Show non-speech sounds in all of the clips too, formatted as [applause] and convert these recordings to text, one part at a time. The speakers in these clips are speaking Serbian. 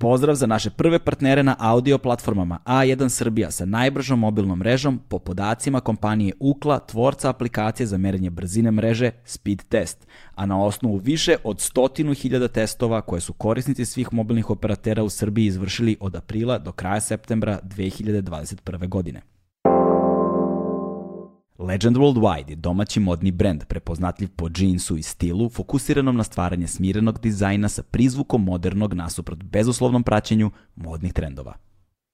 Pozdrav za naše prve partnere na audio platformama A1 Srbija sa najbržom mobilnom mrežom po podacima kompanije Ukla, tvorca aplikacije za merenje brzine mreže Speed Test, a na osnovu više od stotinu hiljada testova koje su korisnici svih mobilnih operatera u Srbiji izvršili od aprila do kraja septembra 2021. godine. Legend Worldwide je domaći modni brend prepoznatljiv po džinsu i stilu, fokusiranom na stvaranje smirenog dizajna sa prizvukom modernog nasuprot bezuslovnom praćenju modnih trendova.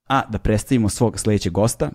A da predstavimo svog sledećeg gosta,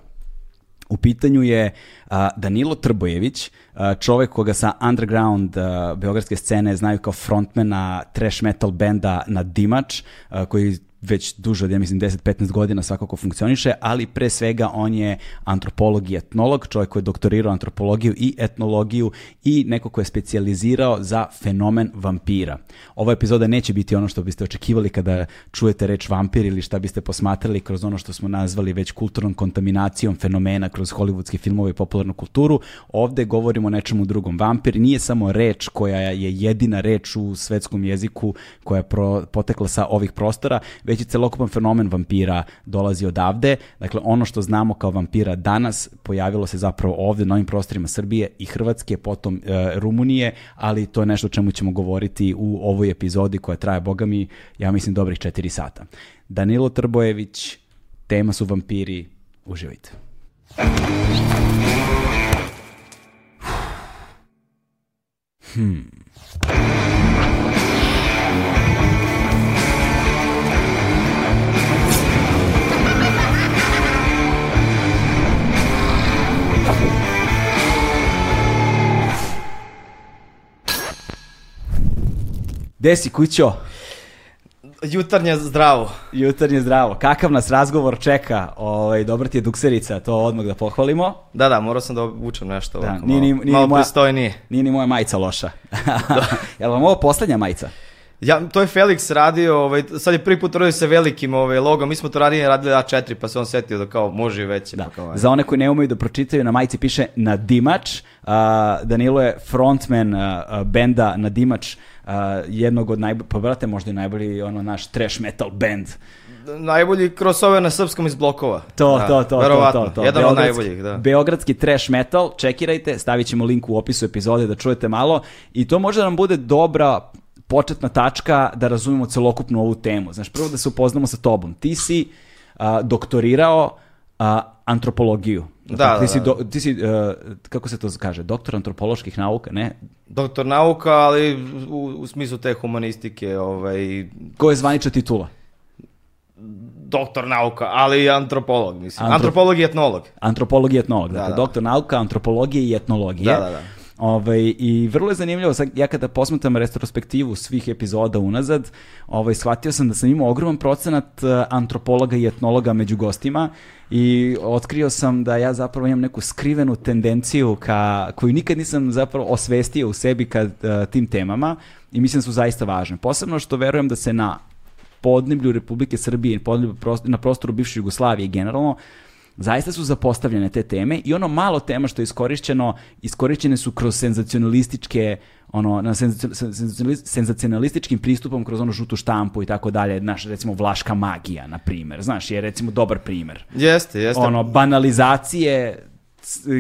u pitanju je a, Danilo Trbojević, a, čovek koga sa underground a, beogradske scene znaju kao frontmana trash metal benda na Dimač, a, koji već duže od, ja mislim, 10-15 godina svakako funkcioniše, ali pre svega on je antropolog i etnolog, čovjek koji je doktorirao antropologiju i etnologiju i neko ko je specijalizirao za fenomen vampira. Ova epizoda neće biti ono što biste očekivali kada čujete reč vampir ili šta biste posmatrali kroz ono što smo nazvali već kulturnom kontaminacijom fenomena kroz hollywoodske filmove i popularnu kulturu. Ovde govorimo o nečemu drugom. Vampir nije samo reč koja je jedina reč u svetskom jeziku koja je pro, potekla sa ovih prostora, već i celokupan fenomen vampira dolazi odavde. Dakle, ono što znamo kao vampira danas pojavilo se zapravo ovde na ovim prostorima Srbije i Hrvatske, potom e, Rumunije, ali to je nešto o čemu ćemo govoriti u ovoj epizodi koja traje, boga mi, ja mislim, dobrih 4 sata. Danilo Trbojević, tema su vampiri, uživajte. Hmm. Desi kućo. Jutarnje zdravo. Jutarnje zdravo. Kakav nas razgovor čeka? Ovaj, dobro ti je dukserica, to odmah da pohvalimo. Da, da, morao sam da obučem nešto. Da, ovako, nije, ni, nije, malo, nije, malo moja, nije ni moja majica loša. Da. [laughs] Jel vam ovo poslednja majica? Ja, to je Felix radio, ovaj, sad je prvi put radio sa velikim ovaj, logom, mi smo to radili, radili A4, pa se on setio da kao može veće. Da. Pa kao, Za one koji ne umeju da pročitaju, na majici piše Nadimač, uh, Danilo je frontman uh, benda Nadimač, uh, jednog od najboljih, pa brate, možda je najbolji ono, naš trash metal band najbolji crossover na srpskom iz blokova. To, da, to, to, to, to, to. Jedan od najboljih, da. Beogradski trash metal, čekirajte, stavit ćemo link u opisu epizode da čujete malo i to može da nam bude dobra početna tačka da razumemo celokupnu ovu temu. Znaš, prvo da se upoznamo sa tobom. Ti si a, doktorirao a, antropologiju. Da, da ti si, da. do, ti si uh, kako se to kaže, doktor antropoloških nauka, ne? Doktor nauka, ali u, u smislu te humanistike. Ovaj... Koja je zvanična titula? Doktor nauka, ali i antropolog, mislim. Antrop... Antropolog i etnolog. Antropolog i etnolog, da, dakle, da. doktor nauka, antropologije i etnologije. Da, da, da. Ove, ovaj, I vrlo je zanimljivo, sad, ja kada posmetam retrospektivu svih epizoda unazad, ovaj, shvatio sam da sam imao ogroman procenat e, antropologa i etnologa među gostima i otkrio sam da ja zapravo imam neku skrivenu tendenciju ka, koju nikad nisam zapravo osvestio u sebi kad uh, tim temama i mislim da su zaista važne. Posebno što verujem da se na podneblju Republike Srbije, podneblju na prostoru bivše Jugoslavije generalno, zaista su zapostavljene te teme i ono malo tema što je iskorišćeno, iskorišćene su kroz senzacionalističke ono, na senzacionalističkim pristupom kroz ono žutu štampu i tako dalje, naš, recimo, vlaška magija, na primer, znaš, je recimo dobar primer. Jeste, jeste. Ono, banalizacije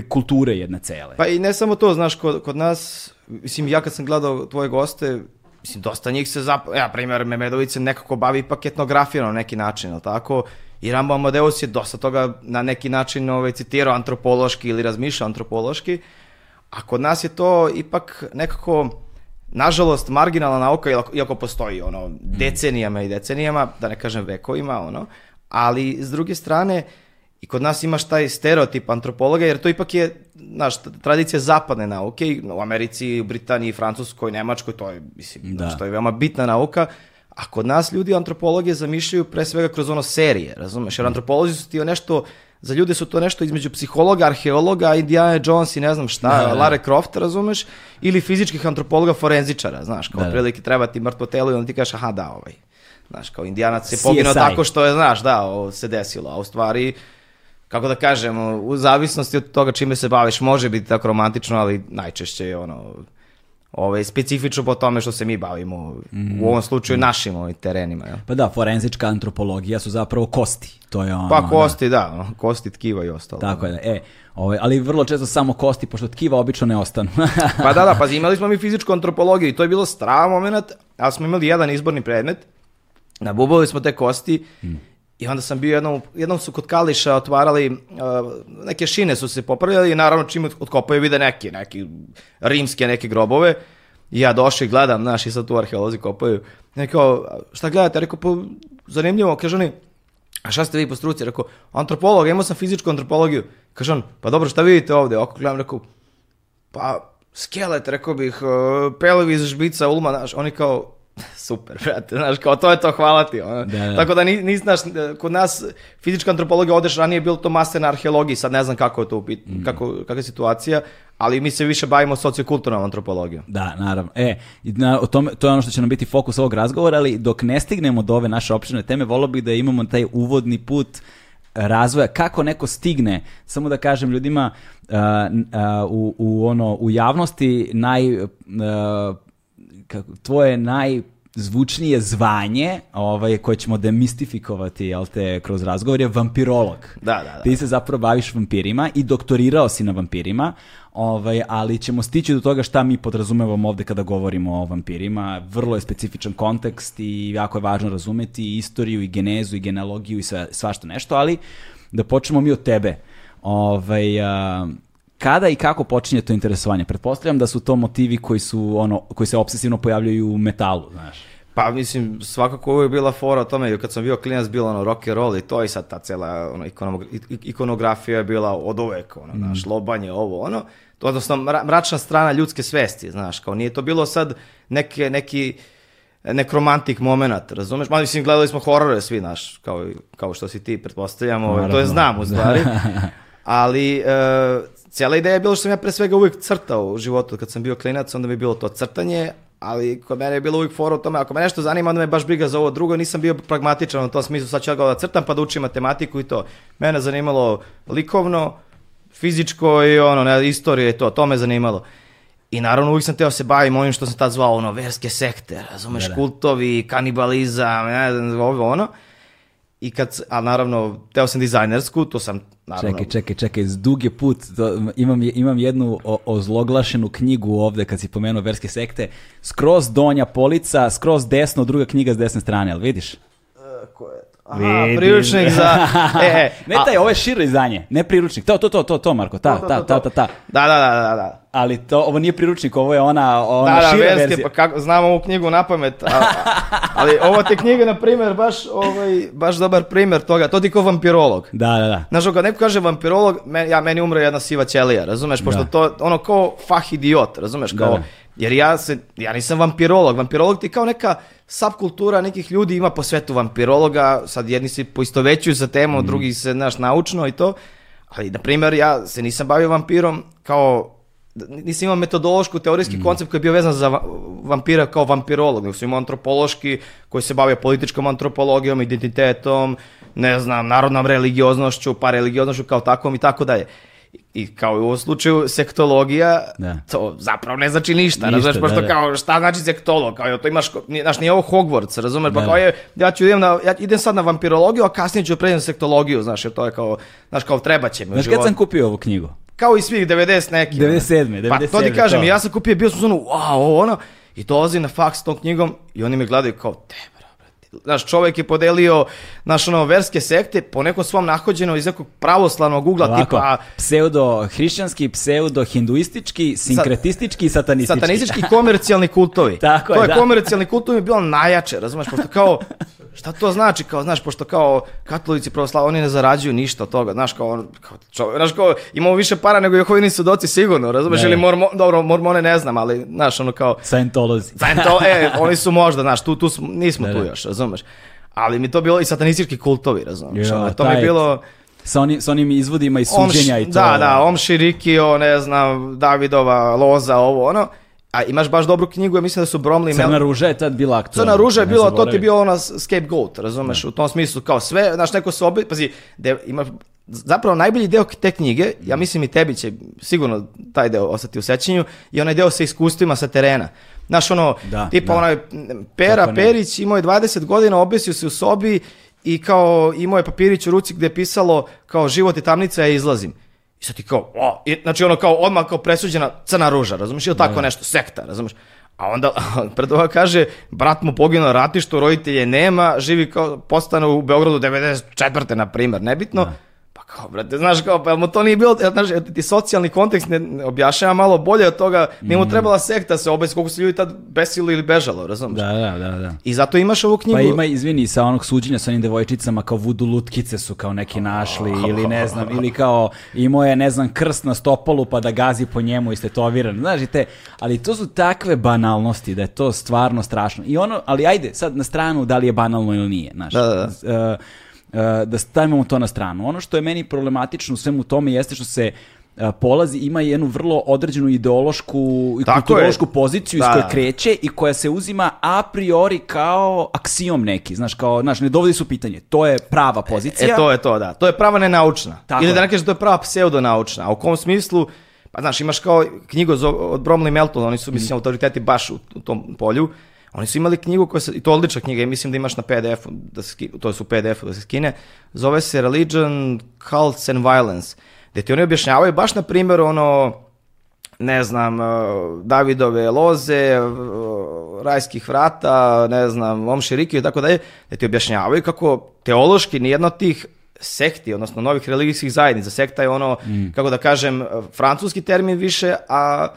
kulture jedna cele. Pa i ne samo to, znaš, kod, kod nas, mislim, ja kad sam gledao tvoje goste, mislim, dosta njih se zapravo, ja, primjer, Memedović se nekako bavi paketnografijom na neki način, ali tako, I Rambo Amadeus je dosta toga na neki način ovaj, citirao antropološki ili razmišljao antropološki, a kod nas je to ipak nekako, nažalost, marginalna nauka, iako postoji ono, hmm. decenijama i decenijama, da ne kažem vekovima, ono, ali s druge strane, i kod nas imaš taj stereotip antropologa, jer to ipak je, znaš, tradicija zapadne nauke, u Americi, u Britaniji, Francuskoj, Nemačkoj, to je, mislim, da. što je veoma bitna nauka, A kod nas ljudi antropologe zamišljaju pre svega kroz ono serije, razumeš? Jer mm. antropolozi su ti nešto, za ljude su to nešto između psihologa, arheologa, Indiana Jones i ne znam šta, da, da, da. Lare Croft, razumeš? Ili fizičkih antropologa forenzičara, znaš, kao da, da. prilike treba ti mrtvo telo i onda ti kažeš aha da, ovaj. Znaš, kao indijanac je poginuo tako što je, znaš, da, o, se desilo, a u stvari kako da kažem, u zavisnosti od toga čime se baviš, može biti tako romantično, ali najčešće je ono, ovaj, specifično po tome što se mi bavimo, mm. u ovom slučaju mm. našim ovaj, terenima. Jel? Pa da, forenzička antropologija su zapravo kosti. To je pa ono, pa kosti, da, da kosti, tkiva i ostalo. Tako je, e, ovaj, ali vrlo često samo kosti, pošto tkiva obično ne ostanu. [laughs] pa da, da, pa imali smo mi fizičku antropologiju i to je bilo strava moment, ali smo imali jedan izborni predmet, nabubali smo te kosti mm I onda sam bio jednom, jednom su kod Kališa otvarali, uh, neke šine su se popravljali i naravno čim otkopaju vide neke, neke rimske neke grobove. I ja došao i gledam, znaš, i sad tu arheolozi kopaju. Ja kao, šta gledate? Rekao, pa zanimljivo, kaže oni, a šta ste vi po struci? Rekao, antropolog, imao sam fizičku antropologiju. Kaže on, pa dobro, šta vidite ovde? Oko gledam, rekao, pa skelet, rekao bih, e, pelovi iz žbica, ulma, znaš, oni kao, [laughs] super, brate, znaš, kao to je to, hvala ti. Ono. Da, da. Tako da ni, nis, znaš, kod nas fizička antropologija odeš ranije, bilo to master na arheologiji, sad ne znam kako je to, upit, mm. kako, kakva je situacija, ali mi se više bavimo sociokulturnom antropologijom. Da, naravno. E, na, o tome, to je ono što će nam biti fokus ovog razgovora, ali dok ne stignemo do ove naše opštine teme, volio bih da imamo taj uvodni put razvoja, kako neko stigne, samo da kažem ljudima uh, uh, u, u, ono, u javnosti naj uh, kako, tvoje naj zvučnije zvanje ovaj, koje ćemo demistifikovati jel te, kroz razgovor je vampirolog. Da, da, da. Ti se zapravo baviš vampirima i doktorirao si na vampirima, ovaj, ali ćemo stići do toga šta mi podrazumevamo ovde kada govorimo o vampirima. Vrlo je specifičan kontekst i jako je važno razumeti i istoriju i genezu i genealogiju i sve, svašta nešto, ali da počnemo mi od tebe. Ovaj, a, Kada i kako počinje to interesovanje? Pretpostavljam da su to motivi koji su ono koji se obsesivno pojavljaju u metalu, znaš. Pa mislim, svakako ovo je bila fora o tome, jer kad sam bio klinac bilo ono rock and roll i to i sad ta cela ono, ikonografija je bila od uvek, ono, mm. naš, lobanje, ovo, ono, to, odnosno mračna strana ljudske svesti, znaš, kao nije to bilo sad neke, neki nekromantik moment, razumeš? Ma mislim, gledali smo horore svi, naš, kao, kao što si ti, pretpostavljamo, ovaj, to je znam u stvari. [laughs] ali uh, cijela ideja je bilo što sam ja pre svega uvijek crtao u životu. Kad sam bio klinac, onda mi je bilo to crtanje, ali kod mene je bilo uvijek fora o tome, ako me nešto zanima, onda me baš briga za ovo drugo, nisam bio pragmatičan u tom smislu, sad ću ja da crtam pa da učim matematiku i to. Mene zanimalo likovno, fizičko i ono, ne, istorija i to, to me zanimalo. I naravno uvijek sam teo da se bavim onim što sam tad zvao, ono, verske sekte, razumeš, da, da. kultovi, kanibalizam, ne znam, ovo ono. I kad, a naravno, teo sam dizajnersku, to sam naravno... Čekaj, čekaj, čekaj, dug je put, to, imam, imam jednu o, ozloglašenu knjigu ovde kad si pomenuo verske sekte, skroz donja polica, skroz desno, druga knjiga s desne strane, ali vidiš? E, ko je? Aha, priručnik za... [laughs] E, e, ne taj, ovo je širo izdanje, ne priručnik. To, to, to, to, to, Marko, ta, to, to, ta, ta, ta, ta. Da, da, da, da, da, Ali to, ovo nije priručnik, ovo je ona, ona da, da, verzija. Da, pa kako, znam ovu knjigu na pamet, a, ali ova te knjiga, na primer, baš, ovaj, baš dobar primer toga. To ti ko vampirolog. Da, da, da. Znaš, kad neko kaže vampirolog, men, ja, meni umre jedna siva ćelija, razumeš? Pošto da. to, ono, kao fah idiot, razumeš? Da, kao, da, da. Jer ja, se, ja nisam vampirolog. Vampirolog ti kao neka subkultura nekih ljudi ima po svetu vampirologa, sad jedni se poistovećuju sa temom, mhm. mm. drugi se, znaš, naučno i to, ali, na primjer, ja se nisam bavio vampirom kao nisam imao metodološku, teorijski mm. koncept koji je bio vezan za vampira kao vampirolog, nego sam imao antropološki koji se bavio političkom antropologijom, identitetom, ne znam, narodnom religioznošću, pareligioznošću kao takvom i tako dalje. I kao i u ovom slučaju sektologija, da. to zapravo ne znači ništa, ništa razumeš, da, pošto da, da. kao šta znači sektolog, kao to imaš, znaš, nije ovo Hogwarts, razumeš, pa da. kao je, ja ću idem, na, ja idem sad na vampirologiju, a kasnije ću pređem sektologiju, znaš, jer to je kao, znaš, kao treba će mi Znaš, kad sam kupio ovu knjigu? Kao i svih, 90 neki. 97. 97 pa to ti kažem, to. ja sam kupio, bio sam zonu, wow, ono, i dolazim na faks s tom knjigom i oni me gledaju kao, tebe, Znaš, čovek je podelio naš ono, verske sekte po nekom svom nahođenom iz nekog pravoslavnog ugla Ovako, tipa... pseudo-hrišćanski, pseudo-hinduistički, sinkretistički i satanistički. Satanistički komercijalni kultovi. [laughs] Tako to je, da. komercijalni kultovi je bilo najjače, razumeš, pošto kao... Šta to znači, kao, znaš, pošto kao katolici pravoslavi, oni ne zarađuju ništa od toga, znaš, kao, kao, čovjek, znaš, kao, imamo više para nego Jehovini sudoci sigurno, razumeš, da, ili da. mormo, dobro, mormone ne znam, ali, znaš, ono kao... Scientology Scientology e, oni su možda, znaš, tu, tu smo, nismo ne, da, tu još, razumeš? Ali mi to bilo i satanistički kultovi, razumeš? Jo, to mi bilo... Sa, onim, sa onim izvodima i suđenja om, i to. Da, da, Om Shirikio, ne znam, Davidova, Loza, ovo, ono. A imaš baš dobru knjigu, ja mislim da su Bromley... Crna Mel... ruža je tad bila aktualna. Crna ruža je bilo, to ti je bilo ona scapegoat, razumeš, ne. Da. u tom smislu, kao sve, znaš, neko se obi... Pazi, de, ima, zapravo najbolji deo te knjige, ja mm. mislim i tebi će sigurno taj deo ostati u sećanju, je onaj deo sa iskustvima sa terena. Znaš, ono, da, tipa da. onaj Pera Perić imao je 20 godina, obesio se u sobi i kao imao je papirić u ruci gde je pisalo kao život je tamnica, ja izlazim. I sad ti kao, o, i, znači ono kao odmah kao presuđena crna ruža, razumiješ, ili tako da. da. nešto, sekta, razumiješ. A onda [laughs] pred ova kaže, brat mu poginuo na ratištu, roditelje nema, živi kao postane u Beogradu 94. na primer, nebitno. Da kao, brate, znaš, kao, pa mu to nije bilo, znaš, ti socijalni kontekst ne objašnjava malo bolje od toga, nije mu mm. trebala sekta se obesi, koliko su ljudi tad besili ili bežalo, razumiješ? Da, da, da, da. I zato imaš ovu knjigu. Pa ima, izvini, sa onog suđenja sa onim devojčicama, kao vudu lutkice su kao neki našli, ili ne znam, ili kao imao je, ne znam, krst na stopalu pa da gazi po njemu i stetoviran, znaš, i te, ali to su takve banalnosti da je to stvarno strašno. I ono, ali ajde, sad na stranu da li je banalno ili nije, znaš. Da, da, da. Uh, E, da stavimo to na stranu. Ono što je meni problematično u svemu tome jeste što se e, polazi, ima jednu vrlo određenu ideološku i kulturološku je. poziciju da. iz koje da. kreće i koja se uzima a priori kao aksiom neki, znaš, kao, znaš, ne dovodi su pitanje. To je prava e, pozicija. E, to je to, da. To je prava nenaučna. Tako Ili da ne kažeš da je prava pseudonaučna. A u kom smislu, pa znaš, imaš kao knjigu od Bromley Melton, oni su, mislim, mm. autoriteti baš u, u tom polju, Oni su imali knjigu koja se, i to odlična knjiga, i mislim da imaš na PDF-u, da se, to je u PDF-u da se skine, zove se Religion, Cults and Violence, gde ti oni objašnjavaju baš na primjer ono, ne znam, e, Davidove loze, e, rajskih vrata, ne znam, Om Širiki i tako dalje, da ti objašnjavaju kako teološki nijedna od tih sekti, odnosno novih religijskih zajednica. Sekta je ono, mm. kako da kažem, francuski termin više, a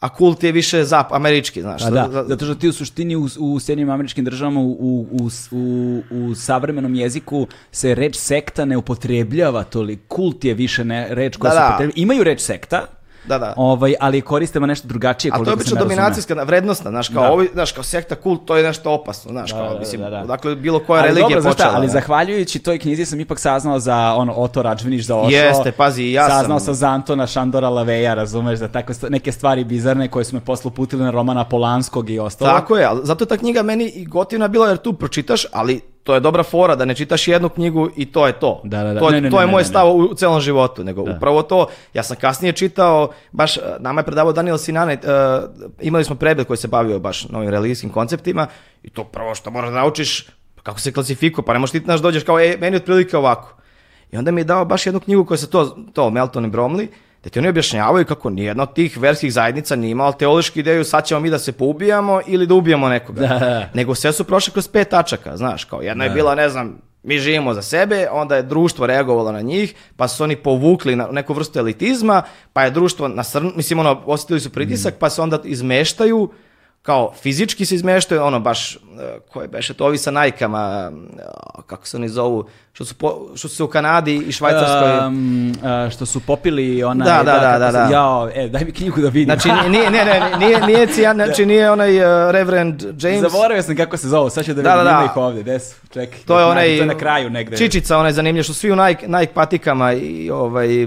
a kult je više zap, američki, znaš. A da, zato što ti u suštini u, u Sjedinim američkim državama u, u, u, u, savremenom jeziku se reč sekta ne upotrebljava toliko. Kult je više ne, reč koja da, se da. upotrebljava. Imaju reč sekta, Da, da. Ovaj, ali koristimo nešto drugačije. A to je obično dominacijska, vrednostna, znaš, kao, da. ovi, znaš, kao sekta kult, to je nešto opasno, znaš, da, kao, da, da, mislim, da, da. dakle, bilo koja ali religija dobro, počela. Šta, ali da. zahvaljujući toj knjizi sam ipak saznao za ono, Oto Rađvinić za Ošo. Jeste, pazi, ja saznao sam. Saznao sam za Antona Šandora Laveja, razumeš, da tako neke stvari bizarne koje su me posle uputile na Romana Polanskog i ostalo. Tako je, zato je ta knjiga meni i gotivna bila jer tu pročitaš, ali to je dobra fora da ne čitaš jednu knjigu i to je to. Da, da, da. To, ne, ne, to je ne, moj stav u, u celom životu, nego da. upravo to. Ja sam kasnije čitao, baš e, nama je predavao Daniel Sinane, uh, imali smo pregled koji se bavio baš novim religijskim konceptima i to prvo što moraš da naučiš pa kako se klasifikuje, pa ne možeš ti da naš da dođeš kao, e, meni otprilike ovako. I onda mi je dao baš jednu knjigu koja se to, to Melton i Bromley, gde da ti oni objašnjavaju kako nijedna od tih verskih zajednica nije imala teološki ideju sad ćemo mi da se poubijamo ili da ubijamo nekoga. Da. Nego sve su prošle kroz pet tačaka, znaš, kao jedna da. je bila, ne znam, mi živimo za sebe, onda je društvo reagovalo na njih, pa su oni povukli na neku vrstu elitizma, pa je društvo nasrnulo, mislim ono, osetili su pritisak, mm. pa se onda izmeštaju kao fizički se izmeštaju, ono baš, koje beše to, ovi sa najkama, kako se oni zovu, što su, po, što su u Kanadi i Švajcarskoj. Um, što su popili ona... Da, da, da, da, da. Jao, e, daj mi knjigu da vidim. Znači, nije, ne, ne, nije, nije, cijan, znači, nije onaj uh, Reverend James. Zaboravio sam kako se zove, sad ću da vidim, da, da, da. ih ovde, des, ček. To je onaj... To je na kraju negde. Čičica, onaj zanimljiv, što svi u Nike, Nike patikama i ovaj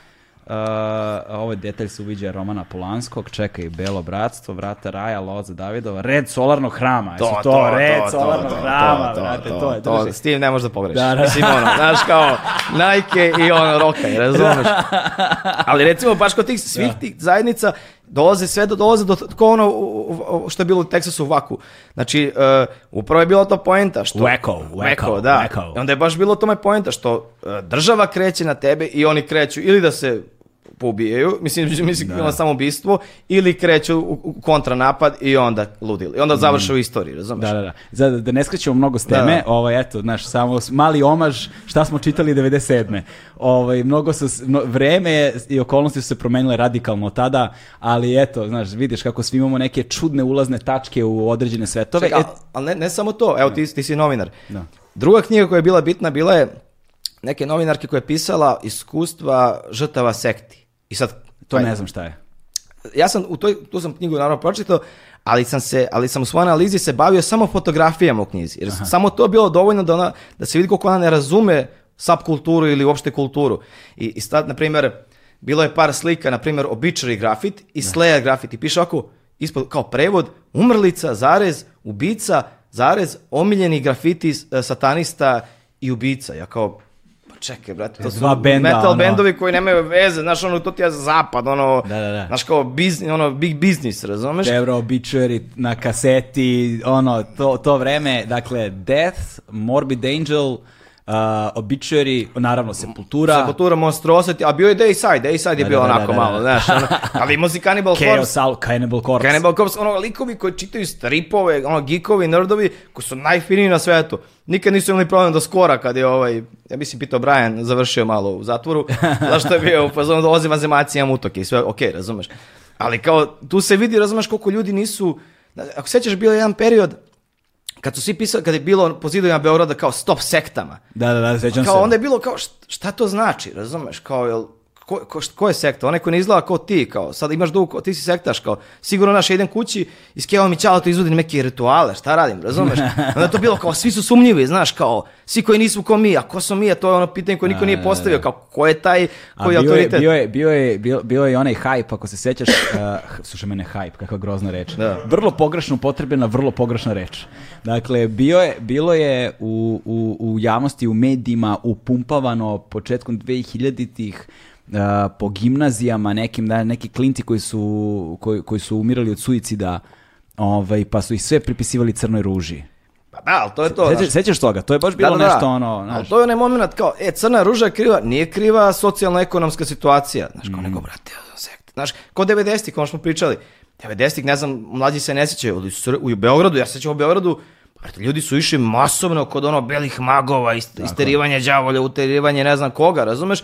Uh, ovo je detalj se uviđa Romana Polanskog, čekaj Belo bratstvo, vrata Raja, Loza Davidova, red solarnog hrama. To, to, to, red to, solarnog to, hrama, to, brate, to, je. To, s tim ne možeš da pogrešiš. Da, da. Mislim, ono, znaš kao, Nike i ono, rokaj, razumeš? Da. Ali recimo, baš kod tih da. svih da. tih zajednica, dolaze sve do dolaze do ko ono što je bilo u Teksasu u Vaku. Znači, uh, upravo je bilo to poenta što Weko, Weko, da. Weko. I onda je baš bilo tome poenta što uh, država kreće na tebe i oni kreću ili da se pobijaju, mislim, [laughs] mislim da. samo samoubistvo, ili kreću u kontranapad i onda ludili. I onda mm. završe mm. u istoriji, razumiješ? Da, da, da. Za, da ne skrećemo mnogo s teme, da. ovaj, eto, znaš, samo mali omaž šta smo čitali 97. Ovaj, mnogo su, mno, vreme i okolnosti su se promenile radikalno tada, ali eto, znaš, vidiš kako svi imamo neke čudne ulazne tačke u određene svetove. Ček, ali ne, ne, samo to, evo, da. ti, ti si novinar. Da. Druga knjiga koja je bila bitna bila je neke novinarke koja je pisala iskustva žrtava sekti. I sad... To ne znam šta je. Ja sam u toj, tu sam knjigu naravno pročitao, ali sam, se, ali sam u svojoj analizi se bavio samo fotografijama u knjizi. Jer Aha. samo to bilo dovoljno da, ona, da se vidi koliko ona ne razume subkulturu ili uopšte kulturu. I, i sad, na primjer, bilo je par slika, na primjer, običari grafit i da. slayer grafit. I piše ovako, ispod, kao prevod, umrlica, zarez, ubica, zarez, omiljeni grafiti e, satanista i ubica. Ja kao, čekaj, brate, to su Dva benda, metal ono. bendovi koji nemaju veze, znaš, ono, to ti je zapad, ono, da, da, da. znaš, kao bizni, ono, big business, razumeš? Devro obituary na kaseti, ono, to, to vreme, dakle, Death, Morbid Angel, Uh, običari, naravno Sepultura. Sepultura, Monstrosity, a bio je Dayside, Dayside je da, bio da, da, onako da, da malo, da. znaš, ono, [laughs] ali imao si Cannibal Corpse. Chaos Al, Cannibal Corpse. Cannibal Corpse, ono, likovi koji čitaju stripove, ono, geekovi, nerdovi, koji su najfiniji na svetu. Nikad nisu imali problem do skora kad je ovaj, ja mislim pitao Brian, završio malo u zatvoru, [laughs] zašto je bio, pa znam, dolazi vazemacija, imam utoke i sve, okej, okay, razumeš. Ali kao, tu se vidi, razumeš koliko ljudi nisu, ako sećaš, bio je jedan period, kad su svi pisali, kad je bilo po zidovima Beograda kao stop sektama. Da, da, da, sećam se. Kao onda je bilo kao šta, šta to znači, razumeš, kao jel ko, ko, ko je sekta? Onaj ko ne izgleda kao ti, kao, sad imaš dug, ti si sektaš, kao, sigurno naš jedan kući, iskevao mi ćala, to izvodim neke rituale, šta radim, razumeš? [laughs] Onda to bilo kao, svi su sumnjivi, znaš, kao, svi koji nisu ko mi, a ko su mi, a to je ono pitanje koje niko nije da, postavio, da, da. kao, ko je taj, koji je autoritet? Bio je, bio je, bio, bio je onaj hype, ako se sećaš, uh, slušaj mene, hype, kakva grozna reč. Da. Vrlo pogrešno upotrebljena, vrlo pogrešna reč. Dakle, bio je, bilo je u, u, u javnosti, u medijima, upumpavano početkom 2000-ih, Uh, po gimnazijama nekim da neki klinti koji su koji, koji su umirali od suicida ovaj pa su ih sve pripisivali crnoj ruži Pa da, ali to je to. Sećaš, sećaš toga, to je baš bilo da, da, da. nešto ono... Znaš. to je onaj momenat kao, e, crna ruža je kriva, nije kriva socijalno-ekonomska situacija. Znaš, kao mm. nego, brate, sekte Znaš, kod 90-ih, ono smo pričali, 90-ih, ne znam, mlađi se ne sećaju, ali u Beogradu, ja se sećam u Beogradu, brate, ljudi su išli masovno kod ono belih magova, ist, isterivanje đavolja, uterivanje ne znam koga, razumeš?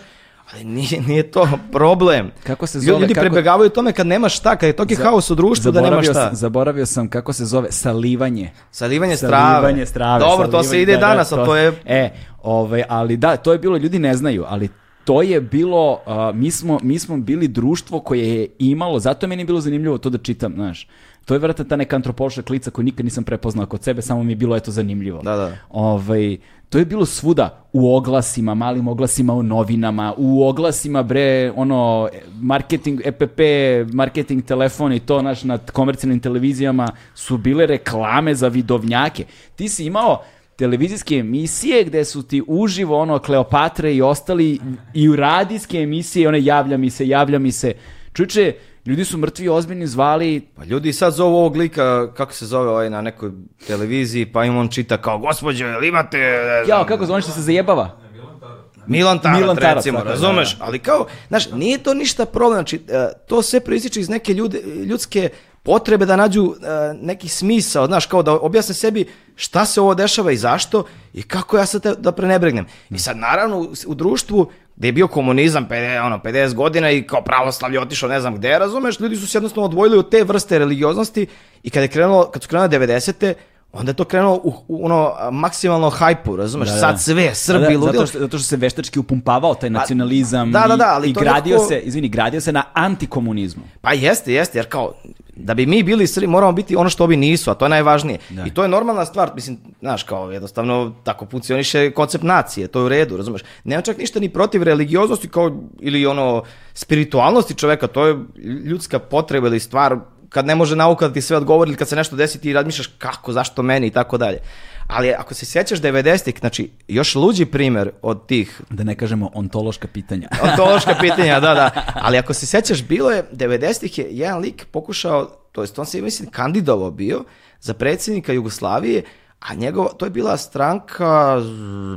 Ali pa nije, nije to problem. Kako se zove? Ljudi kako... prebegavaju tome kad nema šta, kad je toki Za... haos u društvu da nema šta. Sam, zaboravio sam kako se zove salivanje. Salivanje strave. Salivanje strave. Dobro, salivanje, to se ide da, da danas, da, to... a to je... E, ovaj, ali da, to je bilo, ljudi ne znaju, ali to je bilo, uh, mi, smo, mi smo bili društvo koje je imalo, zato je meni bilo zanimljivo to da čitam, znaš to je vrata ta neka antropološka klica koju nikad nisam prepoznao kod sebe, samo mi je bilo eto zanimljivo. Da, da. Ovaj, to je bilo svuda, u oglasima, malim oglasima u novinama, u oglasima bre, ono, marketing, EPP, marketing telefon i to, naš, nad komercijalnim televizijama su bile reklame za vidovnjake. Ti si imao, televizijske emisije gde su ti uživo ono Kleopatra i ostali i u radijske emisije one javlja mi se, javlja mi se. Čuče, Ljudi su mrtvi ozbiljni zvali... Pa ljudi sad zovu ovog lika, kako se zove ovaj na nekoj televiziji, pa im on čita kao, gospođo, jel imate... Ja, kako zove da se zajebava? Milan Tarat, Milan Tarat recimo, tako, razumeš? Da, da. Ali kao, znaš, nije to ništa problem, znači, e, to sve proističe iz neke ljude, ljudske potrebe da nađu e, neki smisao, znaš, kao da objasne sebi šta se ovo dešava i zašto i kako ja sad da prenebregnem. I sad, naravno, u društvu da je bio komunizam 50, ono, 50 godina i kao pravoslavlje otišao ne znam gde, razumeš, ljudi su se jednostavno odvojili od te vrste religioznosti i kada je krenulo, kad su krenule 90. Onda je to krenulo u, u ono maksimalno hajpu, razumeš? Da, da. Sad sve, Srbi, da, da, zato, što, zato što se veštački upumpavao taj nacionalizam da, da, da, ali i to gradio nekako... se, izvini, gradio se na antikomunizmu. Pa jeste, jeste, jer kao, da bi mi bili Srbi, moramo biti ono što obi nisu, a to je najvažnije. Da. I to je normalna stvar, mislim, znaš, kao jednostavno tako funkcioniše koncept nacije, to je u redu, razumeš? Nema čak ništa ni protiv religioznosti kao, ili ono, spiritualnosti čoveka, to je ljudska potreba ili stvar kad ne može nauka da ti sve odgovori ili kad se nešto desi ti razmišljaš kako, zašto meni i tako dalje. Ali ako se sjećaš 90-ih, znači još luđi primer od tih... Da ne kažemo ontološka pitanja. [laughs] ontološka pitanja, da, da. [laughs] Ali ako se sjećaš, bilo je, 90-ih je jedan lik pokušao, to jest on se, mislim, kandidovao bio za predsjednika Jugoslavije, A njegova, to je bila stranka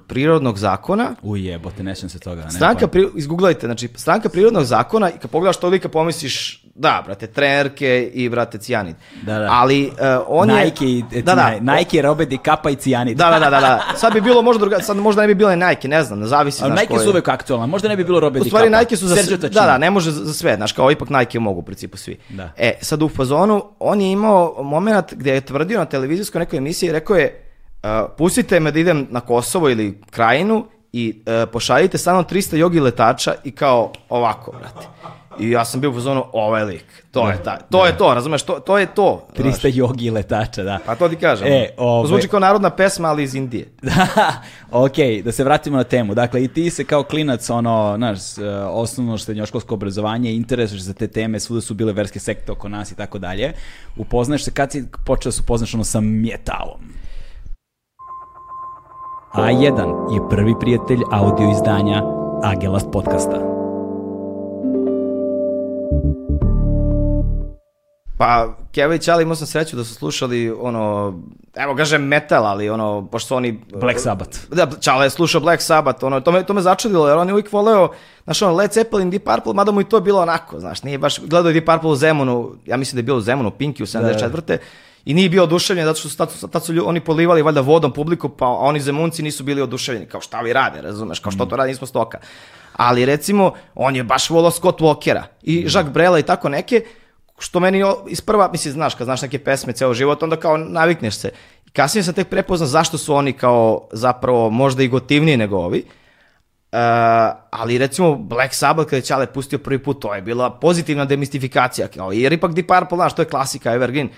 prirodnog zakona. U jebote, ne se toga. Ne, stranka, pri, izguglajte, znači stranka prirodnog zakona i kad pogledaš to lika pomisliš, da, brate, trenerke i brate cijanid. Da, da. Ali uh, on Nike, je... Nike, e, da, da, Nike, robe di kapa i cijanid. Da, da, da, da, da. [laughs] Sad bi bilo možda druga, sad možda ne bi bile Nike, ne znam, zavisi. Ali Nike su uvek aktualna, možda ne bi bilo robe di kapa. U stvari Dikapa. Nike su za sve, da, da, ne može za sve, znaš, kao ipak Nike mogu u principu svi. Da. E, sad u fazonu, on je imao moment gdje je tvrdio na televizijskoj nekoj emisiji, rekao je, Eh, pustite me da idem na Kosovo ili Krajinu i eh, pošaljite samo 300 jogi letača i kao ovako, brate. I ja sam bio u fazonu, ovaj lik, to da, je, ta, to, da. je to, razumeš, to, to je to. 300 znaš. jogi letača, da. Pa to ti kažem. E, ove... zvuči kao narodna pesma, ali iz Indije. [laughs] da, ok, da se vratimo na temu. Dakle, i ti se kao klinac, ono, znaš, eh, osnovno štenjoškolsko obrazovanje, interesuješ za te teme, svuda su bile verske sekte oko nas i tako dalje. Upoznaješ se, kad si počeo da se upoznaš ono sa mjetalom? A1 je prvi prijatelj audio izdanja Agelast podcasta. Pa, Kević, ali imao sam sreću da su slušali, ono, evo kažem metal, ali ono, pošto su oni... Black Sabbath. Da, Čala je slušao Black Sabbath, ono, to me, to me začudilo, jer on je uvijek voleo, znaš, ono, Led Zeppelin, Deep Purple, mada mu i to je bilo onako, znaš, nije baš, gledao je Deep Purple u Zemunu, ja mislim da je bilo u Zemunu, Pinky u 74. Da, da i nije bio oduševljen zato što su, tad, tad su lju, oni polivali valjda vodom publiku, pa oni zemunci nisu bili oduševljeni, kao šta vi rade, razumeš, kao što to mm. rade, nismo stoka. Ali recimo, on je baš volao Scott Walkera i mm. Jacques Brela i tako neke, što meni iz prva, mislim, znaš, kad znaš neke pesme ceo život, onda kao navikneš se. I Kasnije sam tek prepoznao zašto su oni kao zapravo možda i gotivniji nego ovi, Uh, ali recimo Black Sabbath kada je Čale pustio prvi put, to je bila pozitivna demistifikacija, kao, jer ipak Deep Purple, znaš, to je klasika, Evergreen,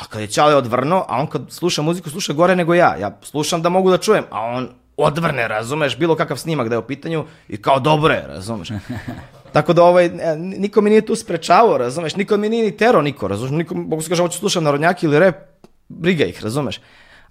A kad je Ćale odvrno, a on kad sluša muziku, sluša gore nego ja. Ja slušam da mogu da čujem, a on odvrne, razumeš, bilo kakav snimak da je u pitanju i kao dobro je, razumeš. [laughs] Tako da ovaj, e, niko mi nije tu sprečavao, razumeš, niko mi nije ni tero niko, razumeš, niko, mogu se kažem, hoću da slušam narodnjaki ili rep, briga ih, razumeš.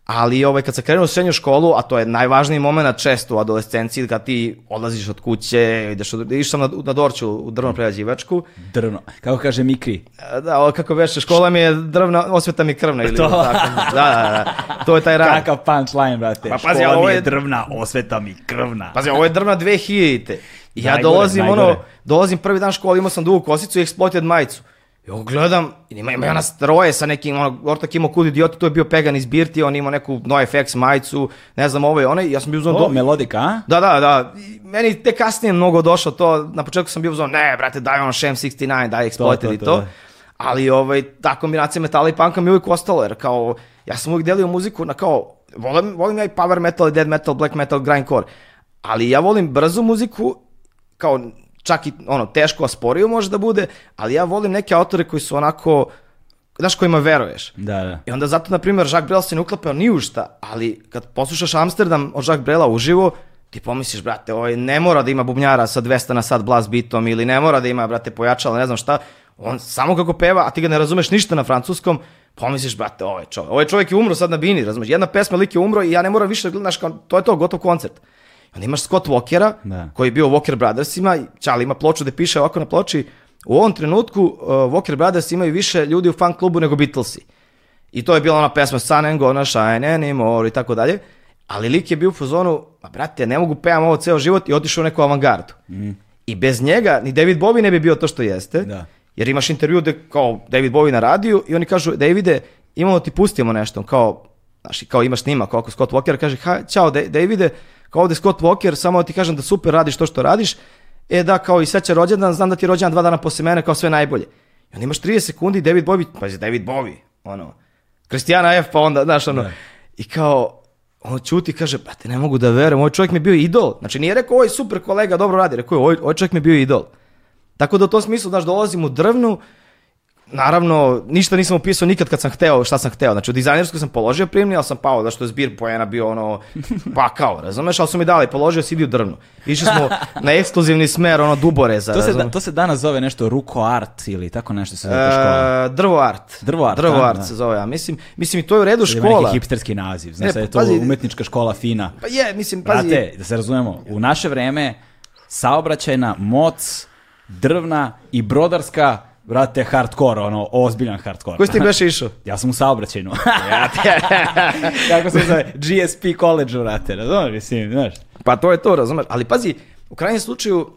Ali ovaj, kad se krenu u srednju školu, a to je najvažniji moment često u adolescenciji, kad ti odlaziš od kuće, ideš, od, ideš na, na Dorču u drvno prerađivačku. Drvno, kako kaže Mikri. E, da, o, kako već, škola mi je drvna, osveta mi krvna. Ili, [laughs] to. Tako, da, da, da, to je taj rad. Kakav punchline, brate. Pa, pazi, škola ovo je... mi je drvna, osveta mi krvna. Pazi, ovo je drvna 2000-te. Ja najgore, dolazim, najgore. ono, dolazim prvi dan škole, imao sam dugu kosicu i exploited majicu. Ja gledam, ima, ima nas stroje sa nekim, ono, ortak imao kud idioti, to je bio Pegan iz Birti, on imao neku NoFX majicu, ne znam, ovo je onaj, ja sam bio uzman... O, do... melodika, a? Da, da, da, I meni te kasnije mnogo došlo to, na početku sam bio uzman, ne, brate, daj ono Sham 69, daj Exploited to, to, i to, Da. ali ovaj, ta kombinacija metala i punka mi je uvijek ostalo, jer kao, ja sam uvijek delio muziku na kao, volim, volim ja i power metal, i dead metal, black metal, grindcore, ali ja volim brzu muziku, kao čak i ono, teško osporio može da bude, ali ja volim neke autore koji su onako, znaš, kojima veruješ. Da, da. I onda zato, na primjer, Jacques Brel se ne uklapao ni u šta, ali kad poslušaš Amsterdam od Jacques Brela uživo, ti pomisliš, brate, ovaj ne mora da ima bubnjara sa 200 na sat blast bitom ili ne mora da ima, brate, pojačala, ne znam šta. On samo kako peva, a ti ga ne razumeš ništa na francuskom, pomisliš, brate, ovaj čovjek, ovaj čovjek je umro sad na bini, razumeš? Jedna pesma lik je umro i ja ne moram više da gledaš kao, to je to, gotov koncert. Onda pa nemaš Scott Walkera, da. koji je bio u Walker Brothersima, Čali ima ploču da piše ovako na ploči, u ovom trenutku uh, Walker Brothers imaju više ljudi u fan klubu nego Beatlesi. I to je bila ona pesma Sun and Gonna, Shine Anymore i tako dalje. Ali lik je bio u fazonu, ma brate, ja ne mogu pevam ovo ceo život i otišao u neku avangardu. Mm. I bez njega ni David Bowie ne bi bio to što jeste. Da. Jer imaš intervju gde kao David Bowie na radiju i oni kažu, Davide, imamo da ti pustimo nešto. Kao, znaš, kao imaš snima, kao Scott Walker kaže, ha, čao da-, Davide, kao ovde Scott Walker, samo da ti kažem da super radiš to što radiš, e da, kao i sad će rođendan, znam da ti je rođendan dva dana posle mene, kao sve najbolje. I onda imaš 30 sekundi, David Bowie, pazi, David Bowie, ono, Kristijana F, pa onda, znaš, ono, ne. Da. i kao, on čuti i kaže, te ne mogu da verujem, ovaj čovjek mi je bio idol. Znači, nije rekao, ovaj super kolega, dobro radi, rekao je, ovaj, ovaj čovjek mi je bio idol. Tako da u tom smislu, znaš, dolazim u drvnu, Naravno, ništa nisam opisao nikad kad sam hteo, šta sam hteo. Znači, u dizajnersku sam položio primni, ali sam pao, da što je zbir poena bio ono, [laughs] pa kao, razumeš, ali su mi dali, položio sidi u drvnu. Išli smo na ekskluzivni smer, ono, duboreza, to se, da, to se danas zove nešto ruko art ili tako nešto se zove e, škola. E, drvo art. Drvo art, drvo da, art da. se zove, ja mislim. Mislim, i to je u redu škola. Ima neki hipsterski naziv, znaš, ne, je to pazi, umetnička škola fina. Pa je, mislim, pazi. Prate, da se razumemo, u naše vreme saobraćajna, moc, drvna i brodarska Brate, hardcore, ono, ozbiljan hardcore. Koji si ti [laughs] baš išao? ja sam u saobraćajnu. [laughs] [laughs] Kako se zove? GSP college, brate, razumeš, mislim, znaš. Pa to je to, razumeš. Ali pazi, u krajnjem slučaju,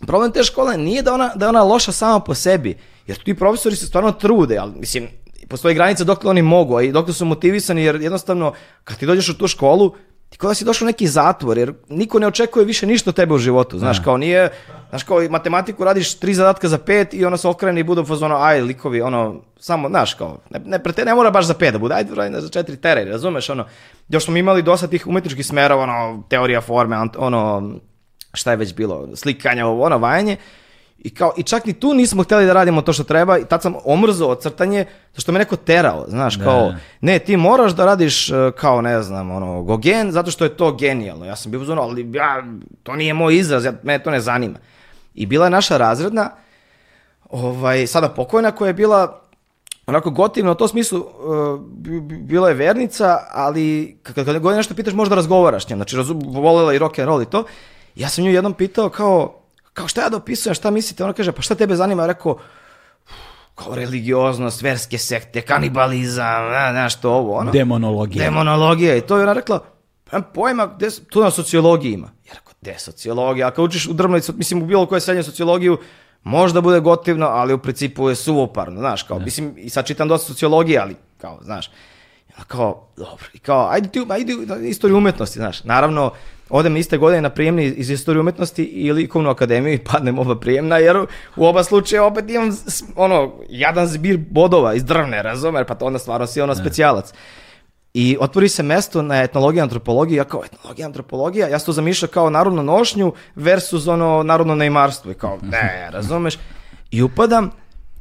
problem te škole nije da ona, da ona loša sama po sebi, jer ti profesori se stvarno trude, ali mislim, postoji granica dokle oni mogu, a i dokle su motivisani, jer jednostavno, kad ti dođeš u tu školu, ti kao da si došao u neki zatvor, jer niko ne očekuje više ništa od tebe u životu, znaš, da. kao nije, znaš, kao matematiku radiš tri zadatka za pet i ona se okrene i budu fazono, aj, likovi, ono, samo, znaš, kao, ne, ne, prete, ne mora baš za pet da bude, ajde, radi za četiri teraj, razumeš, ono, još smo imali dosta tih umetničkih smerova, ono, teorija forme, ono, šta je već bilo, slikanja, ono, vajanje, I, kao, I čak ni tu nismo hteli da radimo to što treba i tad sam omrzao crtanje, zato što me neko terao, znaš, da. kao, ne, ti moraš da radiš e, kao, ne znam, ono, gogen, zato što je to genijalno. Ja sam bio uzmano, ali ja, to nije moj izraz, ja, mene to ne zanima. I bila je naša razredna, ovaj, sada pokojna, koja je bila onako gotivna, u tom smislu e, bila je vernica, ali kad, kad god nešto pitaš, možda razgovaraš njom, znači, razum, volela i rock and roll i to. Ja sam nju jednom pitao kao, kao šta ja dopisujem, šta mislite? Ona kaže, pa šta tebe zanima? Ja rekao, kao religioznost, verske sekte, kanibalizam, ne, znaš to ovo, ono. Demonologija. Demonologija. I to je ona rekla, pa pojma, gde, tu na sociologiji ima. Ja rekao, gde sociologija? Ako učiš u drmnicu, mislim u bilo koje srednje sociologiju, možda bude gotivno, ali u principu je suvoparno, znaš, kao, ne. Da. mislim, i sad čitam dosta sociologije, ali, kao, znaš, kao, dobro, i kao, ajde ti, ajde istoriju umetnosti, znaš, naravno, odem iste godine na prijemni iz istorije umetnosti i likovnu akademiju i padnem oba prijemna, jer u oba slučaja opet imam ono, jadan zbir bodova iz drvne, razumer, pa to onda stvarno si ono da. specijalac. I otvori se mesto na etnologiji antropologiji, ja kao etnologija antropologija, ja sam to zamišljao kao narodnu nošnju versus ono narodno neimarstvo i kao [laughs] ne, razumeš. I upadam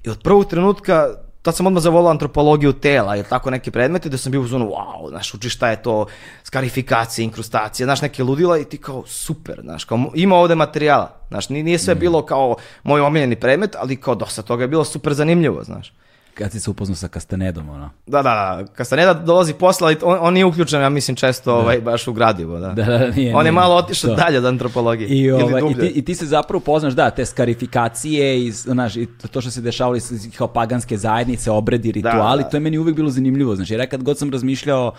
i od prvog trenutka tad sam odmah zavolao antropologiju tela ili tako neki predmeti da sam bio u zonu, wow, znaš, učiš šta je to, skarifikacija, inkrustacija, znaš, neke ludila i ti kao, super, znaš, kao, ima ovde materijala, znaš, nije sve mhm. bilo kao moj omiljeni predmet, ali kao dosta toga je bilo super zanimljivo, znaš kad si se upoznao sa Kastanedom, ono. Da, da, da. Kastaneda dolazi posla, ali on, on nije uključen, ja mislim, često da. ovaj, baš u gradivo, da. Da, da, da nije, nije. je malo otišao dalje od antropologije. I, ova, i, ti, I ti se zapravo poznaš, da, te skarifikacije i, znaš, i to što se dešavalo iz kao paganske zajednice, obredi, da, rituali, da, da. to je meni uvek bilo zanimljivo. Znači, ja kad god sam razmišljao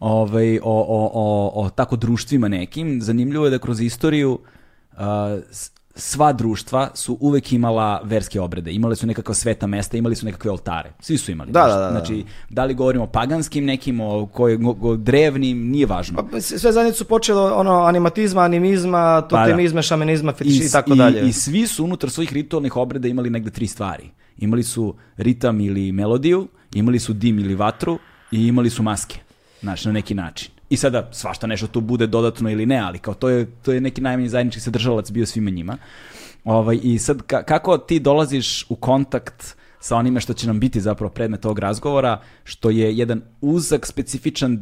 ovaj, o, o, o, o tako društvima nekim, zanimljivo je da kroz istoriju uh, sva društva su uvek imala verske obrede, imale su nekakva sveta mesta, imali su nekakve oltare. Svi su imali. Da, da, da, da, Znači, da li govorimo o paganskim nekim, o, koje, o drevnim, nije važno. Pa, sve zajednice su počelo ono, animatizma, animizma, pa da. totemizma, pa, šamanizma, fetiš i, i tako dalje. I, I svi su unutar svojih ritualnih obreda imali negde tri stvari. Imali su ritam ili melodiju, imali su dim ili vatru i imali su maske. Znači, na neki način. I sada svašta nešto tu bude dodatno ili ne, ali kao to je, to je neki najmanji zajednički sadržalac bio svima njima. Ovaj, I sad ka, kako ti dolaziš u kontakt sa onime što će nam biti zapravo predmet tog razgovora, što je jedan uzak, specifičan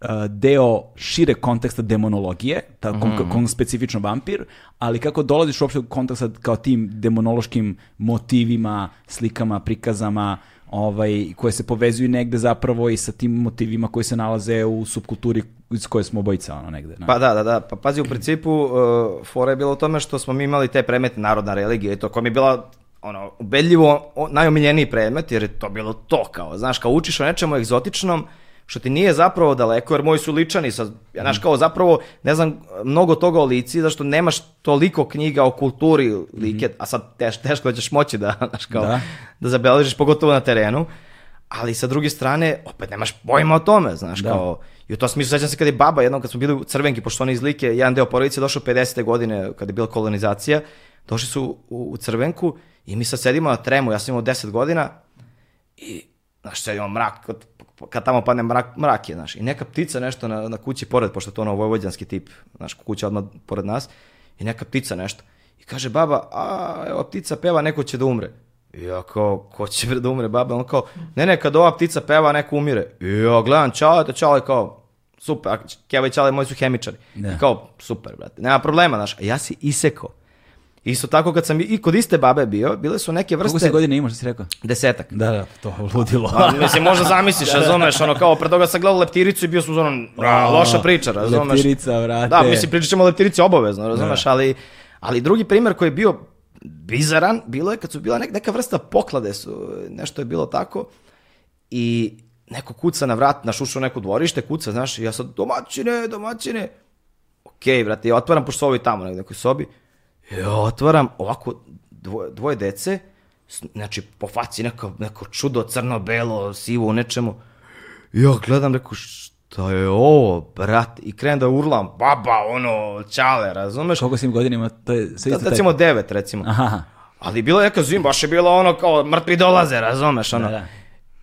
eh, deo šire konteksta demonologije, ta, mm. Mhm. kon, kon, specifično vampir, ali kako dolaziš uopšte u kontakt sa kao tim demonološkim motivima, slikama, prikazama, ovaj, koje se povezuju negde zapravo i sa tim motivima koji se nalaze u subkulturi iz koje smo obojica, ono, negde. Ne? Pa da, da, da. Pa pazi, u [clears throat] principu, uh, fora je bilo u tome što smo mi imali te predmete narodna religija i to, koja je bila ono, ubedljivo najomiljeniji predmet, jer je to bilo to kao, znaš, kao učiš o nečemu egzotičnom, što ti nije zapravo daleko, jer moji su ličani, sa, ja, znaš, mhm. kao zapravo ne znam mnogo toga o lici, zašto nemaš toliko knjiga o kulturi mhm. like, mm -hmm. a sad teš, teško ćeš moći da, [laughs] znaš, kao, da. da zabeležiš, pogotovo na terenu, ali sa druge strane, opet nemaš pojma o tome, znaš, da. kao, I u tom smislu sećam se kada je baba jednom, kad smo bili u Crvenki, pošto ona iz Like, jedan deo porodice je došao 50. godine, kada je bila kolonizacija, došli su u, u Crvenku i mi sad sedimo na tremu, ja sam imao 10 godina i, znaš, sedimo mrak, kad, kad tamo padne mrak, mrak je, znaš, i neka ptica nešto na, na kući pored, pošto to ono vojvođanski tip, znaš, kuća odmah pored nas, i neka ptica nešto. I kaže baba, a, evo ptica peva, neko će da umre. I ja kao, ko će bre da umre baba? On kao, ne ne, kad ova ptica peva, neko umire. I ja gledam Čale, te Čale kao, super, Keva i Čale moji su hemičari. Ne. I da. kao, super, brate, nema problema, znaš. A ja si isekao. Isto tako kad sam i kod iste babe bio, bile su neke vrste... Kako se godine imaš, da si rekao? Desetak. Da, da, to ludilo. A, mislim, [laughs] možda zamisliš, da, da. razumeš, ono kao, pre toga sam gledao leptiricu i bio sam zonom, loša priča, razumeš? Leptirica, vrate. Da, mislim, pričat ćemo o leptirici obavezno, razumeš, ali, ali drugi primer koji je bio bizaran, bilo je kad su bila neka vrsta poklade, su, nešto je bilo tako, i neko kuca na vrat, našušao neko dvorište, kuca, znaš, ja sad, domaćine, domaćine, okej, okay, brate, ja otvaram, pošto su ovi tamo negdje u sobi, ja otvaram, ovako, dvoje, dvoje dece, znači, po faci neko, neko čudo, crno, belo, sivo, u nečemu, ja gledam, rekao, šta je ovo, brat, i krenem da urlam, baba, ono, čale, razumeš? Koliko si im godinima, to je sve da, isto Recimo devet, recimo. Aha. Ali bilo je neka zim, baš je bilo ono kao mrtvi dolaze, razumeš, ono. Da, da.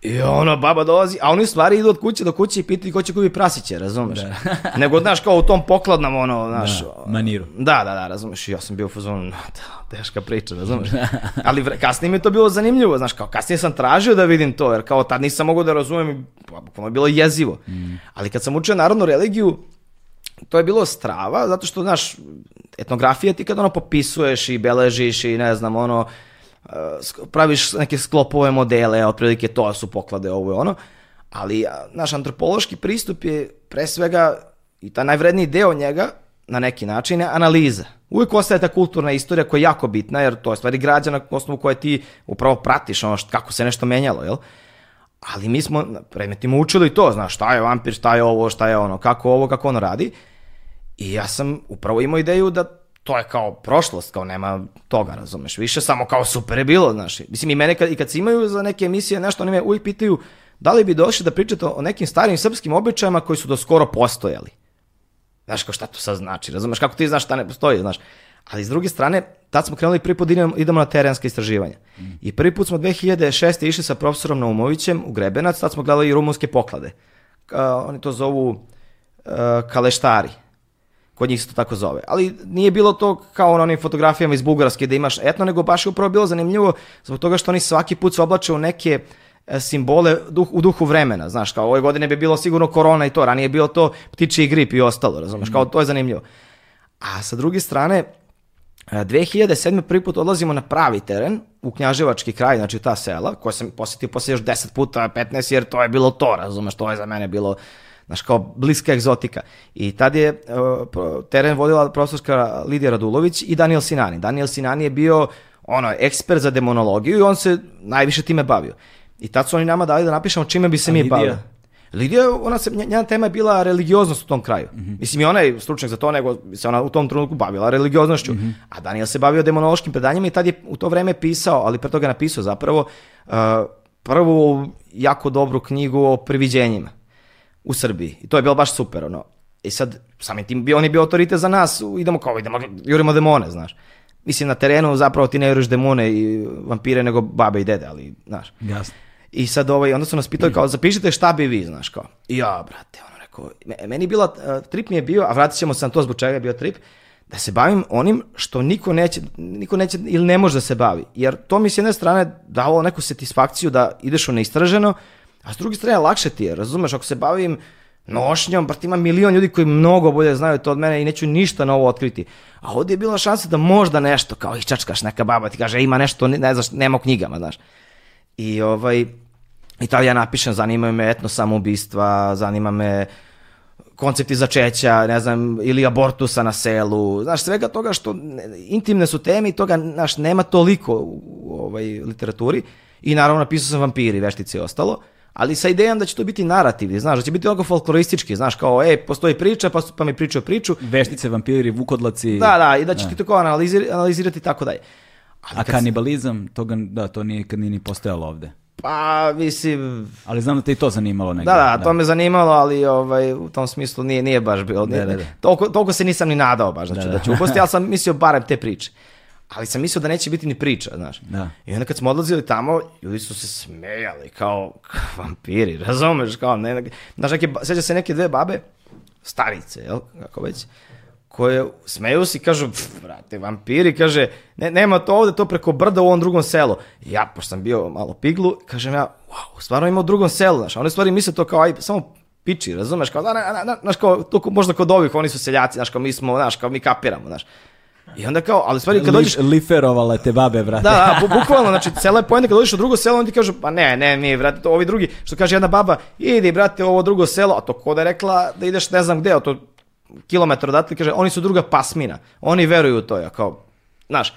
I ono, baba dolazi, a oni u stvari idu od kuće do kuće i pitaju ko će kupi prasiće, razumeš? Da. [laughs] Nego, znaš, kao u tom pokladnom, ono, da, znaš... Da, maniru. Da, da, da, razumeš, ja sam bio u fazonu, da, teška priča, razumeš? Da. [laughs] Ali kasnije mi je to bilo zanimljivo, znaš, kao kasnije sam tražio da vidim to, jer kao tad nisam mogao da razumem i pa, bukvalno je bilo jezivo. Mm. Ali kad sam učio narodnu religiju, to je bilo strava, zato što, znaš, etnografija ti kad ono popisuješ i beležiš i ne znam, ono, praviš neke sklopove modele, otprilike to su poklade, ovo je ono. Ali naš antropološki pristup je pre svega i ta najvredniji deo njega na neki način je analiza. Uvijek ostaje ta kulturna istorija koja je jako bitna jer to je stvari građana na osnovu koje ti upravo pratiš ono št, kako se nešto menjalo, jel? Ali mi smo predmetima učili to, znaš, šta je vampir, šta je ovo, šta je ono, kako ovo, kako ono radi. I ja sam upravo imao ideju da to je kao prošlost, kao nema toga, razumeš, više samo kao super je bilo, znaš. Mislim, i mene kad, i kad se imaju za neke emisije, nešto, oni me uvijek pitaju da li bi došli da pričate o nekim starim srpskim običajima koji su do skoro postojali. Znaš, kao šta to sad znači, razumeš, kako ti znaš šta ne postoji, znaš. Ali s druge strane, tad smo krenuli prvi put da idemo, idemo na terenska istraživanja. Mm. I prvi put smo 2006. išli sa profesorom Naumovićem u Grebenac, tad smo gledali rumunske poklade. Uh, oni to zovu uh, kaleštari kod njih se to tako zove. Ali nije bilo to kao na onim fotografijama iz Bugarske da imaš etno, nego baš je upravo bilo zanimljivo zbog toga što oni svaki put se oblače u neke e, simbole duh, u duhu vremena, znaš, kao ove godine bi bilo sigurno korona i to, ranije je bilo to ptiči i grip i ostalo, razumeš, kao mhm. to je zanimljivo. A sa druge strane, 2007. E, prvi put odlazimo na pravi teren u Knjaževački kraj, znači ta sela, koja sam posetio posle još 10 puta, 15, jer to je bilo to, razumeš, to je za mene bilo Znaš, kao bliska egzotika. I tad je uh, teren vodila profesorska Lidija Radulović i Daniel Sinani. Daniel Sinani je bio ono, ekspert za demonologiju i on se najviše time bavio. I tad su oni nama dali da napišemo čime bi se A mi bavili. Lidija, ona se, njena tema je bila religioznost u tom kraju. Mm -hmm. Mislim, i ona je stručnjak za to, nego se ona u tom trenutku bavila religioznošću. Mm -hmm. A Daniel se bavio demonološkim predanjima i tad je u to vreme pisao, ali pre toga napisao zapravo, uh, prvu jako dobru knjigu o priviđenjima u Srbiji. I to je bilo baš super, ono. I e sad, samim tim, on je bio autorite za nas, idemo kao, idemo, jurimo demone, znaš. Mislim, na terenu zapravo ti ne juriš demone i vampire, nego babe i dede, ali, znaš. Jasno. I sad ovaj, onda su nas pitali kao, zapišite šta bi vi, znaš, kao. I ja, brate, ono, rekao, meni bila, e, trip mi je bio, a vratit ćemo se na to zbog čega je bio trip, da se bavim onim što niko neće, niko neće ili ne može da se bavi. Jer to mi s jedne strane davalo neku satisfakciju da ideš u neistraženo, A s druge strane, lakše ti je, razumeš, ako se bavim nošnjom, brate, pa ima milion ljudi koji mnogo bolje znaju to od mene i neću ništa novo otkriti. A ovdje je bila šansa da možda nešto, kao ih čačkaš, neka baba ti kaže, ima nešto, ne znaš, nema u knjigama, znaš. I ovaj, i tada ja napišem, zanimaju me etno samoubistva, zanima me koncepti začeća, ne znam, ili abortusa na selu, znaš, svega toga što intimne su teme i toga, znaš, nema toliko u, u ovaj literaturi. I naravno napisao sam vampiri, veštice i ostalo ali sa idejom da će to biti narativ, znaš, da će biti onako folkloristički, znaš, kao, e, postoji priča, pa, pa mi pričao priču. Veštice, vampiri, vukodlaci. Da, da, i da će da. ti to kao analizir, analizirati i tako dalje. Ali A kanibalizam, toga, da, to nije, nije ni postojalo ovde. Pa, mislim... Ali znam da te i to zanimalo negdje. Da, da, da, to me zanimalo, ali ovaj, u tom smislu nije, nije baš bilo. Da, nije, da, da, Toliko, toliko se nisam ni nadao baš, znači, da, da. da ću da. da uposti, ali sam mislio barem te priče ali sam mislio da neće biti ni priča, znaš. Da. I onda kad smo odlazili tamo, ljudi su se smejali, kao, vampiri, [laughs] razumeš, kao, ne, ne znaš, neke, sveća se neke dve babe, starice, jel, kako već, koje smeju se i kažu, brate, vampiri, kaže, ne, nema to ovde, to preko brda u ovom drugom selu. Ja, pošto sam bio malo piglu, kažem ja, wow, stvarno ima u drugom selu, znaš, a one stvari misle to kao, aj, samo piči, razumeš, kao, da, znaš, kao, to možda kod ovih, oni su seljaci, znaš, kao, mi smo, znaš, kao, mi kapiramo, znaš. I onda kao, ali stvari kad dođeš... Liferovala te babe, brate. Da, da, bukvalno, znači, cela je pojenta kad dođeš u drugo selo, oni ti kažu, pa ne, ne, mi, brate, to ovi drugi, što kaže jedna baba, idi, brate, ovo drugo selo, a to ko da je rekla da ideš ne znam gde, a to kilometar odatle, kaže, oni su druga pasmina, oni veruju u to, ja kao, znaš,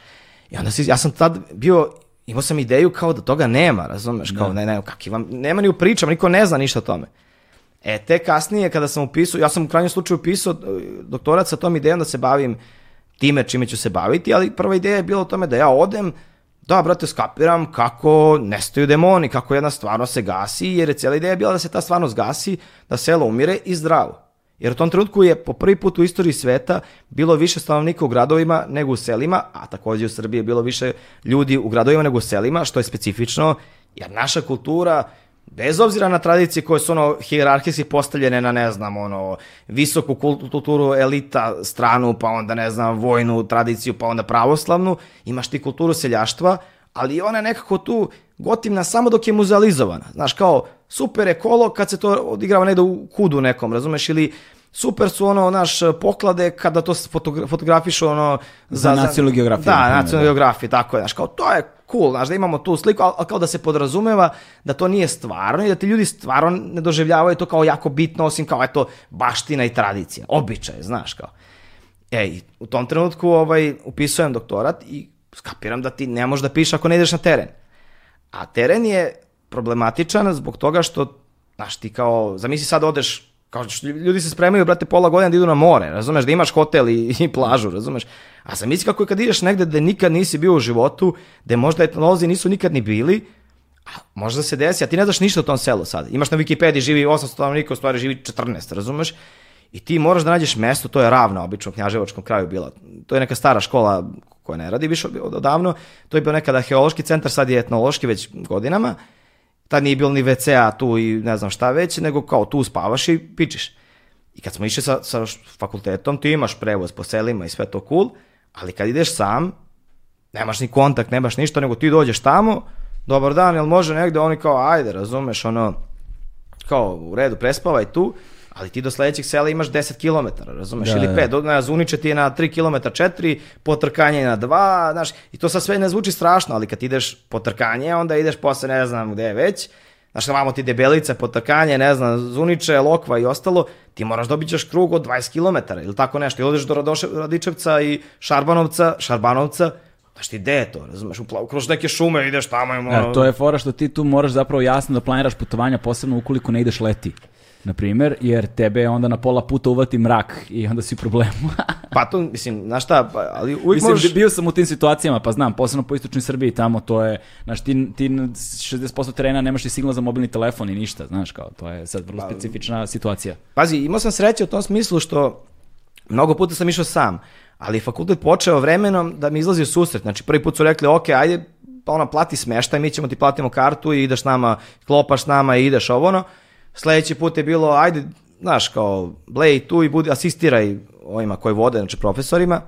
i onda si, ja sam tad bio, imao sam ideju kao da toga nema, razumeš, kao, da. ne, ne, kaki vam, nema ni u pričama, niko ne zna ništa o tome. E, te kasnije, kada sam upisao, ja sam u krajnjem slučaju upisao e, doktorat sa tom idejom da se bavim time čime ću se baviti, ali prva ideja je bila o tome da ja odem, da, brate, skapiram kako nestaju demoni, kako jedna stvarno se gasi, jer je cijela ideja bila da se ta stvarnost gasi, da selo umire i zdravo. Jer u tom trenutku je po prvi put u istoriji sveta bilo više stanovnika u gradovima nego u selima, a takođe u Srbiji je bilo više ljudi u gradovima nego u selima, što je specifično, jer naša kultura, bez obzira na tradicije koje su ono hijerarhijski postavljene na ne znam ono visoku kulturu elita stranu pa onda ne znam vojnu tradiciju pa onda pravoslavnu imaš ti kulturu seljaštva ali ona je nekako tu gotivna samo dok je muzealizovana znaš kao super je kad se to odigrava negde u kudu nekom razumeš ili super su ono naš e, poklade kada to fotogra fotografišu ono za, za nacionalnu geografiju. Da, na nacionalnu da. geografiju, tako je, znaš, kao to je cool, znaš, da imamo tu sliku, ali, ali kao da se podrazumeva da to nije stvarno i da ti ljudi stvarno ne doživljavaju to kao jako bitno, osim kao, eto, baština i tradicija, običaj, znaš, kao. Ej, u tom trenutku ovaj, upisujem doktorat i skapiram da ti ne možeš da pišeš ako ne ideš na teren. A teren je problematičan zbog toga što, znaš, ti kao, zamisli sad odeš Kao, ljudi se spremaju, brate, pola godine da idu na more, razumeš, da imaš hotel i, i plažu, razumeš. A sam misli kako je kad ideš negde da nikad nisi bio u životu, da možda etnolozi nisu nikad ni bili, a možda se desi, a ti ne znaš ništa o tom selu sad. Imaš na Wikipediji živi 800 stanovnika, u stvari živi 14, razumeš? I ti moraš da nađeš mesto, to je ravno obično u kraju bila. To je neka stara škola koja ne radi više odavno, to je bio nekada arheološki centar, sad je etnološki već godinama tad nije bilo ni WC-a tu i ne znam šta već, nego kao tu spavaš i pičeš. I kad smo išli sa, sa fakultetom, ti imaš prevoz po selima i sve to cool, ali kad ideš sam, nemaš ni kontakt, nemaš ništa, nego ti dođeš tamo, dobar dan, jel može negde, oni kao, ajde, razumeš, ono, kao, u redu, prespavaj tu, ali ti do sledećeg sela imaš 10 km, razumeš, da, ili 5, da. zuniče ti je na 3 km 4, potrkanje na 2, znaš, i to sa sve ne zvuči strašno, ali kad ideš potrkanje, onda ideš posle ne znam gde je već, znaš, vamo ti debelice, potrkanje, ne znam, zuniče, lokva i ostalo, ti moraš dobićeš krug od 20 km ili tako nešto, ili odeš do Radoše, Radičevca i Šarbanovca, Šarbanovca, Znaš ti, gde je to, razumeš, upla, kroz neke šume ideš tamo. i mora... Da, ja, to je fora što ti tu moraš zapravo jasno da planiraš putovanja, posebno ukoliko ne ideš leti na primjer, jer tebe onda na pola puta uvati mrak i onda si u problemu. [laughs] pa to, mislim, znaš šta, pa, ali uvijek mislim, možeš... Bio sam u tim situacijama, pa znam, posebno po istočnoj Srbiji tamo, to je, znaš, ti, ti 60% terena nemaš ni signal za mobilni telefon i ništa, znaš, kao, to je sad vrlo pa, specifična situacija. Pazi, imao sam sreće u tom smislu što mnogo puta sam išao sam, ali fakultet počeo vremenom da mi izlazi u susret. Znači, prvi put su rekli, ok, ajde, pa ona plati smeštaj, mi ćemo ti platimo kartu i ideš nama, klopaš nama i ideš ovo ono sledeći put je bilo, ajde, znaš, kao, blej tu i budi, asistiraj ovima koji vode, znači profesorima.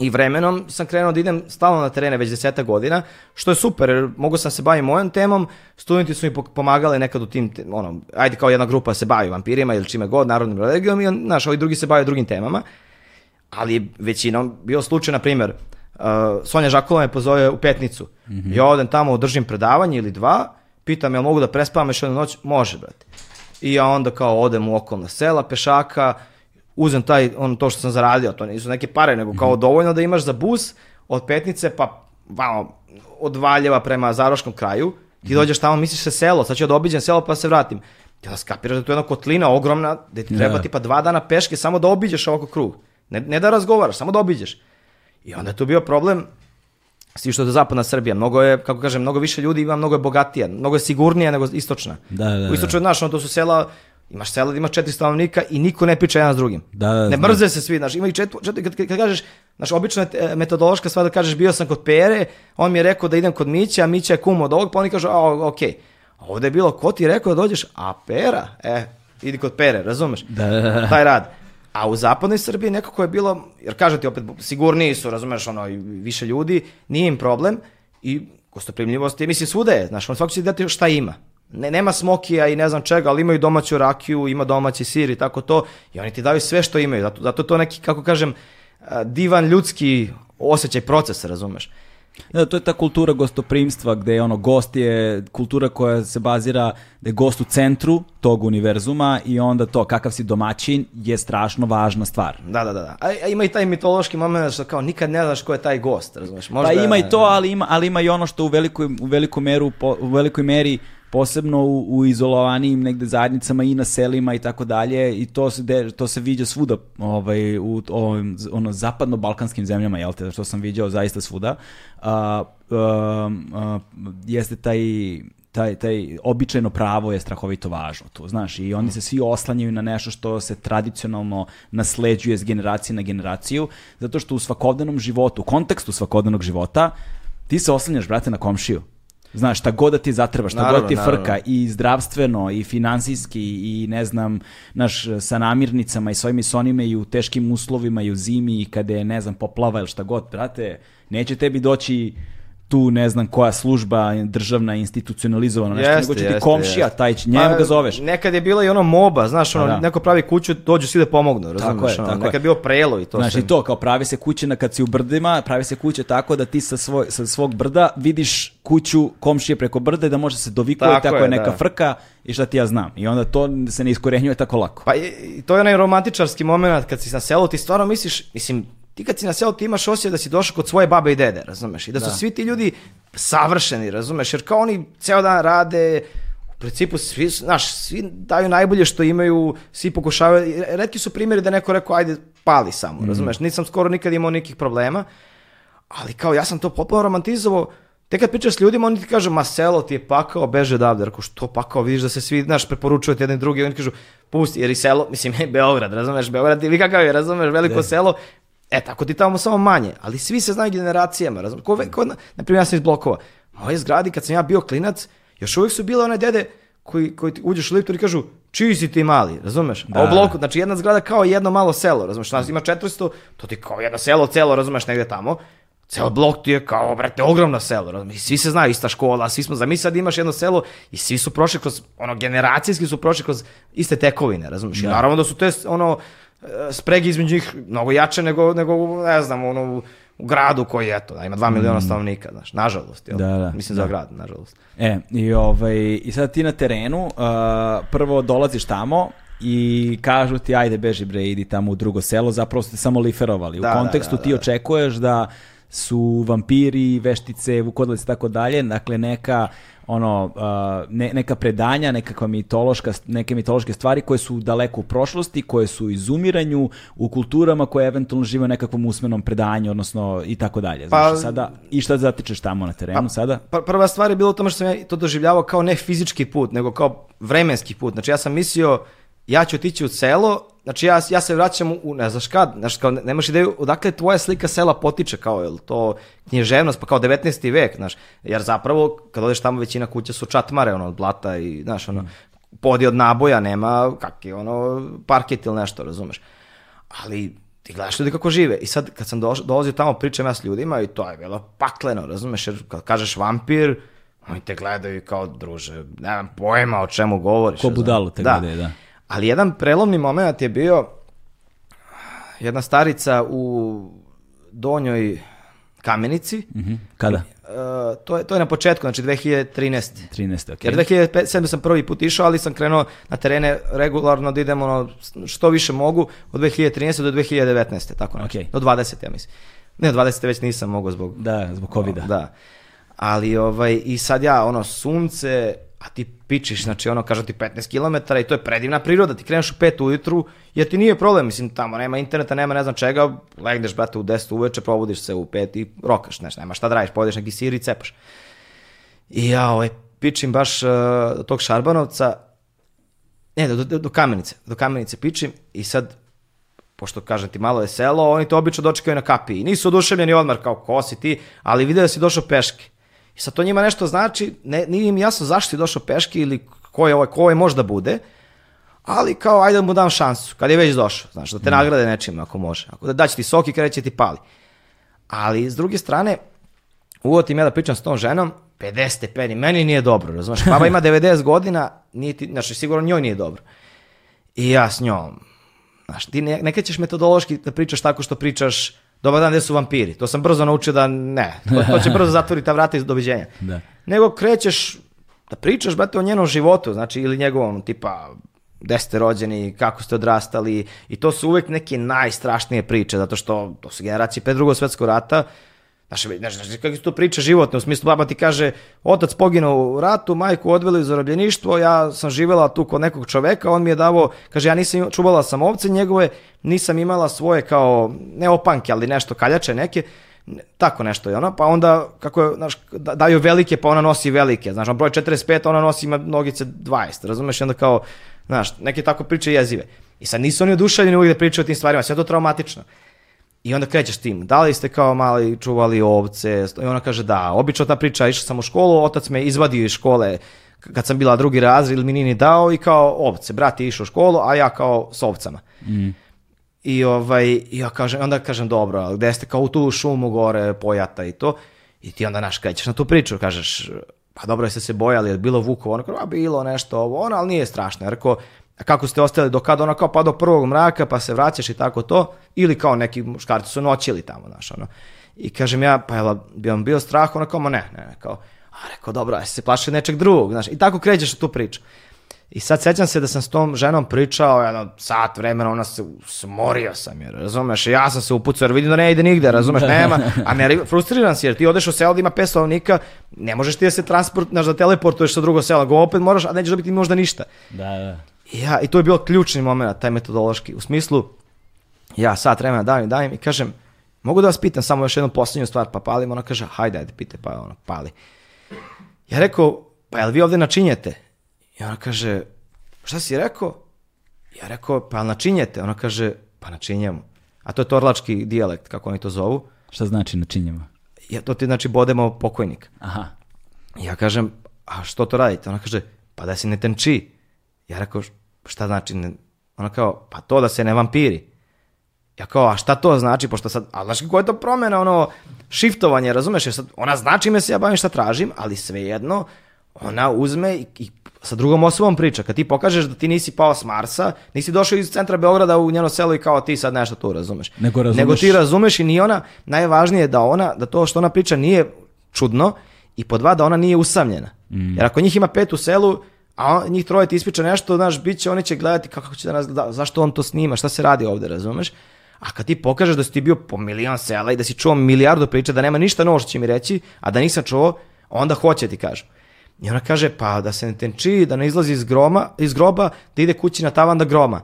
I vremenom sam krenuo da idem stalno na terene već deseta godina, što je super, jer mogu sam se bavim mojom temom, studenti su mi pomagali nekad u tim, ono, ajde kao jedna grupa se bavi vampirima ili čime god, narodnim religijom, i znaš, ovi drugi se bave drugim temama, ali većinom bio slučaj, na primjer, uh, Sonja Žakula me pozove u petnicu, mm -hmm. ja odem tamo, održim predavanje ili dva, pitam jel mogu da prespavam još jednu noć, može, brate i ja onda kao odem u okolna sela pešaka, uzem taj, on, to što sam zaradio, to nisu neke pare, nego kao mhm. dovoljno da imaš za bus od Petnice pa vamo, od Valjeva prema Zaroškom kraju, ti mhm. dođeš tamo, misliš se selo, sad ću ja da obiđem selo pa se vratim. Ti da skapiraš da je to jedna kotlina ogromna, da ti treba tipa dva dana peške samo da obiđeš ovako krug. Ne, ne da razgovaraš, samo da obiđeš. I onda je tu bio problem, Isto što je zapadna Srbija, mnogo je, kako kažem, mnogo više ljudi ima, mnogo je bogatija, mnogo je sigurnija nego istočna. Da, da, da. U istočnoj, znaš, da. ono, to su sela, imaš sela ima četiri stanovnika i niko ne piče jedan s drugim. Da, da ne znam. mrze se svi, znaš, ima i četiri, četiri kad, kad, kažeš, znaš, obično je metodološka stvar da kažeš bio sam kod Pere, on mi je rekao da idem kod Mića, a Mića je kum od ovog, pa oni kažu, a, okej. Okay. A ovdje je bilo, ko ti je rekao da dođeš? A Pera, e, idi kod Pere, razumeš? Da, da, da. Taj rad. A u zapadnoj Srbiji nekako je bilo, jer kažete opet, sigurniji su, razumeš, ono, više ljudi, nije im problem i gostoprimljivost je, mislim, svuda je, znaš, on svako će dati šta ima. Ne, nema smokija i ne znam čega, ali imaju domaću rakiju, ima domaći sir i tako to i oni ti daju sve što imaju, zato, zato to neki, kako kažem, divan ljudski osjećaj procesa, razumeš. Da, to je ta kultura gostoprimstva gde je ono gost je kultura koja se bazira da je gost u centru tog univerzuma i onda to kakav si domaćin je strašno važna stvar. Da, da, da. A, da. a ima i taj mitološki moment što kao nikad ne znaš ko je taj gost, razumeš? Možda... Pa ima i to, ali ima, ali ima i ono što u velikoj, u velikoj, meru, po, u velikoj meri posebno u, u izolovanijim negde zajednicama i na selima i tako dalje i to se de, to se viđa svuda ovaj u ovim ono zapadno balkanskim zemljama jel te što sam viđao zaista svuda a, a, um, a, jeste taj taj, taj običajno pravo je strahovito važno tu, znaš, i oni se svi oslanjaju na nešto što se tradicionalno nasleđuje s generacije na generaciju, zato što u svakodnevnom životu, u kontekstu svakodnevnog života, ti se oslanjaš, brate, na komšiju. Znaš, šta god da ti zatreba, šta naravno, god ti frka naravno. i zdravstveno i finansijski i ne znam, naš, sa namirnicama i svojim i s onime i u teškim uslovima i u zimi i kada je, ne znam, poplava ili šta god, brate, neće tebi doći tu ne znam koja služba državna institucionalizovana nešto jeste, nego će ti komšija jeste. taj će njemu ga pa, zoveš nekad je bila i ono moba znaš ono pa da. neko pravi kuću dođu svi da pomognu razumiješ tako je, ono, tako nekad je bio prelo i to znaš i to kao pravi se kuće na kad si u brdima pravi se kuće tako da ti sa, svoj, sa svog brda vidiš kuću komšije preko brda i da može se dovikuje tako, tako je, neka da. frka i šta ti ja znam i onda to se ne iskorenjuje tako lako pa i, to je onaj romantičarski momenat kad si na selu ti stvarno misliš mislim ti kad si na selu ti imaš osjećaj da si došao kod svoje babe i dede, razumeš? I da su da. svi ti ljudi savršeni, razumeš? Jer kao oni ceo dan rade, u principu svi, znaš, svi daju najbolje što imaju, svi pokušavaju. Redki su primjeri da neko rekao ajde pali samo, mm. razumeš? Nisam skoro nikad imao nikih problema, ali kao ja sam to potpuno romantizovao, Te kad pričaš s ljudima, oni ti kažu, ma selo ti je pakao, beže odavde. Rekao, što pakao, vidiš da se svi, znaš, preporučujete jedni drugi. Oni kažu, pusti, jer i selo, mislim, je [laughs] Beograd, razumeš, Beograd ili kakav je, razumeš, veliko De. selo, E, tako ti tamo samo manje, ali svi se znaju generacijama, razumiješ? Ko, ko, na primjer, ja sam iz blokova. Moje zgradi, kad sam ja bio klinac, još uvijek su bile one dede koji, koji ti uđeš u liftu i kažu, čiji si ti mali, razumeš? Da. A u da, da. bloku, znači jedna zgrada kao jedno malo selo, razumeš? Znači, ima 400, to ti kao jedno selo, celo, razumeš, negde tamo. Ceo blok ti je kao, brate, ogromno selo, razumeš? I svi se znaju, ista škola, svi smo, za mi sad imaš jedno selo i svi su prošli kroz, ono, generacijski su prošli kroz iste tekovine, razumeš? I da. naravno da su te, ono, E, spreg između njih mnogo jače nego, nego ne znam, ono, u gradu koji, eto, da, ima 2 miliona mm. stanovnika, znaš, nažalost, jel? Da, da, Mislim da. za grad, nažalost. E, i, ovaj, i sad ti na terenu, uh, prvo dolaziš tamo, i kažu ti ajde beži bre idi tamo u drugo selo zapravo ste samo liferovali da, u da, kontekstu da, da, ti da. očekuješ da su vampiri, veštice, vukodalice i tako dalje, dakle neka ono ne, neka predanja, nekakva mitološka, neke mitološke stvari koje su daleko u prošlosti, koje su u izumiranju, u kulturama koje eventualno žive u nekakvom usmenom predanju, odnosno i tako dalje. Znači, pa, sada, I šta da zatičeš tamo na terenu pa, sada? Pa, prva stvar je bilo u tome što sam ja to doživljavao kao ne fizički put, nego kao vremenski put. Znači ja sam mislio, ja ću otići u selo Znači ja, ja se vraćam u ne znaš kad, znaš kao nemaš ideju odakle tvoja slika sela potiče kao jel to književnost pa kao 19. vek, znaš. Jer zapravo kad odeš tamo većina kuća su čatmare ono od blata i znaš ono podi od naboja nema kakvi ono parket ili nešto, razumeš. Ali ti gledaš ljudi kako žive. I sad kad sam doš, dolazio tamo pričam ja s ljudima i to je bilo pakleno, razumeš, jer kad kažeš vampir, oni te gledaju kao druže, nemam pojma o čemu govoriš. Ko budalo te da. gledaju, da. Ali jedan prelomni moment je bio jedna starica u donjoj kamenici. Mm -hmm. Kada? Uh, to, je, to je na početku, znači 2013. 13. Okay. Jer 2007. sam prvi put išao, ali sam krenuo na terene regularno da idemo ono, što više mogu od 2013. do 2019. Tako nešto. Okay. Do 20. ja mislim. Ne, 20. već nisam mogao zbog... Da, zbog covid -a. Da. Ali ovaj, i sad ja, ono, sunce, a ti pičiš, znači ono, kažu ti 15 km i to je predivna priroda, ti kreneš u 5 ujutru, jer ti nije problem, mislim, tamo nema interneta, nema ne znam čega, legneš, brate, u 10 uveče, probudiš se u 5 i rokaš, znaš, nema šta da radiš, pojedeš neki sir i cepaš. I ja, ovaj, pičim baš uh, tog Šarbanovca, ne, do, do, do kamenice, do kamenice pičim i sad pošto kažem ti malo je selo, oni te obično dočekaju na kapi nisu oduševljeni odmar kao kosi ti, ali vide da si došao peške. I sad to njima nešto znači, ne, nije im jasno zašto je došao peški ili ko je ovaj, ko ovaj možda bude, ali kao ajde da mu dam šansu, kad je već došao, znaš, da te mm. nagrade nečim ako može. Ako da daće ti sok i kreće da ti pali. Ali s druge strane, uvotim ja da pričam s tom ženom, 50 stepeni, meni nije dobro, razumeš? Baba ima 90 [laughs] godina, nije ti, znači sigurno njoj nije dobro. I ja s njom, znaš, ti ne, ne krećeš metodološki da pričaš tako što pričaš dobar dan, gde su vampiri? To sam brzo naučio da ne, to, će [laughs] brzo zatvoriti ta vrata iz doviđenja. Da. Nego krećeš da pričaš, brate, o njenom životu, znači, ili njegovom, tipa, gde ste rođeni, kako ste odrastali, i to su uvek neke najstrašnije priče, zato što to su generacije pre drugog svetskog rata, Znaš, znaš, znaš kako su to priče životne, u smislu baba ti kaže, otac poginuo u ratu, majku odveli u zarobljeništvo, ja sam živela tu kod nekog čoveka, on mi je davo, kaže, ja nisam čuvala sam ovce njegove, nisam imala svoje kao, ne opanke, ali nešto kaljače neke, tako nešto je ono, pa onda kako je, znaš, da, daju velike, pa ona nosi velike, znaš, on broj 45, ona nosi ima nogice 20, razumeš, I onda kao, znaš, neke tako priče jezive. I sad nisu oni oduševljeni uvijek da pričaju o tim stvarima, sve je to traumatično. I onda krećeš tim. Da li ste kao mali čuvali ovce? I ona kaže da. Obično ta priča, išao sam u školu, otac me izvadio iz škole kad sam bila drugi razred ili mi nini dao i kao ovce. Brat je išao u školu, a ja kao s ovcama. Mm. I ovaj, ja kažem, onda kažem dobro, gde ste kao u tu šumu gore pojata i to. I ti onda naš krećeš na tu priču, kažeš pa dobro jeste se bojali, je bilo vukova, ono kao, a bilo nešto ovo, ono, ali nije strašno. Ja rekao, kako ste ostali do kada, ono kao pa do prvog mraka, pa se vraćaš i tako to, ili kao neki muškarci su noćili tamo, znaš, ono. I kažem ja, pa jel, bi vam bio strah, ono kao, ne, ne, ne, kao, a rekao, dobro, ja se plašio nečeg drugog, znaš, i tako krećeš tu priču. I sad sećam se da sam s tom ženom pričao jedno sat vremena, ona se smorio sam jer, razumeš, ja sam se upucao jer vidim da ne ide nigde, razumeš, [laughs] da. nema, a ne, frustriran si jer ti odeš u selo da ima 5 stanovnika, ne možeš ti da se transportnaš, da teleportuješ sa drugo selo, go opet moraš, a nećeš dobiti možda ništa. Da, da ja, i to je bio ključni moment, taj metodološki, u smislu, ja sat vremena davim i dajem i kažem, mogu da vas pitam samo još jednu poslednju stvar, pa palim, ona kaže, hajde, ajde, pite, pa ona pali. Ja rekao, pa jel vi ovde načinjete? I ona kaže, šta si rekao? Ja rekao, pa jel načinjete? Ona kaže, pa načinjemo. A to je torlački dijalekt, kako oni to zovu. Šta znači načinjemo? Ja, to ti znači bodemo pokojnik. Aha. Ja kažem, a što to radite? Ona kaže, pa da se ne tenči. Ja rekao, šta znači? Ne? Ona kao, pa to da se ne vampiri. Ja kao, a šta to znači, pošto sad, a znaš koja je to promjena, ono, šiftovanje, razumeš? ja sad, ona znači me se ja bavim šta tražim, ali svejedno, ona uzme i, i sa drugom osobom priča. Kad ti pokažeš da ti nisi pao s Marsa, nisi došao iz centra Beograda u njeno selo i kao ti sad nešto tu razumeš. Nego, razumeš. Nego ti razumeš i ni ona, najvažnije je da ona, da to što ona priča nije čudno i po dva da ona nije usamljena. Mm. Jer ako njih ima pet u selu, a njih troje ti ispriča nešto, znaš, bit će, oni će gledati kako će danas gledati, zašto on to snima, šta se radi ovde, razumeš? A kad ti pokažeš da si ti bio po milion sela i da si čuo milijardu priča, da nema ništa novo što će mi reći, a da nisam čuo, onda hoće ti kažu. I ona kaže, pa da se ne tenči, da ne izlazi iz, groma, iz groba, da ide kući na tavan da groma.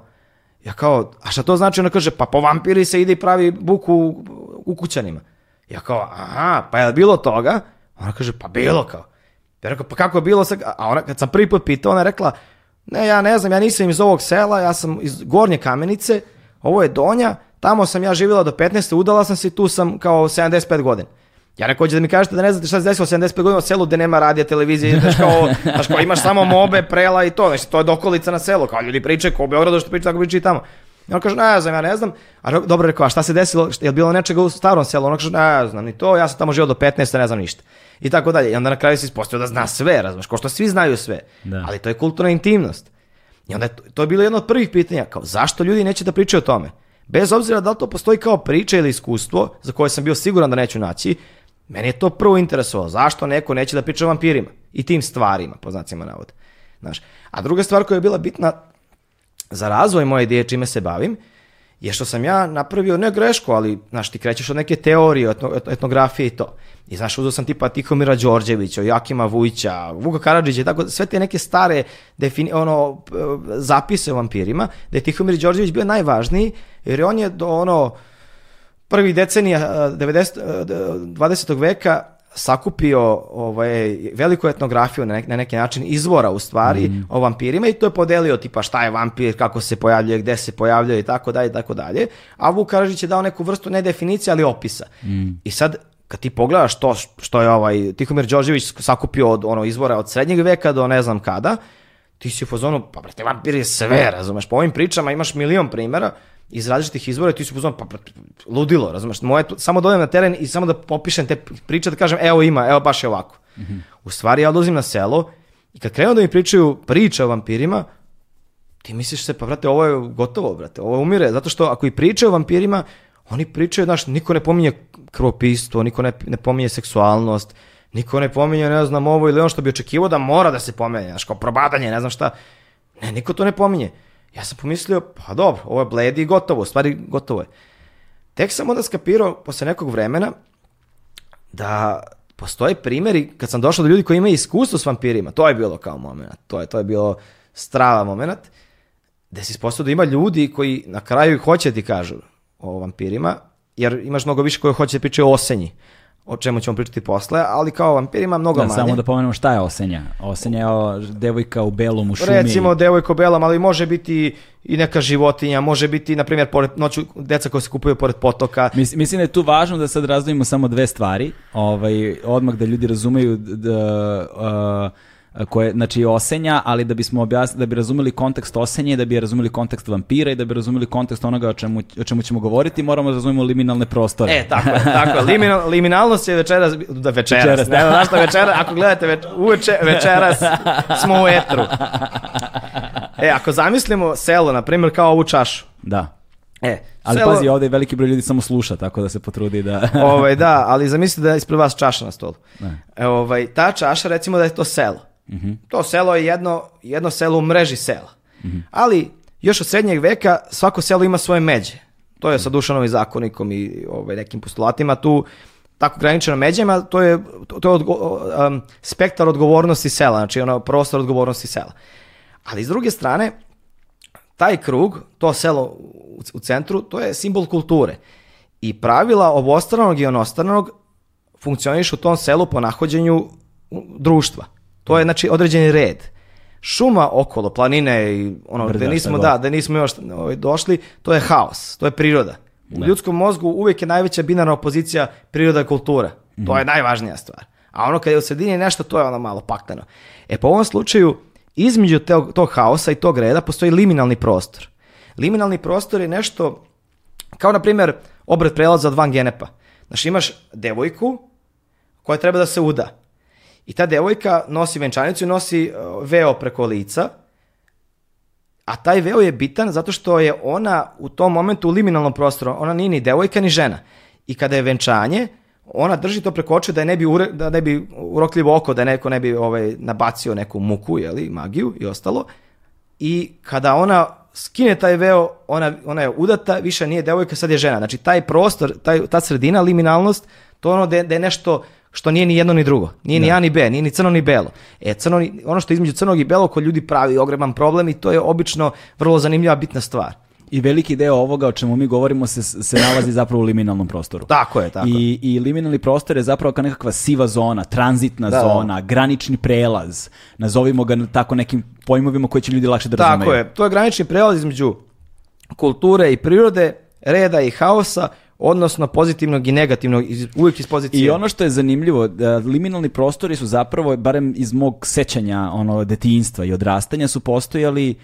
Ja kao, a šta to znači? Ona kaže, pa po vampiri se ide i pravi buku u kućanima. Ja kao, aha, pa je bilo toga? Ona kaže, pa bilo kao. Ja rekao, pa kako je bilo? Sa... A ona, kad sam prvi put pitao, ona je rekla, ne, ja ne znam, ja nisam iz ovog sela, ja sam iz Gornje Kamenice, ovo je Donja, tamo sam ja živjela do 15. Udala sam se i tu sam kao 75 godina. Ja rekao, da mi kažete da ne znate šta se desilo 75 godina u selu gde nema radija, televizije, znaš kao, znaš kao imaš samo mobe, prela i to, znači to je dokolica na selu, kao ljudi pričaju, ko u Beogradu što pričaju, tako pričaju i tamo. I on kaže, ne znam, ja ne znam. A dobro rekao, a šta se desilo, je bilo nečega u starom selu? Ona kaže, ne znam, ni to, ja sam tamo živio do 15, ne znam ništa i tako dalje. I onda na kraju se ispostavio da zna sve, razumeš, kao što svi znaju sve. Da. Ali to je kulturna intimnost. I onda je to, to je bilo jedno od prvih pitanja, kao zašto ljudi neće da pričaju o tome? Bez obzira da li to postoji kao priča ili iskustvo, za koje sam bio siguran da neću naći, meni je to prvo interesovalo. Zašto neko neće da priča o vampirima i tim stvarima, po znacima navoda. Znaš. A druga stvar koja je bila bitna za razvoj moje ideje čime se bavim, je što sam ja napravio ne grešku, ali znaš, ti krećeš od neke teorije, etno, etnografije i to. I znaš, uzeo sam tipa Tihomira Đorđevića, Jakima Vujića, Vuka Karadžića i tako, sve te neke stare defini, ono, zapise o vampirima, da je Tihomir Đorđević bio najvažniji, jer on je do ono, prvi decenija 90, eh, 20. Eh, veka sakupio ovaj, veliku etnografiju na, ne, na neki način izvora u stvari mm. o vampirima i to je podelio tipa šta je vampir, kako se pojavljuje, gde se pojavljuje i tako dalje i tako dalje. A Vuk Karadžić je dao neku vrstu ne definicije, ali opisa. Mm. I sad kad ti pogledaš to što je ovaj Tihomir Đorđević sakupio od ono izvora od srednjeg veka do ne znam kada, ti si u fazonu, pa brate, vampir je sve, razumeš, po ovim pričama imaš milion primera, iz različitih izvora i ti si uzman, pa, pa, ludilo, razumeš? Moje, samo da odem na teren i samo da popišem te priče, da kažem, evo ima, evo baš je ovako. Mm -hmm. U stvari, ja odlazim na selo i kad krenu da mi pričaju priče o vampirima, ti misliš se, pa brate, ovo je gotovo, brate, ovo umire, zato što ako i pričaju o vampirima, oni pričaju, znaš, niko ne pominje kropistvo, niko ne, ne pominje seksualnost, niko ne pominje, ne znam, ovo ili ono što bi očekivao da mora da se pominje, znaš, kao probadanje, ne znam šta. Ne, niko to ne pominje. Ja sam pomislio, pa dobro, ovo je bledi i gotovo, u stvari gotovo je. Tek sam onda skapirao posle nekog vremena da postoje primeri kad sam došao do ljudi koji imaju iskustvo s vampirima. To je bilo kao moment, to je, to je bilo strava moment. Da si ispostavio da ima ljudi koji na kraju hoće da ti kažu o vampirima, jer imaš mnogo više koji hoće da pričaju o osenji o čemu ćemo pričati posle, ali kao vampir ima mnogo da, manje. Samo da pomenemo šta je Osenja. Osenja je devojka u belom u šumi. Recimo devojka u belom, ali može biti i neka životinja, može biti, na primjer, pored noću deca koja se kupuju pored potoka. Mis, mislim da je tu važno da sad razdvojimo samo dve stvari, ovaj, odmah da ljudi razumeju da, uh, koje, znači osenja, ali da bismo objasnili, da bi razumeli kontekst osenje, da bi razumeli kontekst vampira i da bi razumeli kontekst onoga o čemu, o čemu ćemo govoriti, moramo da razumemo liminalne prostore. E, tako je, tako je. [laughs] Liminal, liminalnost je večeras, da večeras, večeras da. ne, znaš šta večeras, ako gledate več, uveče, večeras smo u etru. E, ako zamislimo selo, na primjer, kao ovu čašu. Da. E, ali selo... pazi, ovdje veliki broj ljudi samo sluša, tako da se potrudi da... ovaj, da, ali zamislite da je ispred vas čaša na stolu. Da. E, ovaj, ta čaša, recimo da je to selo. Mm -hmm. To selo je jedno, jedno selo u mreži sela. Mm -hmm. Ali još od srednjeg veka svako selo ima svoje međe. To je sa mhm. Dušanovim zakonikom i ovaj, nekim postulatima tu tako ograničeno međama, to je, to je odgo, um, spektar odgovornosti sela, znači ono prostor odgovornosti sela. Ali s druge strane, taj krug, to selo u, u centru, to je simbol kulture. I pravila obostranog i onostranog funkcionišu u tom selu po nahođenju društva. To je znači određeni red. Šuma okolo, planine i ono gdje nismo, da, da nismo još ovaj, došli, to je haos, to je priroda. U ne. ljudskom mozgu uvek je najveća binarna opozicija priroda i kultura. Mm. To mhm. je najvažnija stvar. A ono kad je u sredini nešto, to je ono malo paktano. E po pa ovom slučaju, između tog, tog haosa i tog reda postoji liminalni prostor. Liminalni prostor je nešto kao, na primjer, obred prelaza od van genepa. Znači imaš devojku koja treba da se uda. I ta devojka nosi venčanicu i nosi e, veo preko lica, a taj veo je bitan zato što je ona u tom momentu u liminalnom prostoru, ona nije ni devojka ni žena. I kada je venčanje, ona drži to preko očiju da ne bi, ure, da ne bi urokljivo oko, da neko ne bi ovaj, nabacio neku muku, je li magiju i ostalo. I kada ona skine taj veo, ona, ona je udata, više nije devojka, sad je žena. Znači taj prostor, taj, ta sredina, liminalnost, to ono da je da nešto što nije ni jedno ni drugo. Nije ni da. A ni B, nije ni crno ni belo. E, crno, ono što je između crnog i belo, ko ljudi pravi ogreban problem i to je obično vrlo zanimljiva bitna stvar. I veliki deo ovoga o čemu mi govorimo se, se nalazi zapravo u liminalnom prostoru. Tako je, tako. I, i liminalni prostor je zapravo kao nekakva siva zona, tranzitna da, zona, da. granični prelaz. Nazovimo ga tako nekim pojmovima koje će ljudi lakše da razumeju. Tako je, to je granični prelaz između kulture i prirode, reda i haosa odnosno pozitivnog i negativnog, iz, uvijek iz pozicije. I ono što je zanimljivo, da liminalni prostori su zapravo, barem iz mog sećanja ono, detinjstva i odrastanja, su postojali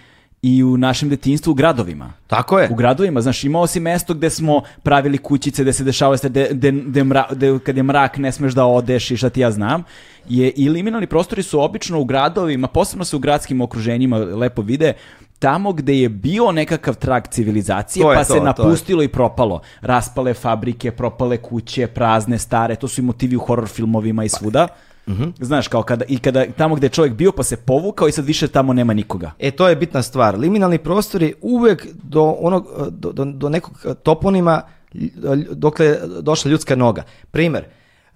i u našem detinstvu u gradovima. Tako je. U gradovima, znaš, imao si mesto gde smo pravili kućice, gde se dešavalo ste, de, de, mra, de, kad je mrak ne smeš da odeš i šta ti ja znam. Je, I liminalni prostori su obično u gradovima, posebno se u gradskim okruženjima lepo vide, tamo gde je bio nekakav trag civilizacije, to pa to, se napustilo i propalo. Raspale fabrike, propale kuće, prazne, stare, to su i motivi u horror filmovima i pa, svuda. Mm -hmm. Znaš, kao kada, i kada tamo gdje je čovjek bio pa se povukao i sad više tamo nema nikoga. E, to je bitna stvar. Liminalni prostori uvek do, onog, do, do, do nekog toponima dokle je došla ljudska noga. Primer,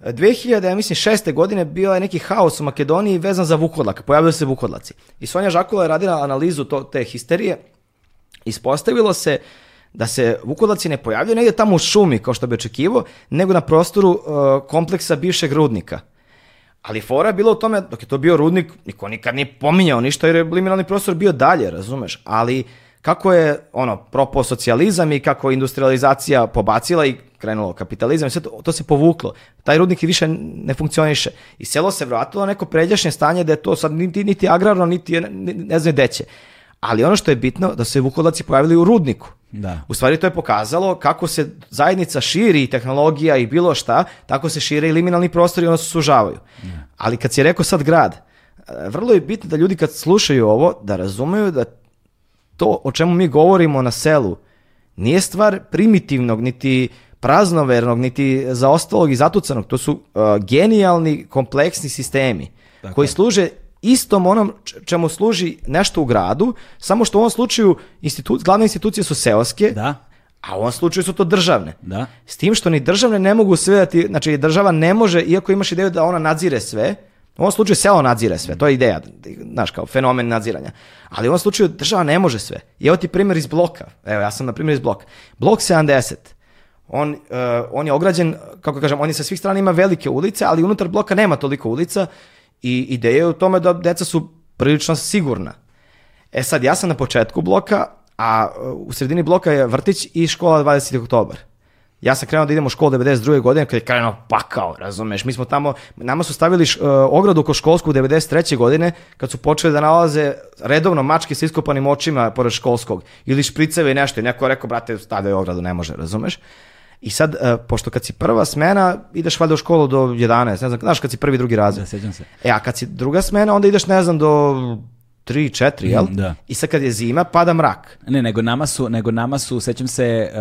2000, ja mislim, šeste godine bio je neki haos u Makedoniji vezan za vukodlaka. Pojavili se vukodlaci. I Sonja Žakula je radila analizu to, te histerije. Ispostavilo se da se vukodlaci ne pojavljaju negdje tamo u šumi, kao što bi očekivao, nego na prostoru uh, kompleksa bivšeg rudnika. Ali fora je bilo u tome, dok je to bio rudnik, niko nikad nije pominjao ništa jer je liminalni prostor bio dalje, razumeš? Ali kako je ono propao socijalizam i kako je industrializacija pobacila i krenulo kapitalizam i sve to, to se povuklo. Taj rudnik i više ne funkcioniše. I selo se vratilo na neko pređašnje stanje da je to sad niti, niti agrarno, niti ne, ne znam gde će. Ali ono što je bitno, da su se vukodaci pojavili u rudniku. Da. U stvari to je pokazalo kako se zajednica širi i tehnologija i bilo šta, tako se šire i liminalni prostori i ono se sužavaju. Da. Ali kad si je rekao sad grad, e, vrlo je bitno da ljudi kad slušaju ovo, da razumeju da to o čemu mi govorimo na selu nije stvar primitivnog, niti praznovernog, niti zaostalog i zatucanog. To su uh, genijalni, kompleksni sistemi dakle. koji služe istom onom čemu služi nešto u gradu, samo što u ovom slučaju institu, glavne institucije su seoske, da. a u ovom slučaju su to državne. Da. S tim što ni državne ne mogu sve, da ti, znači država ne može, iako imaš ideju da ona nadzire sve, U ovom slučaju selo nadzire sve, to je ideja, znaš kao fenomen nadziranja. Ali u ovom slučaju država ne može sve. I evo ti primjer iz bloka, evo ja sam na primjer iz bloka. Blok 70, on, uh, on je ograđen, kako kažem, on je sa svih strana ima velike ulice, ali unutar bloka nema toliko ulica i ideja je u tome da deca su prilično sigurna. E sad, ja sam na početku bloka, a e, u sredini bloka je vrtić i škola 20. oktobar. Ja sam krenuo da idem u školu 92. godine kad je krenuo pakao, razumeš? Mi smo tamo, nama su stavili uh, ogradu oko školsku 93. godine kad su počeli da nalaze redovno mačke sa iskopanim očima pored školskog ili špriceve i nešto. I neko je rekao, brate, stavljaj ogradu, ne može, razumeš? I sad, uh, pošto kad si prva smena, ideš valjda u školu do 11, ne znam, znaš kad si prvi, drugi razred. Da, sećam se. E, a kad si druga smena, onda ideš, ne znam, do 3, 4, jel? Da. I sad kad je zima, pada mrak. Ne, nego nama su, nego nama su sećam se,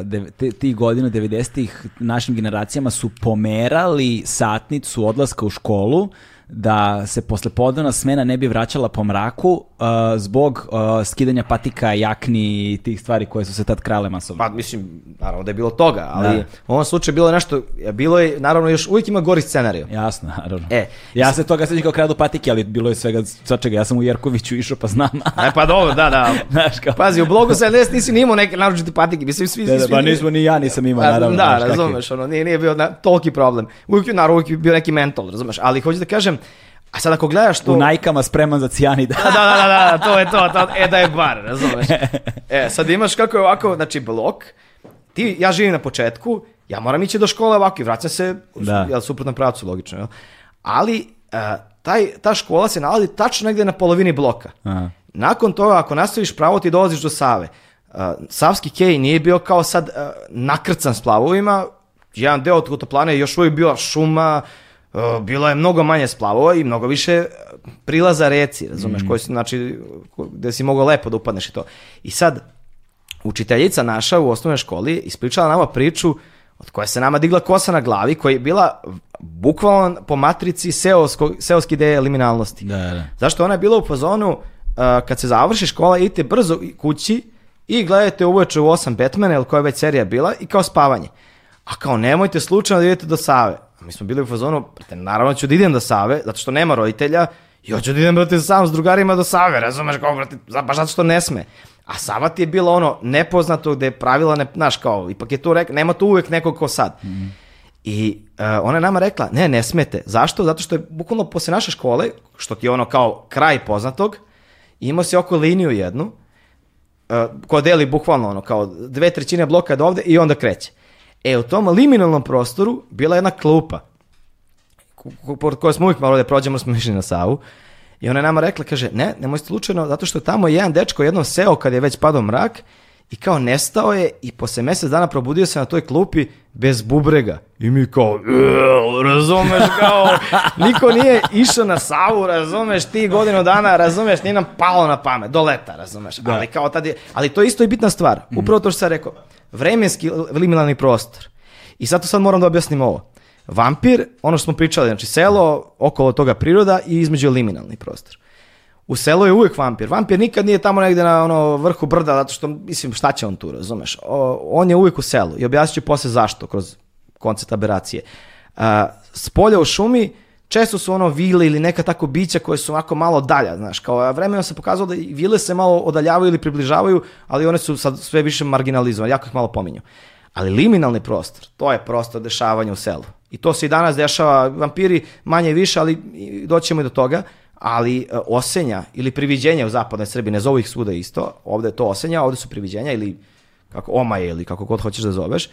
uh, de, te, tih 90-ih našim generacijama su pomerali satnicu odlaska u školu da se posle podana smena ne bi vraćala po mraku uh, zbog uh, skidanja patika, jakni i tih stvari koje su se tad krale masovno. Pa mislim, naravno da je bilo toga, ali da. u ovom slučaju bilo je nešto, bilo je, naravno još uvijek ima gori scenariju. Jasno, naravno. E, ja se toga sećam kao kradu patike, ali bilo je svega, svačega, ja sam u Jerkoviću išao pa znam. [laughs] e, pa dobro, da, da. [laughs] Znaš kao. Pazi, u blogu se 70 nisi ni neke naručiti patike, mislim svi, da, da, svi, Pa nismo ni ja nisam imao, da, naravno. Da, razumeš, ono, nije, nije bio na, toliki problem. Uvijek, naravno, uvijek bio neki mental, razumeš, ali hoću da kažem, A sad ako gledaš to... U najkama spreman za cijani da. da, da, da, da, to je to, to e da je bar, razumeš. [laughs] E, sad imaš kako je ovako, znači blok, ti, ja živim na početku, ja moram ići do škole ovako i vraćam se, da. jel, suprotnom pravcu, logično, jel? Ali, uh, taj, ta škola se nalazi tačno negde na polovini bloka. Aha. Nakon toga, ako nastaviš pravo, ti dolaziš do Save. Uh, Savski kej nije bio kao sad uh, nakrcan s plavovima, jedan deo od kotoplane još uvijek bila šuma, Eh, bilo je mnogo manje splavova i mnogo više eh, prilaza reci, razumeš, mm. koji su, znači, gde si mogao lepo da upadneš i to. I sad, učiteljica naša u osnovnoj školi ispričala nama priču od koje se nama digla kosa na glavi, koja je bila bukvalno po matrici seosko, seoski ideje liminalnosti. Da, da. Zašto ona je bila u pozonu uh, eh, kad se završi škola, idite brzo kući i gledajte uveče u 8 Batmana, ili koja je već serija bila, i kao spavanje. A kao nemojte slučajno da idete do Save mi smo bili u fazonu, brate, naravno ću da idem do Save, zato što nema roditelja, i hoću da idem, brate, sam s drugarima do Save, razumeš, kao, brate, baš zato što ne sme. A Sava ti je bilo ono nepoznato gde je pravila, ne, znaš, kao, ipak je tu rek, nema tu uvek nekog ko sad. Mm I uh, ona je nama rekla, ne, ne smete. Zašto? Zato što je bukvalno posle naše škole, što ti je ono kao kraj poznatog, imao si oko liniju jednu, uh, koja deli bukvalno ono kao dve trećine bloka do ovde i onda kreće. E, u tom liminalnom prostoru bila je jedna klupa pored koje smo uvijek malo da prođemo, smo išli na Savu. I ona je nama rekla, kaže, ne, nemojte slučajno, zato što tamo je jedan dečko jednom seo kad je već padao mrak i kao nestao je i posle mjesec dana probudio se na toj klupi bez bubrega. I mi kao, razumeš kao, niko nije išao na Savu, razumeš, ti godinu dana, razumeš, nije nam palo na pamet, do leta, razumeš. Da. Ali kao tad je, ali to isto je bitna stvar, upravo to što sam rekao vremenski liminalni prostor. I sad to sad moram da objasnim ovo. Vampir, ono što smo pričali, znači selo, okolo toga priroda i između liminalni prostor. U selu je uvek vampir. Vampir nikad nije tamo negde na ono vrhu brda, zato što, mislim, šta će on tu, razumeš? O, on je uvek u selu i objasnit ću poslije zašto, kroz koncept aberacije. A, spolja u šumi često su ono vile ili neka tako bića koje su onako malo dalja, znaš, kao vremenom se pokazalo da vile se malo odaljavaju ili približavaju, ali one su sad sve više marginalizovane, jako ih malo pominju. Ali liminalni prostor, to je prosto dešavanje u selu. I to se i danas dešava, vampiri manje i više, ali doćemo i do toga, ali e, osenja ili priviđenja u zapadnoj Srbiji, ne zovu ih svuda isto, ovde je to osenja, ovde su priviđenja ili kako omaje ili kako god hoćeš da zoveš,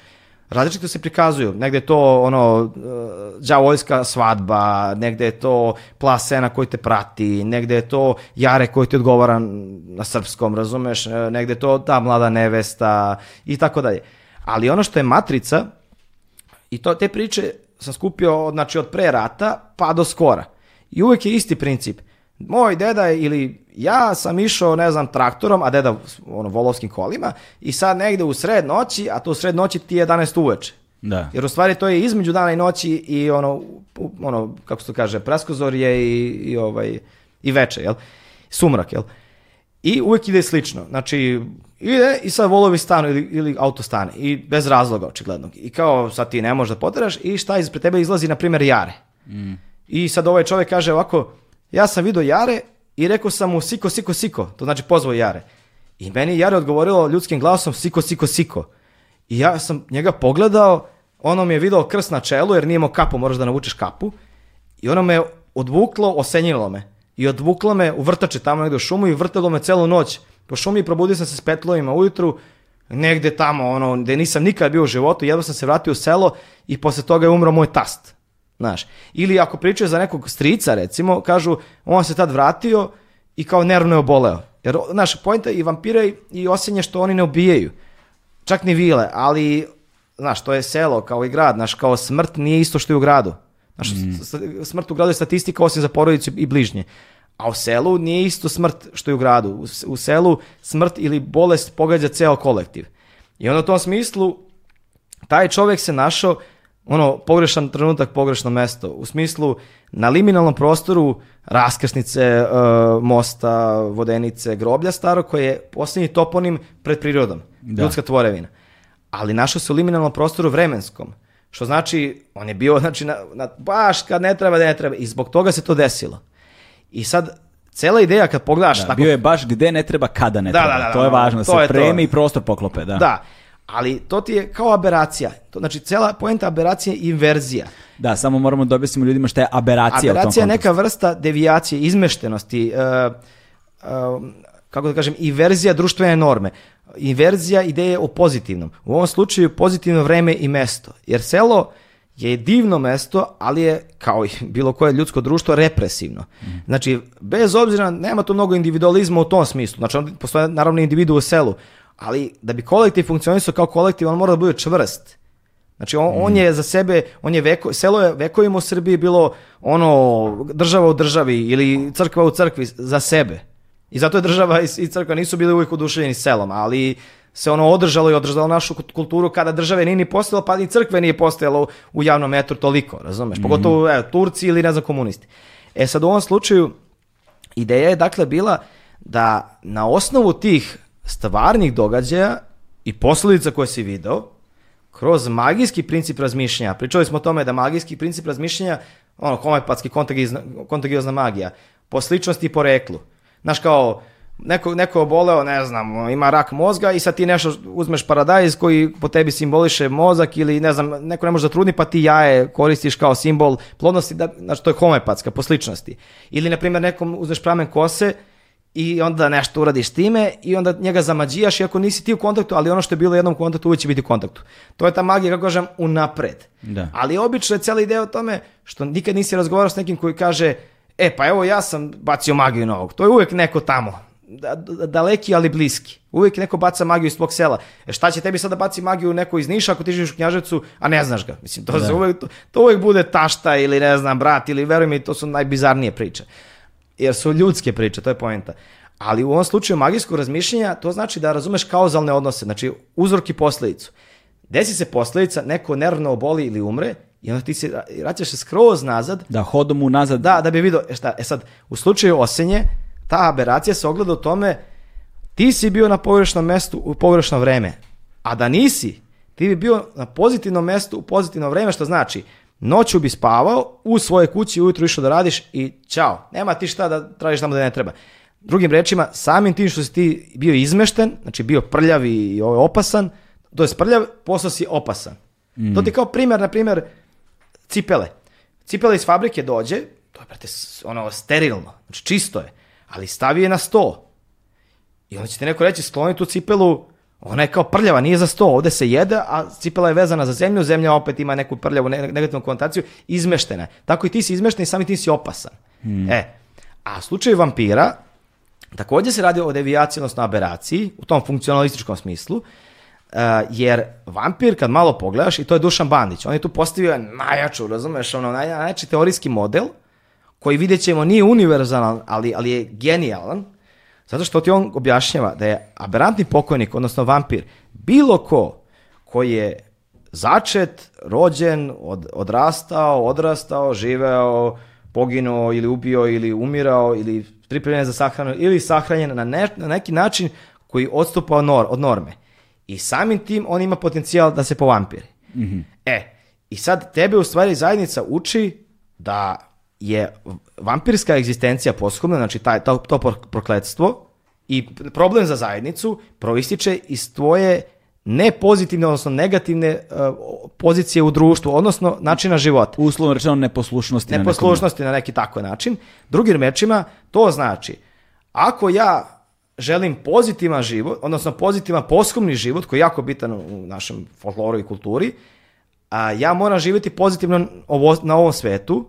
različito se prikazuju. Negde je to ono eh, đavoljska svadba, negde je to plasena koji te prati, negde je to jare koji ti odgovara na srpskom, razumeš? Eh, negde je to ta mlada nevesta i tako dalje. Ali ono što je matrica i to te priče sam skupio znači od pre rata pa do skora. I uvek je isti princip moj deda ili ja sam išao, ne znam, traktorom, a deda ono, volovskim kolima i sad negde u sred noći, a to u sred noći ti je 11 uveče. Da. Jer u stvari to je između dana i noći i ono, ono kako se to kaže, praskozor je i, i, ovaj, i veče, jel? Sumrak, jel? I uvek ide slično. Znači, ide i sad volovi stanu ili, ili auto stane. I bez razloga, očiglednog. I kao sad ti ne možeš da poteraš i šta iz ispred tebe izlazi, na primer, jare. Mm. I sad ovaj čovek kaže ovako, Ja sam vidio Jare i rekao sam mu siko, siko, siko. To znači pozvao Jare. I meni Jare odgovorilo ljudskim glasom siko, siko, siko. I ja sam njega pogledao, ono mi je video krst na čelu jer nije imao kapu, moraš da navučeš kapu. I ono me odvuklo, osenjilo me. I odvuklo me u vrtače tamo negde u šumu i vrtalo me celu noć. Po šumi i probudio sam se s petlovima ujutru, negde tamo, ono, gde nisam nikad bio u životu, jedva sam se vratio u selo i posle toga je umro moj tast. Znaš, ili ako pričaju za nekog strica, recimo, kažu, on se tad vratio i kao nervno je oboleo. Jer, znaš, pojenta i vampire i osjenje što oni ne ubijaju. Čak ni vile, ali, znaš, to je selo kao i grad, znaš, kao smrt nije isto što i u gradu. Znaš, mm. smrt u gradu je statistika osim za porodicu i bližnje. A u selu nije isto smrt što je u gradu. U selu smrt ili bolest pogađa ceo kolektiv. I onda u tom smislu, taj čovjek se našao ono, pogrešan trenutak, pogrešno mesto. U smislu, na liminalnom prostoru raskrsnice, e, mosta, vodenice, groblja staro, koje je posljednji toponim pred prirodom, da. ljudska tvorevina. Ali našao se u liminalnom prostoru vremenskom, što znači, on je bio, [laughs] znači, na, na, baš kad ne treba, da ne treba. I zbog toga se to desilo. I sad, Cela ideja kad pogledaš... Da, tako... bio je baš gde ne treba, kada ne da, treba. Da, da, to je da, da, da. važno. da se je i prostor poklope. Da. da. Ali to ti je kao aberacija. To, znači, cela poenta aberacije je inverzija. Da, samo moramo da objasnimo ljudima šta je aberacija. Aberacija je neka vrsta devijacije, izmeštenosti, uh, uh, kako da kažem, inverzija društvene norme. Inverzija ideje o pozitivnom. U ovom slučaju pozitivno vreme i mesto. Jer selo je divno mesto, ali je, kao i bilo koje ljudsko društvo, represivno. Mhm. Znači, bez obzira, nema to mnogo individualizma u tom smislu. Znači, postoje naravno individu u selu, Ali da bi kolektiv funkcionisao kao kolektiv, on mora da bude čvrst. Znači on, mm. on je za sebe, on je veko, selo je vekovima u Srbiji bilo ono država u državi ili crkva u crkvi za sebe. I zato je država i, crkva nisu bili uvijek oduševljeni selom, ali se ono održalo i održalo našu kulturu kada države nije ni postojalo, pa ni crkve nije postojalo u javnom metru toliko, razumeš? Mhm. Pogotovo evo, Turci ili ne znam komunisti. E sad u ovom slučaju ideja je dakle bila da na osnovu tih stvarnih događaja i posledica koje si video kroz magijski princip razmišljanja. Pričali smo o tome da magijski princip razmišljanja, ono, homopatski kontagiozna magija, po sličnosti i poreklu. Znaš kao, neko, neko je oboleo, ne znam, ima rak mozga i sad ti nešto uzmeš paradajz koji po tebi simboliše mozak ili ne znam, neko ne može da trudni pa ti jaje koristiš kao simbol plodnosti, da, znači to je homepatska po sličnosti. Ili, na primjer, nekom uzmeš pramen kose i onda nešto uradiš time i onda njega zamađijaš i ako nisi ti u kontaktu, ali ono što je bilo u jednom kontaktu uvijek će biti u kontaktu. To je ta magija, kako kažem, unapred. Da. Ali obično je cijela ideja o tome što nikad nisi razgovarao s nekim koji kaže e pa evo ja sam bacio magiju novog. To je uvek neko tamo. Da, da, daleki ali bliski. Uvek neko baca magiju iz tvog sela. E šta će tebi sada da baci magiju neko iz Niša ako ti živiš u Knjaževcu, a ne znaš ga. Mislim, to, da. uvek, to, to uvijek bude tašta ili ne znam, brat ili veruj mi, to su najbizarnije priče jer su ljudske priče, to je poenta. Ali u ovom slučaju magijskog razmišljenja to znači da razumeš kauzalne odnose, znači uzrok i posledicu. Desi se posledica, neko nervno oboli ili umre, i onda ti se vraćaš se skroz nazad. Da, hodom u nazad. Da, da bi vidio, e šta, e sad, u slučaju osenje, ta aberacija se ogleda u tome, ti si bio na pogrešnom mestu u pogrešno vreme, a da nisi, ti bi bio na pozitivnom mestu u pozitivno vreme, što znači, Noću bi spavao, u svojoj kući ujutro išao da radiš i čao. Nema ti šta da tražiš tamo da ne treba. Drugim rečima, samim tim što si ti bio izmešten, znači bio prljav i ovaj, opasan, to je prljav, posao si opasan. Mm. To ti mm. kao primer, na primer, cipele. Cipele iz fabrike dođe, to je, brate, ono, sterilno, znači čisto je, ali stavi je na sto. I onda će ti neko reći, skloni tu cipelu Ona je kao prljava, nije za sto, ovde se jede, a cipela je vezana za zemlju, zemlja opet ima neku prljavu negativnu konotaciju, izmeštena je. Tako i ti si izmešten i sami ti si opasan. Hmm. E, a slučaj vampira, takođe se radi o devijaciji, odnosno aberaciji, u tom funkcionalističkom smislu, Uh, jer vampir kad malo pogledaš i to je Dušan Bandić, on je tu postavio najjaču, razumeš, ono, naj, najjači teorijski model koji vidjet ćemo nije univerzalan, ali, ali je genijalan Zato što ti on objašnjava da je aberantni pokojnik, odnosno vampir, bilo ko koji je začet, rođen, od, odrastao, odrastao, živeo, poginuo ili ubio ili umirao ili pripremljen za sahranu ili sahranjen na, ne, na neki način koji odstupa od, nor, od, norme. I samim tim on ima potencijal da se povampiri. Mm -hmm. E, i sad tebe u stvari zajednica uči da je vampirska egzistencija poskumna, znači taj, to, to prokledstvo i problem za zajednicu proističe iz tvoje nepozitivne, odnosno negativne uh, pozicije u društvu, odnosno načina života. Uslovno rečeno neposlušnosti. Neposlušnosti na, na neki tako način. Drugim rečima, to znači, ako ja želim pozitivan život, odnosno pozitivan poskumni život, koji je jako bitan u našem folkloru i kulturi, a ja moram živjeti pozitivno na ovom svetu,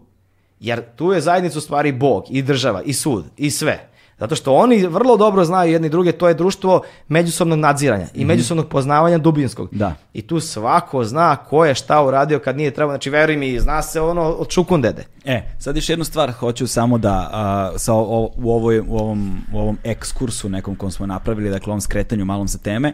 Jer tu je zajednica u stvari Bog i država i sud i sve. Zato što oni vrlo dobro znaju jedni druge, to je društvo međusobnog nadziranja i mhm. međusobnog poznavanja dubinskog. Da. I tu svako zna ko je šta uradio kad nije trebao, znači veruj mi, zna se ono od čukundede. E, sad još jednu stvar hoću samo da a, sa o, u, ovoj, u, ovom, u ovom ekskursu nekom kom smo napravili, dakle ovom skretanju malom sa teme,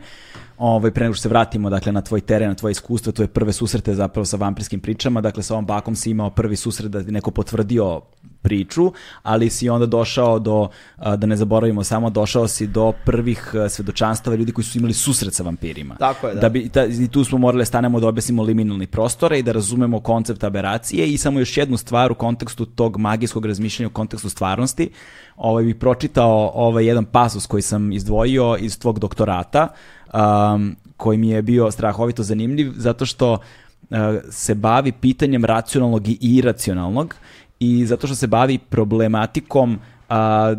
ovaj, pre nego što se vratimo dakle, na tvoj teren, na tvoje iskustva, tvoje prve susrete zapravo sa vampirskim pričama, dakle sa ovom bakom si imao prvi susret da ti neko potvrdio priču, ali si onda došao do, da ne zaboravimo samo, došao si do prvih svedočanstava ljudi koji su imali susret sa vampirima. Tako je, da. da bi, ta, I tu smo morali da stanemo da objasnimo liminalni prostore i da razumemo koncept aberacije i samo još jednu stvar u kontekstu tog magijskog razmišljanja, u kontekstu stvarnosti, ovaj, bi pročitao ovaj jedan pasus koji sam izdvojio iz tvog doktorata, um, koji mi je bio strahovito zanimljiv zato što uh, se bavi pitanjem racionalnog i iracionalnog i zato što se bavi problematikom a,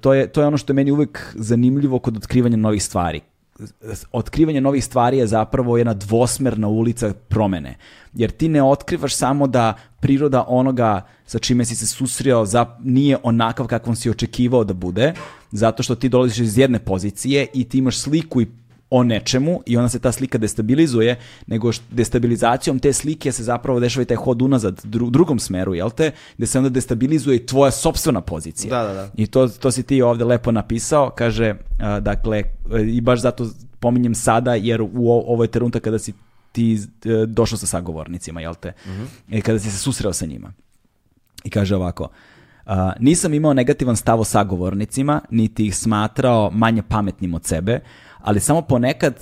to, je, to je ono što je meni uvek zanimljivo kod otkrivanja novih stvari otkrivanje novih stvari je zapravo jedna dvosmerna ulica promene. Jer ti ne otkrivaš samo da priroda onoga sa čime si se susreo za, nije onakav kakvom si očekivao da bude, zato što ti dolaziš iz jedne pozicije i ti imaš sliku i o nečemu i onda se ta slika destabilizuje, nego destabilizacijom te slike se zapravo dešava i taj hod unazad dru, drugom smeru, jel te? Gde se onda destabilizuje tvoja sobstvena pozicija. Da, da, da. I to, to si ti ovde lepo napisao, kaže, a, dakle, e, i baš zato pominjem sada, jer u ovoj trenutak kada si ti e, došao sa sagovornicima, jel te? Mm -hmm. E, I kada si se susreo sa njima. I kaže ovako, a, nisam imao negativan stav o sagovornicima, niti ih smatrao manje pametnim od sebe, ali samo ponekad,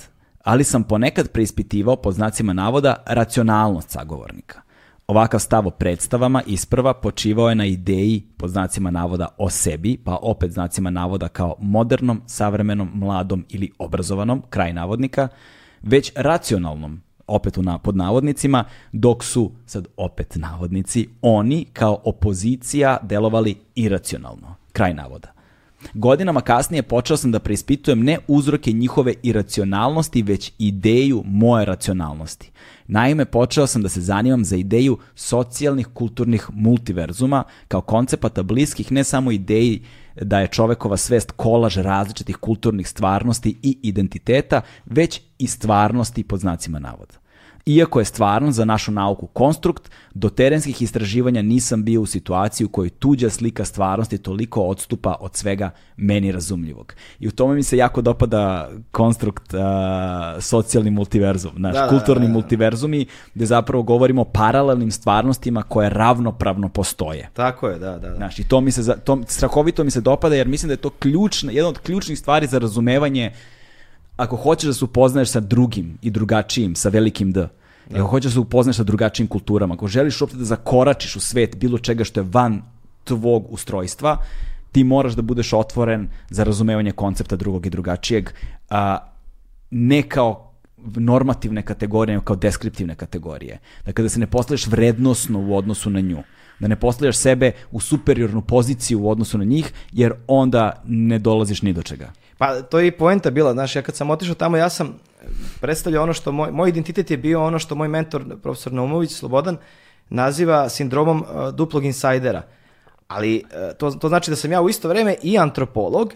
ali sam ponekad preispitivao po znacima navoda racionalnost sagovornika. Ovakav stav o predstavama isprva počivao je na ideji po znacima navoda o sebi, pa opet znacima navoda kao modernom, savremenom, mladom ili obrazovanom, kraj navodnika, već racionalnom, opet u, pod navodnicima, dok su, sad opet navodnici, oni kao opozicija delovali iracionalno, kraj navoda. Godinama kasnije počeo sam da preispitujem ne uzroke njihove iracionalnosti, već ideju moje racionalnosti. Naime, počeo sam da se zanimam za ideju socijalnih kulturnih multiverzuma kao koncepata bliskih ne samo ideji da je čovekova svest kolaž različitih kulturnih stvarnosti i identiteta, već i stvarnosti pod znacima navoda. Iako je stvarno za našu nauku konstrukt, do terenskih istraživanja nisam bio u situaciji u kojoj tuđa slika stvarnosti toliko odstupa od svega meni razumljivog. I u tome mi se jako dopada konstrukt uh, socijalni multiverzum, naš da, da, kulturni da, da, multiverzumi, gde zapravo govorimo o paralelnim stvarnostima koje ravnopravno postoje. Tako je, da, da. da. Znaš, i to mi se, to, strahovito mi se dopada jer mislim da je to ključna, jedna od ključnih stvari za razumevanje ako hoćeš da se upoznaješ sa drugim i drugačijim, sa velikim D, da. ako hoćeš da se upoznaš sa drugačijim kulturama, ako želiš uopšte da zakoračiš u svet bilo čega što je van tvog ustrojstva, ti moraš da budeš otvoren za razumevanje koncepta drugog i drugačijeg, a, ne kao normativne kategorije, kao deskriptivne kategorije. Dakle, da se ne postavljaš vrednosno u odnosu na nju da ne postavljaš sebe u superiornu poziciju u odnosu na njih, jer onda ne dolaziš ni do čega. Pa to je i poenta bila, znaš, ja kad sam otišao tamo, ja sam predstavljao ono što, moj, moj identitet je bio ono što moj mentor, profesor Naumović Slobodan, naziva sindromom uh, duplog insajdera. Ali uh, to, to znači da sam ja u isto vreme i antropolog,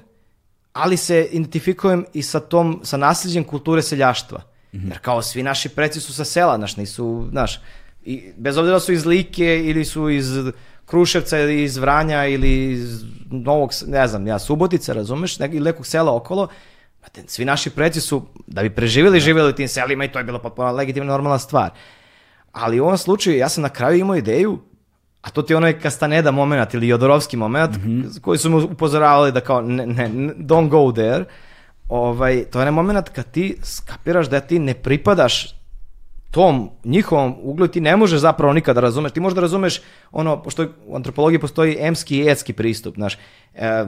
ali se identifikujem i sa tom, sa nasljeđem kulture seljaštva. Mm -hmm. Jer kao svi naši preci su sa sela, znaš, nisu, znaš, i bez obzira su iz Like ili su iz Kruševca ili iz Vranja ili iz Novog, ne znam, ja, Subotice, razumeš, ili nekog sela okolo, svi naši preci su, da bi preživjeli, da. živjeli u tim selima i to je bila potpuno legitimna, normalna stvar. Ali u ovom slučaju ja sam na kraju imao ideju, a to ti je onaj Kastaneda moment ili Jodorovski moment, mm -hmm. koji su me upozoravali da kao, ne, ne, don't go there. Ovaj, to je onaj moment kad ti skapiraš da ti ne pripadaš tom njihovom uglu ti ne možeš zapravo nikada da razumeš. Ti možda razumeš ono, pošto u antropologiji postoji emski i etski pristup, znaš. E,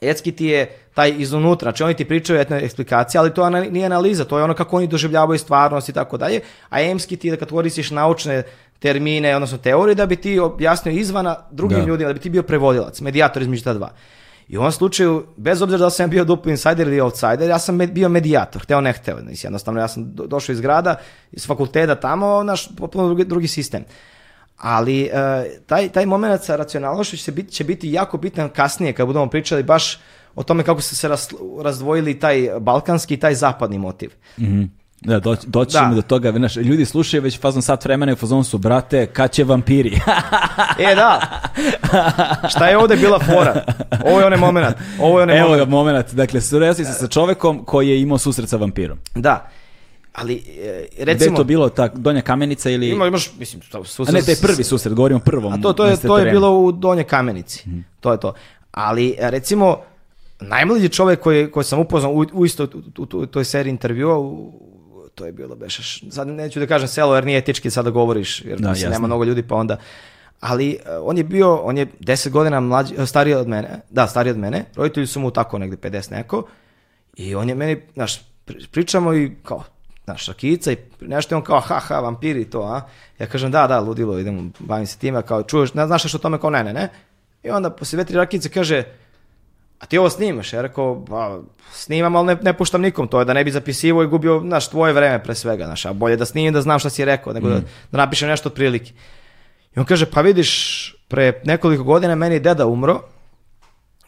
etski ti je taj izunutra, znači oni ti pričaju etne eksplikacije, ali to nije analiza, to je ono kako oni doživljavaju stvarnost i tako dalje, a emski ti je da kad koristiš naučne termine, odnosno teorije, da bi ti objasnio izvana drugim da. ljudima, da bi ti bio prevodilac, medijator između ta dva. I u ovom slučaju, bez obzira da sam ja bio dupli insider ili outsider, ja sam med, bio medijator, hteo ne hteo. Znači, jednostavno, ja sam došao iz grada, iz fakulteta tamo, naš potpuno drugi, drugi sistem. Ali e, taj, taj moment sa racionalnošću će biti, će biti jako bitan kasnije kad budemo pričali baš o tome kako ste se razdvojili taj balkanski i taj zapadni motiv. Mm -hmm. Da, do, doći ćemo da. do toga. Znaš, ljudi slušaju već fazon sat vremena i fazon su, brate, kad će vampiri? [laughs] e, da. Šta je ovde bila fora? Ovo je onaj moment. Ovo je onaj Evo ga moment. Dakle, suresi se sa čovekom koji je imao susret sa vampirom. Da. Ali, e, recimo... Gde je to bilo, ta Donja Kamenica ili... Ima, imaš, mislim, susret... A ne, taj prvi susret, govorimo prvom. A to, to, je, to je bilo u Donje Kamenici. Hmm. To je to. Ali, recimo, najmlađi čovjek koji, koji sam upoznao u, u isto u, u, u toj seriji intervjua u, to je bilo bešaš. Sad neću da kažem selo jer nije etički sada da govoriš, jer da, mislim, nema mnogo ljudi pa onda ali eh, on je bio, on je 10 godina mlađi, eh, stariji od mene, da, stariji od mene, roditelji su mu tako negde 50 neko i on je meni, znaš, pričamo i kao, znaš, šakica i nešto i on kao, ha, ha, vampiri to, a? Ja kažem, da, da, ludilo, idemo, bavim se time, kao, čuješ, ne znaš što o tome, kao, ne, ne, ne. I onda posle dve, tri rakice kaže, a ti ovo snimaš? Ja rekao, pa, snimam, ali ne, ne puštam nikom to, je da ne bi zapisivo i gubio, znaš, tvoje vreme pre svega, znaš, a bolje da snimim da znam šta si rekao, nego da mm. da, da napišem nešto otprilike. I on kaže, pa vidiš, pre nekoliko godina meni je deda umro,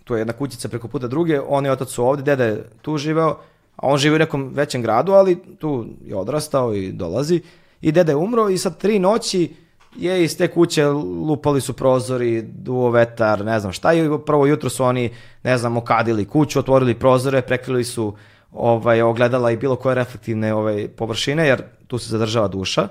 tu je jedna kućica preko puta druge, on i otac su ovde, deda je tu živeo, a on živi u nekom većem gradu, ali tu je odrastao i dolazi, i deda je umro i sad tri noći, je iz te kuće lupali su prozori, duo vetar, ne znam šta. I prvo jutro su oni, ne znam, okadili kuću, otvorili prozore, prekrili su ovaj, ogledala i bilo koje reflektivne ovaj, površine, jer tu se zadržava duša.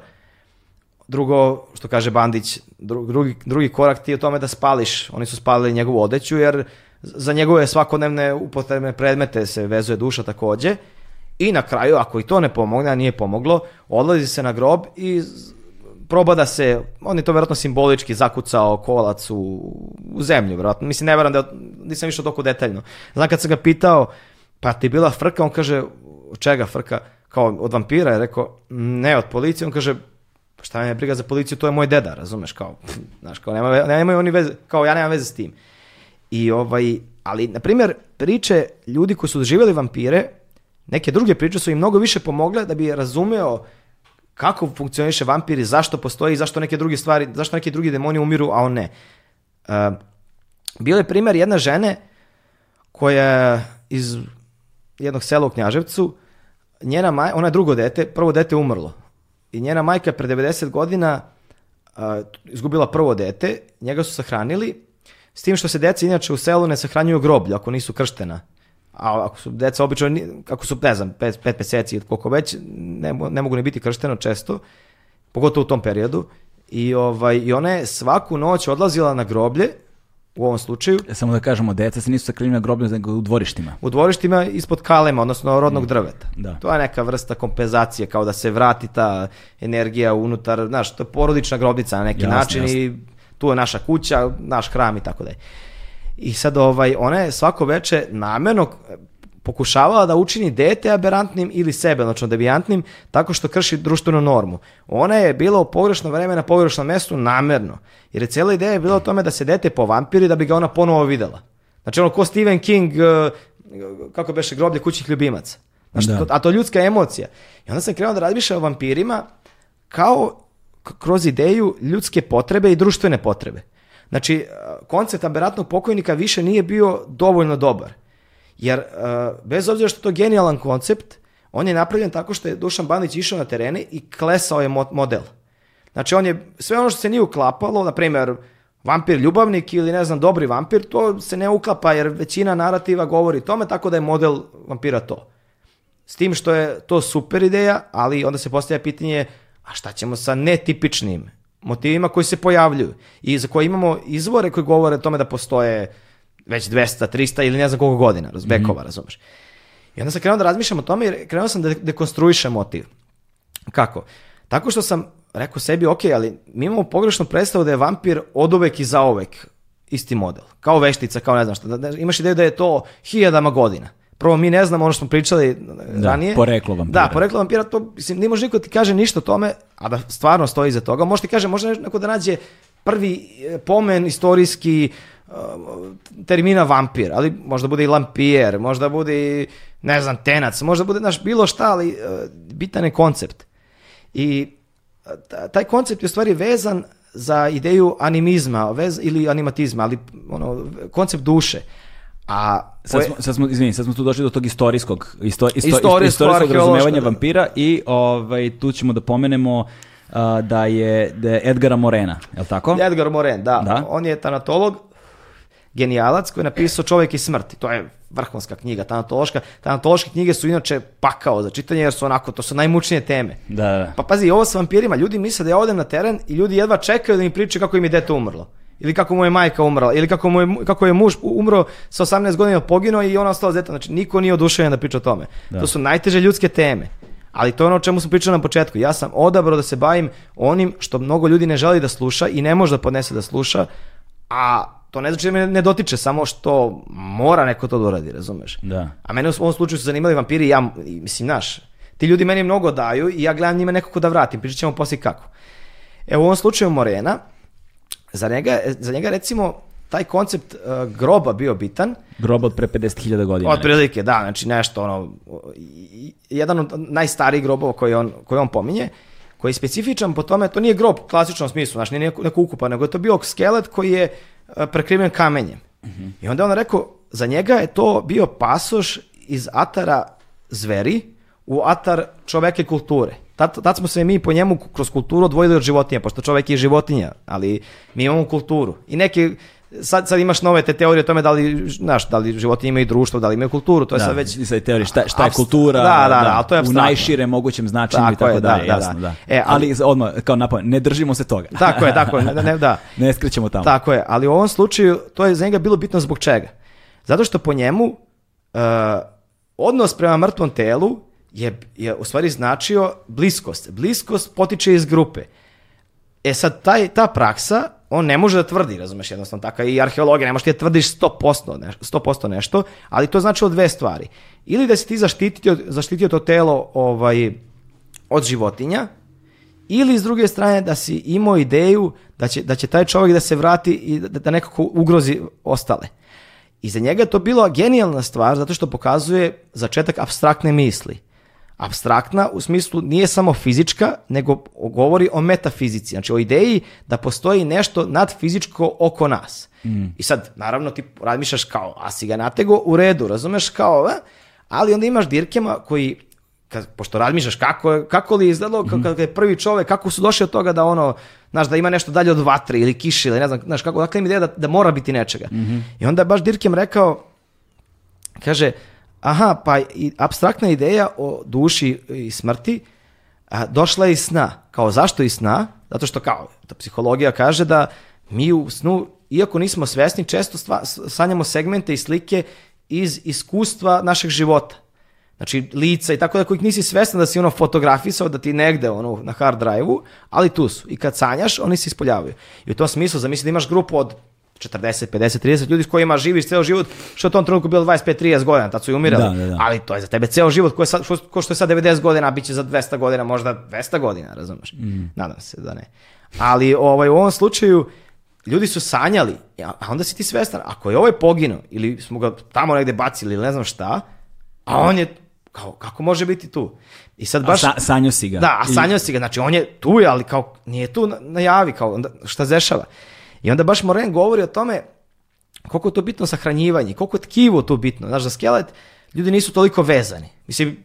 Drugo, što kaže Bandić, drugi, drugi korak ti je u tome da spališ. Oni su spalili njegovu odeću, jer za njegove svakodnevne upotrebne predmete se vezuje duša takođe. I na kraju, ako i to ne pomogne, a nije pomoglo, odlazi se na grob i proba da se, on je to verovatno simbolički zakucao kolac u, u zemlju, verovatno. Mislim, ne vjerujem da, nisam išao toliko detaljno. Znam kad sam ga pitao, pa ti bila frka, on kaže, od čega frka? Kao od vampira je rekao, ne, od policije. On kaže, pa šta me briga za policiju, to je moj deda, razumeš, kao, pff, znaš, kao, nema, nema oni veze, kao, ja nemam veze s tim. I ovaj, ali, na primjer, priče ljudi koji su doživjeli vampire, neke druge priče su im mnogo više pomogle da bi razumeo kako funkcioniše vampiri, zašto postoji, zašto neke druge stvari, zašto neki drugi demoni umiru, a on ne. Uh, bio je primer jedna žene koja iz jednog sela u Knjaževcu, njena maj, ona je drugo dete, prvo dete umrlo. I njena majka pre 90 godina uh, izgubila prvo dete, njega su sahranili, s tim što se deca inače u selu ne sahranjuju groblje ako nisu krštena. A ako su deca obično, ako su, ne znam, 5, 5 meseci ili koliko već, ne, ne mogu ne biti kršteno često, pogotovo u tom periodu. I, ovaj, I ona je svaku noć odlazila na groblje, u ovom slučaju. E, samo da kažemo, deca se nisu sakrili na groblju, nego u dvorištima. U dvorištima ispod kalema, odnosno rodnog mm, drveta. Da. To je neka vrsta kompenzacije, kao da se vrati ta energija unutar, znaš, to je porodična grobnica na neki jasne, način jasne. i tu je naša kuća, naš hram i tako dalje. I sad ovaj, ona je svako veče namerno eh, pokušavala da učini dete aberantnim ili sebe, znači debijantnim, tako što krši društvenu normu. Ona je bila u pogrešno vreme na pogrešnom mestu namerno, jer je cijela ideja je bila o tome da se dete povampiri da bi ga ona ponovo videla. Znači ono ko Stephen King, eh, eh, kako beše groblje kućnih ljubimaca. Znači, da. a to ljudska emocija. I onda sam krenuo da razmišljam o vampirima kao kroz ideju ljudske potrebe i društvene potrebe. Znači, e, koncept aberrantnog pokojnika više nije bio dovoljno dobar. Jer, e, bez obzira što je to genijalan koncept, on je napravljen tako što je Dušan Banić išao na terene i klesao je model. Znači, on je, sve ono što se nije uklapalo, na primjer, vampir ljubavnik ili ne znam, dobri vampir, to se ne uklapa jer većina narativa govori tome, tako da je model vampira to. S tim što je to super ideja, ali onda se postavlja pitanje, a šta ćemo sa netipičnim motivima koji se pojavljuju i za koje imamo izvore koji govore o tome da postoje već 200, 300 ili ne znam koliko godina, razbekova, mhm. mm -hmm. razumeš. I onda sam krenuo da razmišljam o tome i krenuo sam da dekonstruišem motiv. Kako? Tako što sam rekao sebi, ok, ali mi imamo pogrešnu predstavu da je vampir oduvek i zauvek isti model. Kao veštica, kao ne znam šta. Da, da, imaš ideju da je to hiljadama godina prvo mi ne znamo ono što smo pričali da, ranije. poreklo vampira. Da, poreklo vampira, to, mislim, ne može niko da ti kaže ništa o tome, a da stvarno stoji iza toga. Možete kaže, možda neko da nađe prvi e, pomen istorijski e, termina vampir, ali možda bude i lampijer, možda bude i, ne znam, tenac, možda bude, naš bilo šta, ali e, bitan je koncept. I taj koncept je u stvari vezan za ideju animizma vez, ili animatizma, ali ono, koncept duše. A sad smo, sad smo, izvini, sad smo tu došli do tog istorijskog, isto, isto, istorijskog, istorijskog razumevanja vampira i ovaj, tu ćemo da pomenemo uh, da, je, da je Edgara Morena, je li tako? Edgar Moren, da. da. On je tanatolog, genijalac koji je napisao Čovjek i smrt. To je vrhunska knjiga, tanatološka. Tanatološke knjige su inače pakao za čitanje jer su onako, to su najmučnije teme. Da, da. Pa pazi, ovo s vampirima, ljudi misle da ja odem na teren i ljudi jedva čekaju da mi pričaju kako im je dete umrlo. Ili kako mu je majka umrla, ili kako, mu je, kako je muž umro sa 18 godina poginuo i on ostao zeta. Znači, niko nije oduševljen da priča o tome. Da. To su najteže ljudske teme. Ali to je ono o čemu smo pričali na početku. Ja sam odabrao da se bavim onim što mnogo ljudi ne želi da sluša i ne može da podnese da sluša, a to ne znači da me ne dotiče, samo što mora neko to da uradi, razumeš? Da. A mene u ovom slučaju su zanimali vampiri i ja, mislim, naš, ti ljudi meni mnogo daju i ja gledam njima nekako da vratim, pričat ćemo poslije kako. E, u ovom slučaju Morena, za njega, za njega recimo taj koncept uh, groba bio bitan. Groba od pre 50.000 godina. Od prilike, da, znači nešto ono, jedan od najstarijih grobova koji on, koji on pominje, koji je specifičan po tome, to nije grob u klasičnom smislu, znači nije neko, neko ukupan, nego je to bio skelet koji je e, prekriven kamenjem. Uh mhm. -huh. I onda on rekao, za njega je to bio pasoš iz atara zveri u atar čoveke kulture tad, tad smo se mi po njemu kroz kulturu odvojili od životinja, pošto čovek je životinja, ali mi imamo kulturu. I neke, sad, sad imaš nove te teorije o tome da li, znaš, da li životinje imaju društvo, da li imaju kulturu, to je da, sad već... Sad teorije, šta, šta je kultura, da, da, da, da, ali to je u najšire mogućem značenju tako i tako je, da, dalje, da, jasno, da. da. E, ali, ali odmah, kao napomenu, ne držimo se toga. Tako je, tako je, ne, ne, da. [laughs] ne skrećemo tamo. Tako je, ali u ovom slučaju to je za njega bilo bitno zbog čega? Zato što po njemu uh, odnos prema mrtvom telu je, je u stvari značio bliskost. Bliskost potiče iz grupe. E sad, taj, ta praksa, on ne može da tvrdi, razumeš, jednostavno tako i arheologija, ne može ti da tvrdiš 100%, neš, 100 nešto, ali to znači od dve stvari. Ili da si ti zaštitio, zaštitio to telo ovaj, od životinja, ili s druge strane da si imao ideju da će, da će taj čovjek da se vrati i da, da nekako ugrozi ostale. I za njega je to bilo genijalna stvar zato što pokazuje začetak abstraktne misli abstraktna u smislu nije samo fizička, nego govori o metafizici, znači o ideji da postoji nešto nadfizičko oko nas. Mm. I sad, naravno, ti razmišljaš kao, a si ga natego, u redu, razumeš kao, a? ali onda imaš Dirkema koji kad, pošto razmišljaš kako, kako li je izgledalo, mm -hmm. je prvi čovek, kako su došli od toga da ono, znaš, da ima nešto dalje od vatre ili kiše ili ne znam, znaš, kako, dakle im ideja da, da mora biti nečega. Mm -hmm. I onda je baš Dirkem rekao, kaže, aha, pa i abstraktna ideja o duši i smrti a, došla je iz sna. Kao zašto iz sna? Zato što kao ta psihologija kaže da mi u snu, iako nismo svesni, često stva, sanjamo segmente i slike iz iskustva našeg života. Znači lica i tako da kojih nisi svestan da si ono fotografisao da ti negde ono na hard drive-u, ali tu su. I kad sanjaš, oni se ispoljavaju. I u tom smislu zamisli da imaš grupu od 40, 50, 30 ljudi s kojima živiš ceo život, što je u tom trenutku bilo 25, 30 godina, tad su i umirali. Da, da, da. Ali to je za tebe ceo život, ko, je sad, ko što je sad 90 godina, bit će za 200 godina, možda 200 godina, razumeš? Mm. Nadam se da ne. Ali ovaj, u ovom slučaju, ljudi su sanjali, a onda si ti svestan, ako je ovaj poginuo, ili smo ga tamo negde bacili, ili ne znam šta, a on je kao, kako može biti tu? I sad baš... A sanjo si ga. Da, a sanjo si ga, znači on je tu, ali kao, nije tu na, javi, kao, onda, šta zešava? I onda baš Moren govori o tome koliko je to bitno sahranjivanje, koliko je tkivo to bitno. Znaš, za skelet ljudi nisu toliko vezani. Mislim,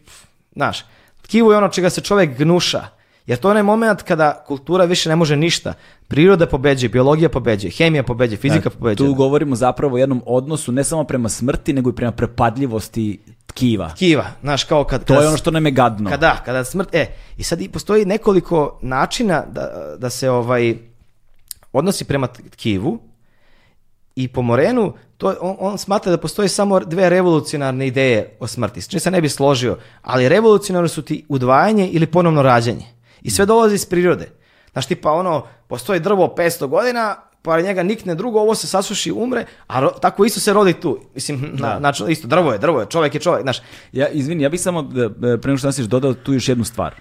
znaš, tkivo je ono čega se čovjek gnuša. Jer to je onaj moment kada kultura više ne može ništa. Priroda pobeđuje, biologija pobeđuje, hemija pobeđuje, fizika da, pobeđuje. Tu govorimo zapravo o jednom odnosu ne samo prema smrti, nego i prema prepadljivosti tkiva. Tkiva, znaš, kao kad... To kada, je ono što nam je gadno. Kada, da, kada smrt... E, i sad i postoji nekoliko načina da, da se ovaj odnosi prema tkivu i po Morenu to, on, on smatra da postoje samo dve revolucionarne ideje o smrti, s znači, se ne bi složio, ali revolucionarni su ti udvajanje ili ponovno rađanje. I sve dolazi iz prirode. Znaš, pa ono, postoji drvo 500 godina, pored njega nikne drugo, ovo se sasuši, umre, a ro, tako isto se rodi tu. Mislim, na, da. na, znači, isto, drvo je, drvo je, čovjek je čovjek, znaš. Ja, izvini, ja bih samo, da, e, pre nego što nasiš, dodao tu još jednu stvar.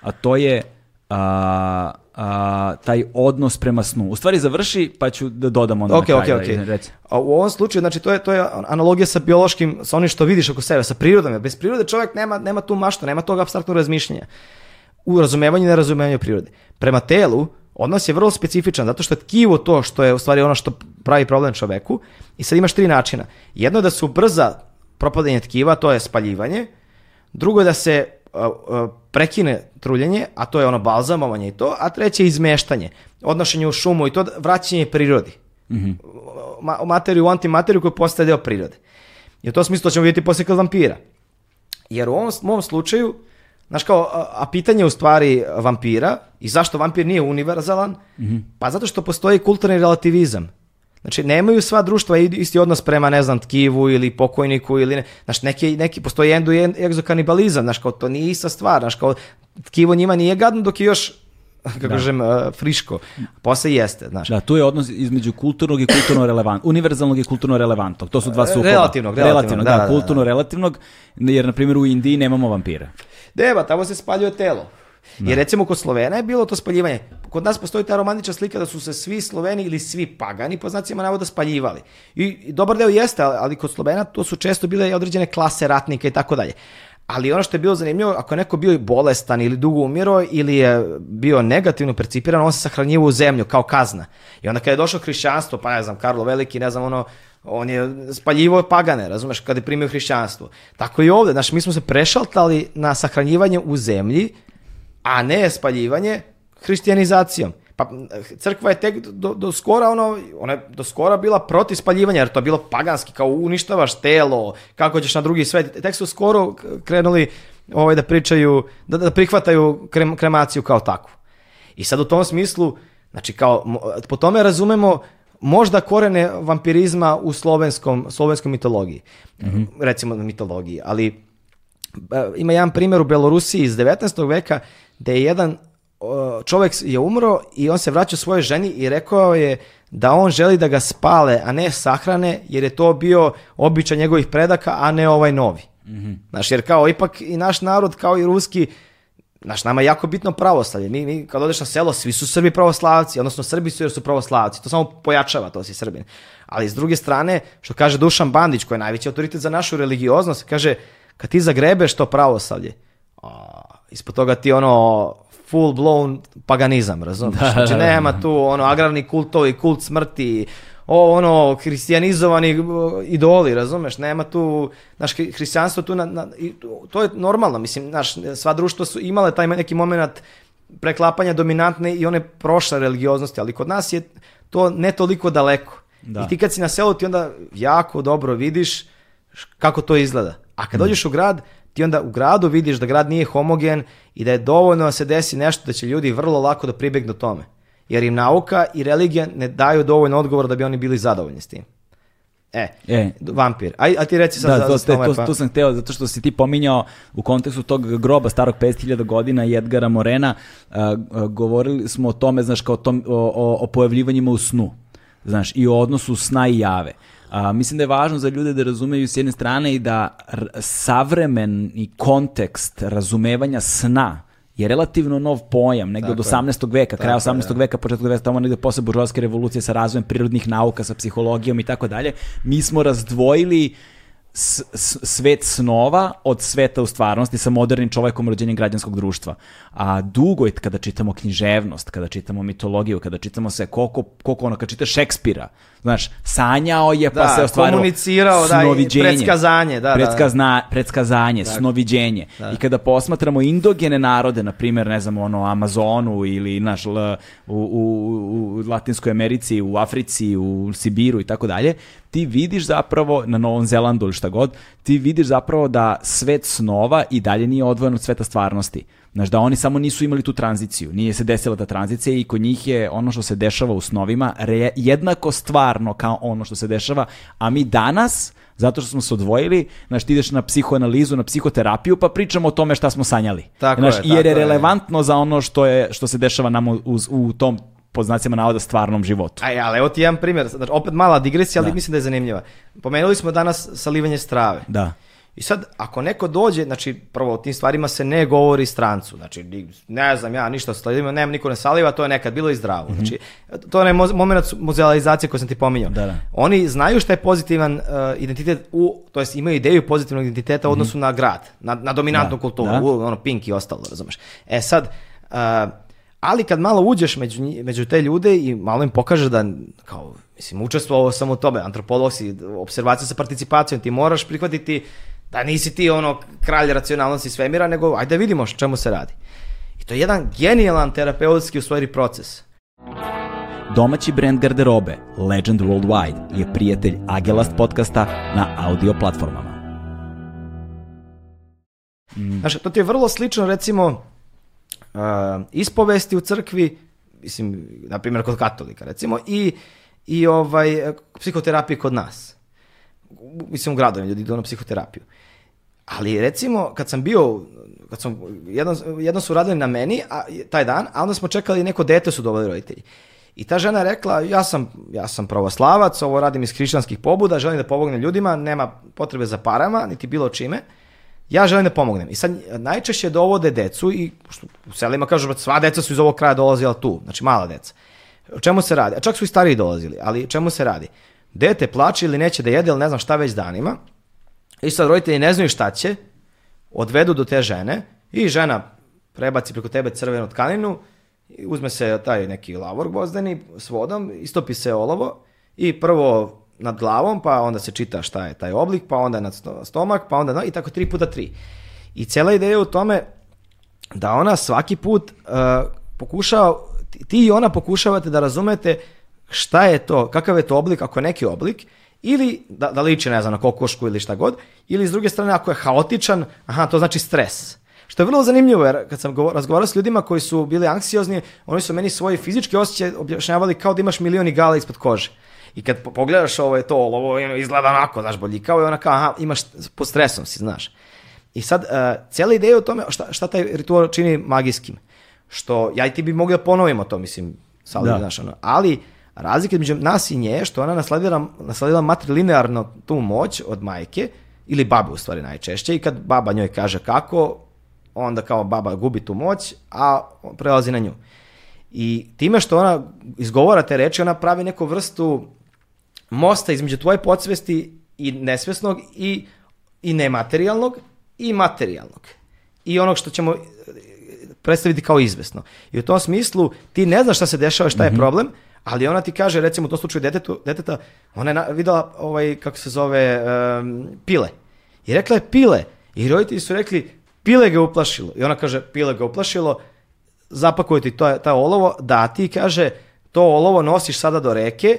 A to je, a, a, taj odnos prema snu. U stvari završi, pa ću da dodam onda okay, na kraju. Okay, okay. Da Reci. A u ovom slučaju, znači, to je, to je analogija sa biološkim, sa onim što vidiš oko sebe, sa prirodom. Bez prirode čovjek nema, nema tu maštu, nema tog abstraktnog razmišljenja. U razumevanju i nerazumevanju prirode. Prema telu, odnos je vrlo specifičan, zato što je tkivo to što je u stvari ono što pravi problem čoveku. I sad imaš tri načina. Jedno je da se ubrza propadanje tkiva, to je spaljivanje. Drugo je da se a, a, prekine truljenje, a to je ono balzamovanje i to, a treće je izmeštanje, odnošenje u šumu i to, vraćanje prirodi. Mm -hmm. Ma, materiju u antimateriju koja postaje deo prirode. I u tom smislu to ćemo vidjeti posle kod vampira. Jer u ovom mom slučaju, znaš kao, a, a pitanje je u stvari vampira i zašto vampir nije univerzalan, mm -hmm. pa zato što postoji kulturni relativizam. Znači, nemaju sva društva isti odnos prema, ne znam, tkivu ili pokojniku ili ne. Znači, neki, neki, postoji endo i egzokanibalizam, znači, kao to nije ista stvar, znači, kao tkivo njima nije gadno dok je još [laughs] kako da. kažem, e, friško. Posle jeste, znaš. Da, tu je odnos između kulturnog i kulturno relevantnog, univerzalnog i kulturno relevantnog. To su dva e, sukoba. Relativnog, relativnog, relativnog da da, da, da, da, kulturno relativnog, jer na primjer u Indiji nemamo vampira. Deba, tamo se spaljuje telo. Da. Jer recimo kod Slovena je bilo to spaljivanje. Kod nas postoji ta romantična slika da su se svi Sloveni ili svi pagani po znacima navoda spaljivali. I dobar deo jeste, ali kod Slovena to su često bile određene klase ratnika i tako dalje. Ali ono što je bilo zanimljivo, ako je neko bio bolestan ili dugo umiro ili je bio negativno percipiran, on se sahranjivo u zemlju kao kazna. I onda kada je došlo hrišćanstvo, pa ne znam, Karlo Veliki, ne znam, ono, on je spaljivo pagane, razumeš, kada je primio hrišćanstvo. Tako i ovde, znači mi smo se prešaltali na sahranjivanje u zemlji, a ne spaljivanje hrišćanizacijom. Pa crkva je tek do, do skora ono, ona je do skora bila protiv spaljivanja, jer to je bilo paganski, kao uništavaš telo, kako ćeš na drugi svet. Tek su skoro krenuli ovaj, da pričaju, da, da prihvataju krem, kremaciju kao takvu. I sad u tom smislu, znači kao, po tome razumemo možda korene vampirizma u slovenskom, slovenskom mitologiji. Mm-hmm. Recimo mitologiji, ali e, ima jedan primjer u Belorusiji iz 19. veka da je jedan čovjek je umro i on se vraća svojoj ženi i rekao je da on želi da ga spale, a ne sahrane, jer je to bio običaj njegovih predaka, a ne ovaj novi. Mm-hmm. Znaš, jer kao ipak i naš narod, kao i ruski, znaš, nama je jako bitno pravoslavlje. Mi, mi kad odeš na selo, svi su Srbi pravoslavci, odnosno Srbi su jer su pravoslavci. To samo pojačava, to si Srbin. Ali s druge strane, što kaže Dušan Bandić, koji je najveći autoritet za našu religioznost, kaže, kad ti zagrebeš to pravoslavlje, a ispod toga ti ono full blown paganizam, razumiješ? Da, znači da, da. nema tu ono agravni kultovi, kult smrti, o ono hristijanizovani e, idoli, razumeš? Nema tu, znaš, hrišćanstvo tu, na, na, to je normalno, mislim, znaš, sva društva su imale taj neki moment preklapanja dominantne i one prošle religioznosti, ali kod nas je to ne toliko daleko. Da. I ti kad si na selu ti onda jako dobro vidiš kako to izgleda. A kad mm. dođeš u grad, ti onda u gradu vidiš da grad nije homogen i da je dovoljno da se desi nešto da će ljudi vrlo lako da pribegnu tome. Jer im nauka i religija ne daju dovoljno odgovora da bi oni bili zadovoljni s tim. E, e. vampir. Aj, a ti reci sad da, to, to, to, to, sam hteo, zato što si ti pominjao u kontekstu tog groba starog 50.000 godina i Edgara Morena, a, a, govorili smo o tome, znaš, kao tom, o, o, o pojavljivanjima u snu znaš, i o odnosu sna i jave. A, mislim da je važno za ljude da razumeju s jedne strane i da savremeni kontekst razumevanja sna je relativno nov pojam, negde Tako od 18. veka, kraja 18. Je. veka, početak 20. tamo negde posle buržovske revolucije sa razvojem prirodnih nauka, sa psihologijom i tako dalje. Mi smo razdvojili uh, s, svet snova od sveta u stvarnosti sa modernim čovekom rođenjem građanskog društva. A dugo je kada čitamo književnost, kada čitamo mitologiju, kada čitamo sve, koliko, koliko ono, kada čitaš Šekspira, znaš, sanjao je pa da, se ostvarilo komunicirao, da, snoviđenje. Da, predskazanje, da, predskazna, predskazanje, da, snoviđenje. Da. I kada posmatramo indogene narode, na primjer, ne znam, ono, Amazonu ili, naš, l, u, u, u, u Latinskoj Americi, u Africi, u Sibiru i tako dalje, ti vidiš zapravo na Novom Zelandu ili šta god, ti vidiš zapravo da svet snova i dalje nije odvojen od sveta stvarnosti. Znaš, da oni samo nisu imali tu tranziciju, nije se desila ta tranzicija i kod njih je ono što se dešava u snovima re, jednako stvarno kao ono što se dešava, a mi danas, zato što smo se odvojili, znaš, ti ideš na psihoanalizu, na psihoterapiju, pa pričamo o tome šta smo sanjali. Tako znaš, je, jer je relevantno je. za ono što, je, što se dešava nam u, u tom po znacima navoda stvarnom životu. Aj, ali evo ti jedan primjer, znači, opet mala digresija, ali da. mislim da je zanimljiva. Pomenuli smo danas salivanje strave. Da. I sad, ako neko dođe, znači, prvo, o tim stvarima se ne govori strancu. Znači, ne znam ja ništa o salivima, nemam niko ne saliva, to je nekad bilo i zdravo. Mm -hmm. Znači, to je moment muzealizacije koju sam ti pominjao. Da, da. Oni znaju šta je pozitivan uh, identitet, u, to jest imaju ideju pozitivnog identiteta u mm -hmm. odnosu na grad, na, na dominantnu da, kulturu, da. u, ono, pink i ostalo, razumeš. E sad, uh, Ali kad malo uđeš među, među te ljude i malo im pokažeš da, kao, mislim, učestvovao sam u tome, antropolog si, observacija sa participacijom, ti moraš prihvatiti da nisi ti ono kralj racionalnosti svemira, nego ajde da vidimo čemu se radi. I to je jedan genijalan terapeutski u stvari proces. Domaći brand garderobe Legend Worldwide je prijatelj Agelast podcasta na audio platformama. Mm. Znaš, to ti je vrlo slično recimo uh, ispovesti u crkvi, mislim, na primjer kod katolika recimo, i, i ovaj, psihoterapije kod nas. Mislim, u gradovima ljudi idu na psihoterapiju. Ali recimo, kad sam bio, kad sam, jedno, jedno su radili na meni a, taj dan, a onda smo čekali neko dete su doveli roditelji. I ta žena rekla, ja sam, ja sam pravoslavac, ovo radim iz hrišćanskih pobuda, želim da pomognem ljudima, nema potrebe za parama, niti bilo čime ja želim da pomognem. I sad najčešće dovode decu i što, u selima kažu, sva deca su iz ovog kraja dolazila tu, znači mala deca. O čemu se radi? A čak su i stariji dolazili, ali čemu se radi? Dete plače ili neće da jede ili ne znam šta već danima. I sad roditelji ne znaju šta će, odvedu do te žene i žena prebaci preko tebe crvenu tkaninu, uzme se taj neki lavor gvozdeni s vodom, istopi se olovo i prvo nad glavom, pa onda se čita šta je taj oblik, pa onda nad stomak, pa onda no, i tako tri puta tri. I cela ideja je u tome da ona svaki put uh, pokušava, ti i ona pokušavate da razumete šta je to, kakav je to oblik, ako je neki oblik, ili da, da liči, ne znam, na kokošku ili šta god, ili s druge strane, ako je haotičan, aha, to znači stres. Što je vrlo zanimljivo, jer kad sam razgovarao s ljudima koji su bili anksiozni, oni su meni svoje fizičke osjećaje objašnjavali kao da imaš milioni gala ispod kože. I kad pogledaš ovaj to ovo izgleda onako, znaš, bolji kao je ona kao, aha, imaš, pod stresom si, znaš. I sad, uh, cijela ideja o tome šta, šta taj ritual čini magijskim. Što ja i ti bi mogli da ponovimo to, mislim, sad, da. znaš, ono. ali razlika između nas i nje što ona nasledila, nasledila matrilinearno tu moć od majke, ili babe u stvari najčešće, i kad baba njoj kaže kako, onda kao baba gubi tu moć, a prelazi na nju. I time što ona izgovara te reči, ona pravi neku vrstu mosta između tvoje podsvesti i nesvesnog i, i nematerijalnog i materijalnog. I onog što ćemo e, predstaviti kao izvesno. I u tom smislu ti ne znaš šta se dešava, šta je mm -hmm. problem, ali ona ti kaže, recimo u tom slučaju detetu, deteta, ona je videla ovaj, kako se zove, um, pile. I rekla je pile. I roditelji su rekli, pile ga uplašilo. I ona kaže, pile ga uplašilo, zapakuje ti to, ta olovo, da ti kaže, to olovo nosiš sada do reke,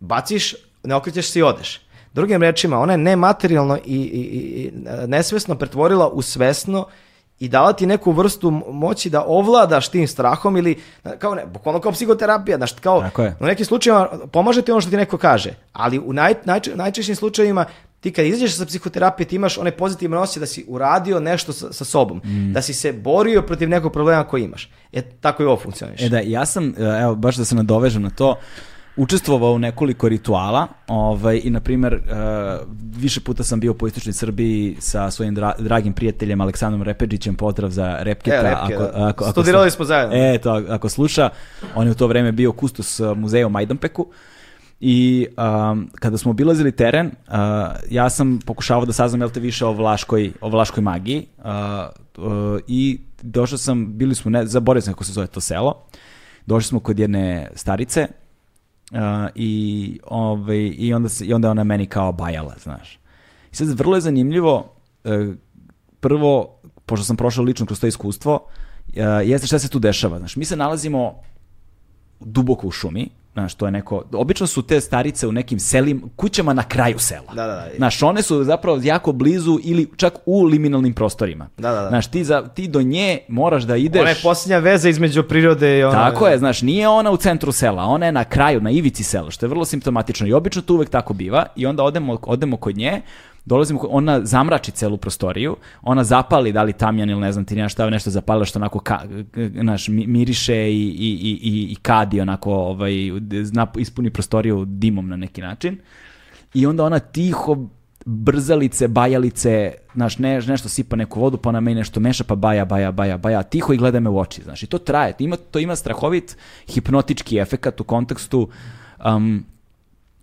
baciš, ne okrećeš se i odeš. Drugim rečima, ona je nematerijalno i, i, i e, nesvesno pretvorila u svesno i dala ti neku vrstu moći da ovladaš tim strahom ili e, kao ne, bukvalno kao psihoterapija, znaš, kao u nekim slučajevima pomaže ti ono što ti neko kaže, ali u naj, naj, najčešćim slučajevima ti kad izađeš sa psihoterapije ti imaš one pozitivne osjećaj da si uradio nešto sa, sa sobom, mm. da si se borio protiv nekog problema koji imaš. E, tako i ovo funkcioniš. E da, ja sam, e, evo, baš da se nadovežem na to, učestvovao u nekoliko rituala ovaj, i, na primjer, uh, eh, više puta sam bio po Istočnoj Srbiji sa svojim dra dragim prijateljem Aleksandrom Repeđićem, pozdrav za Repketa. E, Repke, ako, da. ako, ako, Studirali smo zajedno. E, to, ako sluša, on je u to vreme bio kustos eh, muzeja u Majdanpeku i um, kada smo obilazili teren, uh, ja sam pokušavao da saznam jel te više o vlaškoj, o vlaškoj magiji uh, uh, i došao sam, bili smo, ne, zaboravio sam kako se zove to selo, došli smo kod jedne starice Uh, i, ovaj, i, onda se, I onda ona meni kao bajala, znaš. I sad vrlo je zanimljivo, uh, prvo, pošto sam prošao lično kroz to iskustvo, uh, jeste šta se tu dešava. Znaš, mi se nalazimo duboko u šumi, Znaš, to je neko, obično su te starice u nekim selim, kućama na kraju sela. Da, da, da. Znaš, one su zapravo jako blizu ili čak u liminalnim prostorima. Da, da, da. Znaš, ti, za, ti do nje moraš da ideš... Ona je posljednja veza između prirode i ona... Tako je, znaš, nije ona u centru sela, ona je na kraju, na ivici sela, što je vrlo simptomatično i obično to uvek tako biva i onda odemo, odemo kod nje, dolazimo, ona zamrači celu prostoriju, ona zapali da li tamjan ili ne znam ti nema šta, nešto zapalila što onako ka, naš, miriše i, i, i, i kadi onako ovaj, ispuni prostoriju dimom na neki način. I onda ona tiho brzalice, bajalice, znaš, ne, nešto sipa neku vodu, pa ona meni nešto meša, pa baja, baja, baja, baja, tiho i gleda me u oči, znaš, i to traje, ima, to ima strahovit hipnotički efekat u kontekstu, um,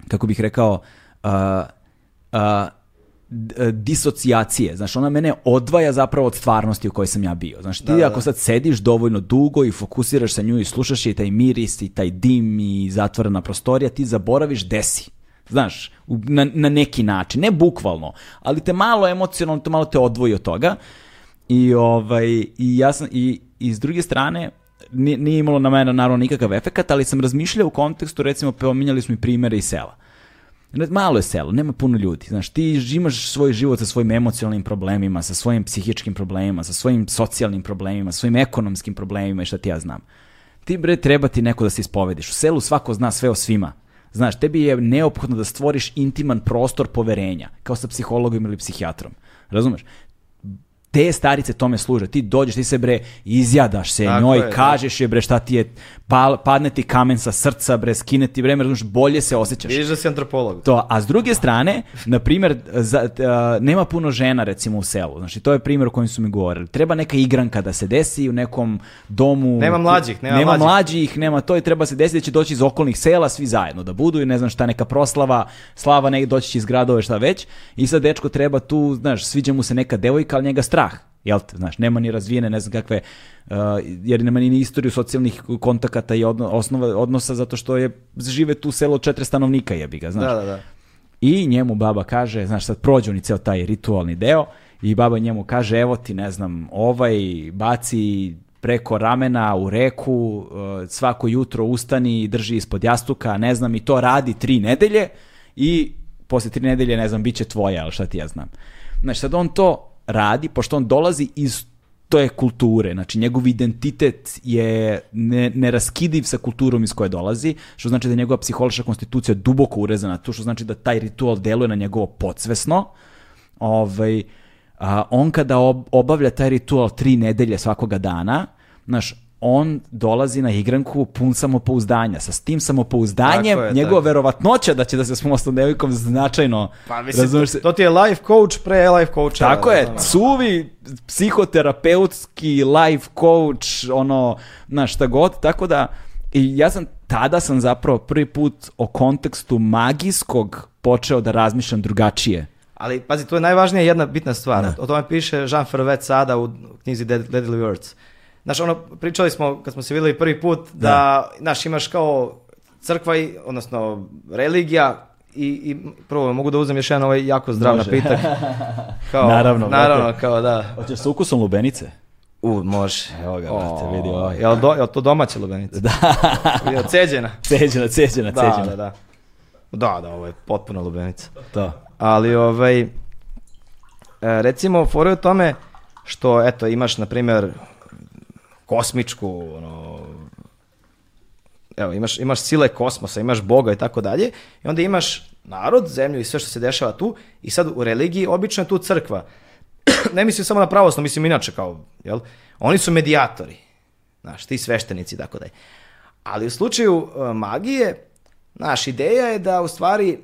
kako bih rekao, uh, uh, E, disocijacije. Znaš, ona mene odvaja zapravo od stvarnosti u kojoj sam ja bio. Znaš, ti da, da. ako da. sad sediš dovoljno dugo i fokusiraš se nju i slušaš je taj miris i taj dim i zatvorena prostorija, ti zaboraviš desi. Znaš, na, na neki način, ne bukvalno, ali te malo emocionalno, te malo te odvoji od toga. I ovaj i ja sam i, i s druge strane nije, nije imalo na mene naravno nikakav efekat, ali sam razmišljao u kontekstu recimo pominjali smo i primere iz sela. Malo je selo, nema puno ljudi. Znaš, ti imaš svoj život sa svojim emocionalnim problemima, sa svojim psihičkim problemima, sa svojim socijalnim problemima, sa svojim ekonomskim problemima i šta ti ja znam. Ti bre treba ti neko da se ispovediš. U selu svako zna sve o svima. Znaš, tebi je neophodno da stvoriš intiman prostor poverenja, kao sa psihologom ili psihijatrom. Razumeš? te starice tome služe. Ti dođeš, ti se bre, izjadaš se Tako njoj, je, da. kažeš je bre šta ti je, pal, padne ti kamen sa srca bre, skine ti vreme, razumiješ, bolje se osjećaš. Vidiš da si antropolog. To, a s druge strane, na primjer, za, uh, nema puno žena recimo u selu, znači to je primjer o kojem su mi govorili. Treba neka igranka da se desi u nekom domu. Nema mlađih, nema, nema mlađih. mlađih. nema to i treba se desiti da će doći iz okolnih sela svi zajedno da budu i ne znam šta, neka proslava, slava nek doći će iz gradove šta već i sad dečko treba tu, znaš, sviđa mu se neka devojka, al njega strah strah, jel te, znaš, nema ni razvijene, ne znam kakve, uh, jer nema ni istoriju socijalnih kontakata i odno, osnova, odnosa zato što je, žive tu selo četiri stanovnika jebi ga, znaš. Da, da, da. I njemu baba kaže, znaš, sad prođe oni ceo taj ritualni deo i baba njemu kaže, evo ti, ne znam, ovaj baci preko ramena u reku, uh, svako jutro ustani i drži ispod jastuka, ne znam, i to radi tri nedelje i posle tri nedelje, ne znam, bit će tvoja, ali šta ti ja znam. Znaš, sad on to radi, pošto on dolazi iz to je kulture, znači njegov identitet je ne, neraskidiv sa kulturom iz koje dolazi, što znači da je njegova psihološka konstitucija duboko urezana tu, što znači da taj ritual deluje na njegovo podsvesno. Ovaj, a, on kada obavlja taj ritual tri nedelje svakoga dana, znaš, on dolazi na igranku pun samopouzdanja. Sa tim samopouzdanjem je, njegova tako. verovatnoća da će da se smosta devojkom značajno... Pa mislim, to, to, ti je life coach pre life coacha. Tako je, suvi psihoterapeutski life coach, ono, na šta god, tako da... I ja sam, tada sam zapravo prvi put o kontekstu magijskog počeo da razmišljam drugačije. Ali, pazi, to je najvažnija jedna bitna stvar. Da. O tome piše Jean Fervet sada u knjizi Deadly Words znaš, ono, pričali smo kad smo se videli prvi put da, da. znaš, imaš kao crkva, i, odnosno religija i, i prvo mogu da uzem još jedan ovaj jako zdrav napitak. [laughs] Kao, naravno, naravno, brate. kao da. Hoćeš sa ukusom lubenice? U, može. Evo ga, brate, vidi ovaj. Jel, do, jel to domaća lubenica? Da. [laughs] Jel ceđena? Ceđena, ceđena, da, ceđena. Da, da, da. Da, ovo je potpuno lubenica. Da. Ali, ovaj, e, recimo, fora je tome što, eto, imaš, na primjer, kosmičku, ono, evo, imaš, imaš sile kosmosa, imaš Boga i tako dalje, i onda imaš narod, zemlju i sve što se dešava tu, i sad u religiji obično je tu crkva. [clears throat] ne mislim samo na pravosno, mislim inače kao, jel? Oni su medijatori, znaš, ti sveštenici i tako dalje. Ali u slučaju e, magije, znaš, ideja je da u stvari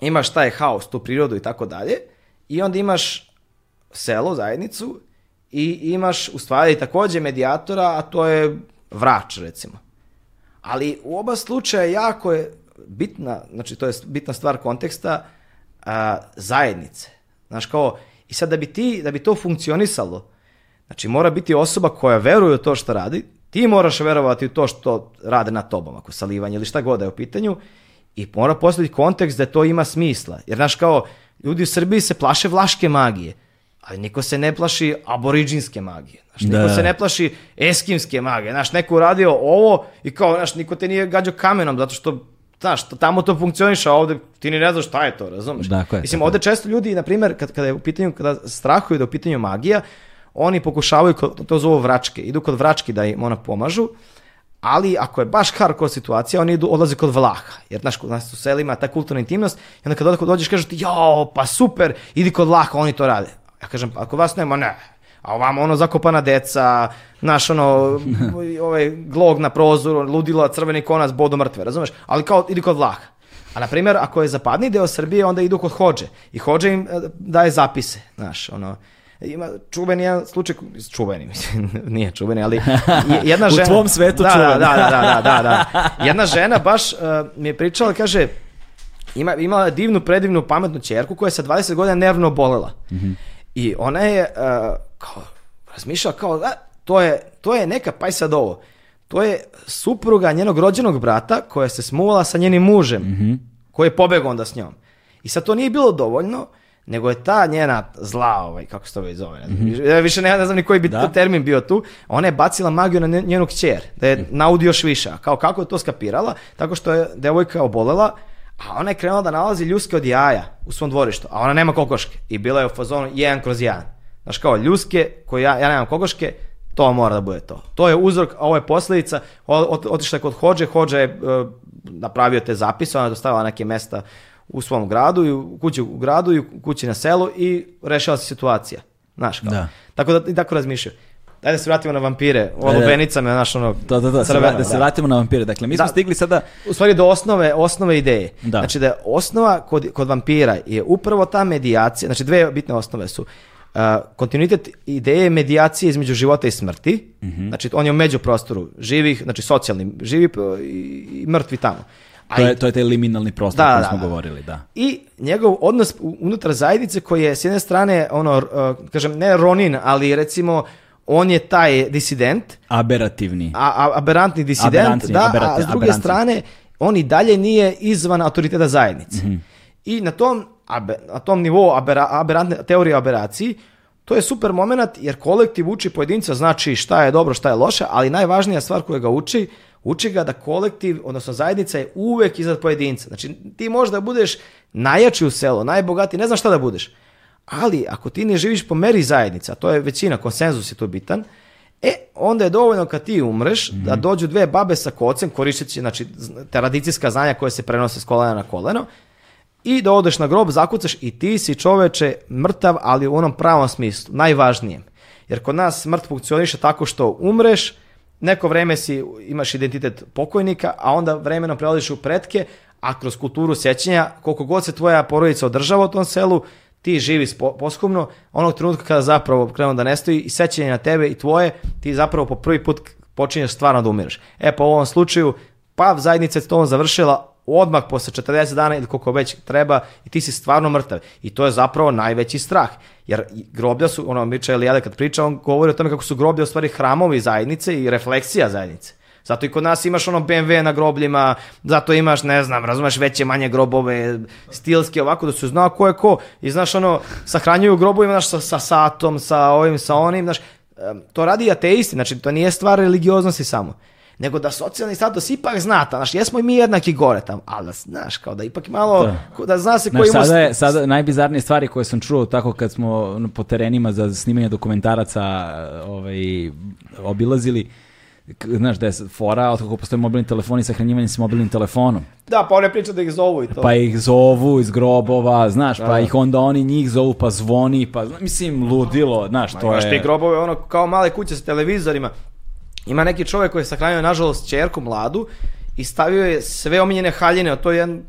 imaš taj haos, tu prirodu i tako dalje, i onda imaš selo, zajednicu, i imaš u stvari takođe medijatora, a to je vrač recimo. Ali u oba slučaja jako je bitna, znači to je bitna stvar konteksta a, zajednice. Znaš kao, i sad da bi, ti, da bi to funkcionisalo, znači mora biti osoba koja veruje u to što radi, ti moraš verovati u to što rade na tobom, ako salivanje ili šta god da je u pitanju, i mora postaviti kontekst da to ima smisla. Jer znaš kao, ljudi u Srbiji se plaše vlaške magije ali niko se ne plaši aboriđinske magije. Znaš, niko da. se ne plaši eskimske magije. Znaš, neko uradio ovo i kao, znaš, niko te nije gađao kamenom zato što Znaš, tamo to funkcioniše, a ovde ti ni ne znaš šta je to, razumeš? Dakle, Mislim, ovde često ljudi, na primer, kad, kada je u pitanju, kada strahuju da je u pitanju magija, oni pokušavaju, kod, to zovu vračke, idu kod vrački da im ona pomažu, ali ako je baš hardcore situacija, oni idu, odlaze kod Vlaha, jer znaš, kod nas u selima ta kulturna intimnost, i onda kad dođeš kažu ti, jo, pa super, idi kod Vlaha, oni to rade. Ja kažem, ako vas nema, ne. A ovamo ono zakopana deca, naš ono, [laughs] ovaj glog na prozoru, ludila, crveni konac, bodo mrtve, razumeš? Ali kao, idi kod vlaha. A na primjer, ako je zapadni deo Srbije, onda idu kod hođe. I hođe im eh, daje zapise, znaš, ono, ima čuveni jedan slučaj, čuveni, [laughs] mislim, nije čuveni, ali jedna [laughs] žena... U tvom svetu da, da, čuveni. Da, da, da, da, da, Jedna žena baš uh, mi je pričala, kaže, ima, imala divnu, predivnu, pametnu čerku koja je sa 20 godina nervno bolela. Mm -hmm. I ona je uh, kao, razmišljala kao, da, to je, to je neka, pa sad ovo, to je supruga njenog rođenog brata koja se smuvala sa njenim mužem, mm -hmm. koji je pobegao onda s njom. I sad to nije bilo dovoljno, nego je ta njena zla, ovaj, kako se to već zove, ne znam, mm -hmm. više ne, ne, znam ni koji bi da? termin bio tu, ona je bacila magiju na njenog kćer, da je mhm. naudi još više. Kao kako je to skapirala? Tako što je devojka obolela, A ona je krenula da nalazi ljuske od jaja u svom dvorištu, a ona nema kokoške. I bila je u fazonu jedan kroz jedan. Znaš kao, ljuske koje ja, ja nemam kokoške, to mora da bude to. To je uzrok, a ovo je posledica. posljedica. Otišla je kod Hođe, Hođe je e, napravio te zapise, ona je dostavila neke mesta u svom gradu, i u kući u gradu i u kući na selu i rešila se situacija. Znaš kao. Da. Tako da i tako razmišljaju da se vratimo na vampire. Ovo da, lubenica da. me, znaš, ono... Da, da, da, crvena, da, da se da. vratimo na vampire. Dakle, mi smo da. stigli sada... U stvari do osnove, osnove ideje. Da. Znači da je osnova kod, kod vampira je upravo ta medijacija, znači dve bitne osnove su uh, kontinuitet ideje medijacije između života i smrti, mm -hmm. znači on je u međuprostoru živih, znači socijalni, živi i mrtvi tamo. A to je, to je taj liminalni prostor da, koji smo da, govorili, da. I njegov odnos unutar zajednice koji je s jedne strane, ono, uh, kažem, ne Ronin, ali recimo on je taj disident. Aberativni. A, aberantni disident, aberantni, da, aberate, a s druge aberantni. strane, on i dalje nije izvan autoriteta zajednice. Mm -hmm. I na tom, aber, na tom nivou abera, aberantne, teorije aberaciji, to je super moment jer kolektiv uči pojedinca, znači šta je dobro, šta je loše, ali najvažnija stvar koja ga uči, uči ga da kolektiv, odnosno zajednica je uvek iznad pojedinca. Znači ti možda budeš najjači u selu, najbogati, ne znam šta da budeš, Ali ako ti ne živiš po meri zajednica, to je većina, konsenzus je tu bitan, E, onda je dovoljno kad ti umreš mm-hmm. da mhm. dođu dve babe sa kocem, koristeći znači, tradicijska znanja koje se prenose s kolena na koleno, i da odeš na grob, zakucaš i ti si čoveče mrtav, ali u onom pravom smislu, najvažnijem. Jer kod nas smrt funkcioniše tako što umreš, neko vreme si, imaš identitet pokojnika, a onda vremenom prelaziš u pretke, a kroz kulturu sećanja, koliko god se tvoja porodica održava u tom selu, ti živi poskumno, onog trenutka kada zapravo krenu da nestoji i sećanje na tebe i tvoje, ti zapravo po prvi put počinješ stvarno da umireš. E pa u ovom slučaju, PAV zajednica je s tom završila odmah posle 40 dana ili koliko već treba i ti si stvarno mrtav. I to je zapravo najveći strah. Jer groblja su, ono Miča Elijade kad priča, on govori o tome kako su groblja u stvari hramovi zajednice i refleksija zajednice. Zato i kod nas imaš ono BMW na grobljima, zato imaš, ne znam, razumeš, veće, manje grobove, stilske, ovako, da se zna ko je ko. I znaš, ono, sahranjuju grobovima, znaš, sa, sa satom, sa ovim, sa onim, znaš, to radi ateisti, znači to nije stvar religioznosti samo nego da socijalni status ipak zna, ta, znaš, jesmo i mi jednaki gore tamo, ali da, znaš, kao da ipak malo, da, da zna se koji ima... Sada, je, sada najbizarnije stvari koje sam čuo tako kad smo po terenima za snimanje dokumentaraca ovaj, obilazili, znaš da je fora, otkako postoje mobilni telefoni sa hranjivanjem s mobilnim telefonom. Da, pa one priča da ih zovu i to. Pa ih zovu iz grobova, znaš, da, pa da. ih onda oni njih zovu, pa zvoni, pa mislim, ludilo, znaš, Ma, to je... Znaš, te grobove, ono, kao male kuće sa televizorima. Ima neki čovjek koji je sahranio, nažalost, čerku mladu i stavio je sve omiljene haljine, to je jedan,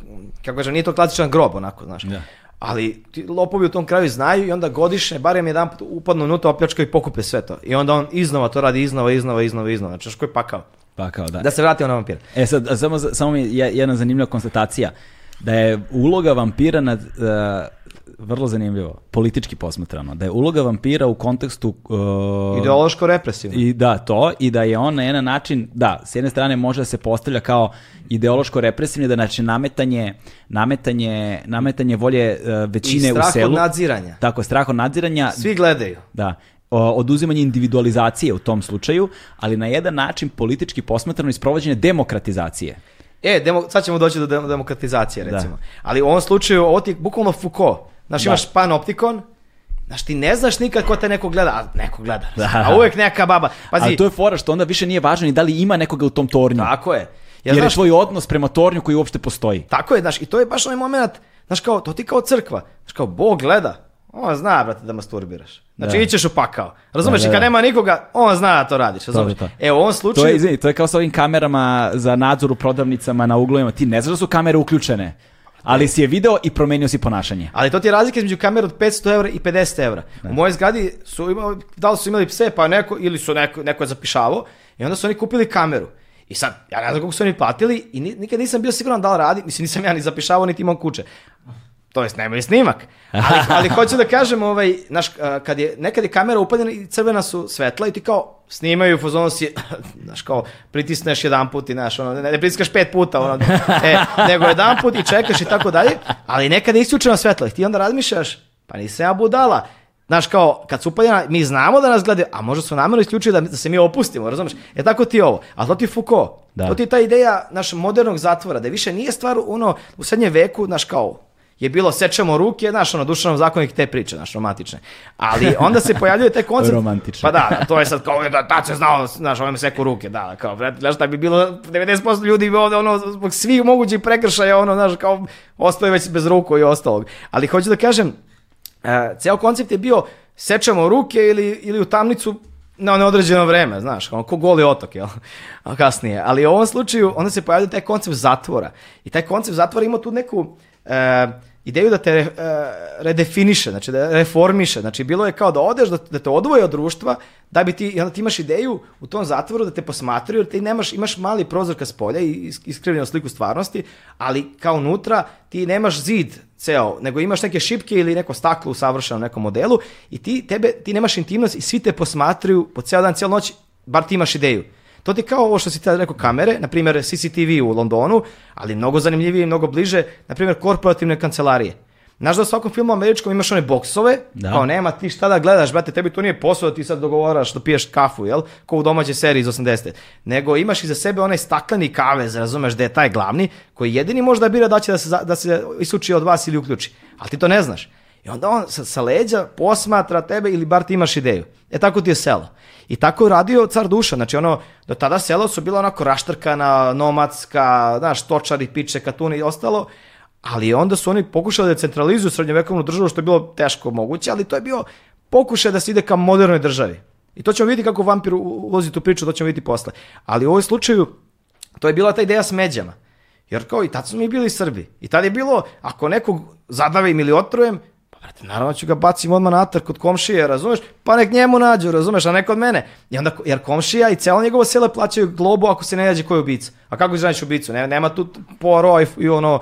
kako kažem, nije to klasičan grob, onako, znaš. Da. Ali ti lopovi u tom kraju znaju i onda godišnje, barem jedan put upadnu unutra, opljačkaju i pokupe sve to. I onda on iznova to radi, iznova, iznova, iznova, iznova. Znači, što je pakao? Pakao, da. Da se vrati na vampira. E sad, samo, samo mi je jedna zanimljiva konstatacija. Da je uloga vampira na... Uh eh, vrlo zanimljivo, politički posmatrano, da je uloga vampira u kontekstu... Uh, Ideološko represivno. I da, to, i da je on na jedan način, da, s jedne strane može da se postavlja kao ideološko represivni, da znači nametanje, nametanje, nametanje volje uh, većine u selu. I strah od nadziranja. Tako, strah od nadziranja. Svi gledaju. Da, oduzimanje individualizacije u tom slučaju, ali na jedan način politički posmatrano isprovođenje demokratizacije. E, demo, sad ćemo doći do demokratizacije, da. recimo. Da. Ali u ovom slučaju, ovo ti je bukvalno Foucault. Znaš, da. imaš panoptikon, Znaš, ti ne znaš nikad ko te neko gleda, a neko gleda. Da. A uvek neka baba. Pazi, a to je fora što onda više nije važno ni da li ima nekoga u tom tornju. Tako je. Ja, Jer znaš, je tvoj odnos prema tornju koji uopšte postoji. Tako je, znaš, i to je baš onaj moment, znaš, kao, to ti kao crkva. Znaš, kao, Bog gleda, on zna, brate, da masturbiraš. Znači, da. ićeš u Razumeš, da, da, i kad da. nema nikoga, on zna da to radiš. Razumeš? To, to. E, u ovom slučaju... To je, izvini, to je kao sa ovim kamerama za nadzor u prodavnicama na uglovima. Ti ne znaš da su kamere uključene. Ali si je video i promenio si ponašanje. Ali to ti je razlika između kamere od 500 evra i 50 evra. U da. mojoj zgradi su imali, da li su imali pse, pa neko, ili su neko, neko je zapišavao, i onda su oni kupili kameru. I sad, ja ne znam koliko su oni platili i nikad nisam bio siguran da li radi, mislim nisam ja ni zapišavao niti imam kuće. To jest, nemaju snimak. Ali, [laughs] ali hoću da kažem, ovaj, naš, kad je, nekad je kamera upadena i crvena su svetla i ti kao snimaju u fazonu si, [laughs] znaš, kao pritisneš jedan put i, znaš, ono, ne, ne pritiskaš pet puta, ono, e, nego jedan put i čekaš i tako dalje, ali nekad je isključeno svetlo i ti onda razmišljaš, pa nisam ja budala, Znaš, kao, kad su upaljena, mi znamo da nas gledaju, a možda su namjerno isključili da, da, se mi opustimo, razumiješ? E tako ti je ovo. A to ti je Foucault. Da. To ti je ta ideja naš modernog zatvora, da više nije stvar ono u srednjem veku, znaš, kao, je bilo sečemo ruke, znaš, ono, Dušanov zakonik te priče, znaš, romantične. Ali onda se pojavljuje taj koncept... romantične. Pa da, da to je sad kao, da, ta se znao, znaš, ovaj me seku ruke, da, da kao, brate, znaš, da bi bilo 90% ljudi bi ovde, ono, zbog svih mogućih prekršaja, ono, znaš, kao, ostaje već bez ruku i ostalog. Ali hoću da kažem, uh, ceo koncept je bio sečemo ruke ili, ili u tamnicu na neodređeno vreme, znaš, kao, ko goli otok, jel? A kasnije. Ali u ovom slučaju, onda se pojavlja taj koncept zatvora. I taj koncept zatvora ima tu neku... Uh, ideju da te re, e, redefiniše, znači da reformiše. Znači bilo je kao da odeš, da, da te odvoje od društva, da bi ti, i onda ti imaš ideju u tom zatvoru da te posmatraju, jer ti nemaš, imaš mali prozor ka spolja i iskrivljenu sliku stvarnosti, ali kao unutra ti nemaš zid ceo, nego imaš neke šipke ili neko staklo u savršenom nekom modelu i ti, tebe, ti nemaš intimnost i svi te posmatraju po ceo dan, cijelu noć, bar ti imaš ideju. To ti kao ovo što si tada rekao kamere, na primjer CCTV u Londonu, ali mnogo zanimljivije i mnogo bliže, na primjer korporativne kancelarije. Znaš da u svakom filmu američkom imaš one boksove, da. kao nema ti šta da gledaš, brate, tebi to nije posao da ti sad dogovaraš da piješ kafu, jel? Ko u domaćoj seriji iz 80. Nego imaš iza sebe onaj stakleni kavez, razumeš, da je taj glavni, koji jedini možda bira da će da se, da se isuči od vas ili uključi. Ali ti to ne znaš onda on sa, sa leđa posmatra tebe ili bar ti imaš ideju. E tako ti je selo. I tako je radio car Dušan. Znači ono, do tada selo su bila onako raštrkana, nomadska, znaš, točari, piče, katune i ostalo. Ali onda su oni pokušali da centralizuju srednjovekovnu državu što je bilo teško moguće, ali to je bio pokušaj da se ide ka modernoj državi. I to ćemo vidjeti kako vampir ulozi tu priču, to ćemo vidjeti posle. Ali u ovom slučaju, to je bila ta ideja s međama. Jer kao i tad su mi bili Srbi. I tad je bilo, ako nekog zadavim ili otrujem, brate, naravno da ću ga bacim odmah natar kod komšije, razumeš? Pa nek njemu nađu, razumeš, a ne kod mene. I onda, jer komšija i celo njegovo sele plaćaju globu ako se ne nađe koji je ubica. A kako znaš ubicu? Ne, nema tu poro i, i ono,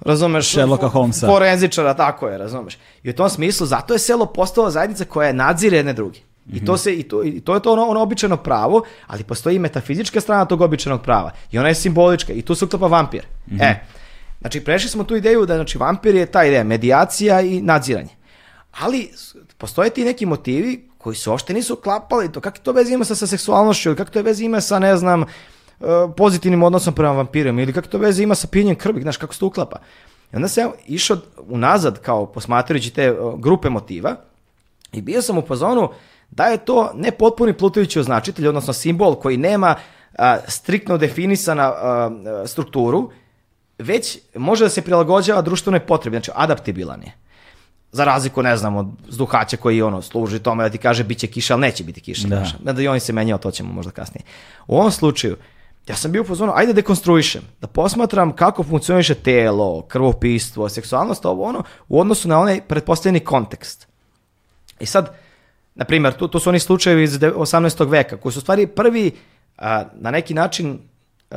razumeš, Sherlocka Holmesa. forenzičara, tako je, razumeš. I u tom smislu, zato je selo postalo zajednica koja je nadzire jedne druge. I to, mhm. se, i, to, I to je to ono, ono običajno pravo, ali postoji i metafizička strana tog običajnog prava. I ona je simbolička. I tu se uklapa vampir. Mm -hmm. E, Znači, prešli smo tu ideju da znači, vampir je ta ideja, medijacija i nadziranje. Ali postoje ti neki motivi koji se uopšte nisu klapali. To, kakve to veze ima sa, sa seksualnošću ili kakve to veze ima sa, ne znam, e, pozitivnim odnosom prema vampirima ili kakve to veze ima sa pijenjem krvi, znaš, kako se to uklapa. I onda sam ja išao unazad kao posmatrajući te e, grupe motiva i bio sam u pozonu da je to ne potpuni plutajući označitelj, odnosno simbol koji nema a, striktno definisana a, strukturu, već može da se prilagođava društvene potrebe, znači adaptibilan je. Za razliku, ne znam, od duhaća koji ono, služi tome da ti kaže bit će kiša, ali neće biti kiša. Da. Znači. da i oni se menjao, to ćemo možda kasnije. U ovom slučaju, ja sam bio u fazonu, ajde da dekonstruišem, da posmatram kako funkcioniše telo, krvopistvo, seksualnost, ovo ono, u odnosu na onaj pretpostavljeni kontekst. I sad, na primjer, to, to su oni slučajevi iz 18. veka, koji su stvari prvi, a, na neki način, E,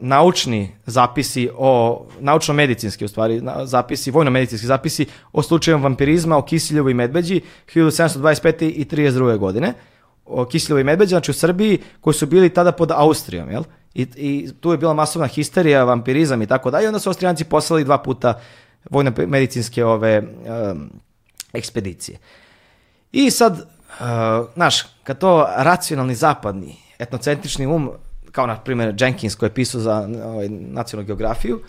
naučni zapisi o naučno-medicinski u stvari zapisi, vojno-medicinski zapisi o slučaju vampirizma o Kisiljevu i Medveđi 1725. i 32. godine. O Kisiljevu i Medveđi, znači u Srbiji koji su bili tada pod Austrijom, jel? I, I, tu je bila masovna histerija, vampirizam i tako dalje. onda su Austrijanci poslali dva puta vojno-medicinske ove um, ekspedicije. I sad, uh, e, znaš, kad to racionalni zapadni etnocentrični um kao na primjer Jenkins koji je pisao za ovaj, nacionalnu geografiju,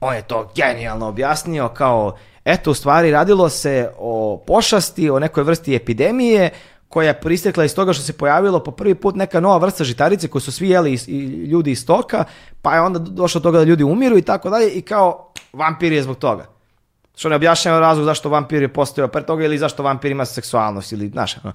on je to genijalno objasnio kao eto u stvari radilo se o pošasti, o nekoj vrsti epidemije koja je pristekla iz toga što se pojavilo po prvi put neka nova vrsta žitarice koju su svi jeli i ljudi iz stoka, pa je onda došlo do toga da ljudi umiru i tako dalje i kao vampir je zbog toga. Što ne objašnjava razlog zašto vampir je postojao pre toga ili zašto vampir ima seksualnost ili znaš. Ono.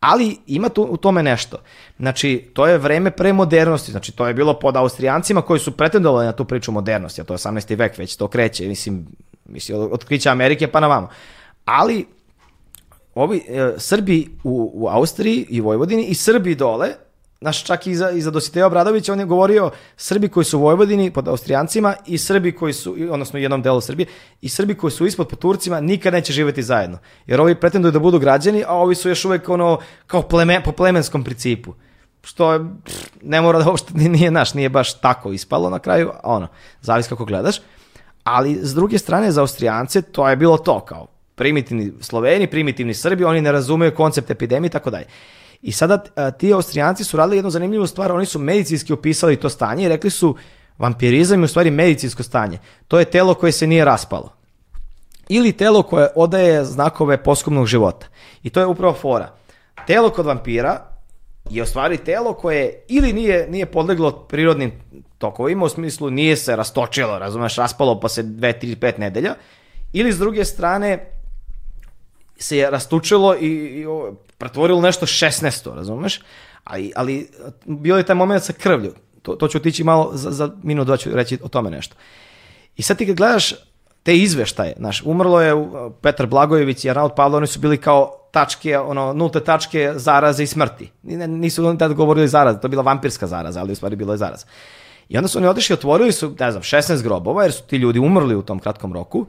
Ali ima tu, u tome nešto. Znači, to je vreme pre modernosti, znači to je bilo pod Austrijancima koji su pretendovali na tu priču modernosti, a to je 18. vek već to kreće, mislim, mislim od otkrića Amerike pa na vamo. Ali ovi e, Srbi u, u Austriji i Vojvodini i Srbi dole naš čak i za, i za Dositeja Obradovića, on je govorio Srbi koji su u Vojvodini pod Austrijancima i Srbi koji su, odnosno u jednom delu Srbije, i Srbi koji su ispod pod Turcima nikad neće živeti zajedno. Jer ovi pretenduju da budu građani, a ovi su još uvek ono, kao pleme, po plemenskom principu. Što je, pff, ne mora da uopšte nije naš, nije baš tako ispalo na kraju, ono, zavis kako gledaš. Ali s druge strane za Austrijance to je bilo to kao primitivni Sloveni, primitivni Srbi, oni ne razumeju koncept epidemije i tako dalje. I sada e, ti Austrijanci su radili jednu zanimljivu stvar, oni su medicinski opisali to stanje i rekli su vampirizam je u stvari medicinsko stanje. To je telo koje se nije raspalo. Ili telo koje odaje znakove poskubnog života. I to je upravo fora. Telo kod vampira je u stvari telo koje ili nije, nije podleglo prirodnim tokovima, u smislu nije se rastočilo, razumeš, raspalo pa se 2, 3, 5 nedelja, ili s druge strane se je rastučilo i, i pretvorilo nešto 16. razumeš? Ali, ali bio je taj moment sa krvlju. To, to ću otići malo, za, za minut da ću reći o tome nešto. I sad ti kad gledaš te izveštaje, znaš, umrlo je uh, Petar Blagojević i Arnaut Pavlo, oni su bili kao tačke, ono, nulte tačke zaraze i smrti. Nisu oni tada govorili zaraza, to je bila vampirska zaraza, ali u stvari bilo je zaraza. I onda su oni otišli, otvorili su, ne znam, 16 grobova, jer su ti ljudi umrli u tom kratkom roku.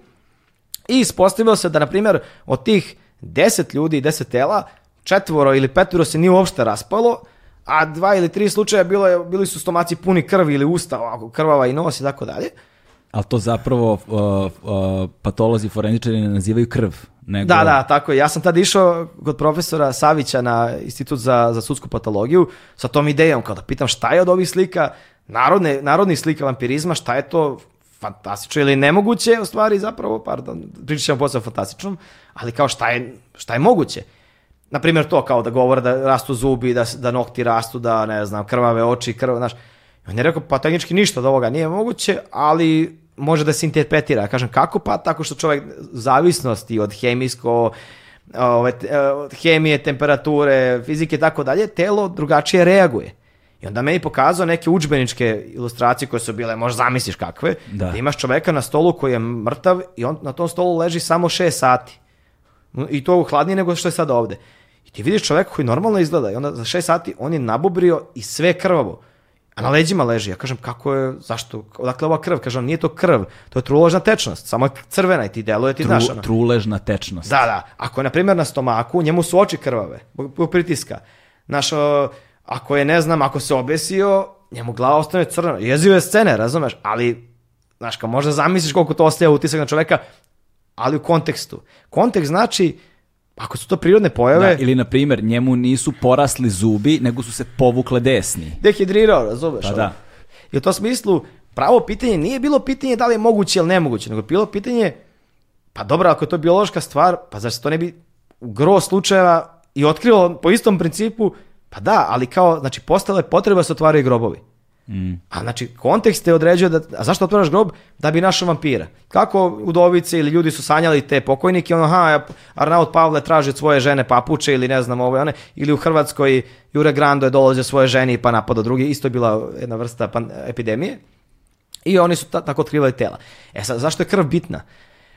I ispostavilo se da, na primjer, od tih 10 ljudi i 10 tela, četvoro ili petoro se nije uopšte raspalo, a dva ili tri slučaja bilo je, bili su stomaci puni krvi ili usta, ovako, krvava i nos i tako dalje. Ali to zapravo uh, uh, patolozi forenzičari ne nazivaju krv. Nego... Da, da, tako je. Ja sam tad išao kod profesora Savića na Institut za, za sudsku patologiju sa tom idejom, kao da pitam šta je od ovih slika, narodne, narodnih slika vampirizma, šta je to fantastično ili nemoguće, u stvari zapravo, pardon, pričat ćemo posle fantastičnom, ali kao šta je, šta je moguće na primjer to kao da govore da rastu zubi, da, da nokti rastu, da ne znam, krvave oči, krv, znaš. On je rekao, pa tehnički ništa od ovoga nije moguće, ali može da se interpretira. Kažem, kako pa? Tako što čovjek zavisnosti od hemijsko, ove, od hemije, temperature, fizike i tako dalje, telo drugačije reaguje. I onda je pokazao neke udžbeničke ilustracije koje su bile, možda zamisliš kakve, da. da. imaš čoveka na stolu koji je mrtav i on na tom stolu leži samo 6 sati. I to hladnije nego što je sad ovde ti vidiš čoveka koji normalno izgleda i onda za 6 sati on je nabubrio i sve je krvavo. A na leđima leži. Ja kažem, kako je, zašto, odakle ova krv? Kažem, nije to krv, to je truležna tečnost, samo je crvena i ti deluje, ti Tru, znaš. Ono. Truležna tečnost. Da, da. Ako je, na primjer, na stomaku, njemu su oči krvave, zbog pritiska. Znaš, ako je, ne znam, ako se obesio, njemu glava ostane crna. Jezive scene, razumeš? Ali, znaš, kao možda zamisliš koliko to ostaje utisak na čoveka, ali u kontekstu. Kontekst znači, Ako su to prirodne pojave... Da, ili, na primjer, njemu nisu porasli zubi, nego su se povukle desni. Dehidrirao, razumeš? Pa da. I u tom smislu, pravo pitanje nije bilo pitanje da li je moguće ili nemoguće, nego bilo pitanje, pa dobro, ako je to biološka stvar, pa zašto to ne bi u gro slučajeva i otkrilo po istom principu, pa da, ali kao, znači, postala je potreba se otvaraju grobovi. Mm. A znači, kontekst te određuje da, a zašto otvaraš grob? Da bi našao vampira. Kako udovice ili ljudi su sanjali te pokojnike, ono, ha, Arnaut Pavle traži od svoje žene papuče ili ne znam ove, one, ili u Hrvatskoj Jure Grando je dolazio svoje ženi pa napada drugi, isto je bila jedna vrsta pan, epidemije. I oni su ta, tako otkrivali tela. E sad, zašto je krv bitna?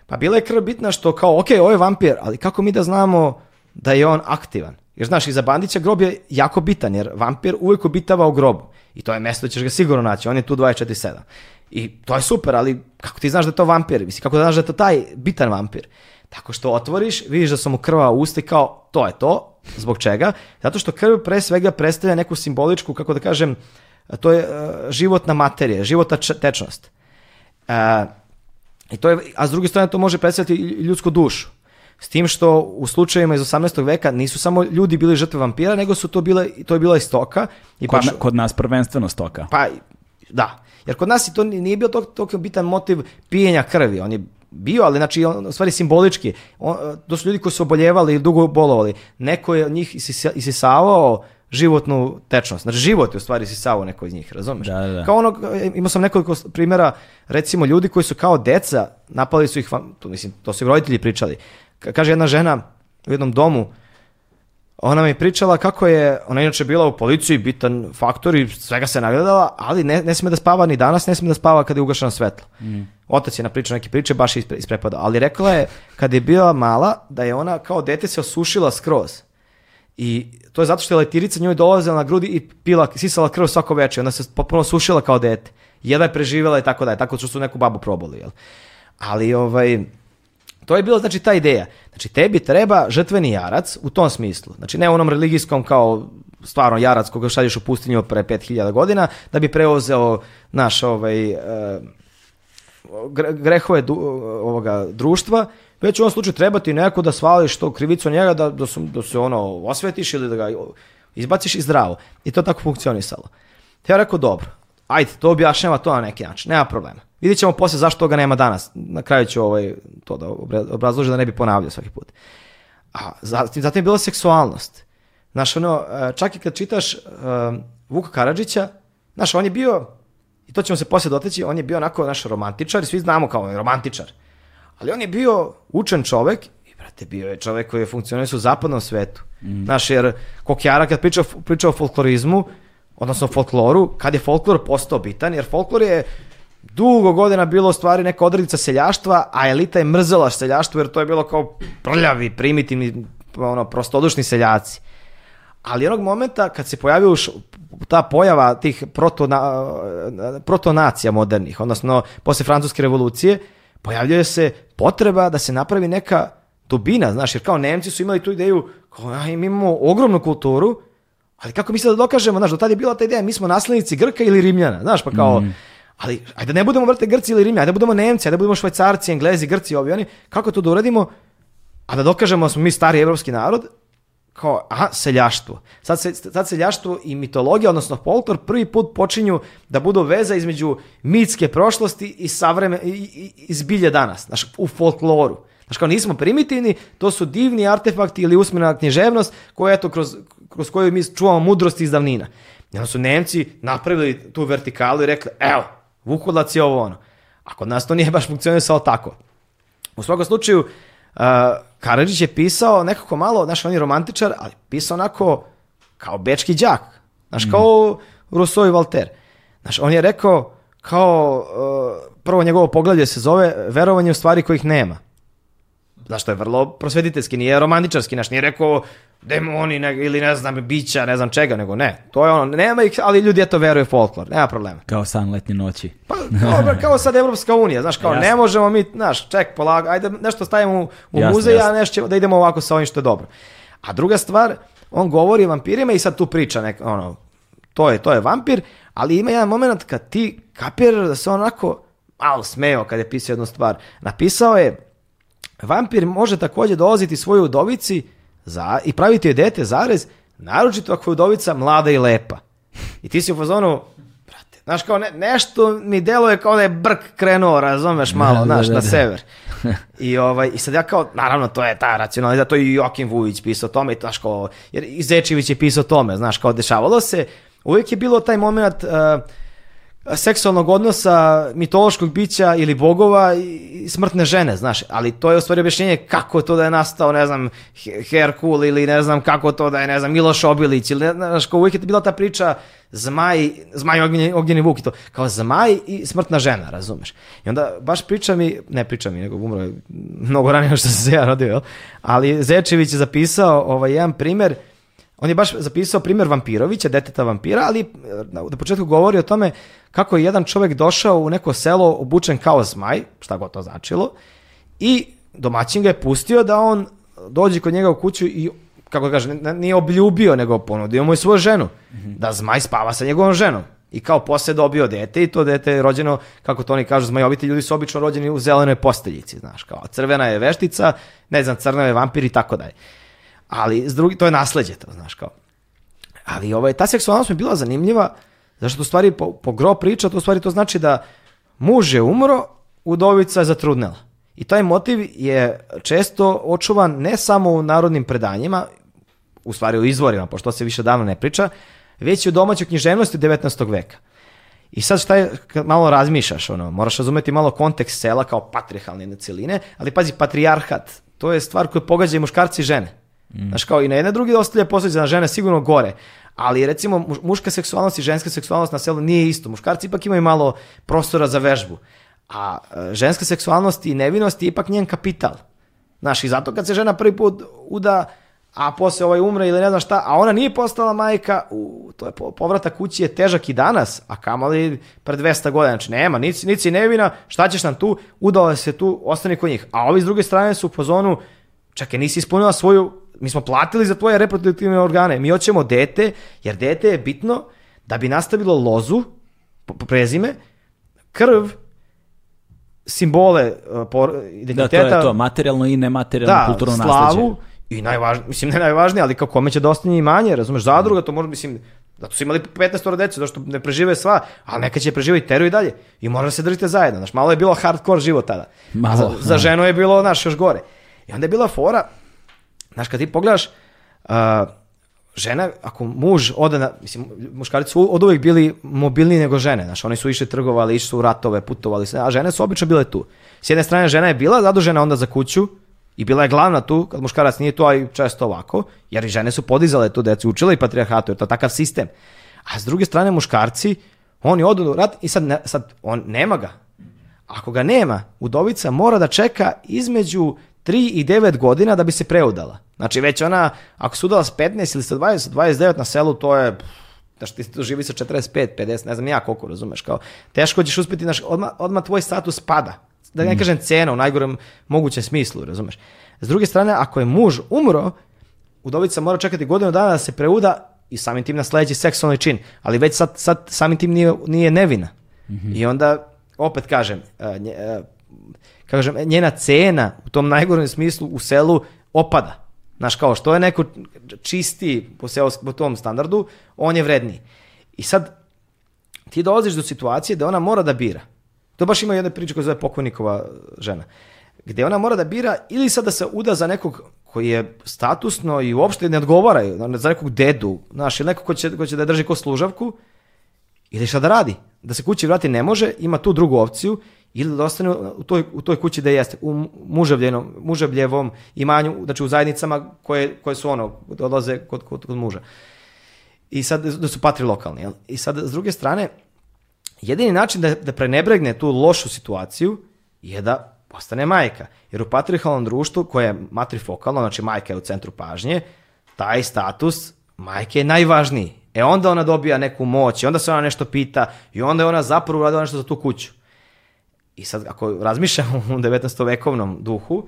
Pa bila je krv bitna što kao, ok, ovo je vampir, ali kako mi da znamo da je on aktivan? Jer znaš, i za Bandića grob je jako bitan, jer vampir uvek obitava u grobu. I to je mesto da ćeš ga sigurno naći, on je tu 24-7. I to je super, ali kako ti znaš da je to vampir? Mislim, kako da znaš da je to taj bitan vampir? Tako što otvoriš, vidiš da su mu krva usta i kao, to je to. Zbog čega? Zato što krv pre svega predstavlja neku simboličku, kako da kažem, to je uh, životna materija, životna tečnost. Uh, i to je, a s druge strane to može predstavljati ljudsku dušu. S tim što u slučajevima iz 18. veka nisu samo ljudi bili žrtve vampira, nego su to bile, to je bila i stoka. I kod, paš... na, kod nas prvenstveno stoka. Pa, da. Jer kod nas i to nije bio toliko bitan motiv pijenja krvi. On je bio, ali znači, on, u stvari simbolički. On, to su ljudi koji su oboljevali i dugo bolovali. Neko je njih isisavao životnu tečnost. Znači, život je u stvari isisavao neko iz njih, razumeš? Da, da. da. Kao ono, imao sam nekoliko primjera, recimo, ljudi koji su kao deca, napali su ih, to, mislim, to su i roditelji pričali, Kaže jedna žena u jednom domu, ona mi pričala kako je, ona inače bila u policiji, bitan faktor i svega se nagledala, ali ne, ne sme da spava ni danas, ne sme da spava kada je ugašeno svetlo. Mm. Otac je napričao neke priče, baš je ispre, isprepadao. Ali rekla je, kad je bila mala, da je ona kao dete se osušila skroz. I to je zato što je letirica njoj dolazila na grudi i pila, sisala krv svako veče. Ona se potpuno sušila kao dete. Jedva je preživjela i tako da je, tako što su neku babu probali. Jel? Ali ovaj, To je bilo znači ta ideja. Znači tebi treba žrtveni jarac u tom smislu. Znači ne onom religijskom kao stvarno jarac koga šalješ u pustinju pre 5000 godina da bi preuzeo naš ovaj eh, grehove du, ovoga društva, već u onom slučaju treba ti neko da svališ to krivicu njega da, da, su, da se ono osvetiš ili da ga izbaciš iz zdravo. I to tako funkcionisalo. Ja rekao dobro, ajde, to objašnjava to na neki način, nema problema. Vidjet ćemo posle zašto toga nema danas. Na kraju ću ovaj, to da obrazložim da ne bi ponavljao svaki put. A zatim, zatim je bila seksualnost. Znaš, ono, e, čak i kad čitaš um, Vuka Karadžića, znaš, on je bio, i to ćemo se posle doteći, on je bio onako naš romantičar i svi znamo kao on je romantičar. Ali on je bio učen čovek i, brate, bio je čovek koji je funkcionisao u zapadnom svetu. Mm. Znaš, jer Kokjara kad pričao, pričao o folklorizmu, odnosno folkloru, kad je folklor postao bitan, jer folklor je dugo godina bilo stvari neka odredica seljaštva, a elita je mrzela seljaštvo jer to je bilo kao prljavi, primitivni, ono, prostodušni seljaci. Ali jednog momenta kad se pojavio ta pojava tih protona, protonacija modernih, odnosno posle francuske revolucije, pojavljuje se potreba da se napravi neka dubina, znaš, jer kao Nemci su imali tu ideju, kao, aj, mi imamo ogromnu kulturu, ali kako mi da dokažemo, znaš, do tada je bila ta ideja, mi smo naslednici Grka ili Rimljana, znaš, pa kao, mm. Ali, ajde da ne budemo vrte Grci ili Rimlja, ajde da budemo Nemci, ajde da budemo Švajcarci, Englezi, Grci, ovi oni. Kako to da uradimo? A da dokažemo da smo mi stari evropski narod, kao, aha, seljaštvo. Sad, se, sad seljaštvo i mitologija, odnosno folklor, prvi put počinju da budu veza između mitske prošlosti i, savreme, i, i, danas, znaš, u folkloru. Znaš, kao nismo primitivni, to su divni artefakti ili usmjena književnost koja, eto, kroz, kroz koju mi čuvamo mudrost iz davnina. Jedan su Nemci napravili tu vertikalu i rekli, evo, Vukulac je ovo ono. A kod nas to nije baš funkcionisalo tako. U svakom slučaju, uh, Karadžić je pisao nekako malo, znaš, on je romantičar, ali pisao onako kao bečki đak. Znaš, mhm. kao mm. Rousseau i Voltaire. Znaš, on je rekao kao, uh, prvo njegovo poglavlje se zove verovanje u stvari kojih nema. Znaš, to je vrlo prosvediteljski, nije romantičarski, znaš, nije rekao demoni ne, ili ne znam, bića, ne znam čega, nego ne. To je ono, nema ih, ali ljudi eto veruje folklor, nema problema. Kao san letnje noći. Pa kao, kao sad Evropska unija, znaš, kao jasne. ne možemo mi, znaš, ček, polaga, ajde nešto stavimo u, u jasne, muzej, jasne. a nešto da idemo ovako sa ovim što je dobro. A druga stvar, on govori o vampirima i sad tu priča, nek, ono, to je, to je vampir, ali ima jedan moment kad ti kapiraš da se onako malo smeo kad je pisao jednu stvar. Napisao je, vampir može takođe dolaziti svoju udovici za, i praviti je dete, zarez, naročito ako je udovica mlada i lepa. I ti si u fazonu, brate, znaš kao ne, nešto mi deluje kao da je brk krenuo, razumeš [laughs] malo, da, da, znaš, da, da, na sever. [laughs] I, ovaj, I sad ja kao, naravno, to je ta racionalizacija, to je i Joakim Vujić pisao tome, i, znaš, kao, jer i Zečević je pisao tome, znaš, kao dešavalo se, uvijek je bilo taj moment... Uh, seksualnog odnosa mitološkog bića ili bogova i smrtne žene, znaš, ali to je u stvari objašnjenje kako to da je nastao, ne znam, Herkul ili ne znam kako to da je, ne znam, Miloš Obilić ili, znaš, kao uvijek je bila ta priča zmaj, zmaj ognjeni, ognjeni vuk i to, kao zmaj i smrtna žena, razumeš. I onda baš priča mi, ne priča mi, nego umro je mnogo ranije što sam se ja rodio, jel? ali Zečević je zapisao ovaj jedan primer, On je baš zapisao primjer Vampirovića, deteta vampira, ali e, na početku govori o tome kako je jedan čovjek došao u neko selo obučen kao zmaj, šta god to značilo, i domaćin ga je pustio da on dođe kod njega u kuću i kako kaže, nije obljubio, nego ponudio mu i svoju ženu. Mm -hmm. Da zmaj spava sa njegovom ženom. I kao posle dobio dete i to dete je rođeno, kako to oni kažu, zmajoviti ljudi su obično rođeni u zelenoj posteljici, znaš, kao crvena je veštica, ne znam, crna je vampir i tako dalje. Ali, s drugi, to je nasledđe, to, znaš, kao. Ali ovaj, ta seksualnost mi je bila zanimljiva, zašto u stvari, po, po gro priča, to u stvari to znači da muž je umro, udovica je zatrudnela. I taj motiv je često očuvan ne samo u narodnim predanjima, u stvari u izvorima, pošto se više davno ne priča, već i u domaćoj književnosti 19. veka. I sad šta je, kad malo razmišljaš, ono, moraš razumeti malo kontekst sela kao patrihalne celine, ali pazi, patrijarhat, to je stvar koju pogađa i muškarci i žene. Mm. Znaš, kao i na jedne drugi ostavlja posljedice na žene sigurno gore. Ali recimo muška seksualnost i ženska seksualnost na selu nije isto. Muškarci ipak imaju malo prostora za vežbu. A e, ženska seksualnost i nevinost je ipak njen kapital. Znaš, i zato kad se žena prvi put uda, a posle ovaj umre ili ne znam šta, a ona nije postala majka, u, to je povratak kući je težak i danas, a kamali pred 200 godina, znači nema, nici, nici nevina, šta ćeš nam tu, udala se tu, ostani kod njih. A ovi s druge strane su u pozonu, čak je nisi ispunila svoju mi smo platili za tvoje reproduktivne organe, mi hoćemo dete, jer dete je bitno da bi nastavilo lozu, po prezime, krv, simbole e, por, identiteta. Da, to je to, materijalno i nematerijalno da, kulturno slavu, i najvažnije, mislim ne najvažnije, ali kako kome će da ostane i manje, razumeš, zadruga, to može, mislim, da su imali 15 dece, zato što ne prežive sva, a neka će i teru i dalje. I mora da se držite zajedno, znaš, malo je bilo hardcore život tada. Malo, za, za da. ženu je bilo, znaš, još gore. I onda je bila fora, Znaš, kad ti pogledaš, a, žena, ako muž ode na, mislim, muškarci su od uvijek bili mobilniji nego žene, znaš, oni su išli trgovali, išli su u ratove, putovali se, a žene su obično bile tu. S jedne strane, žena je bila zadužena onda za kuću i bila je glavna tu, kad muškarac nije tu, a i često ovako, jer i žene su podizale tu decu, učile i patrijarhatu, jer to je takav sistem. A s druge strane, muškarci, oni odu u rat i sad, ne, sad on nema ga. Ako ga nema, udovica mora da čeka između 3 i 9 godina da bi se preudala. Znači već ona, ako se udala s 15 ili sa 20, 29 na selu, to je znaš, ti tu živi sa 45, 50, ne znam ja koliko, razumeš, kao, teško ćeš uspjeti, znaš, odmah, odmah tvoj status pada. Da ne mm. kažem cena u najgorem mogućem smislu, razumeš. S druge strane, ako je muž umro, udovica mora čekati godinu dana da se preuda i samim tim nasledeći seksualni čin, ali već sad, sad samim tim nije, nije nevina. Mm -hmm. I onda, opet kažem, uh, nje, uh, kažem, e, njena cena u tom najgorem smislu u selu opada. Znaš, kao što je neko čisti po, seos, po tom standardu, on je vredniji. I sad, ti dolaziš do situacije da ona mora da bira. To baš ima jedna priča koja zove pokojnikova žena. Gde ona mora da bira ili sad da se uda za nekog koji je statusno i uopšte ne odgovara, za nekog dedu, znaš, ili nekog ko će, ko će da drži ko služavku, ili šta da radi. Da se kući vrati ne može, ima tu drugu opciju ili da ostane u toj, u toj kući da jeste, u muževljenom, muževljevom imanju, znači u zajednicama koje, koje su ono, odlaze kod, kod, kod muža. I sad da su patri lokalni. Jel? I sad, s druge strane, jedini način da, da prenebregne tu lošu situaciju je da postane majka. Jer u patrihalnom društvu koje je matrifokalno, znači majka je u centru pažnje, taj status majke je najvažniji. E onda ona dobija neku moć i onda se ona nešto pita i onda je ona zapravo uradila nešto za tu kuću. I sad, ako razmišljamo u 19. vekovnom duhu,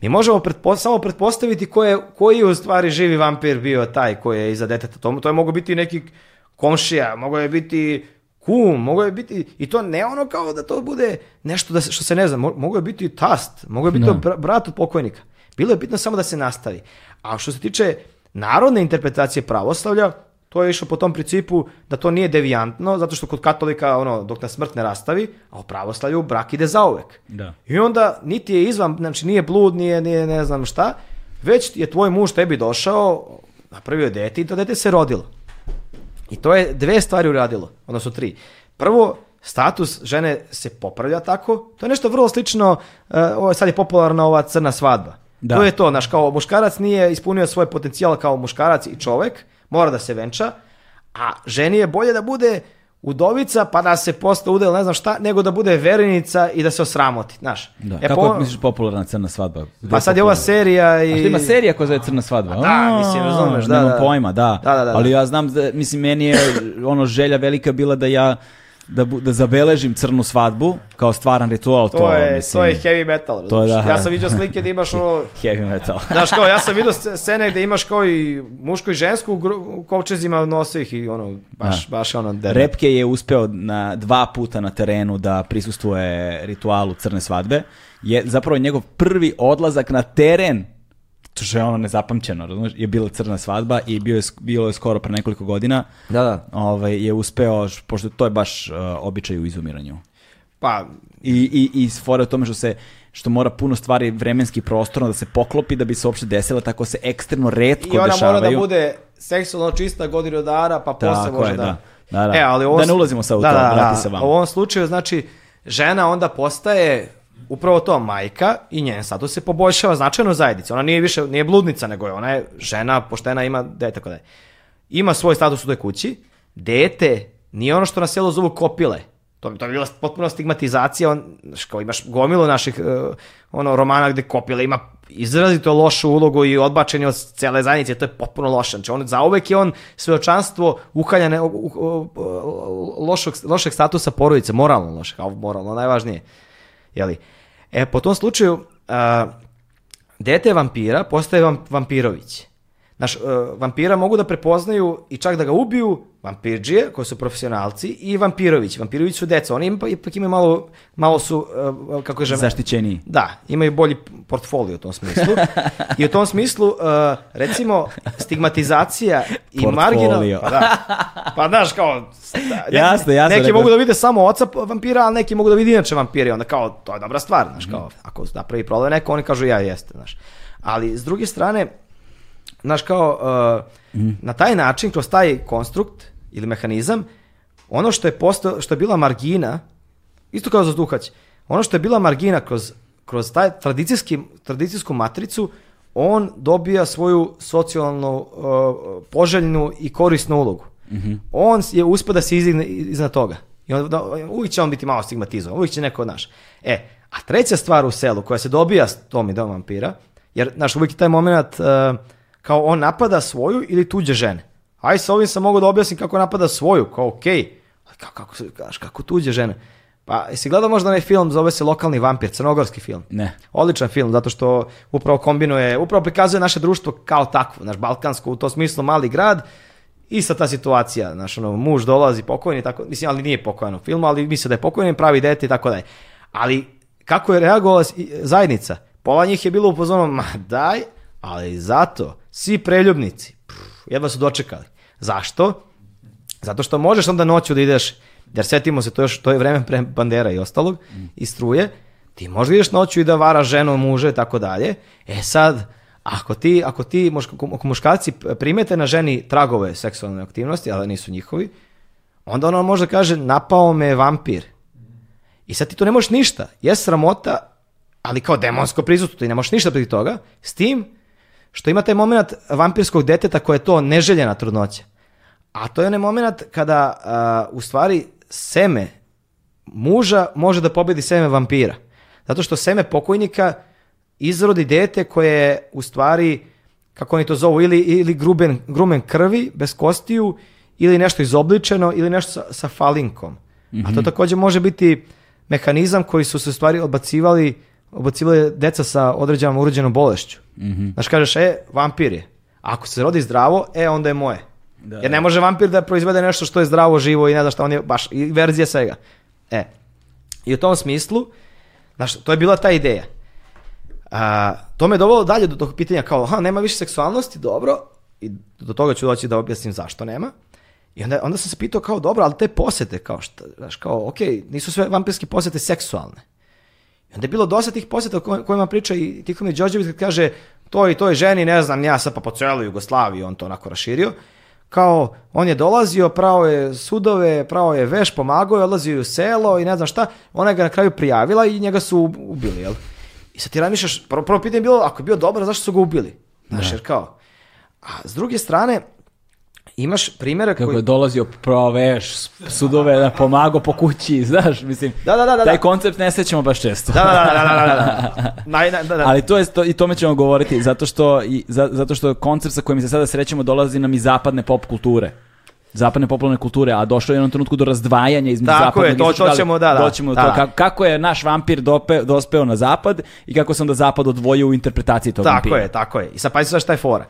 mi možemo pretpo, samo pretpostaviti ko je, koji je u stvari živi vampir bio taj koji je iza deteta. To, to je mogo biti neki komšija, mogo je biti kum, mogo je biti, i to ne ono kao da to bude nešto da se, što se ne zna, mogo je biti tast, mogo je biti no. Da. brat od pokojnika. Bilo je bitno samo da se nastavi. A što se tiče narodne interpretacije pravoslavlja, To je išlo po tom principu da to nije devijantno, zato što kod katolika, ono, dok na smrt ne rastavi, a u pravoslavlju brak ide zauvek. Da. I onda niti je izvan, znači nije blud, nije, nije ne znam šta, već je tvoj muž tebi došao, napravio dete i to dete se rodilo. I to je dve stvari uradilo, odnosno tri. Prvo, status žene se popravlja tako, to je nešto vrlo slično, uh, sad je popularna ova crna svadba. Da. To je to, znaš, kao muškarac nije ispunio svoj potencijal kao muškarac i čovek, mora da se venča, a ženi je bolje da bude udovica pa da se posle udel ne znam šta, nego da bude verenica i da se osramoti, znaš. Da. E, Kako po... misliš popularna crna svadba? Pa Gde pa sad je ova serija i... A što ima serija koja zove crna svadba? Pa da, a, da, mislim, razumeš, da. Nemam da. pojma, da. da. Da, da, da. Ali ja znam, da, mislim, meni je ono želja velika bila da ja da, da zabeležim crnu svadbu kao stvaran ritual. To, to je, mislim. to je heavy metal. To je, da, ja sam vidio slike da imaš [laughs] ono... heavy metal. [laughs] znaš kao, ja sam vidio [laughs] scene gde imaš kao i muško i žensko u kovčezima nose ih i ono, baš, da. baš ono... Derbe. Repke je uspeo na dva puta na terenu da prisustuje ritualu crne svadbe. Je zapravo njegov prvi odlazak na teren to je ono nezapamćeno, razumiješ, je bila crna svadba i bio je, bilo je skoro pre nekoliko godina. Da, da. Ovaj, je uspeo, pošto to je baš uh, običaj u izumiranju. Pa, i, i, i fora u tome što se što mora puno stvari vremenski prostorno da se poklopi da bi se uopšte desila, tako se ekstremno redko dešavaju. I ona dešavaju. mora da bude seksualno čista godina od ara, pa posle može je, da... Da, da, da. E, ali ovo... da ne ulazimo sa u da, to, da, da, vrati da, vam. U ovom slučaju, znači, žena onda postaje upravo to majka i njen status se poboljšava značajno zajednici. Ona nije više nije bludnica, nego je ona je žena, poštena, ima dete, tako dalje. Ima svoj status u toj kući. Dete nije ono što na selu zovu kopile. To, to bi bila potpuno stigmatizacija, on, kao imaš gomilu naših uh, ono, romana gde kopile ima izrazito lošu ulogu i odbačen od cele zajednice, to je potpuno loše. Znači, on, za uvek je on sveočanstvo uhaljane uh, uh, lošeg, lošeg statusa porodice, moralno lošeg, a moralno najvažnije. Jeli? li? E, po tom slučaju, a, dete vampira postaje vam, vampirović. Znaš, e, vampira mogu da prepoznaju i čak da ga ubiju vampirđije, koji su profesionalci, i vampirović. Vampirović su deca, oni ipak imaju malo, malo su, uh, kako kažem... Zaštićeniji. Da, imaju bolji portfolio u tom smislu. I u tom smislu, eh, recimo, stigmatizacija i marginal... Pa, da. pa znaš, kao... [laughs] Ne, jasno, jasno. Neki rekao. mogu da vide samo oca vampira, ali neki mogu da vide inače vampire. Onda kao, to je dobra stvar, znaš, kao, mhm. ako napravi problem neko, oni kažu ja jeste, znaš. Ali, s druge strane, znaš, kao... Uh, Mhm. Na taj način, kroz taj konstrukt ili mehanizam, ono što je, posto, što je bila margina, isto kao za Zduhać, ono što je bila margina kroz, kroz taj tradicijski, tradicijsku matricu, on dobija svoju socijalno uh, poželjnu i korisnu ulogu. Mm -hmm. On je uspio da se izigne iznad toga. I on, da, uvijek će on biti malo stigmatizovan, uvijek će neko od naš. E, a treća stvar u selu koja se dobija s tom idejom vampira, jer, znaš, uvijek je taj moment uh, kao on napada svoju ili tuđe žene. Aj, sa ovim sam mogao da objasnim kako napada svoju, kao okej, okay. ali kako, kako, kaš, kako tuđe žene. Pa, jesi gledao možda onaj film, zove se Lokalni vampir, crnogorski film? Ne. Odličan film, zato što upravo kombinuje, upravo prikazuje naše društvo kao takvo, naš balkansko, u to smislu mali grad, i sa ta situacija, naš ono, muž dolazi pokojen i tako, mislim, ali nije pokojan u filmu, ali misle da je pokojen, pravi dete i tako dalje. Ali kako je reagovala zajednica? Pola njih je bilo upozorno, ma daj, ali zato Svi preljubnici. Pff, jedva su dočekali. Zašto? Zato što možeš onda noću da ideš, jer setimo se, to, još, to je vreme pre bandera i ostalog, i struje, ti možeš da ideš noću i da vara ženu, muže i tako dalje. E sad, ako ti, ako ti ako muškarci primete na ženi tragove seksualne aktivnosti, ali nisu njihovi, onda ona može da kaže napao me vampir. I sad ti tu ne možeš ništa. Je sramota, ali kao demonsko prisutstvo, ti ne možeš ništa protiv toga, s tim Što ima taj moment vampirskog deteta koje je to neželjena trudnoća. A to je onaj moment kada a, u stvari seme muža može da pobedi seme vampira. Zato što seme pokojnika izrodi dete koje je u stvari, kako oni to zovu, ili, ili gruben, grumen krvi, bez kostiju, ili nešto izobličeno, ili nešto sa, sa falinkom. Mm -hmm. A to mhm. takođe može biti mehanizam koji su se u stvari odbacivali obacivali deca sa određenom urođenom bolešću. Mm -hmm. Znaš, kažeš, e, vampir je. Ako se rodi zdravo, e, onda je moje. Da, Jer ne da. može vampir da proizvede nešto što je zdravo, živo i ne znam šta, on je baš i verzija svega. E, i u tom smislu, znaš, to je bila ta ideja. A, to me dovelo dalje do tog pitanja kao, aha, nema više seksualnosti, dobro, i do toga ću doći da objasnim zašto nema. I onda, onda sam se pitao kao, dobro, ali te posete, kao, šta, znaš, kao, ok, nisu sve vampirske posete seksualne. I onda je bilo dosta tih poseta o kojima priča i Tihomir Đorđević kad kaže to i to je ženi, ne znam, ja sad pa po celoj Jugoslaviji on to onako raširio. Kao, on je dolazio, prao je sudove, prao je veš, pomagao je, odlazio je u selo i ne znam šta. Ona je ga na kraju prijavila i njega su ubili, jel? I sad ti razmišljaš, prvo, prvo pitanje je bilo, ako je bio dobar, zašto su ga ubili? Znaš, da. jer kao, a s druge strane, imaš primjera koji... Kako je dolazio proveš, sudove, da pomago po kući, [laughs] znaš, mislim, da, da, da, da, taj da. koncept ne sećamo baš često. Da, da, da, da, da, da, da. [laughs] da, da. Ali to je, to, i tome ćemo govoriti, zato što, i, zato što koncept sa kojim se sada srećemo dolazi nam iz zapadne pop kulture zapadne popularne kulture, a došlo je u jednom trenutku do razdvajanja između zapadnog Tako je, to, to ćemo, da, da. Doćemo da. to, kako, kako je naš vampir dope, dospeo na zapad i kako se onda zapad odvojio u interpretaciji tog tako vampira. Tako je, tako je. I sad pazi sad šta je fora.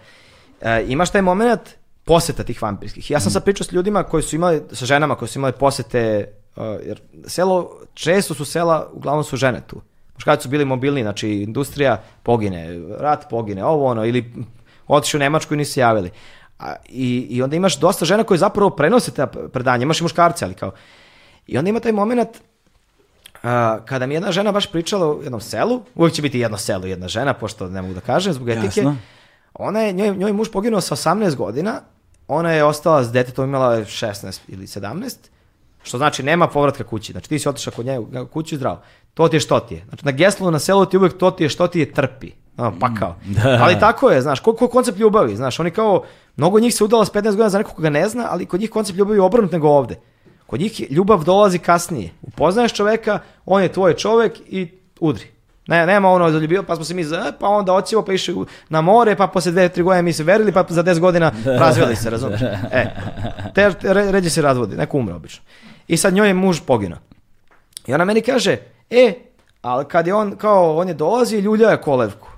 E, imaš taj moment poseta tih vampirskih. Ja sam mm. sad pričao s ljudima koji su imali, sa ženama koje su imali posete, uh, jer selo, često su sela, uglavnom su žene tu. Muškarci su bili mobilni, znači industrija pogine, rat pogine, ovo ono, ili otišu u Nemačku i nisu javili. A, i, I onda imaš dosta žena koje zapravo prenose ta predanja, imaš i muškarce, ali kao... I onda ima taj moment a, uh, kada mi jedna žena baš pričala u jednom selu, uvek će biti jedno selo jedna žena, pošto ne mogu da kažem zbog etike, Jasno. ona je, njoj, njoj muž poginuo sa 18 godina ona je ostala s detetom, imala je 16 ili 17, što znači nema povratka kući. Znači ti si otišao kod nje kući zdravo. To ti je što ti je. Znači na geslu na selu ti uvek to ti je što ti je trpi. A, mm, pakao. Da. Ali tako je, znaš, ko, ko koncept ljubavi, znaš, oni kao, mnogo njih se udala s 15 godina za nekog koga ne zna, ali kod njih koncept ljubavi je obrnut nego ovde. Kod njih ljubav dolazi kasnije. Upoznaješ čoveka, on je tvoj čovek i udri. Ne, nema ono zaljubio, da pa smo se mi, za, e, pa onda ocijemo, pa išli na more, pa posle dve, tri godine mi se verili, pa za 10 godina [laughs] razveli se, razumiješ? E, te, ređe se razvodi, neko umre obično. I sad njoj je muž pogina. I ona meni kaže, e, ali kad je on, kao, on je dolazi ljulja je kolevku.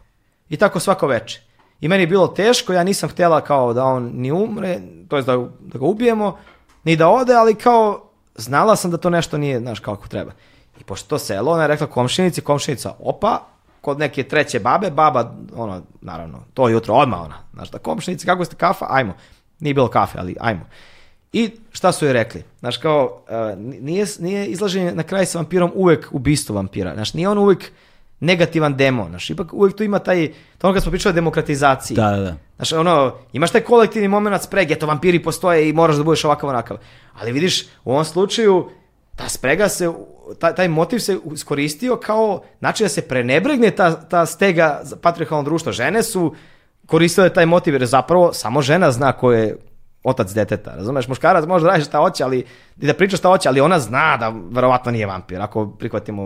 I tako svako veče. I meni bilo teško, ja nisam htjela kao da on ni umre, to jest da, da ga ubijemo, ni da ode, ali kao, znala sam da to nešto nije, znaš, kako treba. I pošto to selo, ona je rekla komšinici, komšinica, opa, kod neke treće babe, baba, ono, naravno, to jutro odmah ona. Znaš, da komšinici, kako ste kafa, ajmo. Nije bilo kafe, ali ajmo. I šta su joj rekli? Znaš, kao, e, nije, nije izlaženje na kraj sa vampirom uvek ubistvo vampira. Znaš, nije on uvek negativan demon. Znaš, ipak uvek tu ima taj, to ono kad smo pričali o demokratizaciji. Da, da, da. Znaš, ono, imaš taj kolektivni moment spreg, eto, vampiri postoje i moraš da budeš ovakav onakav. Ali vidiš, u ovom slučaju, ta sprega se, taj, taj motiv se iskoristio kao način da se prenebregne ta, ta stega patriarchalnog društva. Žene su koristile taj motiv jer zapravo samo žena zna ko je otac deteta, razumeš? Muškarac može da radi šta hoće, ali i da priča šta hoće, ali ona zna da verovatno nije vampir, ako prihvatimo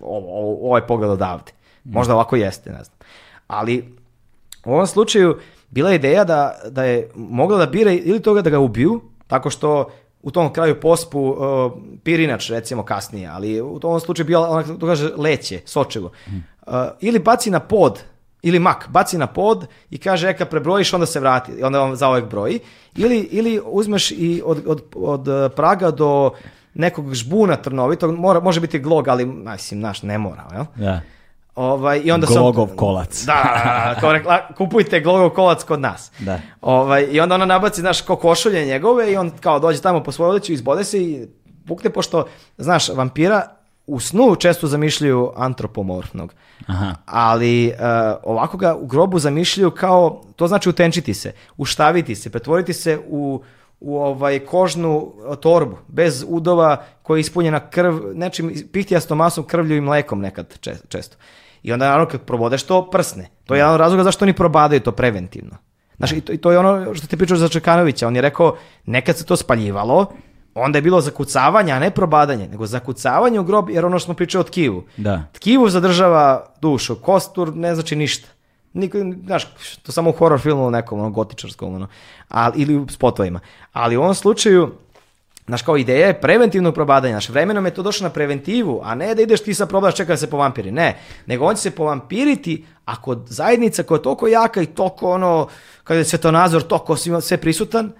ovo, ovo, ovaj pogled odavde. Možda ovako jeste, ne znam. Ali u ovom slučaju bila je ideja da, da je mogla da bira ili toga da ga ubiju, tako što u tom kraju pospu uh, pirinač recimo kasnije, ali u tom slučaju bio ona to kaže leće, sočevo. Uh, ili baci na pod ili mak, baci na pod i kaže e kad prebrojiš onda se vrati, onda on ovaj broji. Ili, ili uzmeš i od, od, od uh, praga do nekog žbuna trnovitog, mora, može biti glog, ali mislim, naš ne mora, jel? Ja. Da. Yeah Ovaj, i onda glogov sam, kolac. Da, da, kao rekla, kupujte glogov kolac kod nas. Da. Ovaj, I onda ona nabaci, znaš, ko košulje njegove i on kao dođe tamo po svoju odeću, izbode se i pukne, pošto, znaš, vampira u snu često zamišljaju antropomorfnog. Aha. Ali uh, ovako ga u grobu zamišljaju kao, to znači utenčiti se, uštaviti se, pretvoriti se u, u ovaj kožnu e, torbu bez udova koja je ispunjena krv, nečim pihtijastom masom, krvlju i mlekom nekad često. I onda naravno kad probodeš to prsne. To je da. jedan od razloga zašto oni probadaju to preventivno. Znaš, i to, i to je ono što ti pričao za Čekanovića. On je rekao, nekad se to spaljivalo, onda je bilo zakucavanje, a ne probadanje, nego zakucavanje u grob, jer ono što smo pričali o tkivu. Da. Tkivu zadržava dušu, kostur ne znači ništa. Niko, znaš, to samo u horror filmu nekom, ono, gotičarskom, ono, ali, ili u spotovima. Ali u ovom slučaju, Znaš, kao ideja je preventivno probadanja. Znaš, vremenom je to došlo na preventivu, a ne da ideš ti sa probadaš čeka da se povampiri. Ne, nego on će se povampiriti ako zajednica koja je toliko jaka i toliko ono, kada je svetonazor toliko sve, sve prisutan,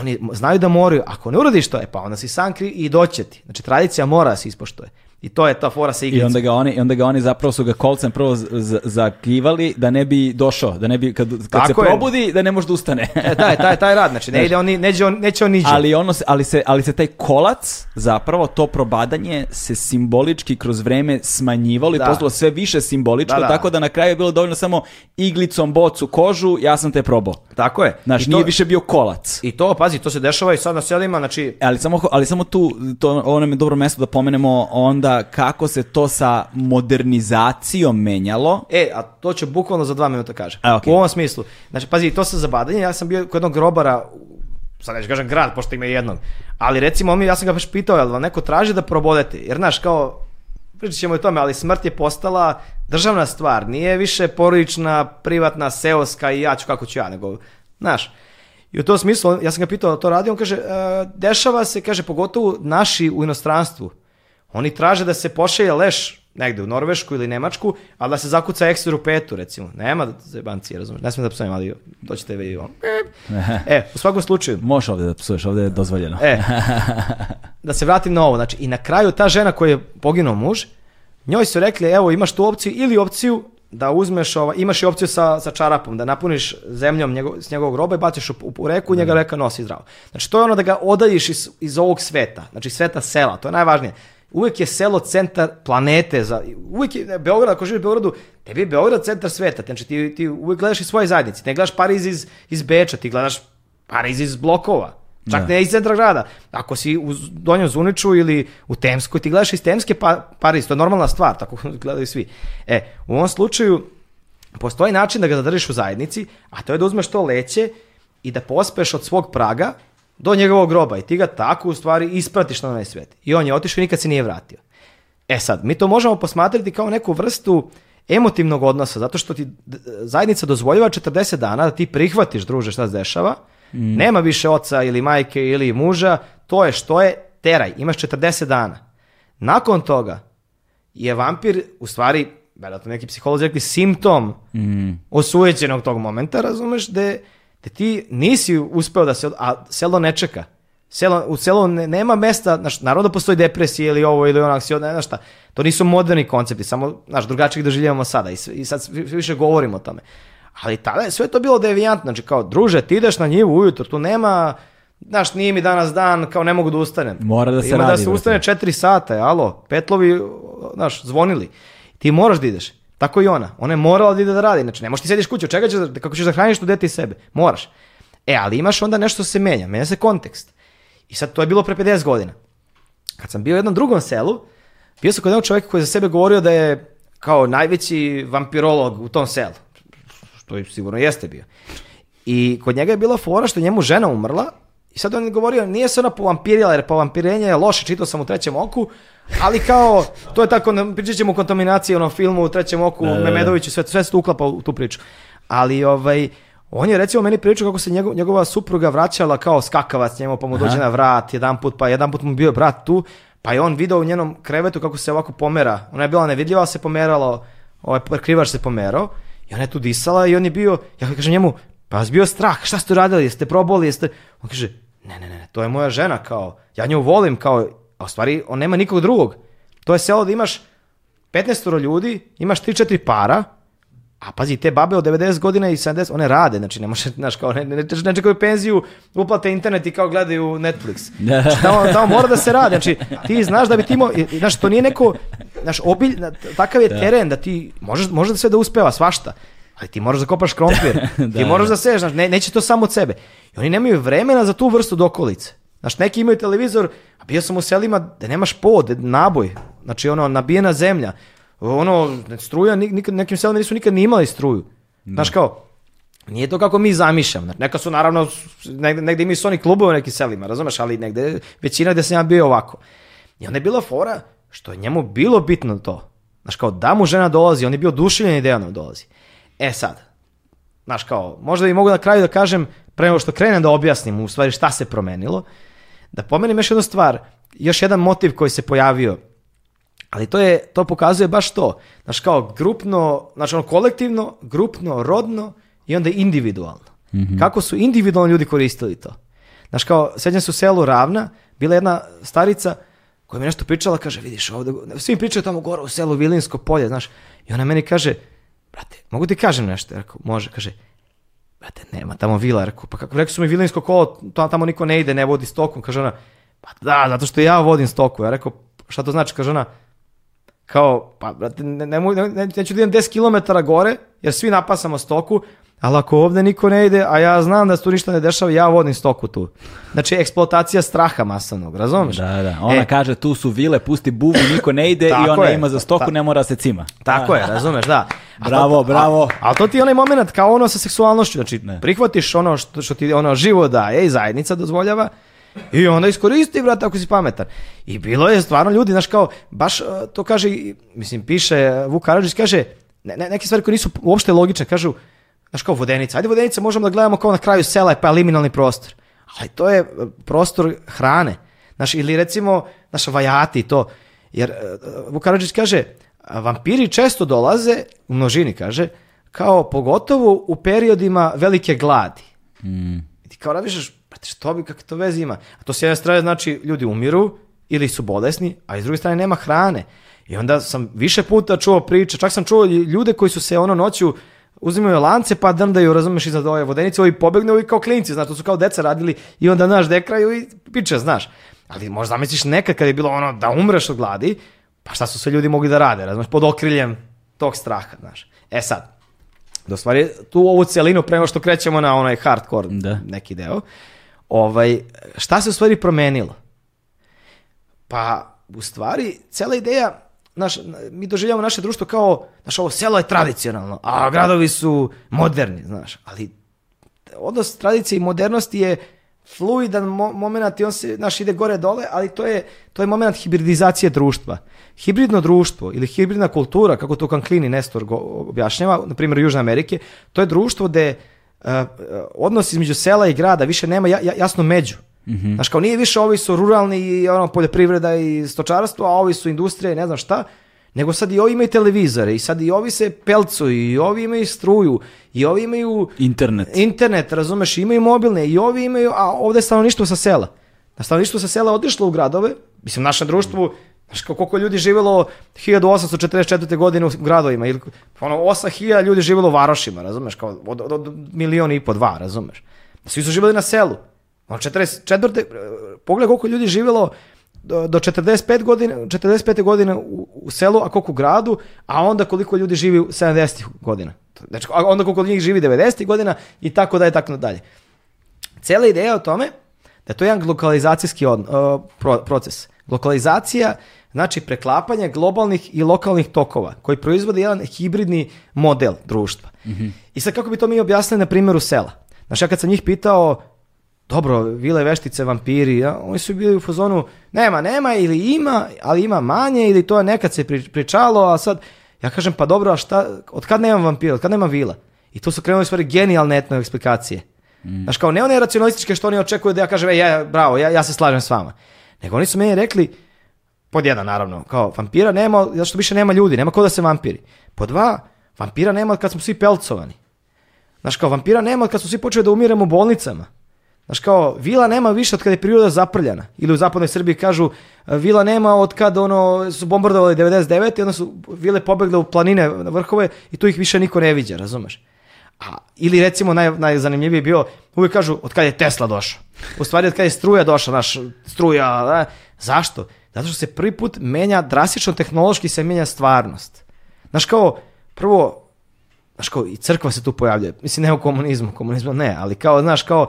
oni znaju da moraju. Ako ne uradiš to, e pa onda si sam kriv i doće ti. Znači, tradicija mora da se ispoštuje. I to je ta fora sa igricom. I onda ga oni, onda ga oni zapravo su ga kolcem prvo zakljivali da ne bi došao, da ne bi, kad, kad se je. probudi, da ne može da ustane. e, taj, taj, taj rad, znači, ne znači. ide on, neđe on, neće on niđe. Ali, ono, se, ali, se, ali se taj kolac, zapravo to probadanje se simbolički kroz vreme smanjivalo i da. postalo sve više simboličko, da, da. tako da na kraju je bilo dovoljno samo iglicom bocu kožu, ja sam te probao. Tako je. Znaš, I nije više bio kolac. I to, pazi, to se dešava i sad na selima, znači... E, ali samo, ali samo tu, to, ovo nam je dobro mesto da pomenemo onda kako se to sa modernizacijom menjalo. E, a to će bukvalno za dva minuta kažem. A, okay. U ovom smislu. Znači, pazi, to se zabadanje, ja sam bio kod jednog grobara sad neću kažem grad, pošto ima jednog. Ali recimo, on mi, ja sam ga baš pitao, jel vam neko traži da probodete? Jer, znaš, kao, pričat ćemo o tome, ali smrt je postala državna stvar. Nije više porodična, privatna, seoska i ja ću kako ću ja, nego, znaš. I u tom smislu, ja sam ga pitao, to radi, on kaže, e, dešava se, kaže, pogotovo naši u inostranstvu, Oni traže da se pošalje leš negde u Norvešku ili Nemačku, a da se zakuca ekser u petu, recimo. Nema zebancije, razumeš. Ne smijem da psujem, ali doćete vi on. E, u svakom slučaju... Možeš ovde da psuješ, ovde je da. dozvoljeno. E, [laughs] da se vratim na ovo. Znači, i na kraju ta žena koja je poginuo muž, njoj su rekli, evo imaš tu opciju ili opciju da uzmeš, ova, imaš i opciju sa, sa čarapom, da napuniš zemljom njegov, s njegovog groba i baciš u, u reku njega da. reka nosi zdravo. Znači to je ono da ga odaljiš iz, iz ovog sveta, znači sveta sela, to je najvažnije uvek je selo centar planete. Za, uvek je Beograd, ako živiš u Beogradu, tebi je Beograd centar sveta. Znači ti, ti uvek gledaš iz svoje zajednice. Ne gledaš Pariz iz, iz Beča, ti gledaš Pariz iz blokova. Čak ne, da. ne iz centra grada. Ako si u Donjem Zuniču ili u Temskoj, ti gledaš iz Temske pa, Pariz. To je normalna stvar, tako [laughs] gledaju svi. E, u ovom slučaju postoji način da ga zadržiš u zajednici, a to je da uzmeš to leće i da pospeš od svog praga do njegovog groba i ti ga tako u stvari ispratiš na onaj svet. I on je otišao i nikad se nije vratio. E sad, mi to možemo posmatrati kao neku vrstu emotivnog odnosa, zato što ti zajednica dozvoljava 40 dana da ti prihvatiš, druže, šta se dešava. Mm. Nema više oca ili majke ili muža, to je što je, teraj, imaš 40 dana. Nakon toga je vampir, u stvari, verovatno neki psiholozi rekli, simptom mm. osujećenog tog momenta, razumeš, da Te ti nisi uspeo da se, a selo ne čeka. Selo, u selo ne, nema mesta, znaš, naravno da postoji depresija ili ovo ili onak, aksion, ne znaš šta. To nisu moderni koncepti, samo, znaš, drugačije doživljavamo da sada i, i sad više govorimo o tome. Ali tada je sve to bilo devijantno, znači kao, druže, ti ideš na njivu ujutro, tu nema, znaš, nije mi danas dan, kao ne mogu da ustanem. Mora da se Ima da radi, da se ustane četiri sata, alo, petlovi, znaš, zvonili. Ti moraš da ideš. Tako i ona. Ona je morala da ide da radi. Znači, ne možeš ti sediš kući, od čega ćeš, da- kako ćeš da hraniš tu dete i sebe? Moraš. E, ali imaš onda nešto se menja, menja se kontekst. I sad to je bilo pre 50 godina. Kad sam bio u jednom drugom selu, bio sam kod jednog čovjeka koji je za sebe govorio da je kao najveći vampirolog u tom selu. Što je sigurno jeste bio. I kod njega je bila fora što njemu žena umrla i sad on je govorio, nije se ona povampirila jer povampirenje je loše, čitao sam u trećem oku, Ali kao, to je tako, pričat ćemo o kontaminaciji onom filmu, u trećem oku, ne, da, da, da. Memedoviću, sve, sve se to uklapa u tu priču. Ali ovaj, on je recimo meni pričao kako se njegov, njegova supruga vraćala kao skakavac njemu, pa mu dođe na vrat jedan put, pa jedan put mu bio brat tu, pa je on video u njenom krevetu kako se ovako pomera. Ona je bila nevidljiva, se pomerala, ovaj krivač se pomerao i ona je tu disala i on je bio, ja kažem njemu, pa vas bio strah, šta ste radili, jeste proboli, jeste... On kaže, ne, ne, ne, to je moja žena, kao, ja nju volim, kao, a u stvari on nema nikog drugog. To je selo da imaš 15 ljudi, imaš 3-4 para, a pazi, te babe od 90 godina i 70, one rade, znači ne može, [laughs] znaš, kao, ne, ne, ne čekaju penziju, uplate internet i kao gledaju Netflix. Znači, [laughs] tamo, tamo mora da se radi, znači ti znaš da bi ti mo, znaš, to nije neko, znaš, obilj, takav je da. teren da ti, možeš, može da sve da uspeva, svašta, ali ti moraš da kopaš krompir, [laughs] da, ti moraš da, da seješ, znači, ne, neće to samo od sebe. I oni nemaju vremena za tu vrstu dokolice. Znaš, neki imaju televizor, a bio sam u selima da nemaš pod, naboj, znači ono, nabijena zemlja, ono, struja, nikad, nekim selima nisu nikad ni imali struju. Da. Znaš kao, nije to kako mi zamišljam. Znači, neka su naravno, negde, negde imaju su oni klubove u nekim selima, razumeš, ali negde, većina gde sam ja bio ovako. I onda je bila fora što je njemu bilo bitno to. Znaš kao, da mu žena dolazi, on je bio dušiljen ideja da dolazi. E sad, znaš kao, možda i mogu na kraju da kažem, prema što krenem da objasnim u stvari šta se promenilo, Da pomenem još jednu stvar, još jedan motiv koji se pojavio, ali to, je, to pokazuje baš to. Znaš, kao grupno, znači ono kolektivno, grupno, rodno i onda individualno. Mm -hmm. Kako su individualno ljudi koristili to? Znaš, kao, sjećam se u selu Ravna, bila jedna starica koja mi nešto pričala, kaže, vidiš ovde, svi pričaju tamo gore u selu Vilinsko polje, znaš, i ona meni kaže, brate, mogu ti kažem nešto? Rekao, može, kaže, brate, nema tamo vila, rekao, pa kako rekao su mi vilinsko kolo, tamo niko ne ide, ne vodi stokom, kaže ona, pa da, zato što ja vodim stoku, ja rekao, šta to znači, kaže ona, kao, pa, brate, ne, ne, ne, neću da idem 10 km gore, jer svi napasamo stoku, ali ako ovde niko ne ide, a ja znam da se tu ništa ne dešava, ja vodim stoku tu. Znači, eksploatacija straha masovnog, razumiješ? Da, da. Ona e, kaže, tu su vile, pusti buvu, niko ne ide i ona je, ima za stoku, ta, ne mora se cima. Tako je, razumeš, da. bravo, to, bravo. Ali to ti je onaj moment kao ono sa seksualnošću, znači ne. prihvatiš ono što, što ti ono živo daje i zajednica dozvoljava, I onda iskoristi, brate, ako si pametan. I bilo je stvarno ljudi, znaš, kao, baš e, to kaže, mislim, piše e, Vuk Karadžić, kaže, ne, ne, neke stvari koje nisu uopšte logične, kažu, znaš, kao vodenica. Ajde vodenica možemo da gledamo kao na kraju sela, pa je liminalni prostor. Ali to je e, prostor hrane. Znaš, ili recimo, znaš, vajati to. Jer Vuk Karadžić kaže, vampiri često dolaze, u množini kaže, kao pogotovo u periodima velike gladi. Mm. I ti kao razmišljaš, Brate, što bi, kakve to veze ima? A to s jedne strane znači ljudi umiru ili su bolesni, a iz druge strane nema hrane. I onda sam više puta čuo priče, čak sam čuo ljude koji su se ono noću uzimaju lance pa drndaju, razumeš, iznad ove vodenice, ovi pobegnu i kao klinci, znaš, to su kao deca radili i onda, znaš, dekraju i piče, znaš. Ali možda zamisliš nekad kad je bilo ono da umreš od gladi, pa šta su sve ljudi mogli da rade, razumeš, pod okriljem tog straha, znaš. E sad, do da stvari tu ovu celinu prema što krećemo na onaj hardcore da. neki deo, Ovaj, šta se u stvari promenilo? Pa, u stvari, cela ideja, naš, mi doživljamo naše društvo kao, znaš, ovo selo je tradicionalno, a gradovi su moderni, znaš, ali odnos tradicije i modernosti je fluidan mo moment i on se, znaš, ide gore-dole, ali to je, to je moment hibridizacije društva. Hibridno društvo ili hibridna kultura, kako to Kanklini Nestor objašnjava, na primjer Južne Amerike, to je društvo gde Uh, odnos između sela i grada više nema jasno među. Mm -hmm. Znaš, kao nije više ovi su ruralni i ono, poljoprivreda i stočarstvo, a ovi su industrije i ne znam šta, nego sad i ovi imaju televizore i sad i ovi se pelcu i ovi imaju struju i ovi imaju... Internet. Internet, razumeš, imaju mobilne i ovi imaju, a ovde je stanovništvo sa sela. A stanovništvo sa sela odišlo u gradove, mislim, naše društvu Mm -hmm Znaš, koliko ljudi živelo 1844. godine u gradovima, ili ono, 8000 ljudi živelo u varošima, razumeš, kao od, od, od milion i po dva, razumeš. Svi su živeli na selu. Ono, 44. E, pogledaj koliko ljudi živelo do, do 45 godine, 45. godine u, u, selu, a koliko u gradu, a onda koliko ljudi živi u 70. godina. Znači, onda koliko njih živi 90. godina i tako dalje, tako dalje. Cela ideja je o tome da to je jedan lokalizacijski od, uh, e, proces. Lokalizacija Znači, preklapanje globalnih i lokalnih tokova koji proizvode jedan hibridni model društva. Mm -hmm. I sad kako bi to mi objasnili na primjeru sela? Znači, ja kad sam njih pitao, dobro, vile veštice, vampiri, ja, oni su bili u fazonu, nema, nema ili ima, ali ima manje ili to je nekad se pričalo, a sad, ja kažem, pa dobro, a šta, od kad nema vampira, od kad nema vila? I tu su krenuli stvari genijalne etno eksplikacije. Mm. Znaš, kao ne one racionalističke što oni očekuju da ja kažem, e, ja, bravo, ja, ja se slažem s vama. Nego oni su meni rekli, Pod jedan, naravno, kao vampira nema, zato što više nema ljudi, nema ko da se vampiri. Pod dva, vampira nema kad smo svi pelcovani. Znaš, kao vampira nema kad smo svi počeli da umiremo u bolnicama. Znaš, kao, vila nema više od kada je priroda zaprljana. Ili u zapadnoj Srbiji kažu, e, vila nema od kada ono, su bombardovali 99. i onda su vile pobegle u planine na vrhove i tu ih više niko ne viđa, razumeš? A, ili recimo naj, najzanimljiviji je bio, uvijek kažu od kada je Tesla došao. U stvari od kada je struja došla, naš struja. Da? Zašto? Zato što se prvi put menja drastično tehnološki se menja stvarnost. Znaš kao, prvo, znaš kao i crkva se tu pojavljuje. Mislim, ne u komunizmu, komunizmu ne, ali kao, znaš, kao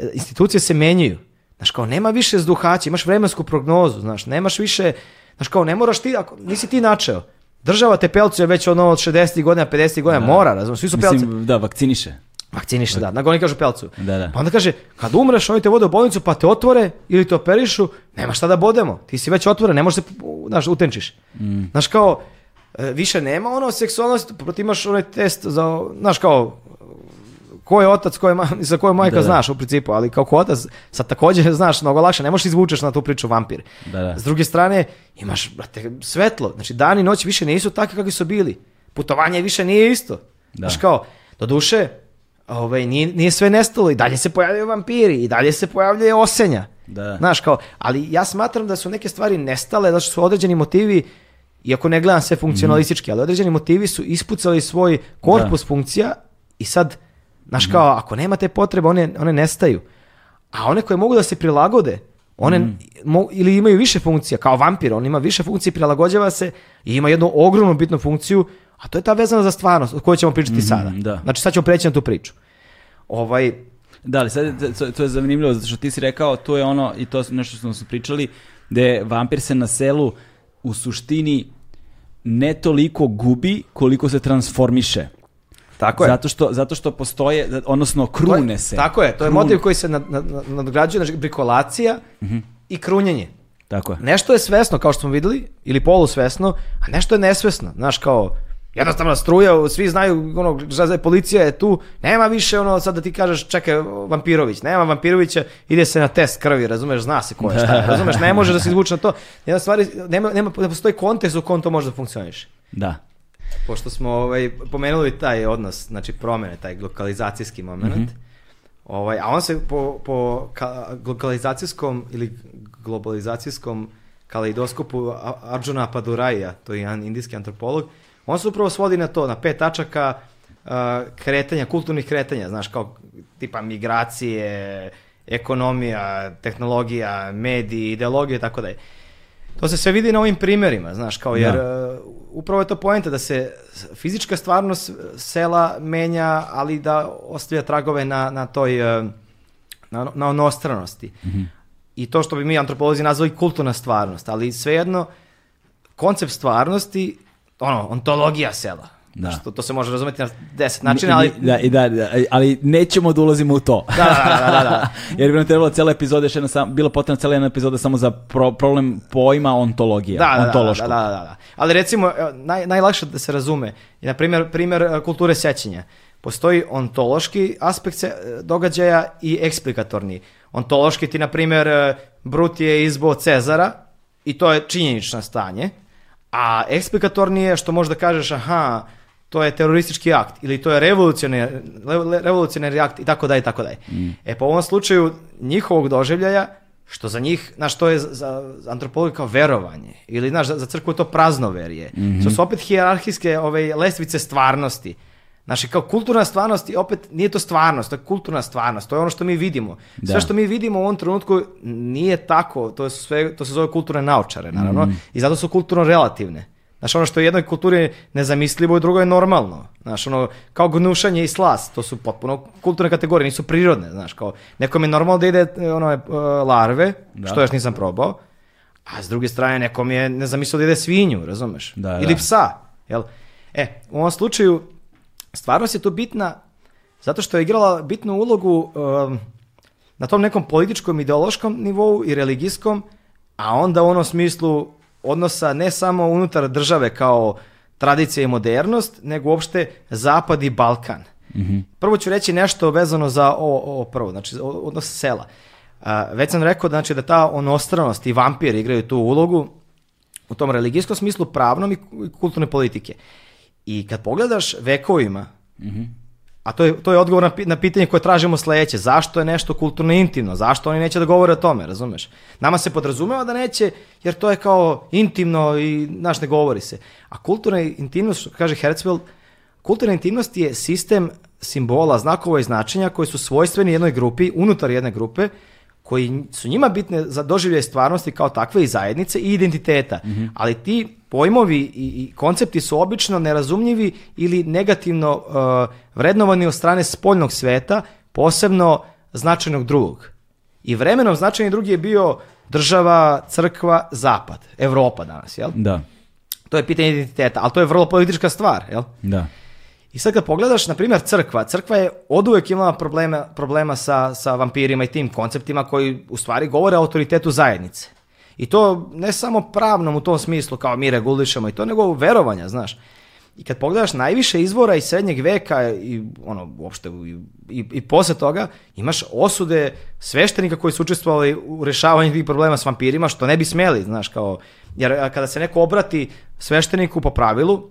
e, institucije se menjaju. Znaš kao, nema više zduhaća, imaš vremensku prognozu, znaš, nemaš više, znaš kao, ne moraš ti, ako, nisi ti načeo. Država te pelcuje već ono od 60. godina, 50. godina, da. mora, razumiješ, svi su pelci. Mislim, da, vakciniše. Vakciniš se, da. Nego oni kažu pelcu. Da, da. Pa onda kaže, kad umreš, oni te vode u bolnicu, pa te otvore ili te operišu, nema šta da bodemo. Ti si već otvoren, ne možeš se, da, znaš, utenčiš. Mm. Znaš, kao, e, više nema ono seksualnosti, proti imaš onaj test za, znaš, kao, ko je otac, ko je ma, [laughs] za koju majka da, da, znaš da. u principu, ali kao ko otac, sad također [laughs] znaš mnogo lakše, ne možeš izvučeš na tu priču vampir. Da, da. S druge strane, imaš, brate, svetlo, znači dan i noć više nisu takvi kakvi su bili. Putovanje više nije isto. Da. Znaš kao, do duše, ovaj, nije, nije sve nestalo i dalje se pojavljaju vampiri i dalje se pojavljuje osenja. Da. Znaš, kao, ali ja smatram da su neke stvari nestale, da su određeni motivi, iako ne gledam sve funkcionalistički, mm. ali određeni motivi su ispucali svoj korpus da. funkcija i sad, znaš, mm. kao, ako nema te potrebe, one, one nestaju. A one koje mogu da se prilagode, one mm. mo, ili imaju više funkcija, kao vampir, on ima više funkcije, prilagođava se i ima jednu ogromnu bitnu funkciju A to je ta vezana za stvarnost o kojoj ćemo pričati mm -hmm, sada. Da. Znači sad ćemo preći na tu priču. Ovaj, da, ali sad to je zanimljivo, zato što ti si rekao, to je ono, i to nešto što smo pričali, da je vampir se na selu u suštini ne toliko gubi koliko se transformiše. Tako je. Zato što, zato što postoje, odnosno krune se. Tako je, to je motiv koji se nad, nadgrađuje, znači brikolacija uh mhm. -huh. i krunjenje. Tako je. Nešto je svesno, kao što smo videli, ili polusvesno, a nešto je nesvesno. Znaš, kao, jednostavno struja, svi znaju, ono, žazaj, policija je tu, nema više ono sad da ti kažeš čekaj Vampirović, nema Vampirovića, ide se na test krvi, razumeš, zna se ko je šta, [laughs] razumeš, ne može da se izvuče na to, jedna stvari, nema, nema, ne da postoji kontekst u kom to može da funkcioniše. Da. Pošto smo ovaj, pomenuli taj odnos, znači promene, taj lokalizacijski moment, mm -hmm. Ovaj, a on se po, po lokalizacijskom ili globalizacijskom kaleidoskopu Arjuna Paduraija, to je jedan indijski antropolog, On se upravo svodi na to, na pet tačaka uh, kretanja, kulturnih kretanja, znaš, kao tipa migracije, ekonomija, tehnologija, mediji, ideologije i tako dalje. To se sve vidi na ovim primjerima, znaš, kao jer ja. Da. Uh, upravo je to poenta da se fizička stvarnost sela menja, ali da ostavlja tragove na, na toj uh, na, na onostranosti. Mm -hmm. I to što bi mi antropolozi nazvali kulturna stvarnost, ali svejedno koncept stvarnosti ono, ontologija sela. Da. Što to se može razumeti na deset načina, ali... Da, i da, da, ali nećemo da ulazimo u to. Da, da, da, da. da. da. [laughs] Jer bi nam trebala cijela epizoda, još jedna, bila potrebna cijela jedna epizoda samo za pro, problem pojma ontologija, da, da, da ontološkog. Da, da, da, da, Ali recimo, naj, najlakše da se razume je, na primjer, primjer e, kulture sećanja. Postoji ontološki aspekt e, događaja i eksplikatorni. Ontološki ti, na primjer, e, Brut je izbo Cezara i to je činjenično stanje A eksplikatornije što da kažeš aha, to je teroristički akt ili to je revolucionarni, revolucionarni akt i tako dalje i tako dalje. Mm. E po ovom slučaju njihovog doživljaja što za njih, znaš, to je za, za antropologiju kao verovanje. Ili, znaš, za, za crkvu je to praznoverje. Mm -hmm. To su opet hijerarhijske ove, lestvice stvarnosti. Znači, kao kulturna stvarnost, opet nije to stvarnost, to je kulturna stvarnost, to je ono što mi vidimo. Da. Sve što mi vidimo u ovom trenutku nije tako, to, je sve, to se zove kulturne naučare, naravno, mm. i zato su kulturno relativne. Znaš, ono što je jednoj kulturi nezamislivo, i drugo je normalno. Znaš, ono, kao gnušanje i slas, to su potpuno kulturne kategorije, nisu prirodne, znaš, kao, nekom je normalno da ide ono, e, larve, da. što još nisam probao, a s druge strane nekom je nezamislivo da ide svinju, razumeš? Da, Ili da. psa, jel? E, u ovom slučaju, stvarnost je tu bitna zato što je igrala bitnu ulogu um, na tom nekom političkom, ideološkom nivou i religijskom, a onda u onom smislu odnosa ne samo unutar države kao tradicija i modernost, nego uopšte Zapad i Balkan. Mm-hmm. Prvo ću reći nešto vezano za ovo, prvo, znači odnos sela. A, uh, već sam rekao znači, da ta onostranost i vampir igraju tu ulogu u tom religijskom smislu pravnom i kulturne politike. I kad pogledaš vekovima, mm -hmm. a to je, to je odgovor na, na pitanje koje tražimo sledeće, zašto je nešto kulturno intimno, zašto oni neće da govore o tome, razumeš? Nama se podrazumeva da neće, jer to je kao intimno i, znaš, ne govori se. A kulturna intimnost, kaže Herzfeld, kulturna intimnost je sistem simbola, znakova i značenja koji su svojstveni jednoj grupi, unutar jedne grupe, koji su njima bitne za doživljaj stvarnosti kao takve i zajednice i identiteta. Mm -hmm. Ali ti pojmovi i, i koncepti su obično nerazumljivi ili negativno uh, vrednovani od strane spoljnog sveta, posebno značajnog drugog. I vremenom značajni drugi je bio država, crkva, zapad, Evropa danas, jel? Da. To je pitanje identiteta, ali to je vrlo politička stvar, jel? Da. I sad kad pogledaš, na primjer, crkva. Crkva je od uvijek imala problema, problema sa, sa vampirima i tim konceptima koji u stvari govore o autoritetu zajednice. I to ne samo pravnom u tom smislu kao mi regulišemo i to, nego verovanja, znaš. I kad pogledaš najviše izvora iz srednjeg veka i ono uopšte i, i, i poslije toga imaš osude sveštenika koji su učestvovali u rješavanju tih problema s vampirima što ne bi smjeli, znaš, kao jer kada se neko obrati svešteniku po pravilu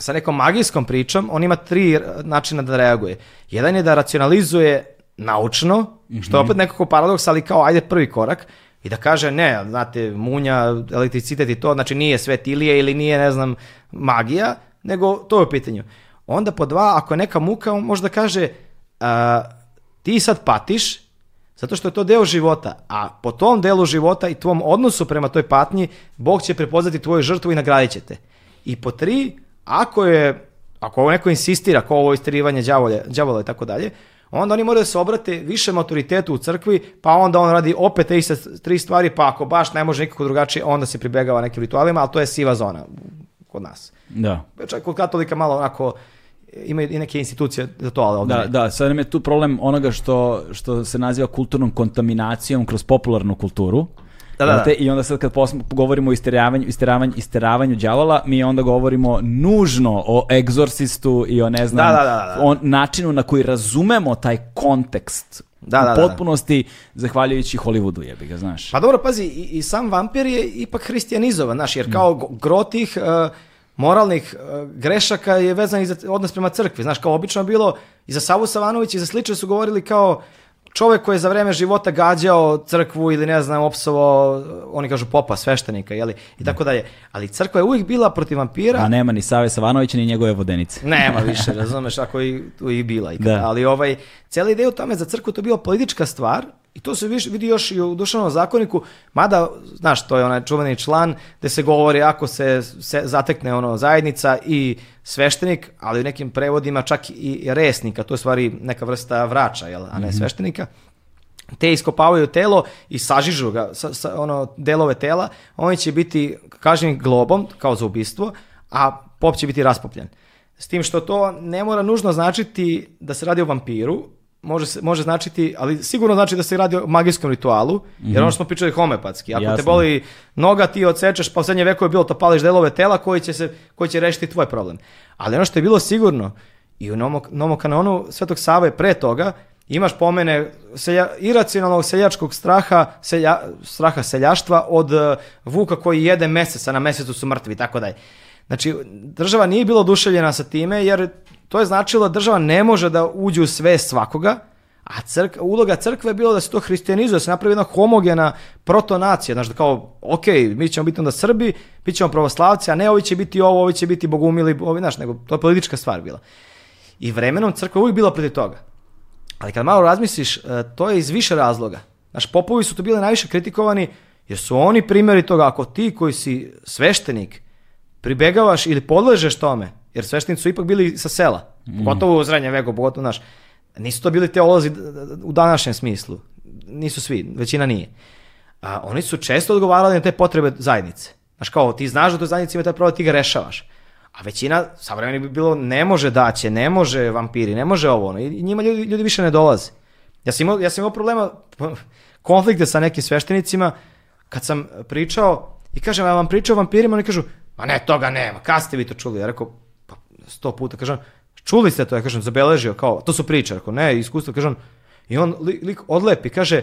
sa nekom magijskom pričom, on ima tri eh, načina da reaguje. Jedan je da racionalizuje naučno, što je opet mhm. nekako paradoks, ali kao ajde prvi korak, i da kaže ne, znate, munja, elektricitet i to, znači nije svetilije ili nije, ne znam, magija, nego to je u pitanju. Onda po dva, ako je neka muka, on možda kaže a, eh, ti sad patiš, zato što je to deo života, a po tom delu života i tvom odnosu prema toj patnji, Bog će prepoznati tvoju žrtvu i nagradit će te. I po tri, Ako je, ako ovo neko insistira kao ovo isterivanje đavolja, đavola i tako dalje, onda oni moraju da se obrate više autoritetu u crkvi, pa onda on radi opet tri, tri stvari, pa ako baš ne može nikako drugačije, onda se pribegava nekim ritualima, al to je siva zona kod nas. Da. Čak kod katolika malo onako imaju i neke institucije za to, ali ovdje Da, ne. da, sad nam je tu problem onoga što, što se naziva kulturnom kontaminacijom kroz popularnu kulturu. Da, da, da. I onda sad kad posmo, govorimo o isteravanju, isteravanju, isteravanju đavola, mi onda govorimo nužno o egzorcistu i o ne znam, da, da, da, o načinu na koji razumemo taj kontekst da, da, u potpunosti, zahvaljujući Hollywoodu jebi ga, znaš. Pa dobro, pazi, i, i sam vampir je ipak hristianizovan, znaš, jer mm. kao grotih uh, e, moralnih uh, grešaka je vezan i za odnos prema crkvi, znaš, kao obično bilo, i za Savu Savanović i za sliče su govorili kao čovek koji je za vreme života gađao crkvu ili ne znam, opsovao, oni kažu popa, sveštenika, jeli, i tako dalje. Ali crkva je uvijek bila protiv vampira. A nema ni Save Savanovića, ni njegove vodenice. [laughs] Nema više, razumeš, ako i, tu i bila. Ikada. Da. Ali ovaj, cijela ideja u tome za crkvu to je bila politička stvar, I to se vidi još i u dušanom zakoniku, mada, znaš, to je onaj čuveni član gde se govori ako se, se zatekne ono zajednica i sveštenik, ali u nekim prevodima čak i resnika, to je stvari neka vrsta vrača, jel, a ne mhm. sveštenika, te iskopavaju telo i sažižu ga, sa, sa, ono, delove tela, oni će biti kažnjeni globom, kao za ubistvo, a pop će biti raspopljen. S tim što to ne mora nužno značiti da se radi o vampiru, može, se, može značiti, ali sigurno znači da se radi o magijskom ritualu, mm -hmm. jer mhm. ono što smo pričali homepatski. Ako Jasne. te boli noga, ti odsečeš, pa u srednje veku je bilo to pališ delove tela koji će, se, koji će rešiti tvoj problem. Ali ono što je bilo sigurno, i u Nomo, Nomo kanonu Svetog Save pre toga, imaš pomene selja, iracionalnog seljačkog straha, selja, straha seljaštva od uh, vuka koji jede meseca, na mesecu su mrtvi, tako dalje. Znači, država nije bila oduševljena sa time, jer To je značilo da država ne može da uđe u sve svakoga, a crk, uloga crkve je bilo da se to hristijanizuje, da se napravi jedna homogena protonacija, znaš da kao, ok, mi ćemo biti onda Srbi, bit ćemo pravoslavci, a ne ovi će biti ovo, ovi će biti bogumili, ovi, znaš, nego to je politička stvar bila. I vremenom crkva je uvijek bila protiv toga. Ali kad malo razmisliš, e, to je iz više razloga. Znaš, popovi su tu bili najviše kritikovani, jer su oni primjeri toga, ako ti koji si sveštenik, pribegavaš ili podležeš tome, jer sveštenici su ipak bili sa sela, pogotovo u zranje veku, pogotovo naš. Nisu to bili teolozi u današnjem smislu, nisu svi, većina nije. A, oni su često odgovarali na te potrebe zajednice. Znaš kao, ti znaš da tu zajednici ima taj problem, ti ga rešavaš. A većina savremeni bi bilo ne može daće, ne može vampiri, ne može ovo. Ono. I njima ljudi, ljudi više ne dolaze. Ja sam, imao, ja sam imao problema, [laughs] konflikte sa nekim sveštenicima, kad sam pričao i kažem, ja vam pričao o vampirima, oni kažu, ma ne, toga nema, kad ste vi to čuli? Ja rekao, sto puta, kažem, čuli ste to, ja kažem, zabeležio, kao, to su priče, ako ne, iskustvo, kažem, i on lik, odlepi, kaže,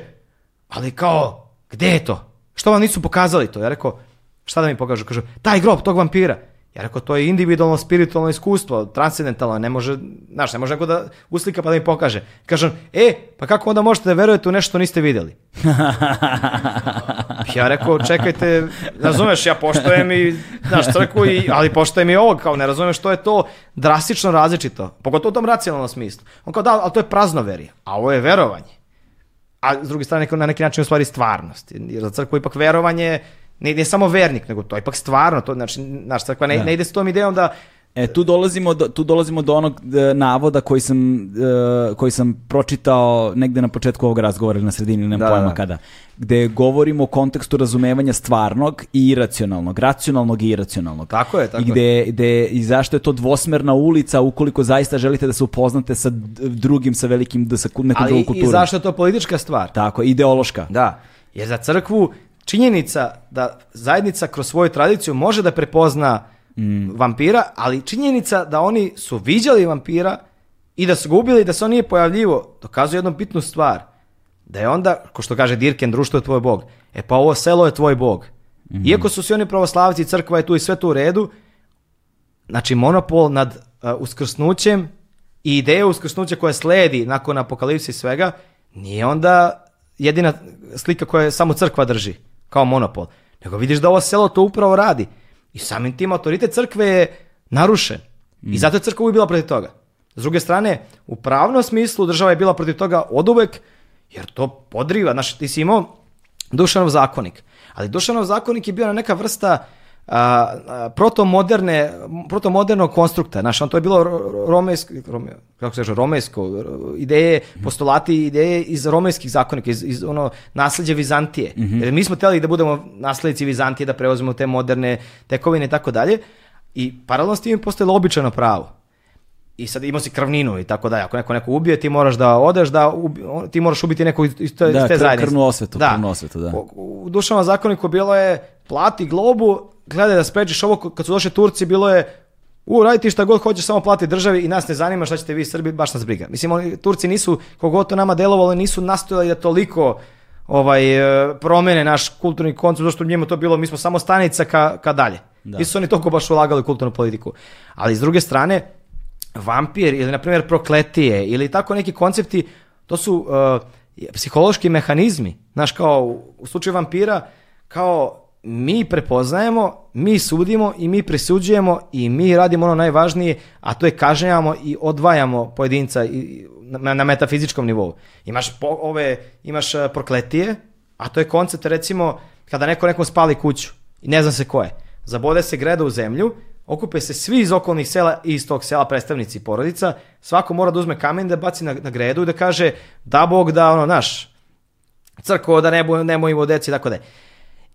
ali kao, gde je to? Što vam nisu pokazali to? Ja rekao, šta da mi pokažu? Kažu, taj grob tog vampira. Ja rekao, to je individualno spiritualno iskustvo, transcendentalno, ne može, znaš, ne može neko da uslika pa da mi pokaže. Kažem, e, pa kako onda možete da verujete u nešto što niste videli? [laughs] ja rekao, čekajte, razumeš, ja poštojem i znaš, crku, i, ali poštojem i ovog, kao ne razumeš što je to drastično različito, pogotovo u tom racionalnom smislu. On kao, da, ali to je praznoverje, a ovo je verovanje. A s druge strane, na neki način u stvari stvarnost. Jer za crkvu ipak verovanje ne ide samo vernik, nego to ipak stvarno, to, znači, naš crkva ne, da. ne ide s tom idejom da E, tu dolazimo do, tu dolazimo do onog e, navoda koji sam, e, koji sam pročitao negde na početku ovog razgovora ili na sredini, nemam da, da, pojma da. kada, gde govorimo o kontekstu razumevanja stvarnog i iracionalnog, racionalnog i iracionalnog. Tako je, tako I gde, gde, I zašto je to dvosmerna ulica ukoliko zaista želite da se upoznate sa drugim, sa velikim, da sa nekom drugom kulturom. Ali i zašto je to politička stvar. Tako, ideološka. Da, jer za crkvu činjenica da zajednica kroz svoju tradiciju može da prepozna mm. vampira, ali činjenica da oni su viđali vampira i da su gubili i da se on nije pojavljivo, dokazuje jednu bitnu stvar. Da je onda, ko što kaže Dirken, društvo je tvoj bog. E pa ovo selo je tvoj bog. Mm. Iako su svi oni pravoslavci, crkva je tu i sve tu u redu, znači monopol nad uh, uskrsnućem i ideja uskrsnuća koja sledi nakon apokalipsi svega, nije onda jedina slika koja je samo crkva drži kao monopol. Nego vidiš da ovo selo to upravo radi. I samim tim autoritet crkve je narušen. Mm. I zato je crkva uvijek bila protiv toga. S druge strane, u pravnom smislu država je bila protiv toga od uvek, jer to podriva. Znaš, ti si imao Dušanov zakonik. Ali Dušanov zakonik je bio na neka vrsta a, protomoderne, protomodernog konstrukta. Znaš, on to je bilo romejsko, rome, kako se kaže, romejsko, ideje, mhm. postulati ideje iz romejskih zakonika, iz, iz ono nasleđa Vizantije. Mm -hmm. Jer mi smo hteli da budemo naslednici Vizantije, da preuzmemo te moderne tekovine i tako dalje. I paralelno s tim je postojalo običajno pravo i sad imao si krvninu i tako dalje. Ako neko neko ubije, ti moraš da odeš, da ubi, ti moraš ubiti neko iz te, da, iz te zajednice. Krvnu osvetu, da, krvnu osvetu, da. U, u dušama zakoniku bilo je plati globu, gledaj da spečiš ovo, kad su došli Turci bilo je u, raditi šta god hoćeš, samo plati državi i nas ne zanima šta ćete vi Srbi, baš nas briga. Mislim, oni, Turci nisu, kogoto nama delovalo, nisu nastojali da toliko ovaj, e, promene naš kulturni koncept, zašto njima to bilo, mi smo samo stanica ka, ka dalje. Da. Nisu oni toliko baš ulagali u kulturnu politiku. Ali s druge strane, vampir ili, na primjer, prokletije ili tako neki koncepti, to su uh, psihološki mehanizmi. Znaš, kao u slučaju vampira, kao mi prepoznajemo, mi sudimo i mi presuđujemo i mi radimo ono najvažnije, a to je kažnjavamo i odvajamo pojedinca i, na, na metafizičkom nivou. Imaš po, ove, imaš uh, prokletije, a to je koncept recimo kada neko nekom spali kuću i ne zna se ko je. Zabode se greda u zemlju, Okupe se svi iz okolnih sela i iz tog sela predstavnici porodica. Svako mora da uzme kamen da baci na, na gredu i da kaže da Bog da ono naš crko da ne nemojimo deci i tako da.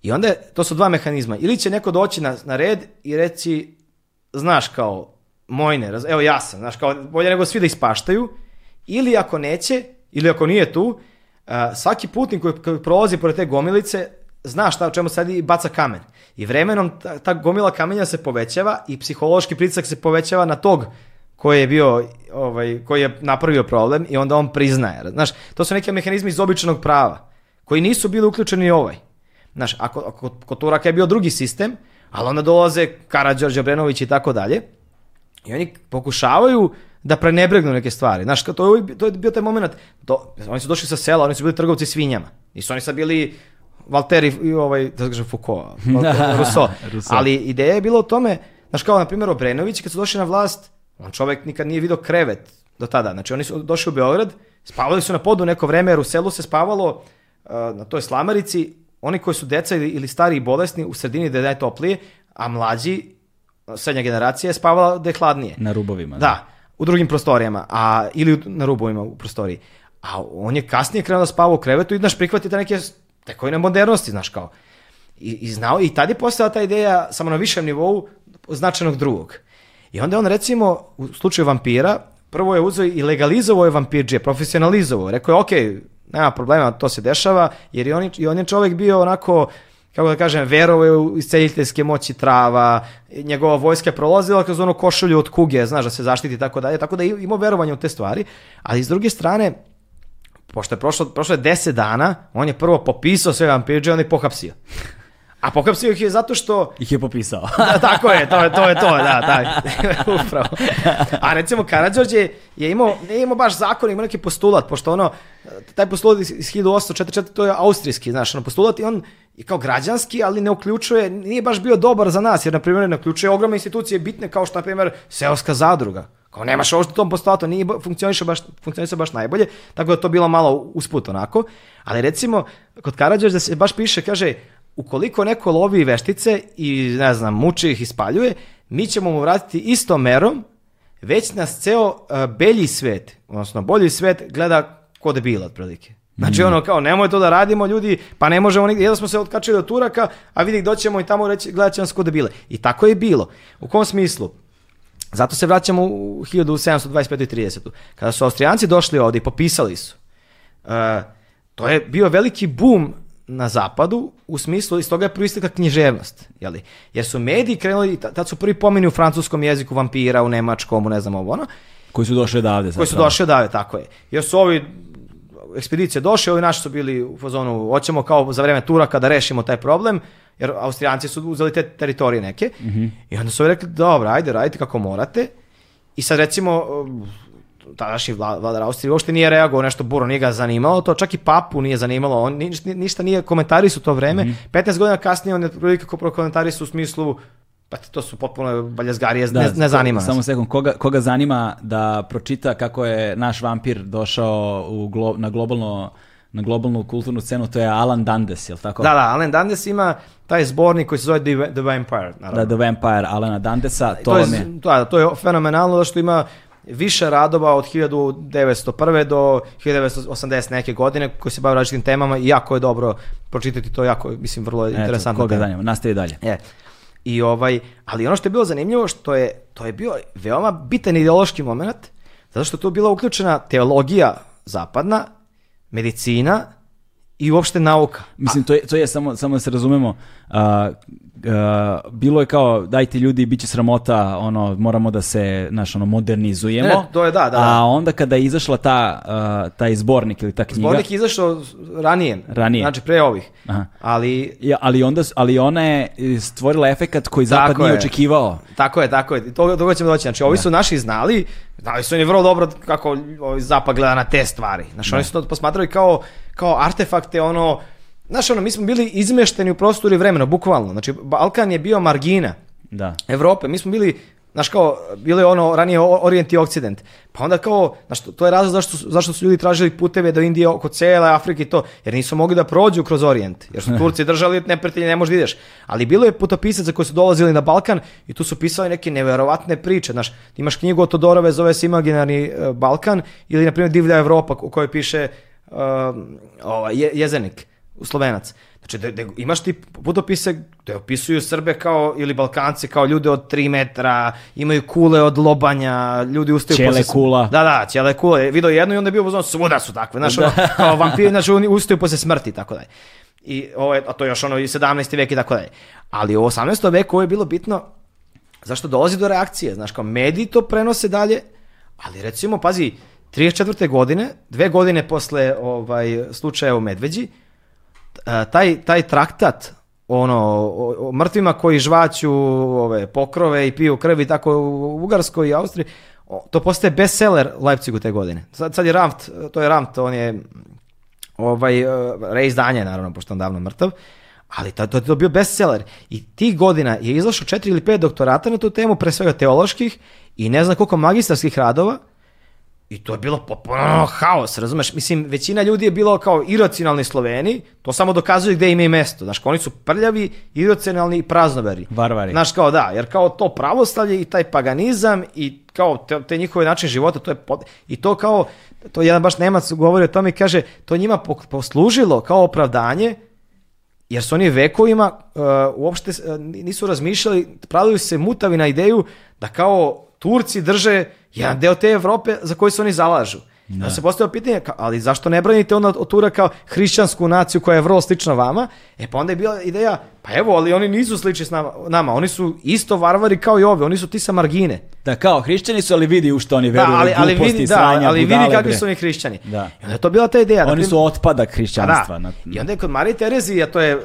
I onda to su dva mehanizma. Ili će neko doći na, na red i reći znaš kao mojne, raz, evo ja sam, znaš kao bolje nego svi da ispaštaju. Ili ako neće, ili ako nije tu, Uh, svaki putnik koji prolazi pored te gomilice zna šta o čemu sedi i baca kamen. I vremenom ta, ta gomila kamenja se povećava i psihološki pritisak se povećava na tog koji je bio, ovaj, koji je napravio problem i onda on priznaje. Znaš, to su neki mehanizmi iz običnog prava koji nisu bili uključeni ovaj. Znaš, ako, ako kod Turaka je bio drugi sistem, ali onda dolaze Karadžorđe Brenović i tako dalje i oni pokušavaju da prenebregnu neke stvari. Znaš, to je, to je bio taj moment, to, oni su došli sa sela, oni su bili trgovci svinjama. Nisu oni sad bili Valteri i ovaj, da kažem Foucault, [laughs] da. Rousseau. Ali ideja je bila o tome, znaš kao na primjer Obrenović, kad su došli na vlast, on čovjek nikad nije vidio krevet do tada. Znači oni su došli u Beograd, spavali su na podu neko vreme jer u selu se spavalo uh, na toj slamarici, oni koji su deca ili, stari i bolesni u sredini da je toplije, a mlađi, srednja generacija je spavala da je hladnije. Na rubovima. Da, da u drugim prostorijama, a, ili na rubovima u prostoriji. A on je kasnije krenuo da spava u krevetu i znaš prihvatite neke tekovina modernosti, znaš kao. I, i znao, i tad je postala ta ideja, samo na višem nivou, značajnog drugog. I onda on recimo, u slučaju vampira, prvo je uzeo i legalizovao je vampirđe, profesionalizovao. Rekao je, ok, nema problema, to se dešava, jer i on, i on je čovjek bio onako, kako da kažem, verovao je u isceljiteljske moći trava, njegova vojska je prolazila kroz onu košulju od kuge, znaš, da se zaštiti i tako dalje, tako da je imao verovanje u te stvari, ali s druge strane, pošto je prošlo, prošlo je 10 dana, on je prvo popisao sve vampirđe, on je pohapsio. A pokapsio ih je zato što... Ih je popisao. [laughs] da, tako je, to je to, je to da, taj. [laughs] Upravo. A recimo Karadžorđe je imao, ne imao baš zakon, imao neki postulat, pošto ono, taj postulat iz 1844, to je austrijski, znaš, ono, postulat i on je kao građanski, ali ne uključuje, nije baš bio dobar za nas, jer, na primjer, ne uključuje ogromne institucije bitne, kao što, na primjer, seoska zadruga. Kao nemaš ovo što tom postulatu, nije funkcioniše baš, funkcioniše baš najbolje, tako da to bilo malo usput onako. Ali recimo, kod da se baš piše, kaže, ukoliko neko lovi veštice i, ne znam, muči ih i spaljuje, mi ćemo mu vratiti istom merom, već nas ceo e, belji svet, odnosno bolji svet, gleda kod bila otprilike. Znači mm. ono kao nemoj to da radimo ljudi, pa ne možemo nigde, jedno smo se otkačili od Turaka, a vidi doćemo i tamo reći gledat će nas kod bile. I tako je bilo. U kom smislu? Zato se vraćamo u 1725. i 30. Kada su Austrijanci došli ovde i popisali su, uh, to je bio veliki bum na zapadu u smislu iz toga je proistekla književnost, jeli? Jer su mediji krenuli, tad su prvi pomeni u francuskom jeziku vampira, u nemačkom, u ne znam ovo ono. Koji su došli odavde. Koji su došli odavde, tako je. Jer su ovi ekspedicije došle, ovi naši su bili u fazonu, hoćemo kao za vreme tura kada rešimo taj problem, jer Austrijanci su uzeli te teritorije neke. Mm -hmm. I onda su rekli, dobro, ajde, radite kako morate. I sad recimo, um, tadašnji vladar Austrije uopšte nije reagovao nešto buro, nije ga zanimalo to, čak i papu nije zanimalo, on ništa, ništa nije komentari su to vreme. Mm -hmm. 15 godina kasnije on je prilike prokomentari u smislu Pa to su potpuno baljazgarije, da, ne, ne zanima Samo sekund, koga, koga zanima da pročita kako je naš vampir došao u glo, na globalno na globalnu kulturnu scenu, to je Alan Dundas, je li tako? Da, da, Alan Dundas ima taj zbornik koji se zove The, The Vampire. Naravno. Da, The Vampire Alana Dundasa, to, to je, je... Da, to je fenomenalno da što ima više radova od 1901. do 1980 neke godine koji se bave različitim temama i jako je dobro pročitati to, jako, mislim, vrlo e, interesantno. Koga zanima, nastavi dalje. Je. I ovaj, ali ono što je bilo zanimljivo što je to je bio veoma bitan ideološki moment zato što je tu bila uključena teologija zapadna, medicina, i uopšte nauka. Mislim, to je, to je samo, samo da se razumemo, uh, a, bilo je kao, dajte ljudi, bit će sramota, ono, moramo da se, znaš, ono, modernizujemo. Ne, to je, da, da. A onda kada je izašla ta, a, taj zbornik ili ta knjiga... Zbornik je izašao ranije, ranije. znači pre ovih. Aha. Ali... Ja, ali, onda, ali ona je stvorila efekat koji zapad nije je. očekivao. Tako je, tako je. To, toga ćemo doći. Znači, ovi da. su naši znali, Znali da, su oni vrlo dobro kako ovaj zapad gleda na te stvari. Znaš, da. oni su to posmatrali kao, kao artefakte, ono, znaš, ono, mi smo bili izmešteni u prostoru i vremena, bukvalno. Znači, Balkan je bio margina da. Evrope. Mi smo bili Znaš kao, bilo je ono ranije Orient i Occident. Pa onda kao, znaš, to je razlog zašto, zašto su ljudi tražili puteve do Indije oko cele Afrike i to, jer nisu mogli da prođu kroz Orient. Jer su [laughs] Turci držali neprijatelje, ne možeš da ideš. Ali bilo je putopisaca koji su dolazili na Balkan i tu su pisali neke neverovatne priče. Znaš, imaš knjigu od Todorove, zove se Imaginarni e, Balkan ili, na primjer, Divlja Evropa u kojoj piše uh, ovaj, je, Jezenik, slovenac. Znači, da, de, da imaš ti putopise gde opisuju Srbe kao, ili Balkance kao ljude od 3 metra, imaju kule od lobanja, ljudi ustaju ćele posle... kula. Da, da, ćele kule. Video jednu i onda je bio uzman, svuda su takve, znaš, da. kao vampiri, znači, oni ustaju posle smrti i tako dalje. I ovo je, a to je još ono i 17. vek i tako dalje. Ali u 18. veku ovo je bilo bitno zašto dolazi do reakcije, znaš, kao mediji to prenose dalje, ali recimo, pazi, 34. godine, dve godine posle ovaj, slučaja u Medveđi, E, taj, taj traktat ono, o, o mrtvima koji žvaću ove pokrove i piju krv i tako u Ugarskoj i Austriji, to postaje bestseller Leipzigu te godine. Sad, sad je Ramt, to je Ramt, on je ovaj, e, reizdanje naravno, pošto on davno mrtav, ali to, to, to bio bestseller. I tih godina je izašlo četiri ili pet doktorata na tu temu, pre svega teoloških i ne znam koliko magistarskih radova, I to je bilo potpuno haos, razumeš? Mislim, većina ljudi je bilo kao iracionalni Sloveni, to samo dokazuje gde im je mesto. Znaš, kao oni su prljavi, iracionalni i praznoveri. Varvari. Znaš, kao da, jer kao to pravoslavlje i taj paganizam i kao te, te njihove način života, to je pot... i to kao, to jedan baš Nemac govori o tome i kaže, to njima poslužilo kao opravdanje jer su oni vekovima uh, uopšte uh, nisu razmišljali, pravili se mutavi na ideju da kao Turci drže jedan deo te Evrope za koji se oni zalažu. Da. Ja se postavlja pitanje, ali zašto ne branite onda od Tura kao hrišćansku naciju koja je vrlo slična vama? E pa onda je bila ideja, pa evo, ali oni nisu slični s nama, nama. oni su isto varvari kao i ove, oni su ti sa margine. Da, kao hrišćani su, ali vidi u što oni veruju, da, ali, ali vidi, da, ali budale, vidi kakvi bre. su oni hrišćani. Da. I onda je to bila ta ideja. Oni pa da, su otpadak hrišćanstva. Da. I onda je kod Marije Terezije, to je uh,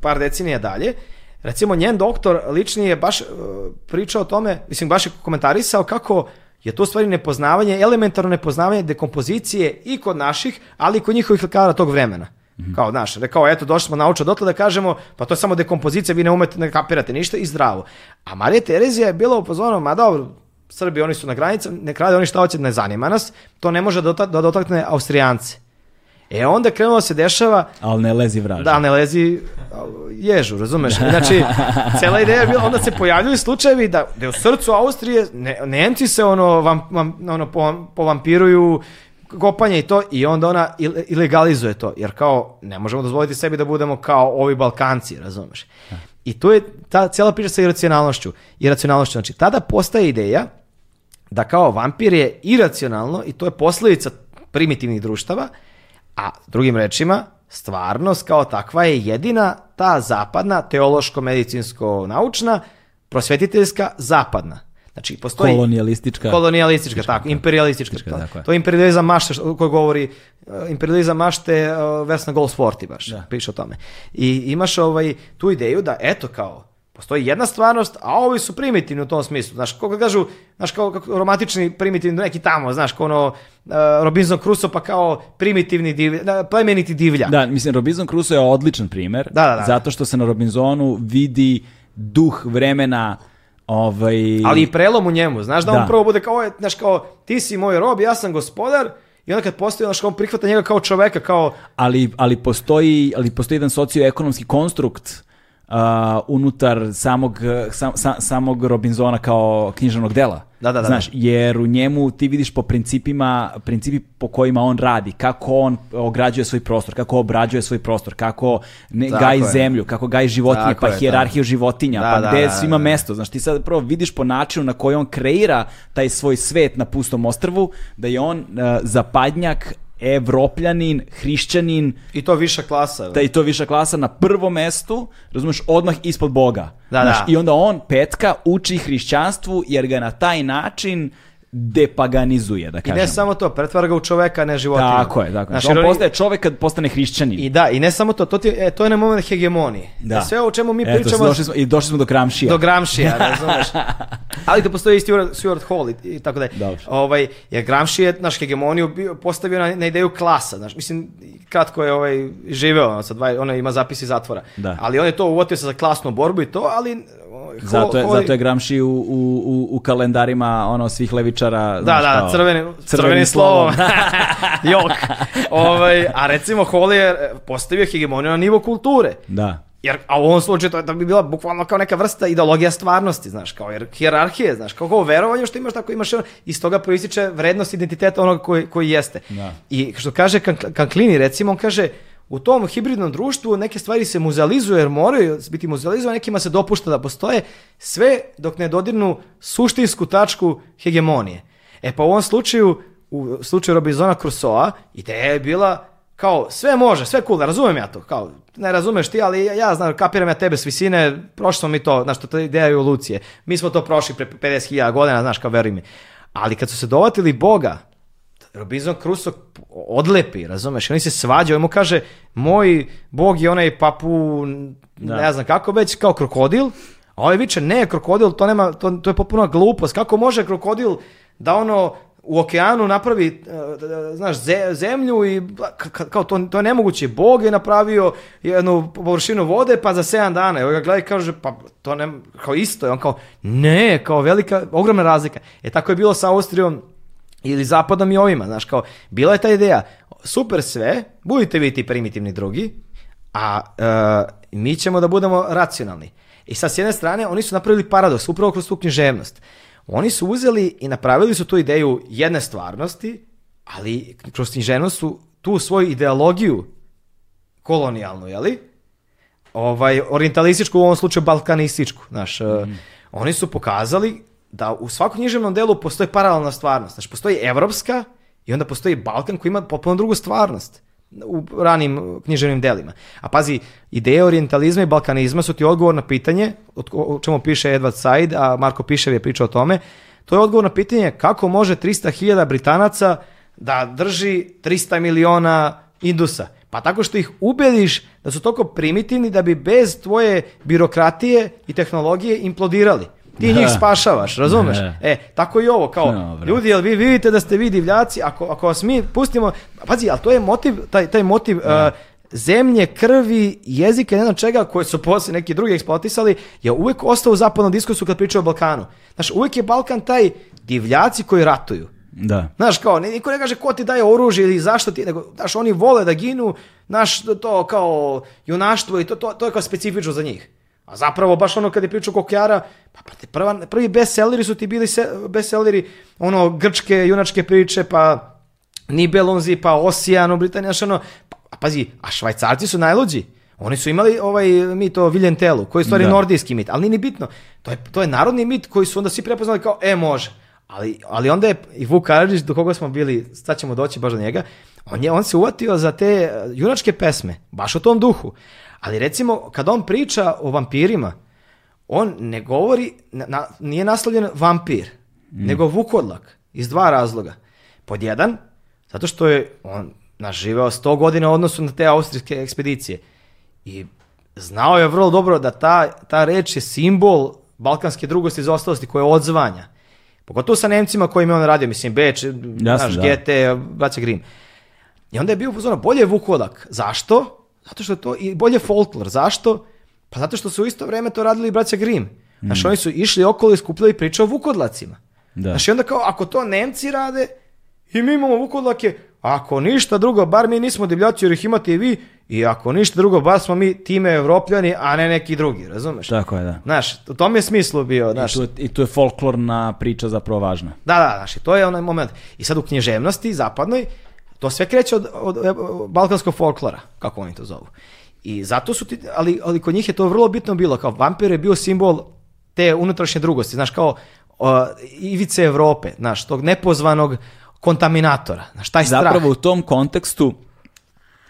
par decenija dalje, recimo njen doktor lični je baš e, pričao o tome, mislim baš je komentarisao kako je to u stvari nepoznavanje, elementarno nepoznavanje dekompozicije i kod naših, ali i kod njihovih lekara tog vremena. Mm-hmm. Kao, znaš, rekao, eto, došli smo naučili dotle da kažemo, pa to je samo dekompozicija, vi ne umete, ne kapirate ništa i zdravo. A Marija Terezija je bila upozorena, ma dobro, Srbi, oni su na granicama, ne krade oni šta hoće, ne zanima nas, to ne može da, da dotakne Austrijance. E onda krenulo se dešava... Ali ne lezi vraža. Da, ne lezi ježu, razumeš? Znači, cela ideja je bila, onda se pojavljuju slučajevi da, da u srcu Austrije ne, Nemci se ono, vam, vam, ono povampiruju kopanje i to i onda ona ilegalizuje to, jer kao ne možemo dozvoliti sebi da budemo kao ovi Balkanci, razumeš? I tu je ta cijela priča sa iracionalnošću. Iracionalnošću, znači tada postaje ideja da kao vampir je iracionalno i to je posledica primitivnih društava, A drugim rečima, stvarnost kao takva je jedina ta zapadna, teološko-medicinsko-naučna, prosvetiteljska zapadna. Znači, postoji... Kolonijalistička. Kolonijalistička, tako, imperialistička. Tako, tako. Dakle. To je imperializam mašte, koji govori, eh, imperializam mašte eh, Vesna Goldsworthy baš, da. piše o tome. I imaš ovaj, tu ideju da, eto kao, Postoji jedna stvarnost, a ovi su primitivni u tom smislu. Znaš, kako kažu, znaš, kao, kako romantični primitivni, neki tamo, znaš, kao ono e, Robinson Crusoe, pa kao primitivni divlja, da, plemeniti divlja. Da, mislim, Robinson Crusoe je odličan primer, da, da, da. zato što se na Robinsonu vidi duh vremena Ovaj... Ali i prelom u njemu, znaš da, da. on prvo bude kao, je, znaš kao, ti si moj rob, ja sam gospodar, i onda kad postoji, znaš, on prihvata njega kao čoveka, kao... Ali, ali, postoji, ali postoji jedan socioekonomski konstrukt uh, unutar samog, sam, sa, samog Robinzona kao književnog dela. Da, da, da, Znaš, da. jer u njemu ti vidiš po principima, principi po kojima on radi, kako on ograđuje svoj prostor, kako obrađuje svoj prostor, kako ne, tako gaji je. zemlju, kako gaji životinje, tako pa je, hjerarhiju da. životinja, da, pa da, gde da, svima mesto. Znaš, ti sad prvo vidiš po načinu na koji on kreira taj svoj svet na pustom ostrvu, da je on uh, zapadnjak evropljanin, hrišćanin. I to viša klasa. Da, i to viša klasa na prvom mestu, razumeš, odmah ispod Boga. Da, znaš, da. I onda on petka uči hrišćanstvu jer ga na taj način depaganizuje, da kažem. I ne samo to, pretvara ga u čoveka, ne životinju. Tako je, tako je. Znači, on postaje čovek kad postane hrišćanin. I da, i ne samo to, to, ti, e, to je na moment hegemonije. Da. E, sve o čemu mi Eto, pričamo... Došli smo, I došli smo do Gramšija. Do Gramšija, [laughs] razumeš. Ali to da postoji i Stuart, Stuart Hall i, i tako da Dobro. Ovaj, jer Gramsci je naš hegemoniju bio, postavio na, na ideju klasa. Znaš, mislim, kratko je ovaj, živeo, ono, sa dva, ona ima zapisi zatvora. Da. Ali on je to uvotio sa za klasnu borbu i to, ali Ovaj, zato, je, ho, zato je Gramsci u, u, u, u kalendarima ono svih levičara. Da, znaš, da, kao, crveni, crveni, crveni slovom. [laughs] Da. [laughs] Jok. Ovaj, a recimo Hall je e, postavio hegemoniju na nivo kulture. Da. Jer, a u ovom slučaju to, to bi bila bukvalno kao neka vrsta ideologija stvarnosti, znaš, kao jer hijerarhije, znaš, kao kao verovanje što imaš, tako imaš, iz toga proističe vrednost identiteta onoga koji, koji jeste. Da. I što kaže Kanklini, recimo, on kaže, u tom hibridnom društvu neke stvari se muzalizuje jer moraju biti muzalizovane, nekima se dopušta da postoje, sve dok ne dodirnu suštinsku tačku hegemonije. E pa u ovom slučaju, u slučaju Robinzona Crusoa, ideja je bila kao sve može, sve cool, razumem ja to, kao ne razumeš ti, ali ja znam, kapiram ja tebe s visine, prošli smo mi to, znaš, to je ideja evolucije. Mi smo to prošli pre 50.000 godina, znaš, kao veruj mi. Ali kad su se dovatili Boga, Robinson Crusoe odlepi, razumeš? Oni se svađaju, on mu kaže, moj bog je onaj papu, da. ne znam kako već, kao krokodil, a ovaj viče, ne, krokodil, to, nema, to, to je potpuno glupost. Kako može krokodil da ono u okeanu napravi, e, znaš, zemlju i kao to, to je nemoguće. Bog je napravio jednu površinu vode pa za 7 dana. evo ovaj ga gleda kaže, pa to ne, kao isto je. On kao, ne, kao velika, ogromna razlika. E tako je bilo sa Austrijom ili zapadom i ovima, znaš, kao, bila je ta ideja, super sve, budite vi ti primitivni drugi, a e, mi ćemo da budemo racionalni. I sad, s jedne strane, oni su napravili paradoks, upravo kroz tu književnost. Oni su uzeli i napravili su tu ideju jedne stvarnosti, ali kroz književnost su tu svoju ideologiju kolonijalnu, jeli? Ovaj, orientalističku, u ovom slučaju balkanističku, znaš. Mm -hmm. Oni su pokazali da u svakom književnom delu postoji paralelna stvarnost. Znači, postoji evropska i onda postoji Balkan koji ima potpuno drugu stvarnost u ranim uh, književnim delima. A pazi, ideje orientalizma i balkanizma su ti odgovor na pitanje, o čemu piše Edward Said, a Marko Pišev je pričao o tome, to je odgovor na pitanje kako može 300.000 Britanaca da drži 300 miliona Indusa. Pa tako što ih ubediš da su toliko primitivni da bi bez tvoje birokratije i tehnologije implodirali ti njih da. spašavaš, razumeš? E, tako i ovo, kao, Dobre. ljudi, jel vi vidite da ste vi divljaci, ako, ako vas mi pustimo, pazi, ali to je motiv, taj, taj motiv, uh, zemlje, krvi, jezika, ne znam čega, koje su posle neki drugi eksploatisali, je uvek ostao u zapadnom diskursu kad pričaju o Balkanu. Znaš, uvek je Balkan taj divljaci koji ratuju. Da. Znaš, kao, niko ne kaže ko ti daje oružje ili zašto ti, nego, znaš, oni vole da ginu, naš to kao junaštvo i to, to, to je kao specifično za njih. A zapravo, baš ono kad je pričao Kokjara, pa, pa te prva, prvi bestselleri su ti bili se, bestselleri, ono, grčke, junačke priče, pa Nibelunzi, pa Osijan, Britanija, ono, pa, pazi, a švajcarci su najluđi. Oni su imali ovaj mit o Viljentelu, koji je stvari da. nordijski mit, ali nije ni bitno. To je, to je narodni mit koji su onda svi prepoznali kao, e, može. Ali, ali onda je i Vuk Karadžić, do koga smo bili, sad ćemo doći baš do njega, on, je, on se uvatio za te e, junačke pesme, baš u tom duhu. Ali recimo, kad on priča o vampirima, on ne govori, na, nije naslovljen vampir, mm. nego vukodlak, iz dva razloga. Pod jedan, zato što je on naživeo 100 godina u odnosu na te austrijske ekspedicije. I znao je vrlo dobro da ta, ta reč je simbol balkanske drugosti i izostalosti koja odzvanja. Pogotovo sa Nemcima kojim je on radio, mislim, Beč, Jasne, naš da. GT, Braća Grim. I onda je bio upozoran, bolje je Vukodak. Zašto? Zato što to, i bolje Folklor. Zašto? Pa zato što su u isto vrijeme to radili i braća Grim. Znaš, mm. oni su išli okolo i skupljali priče o vukodlacima. Da. Znaš, i onda kao, ako to Nemci rade, i mi imamo vukodlake, ako ništa drugo, bar mi nismo divljaci jer ih imate i vi, i ako ništa drugo, bar smo mi time evropljani, a ne neki drugi, razumeš? Tako je, da. Znaš, u tom je smislu bio, znaš. I tu, i tu je folklorna priča zapravo važna. Da, da, znaš, i to je onaj moment. I sad u književnosti zapadnoj, To sve kreće od, od, od balkanskog folklora, kako oni to zovu. I zato su ti, ali, ali kod njih je to vrlo bitno bilo, kao vampir je bio simbol te unutrašnje drugosti, znaš, kao uh, ivice Evrope, znaš, tog nepozvanog kontaminatora, znaš, taj strah. Zapravo u tom kontekstu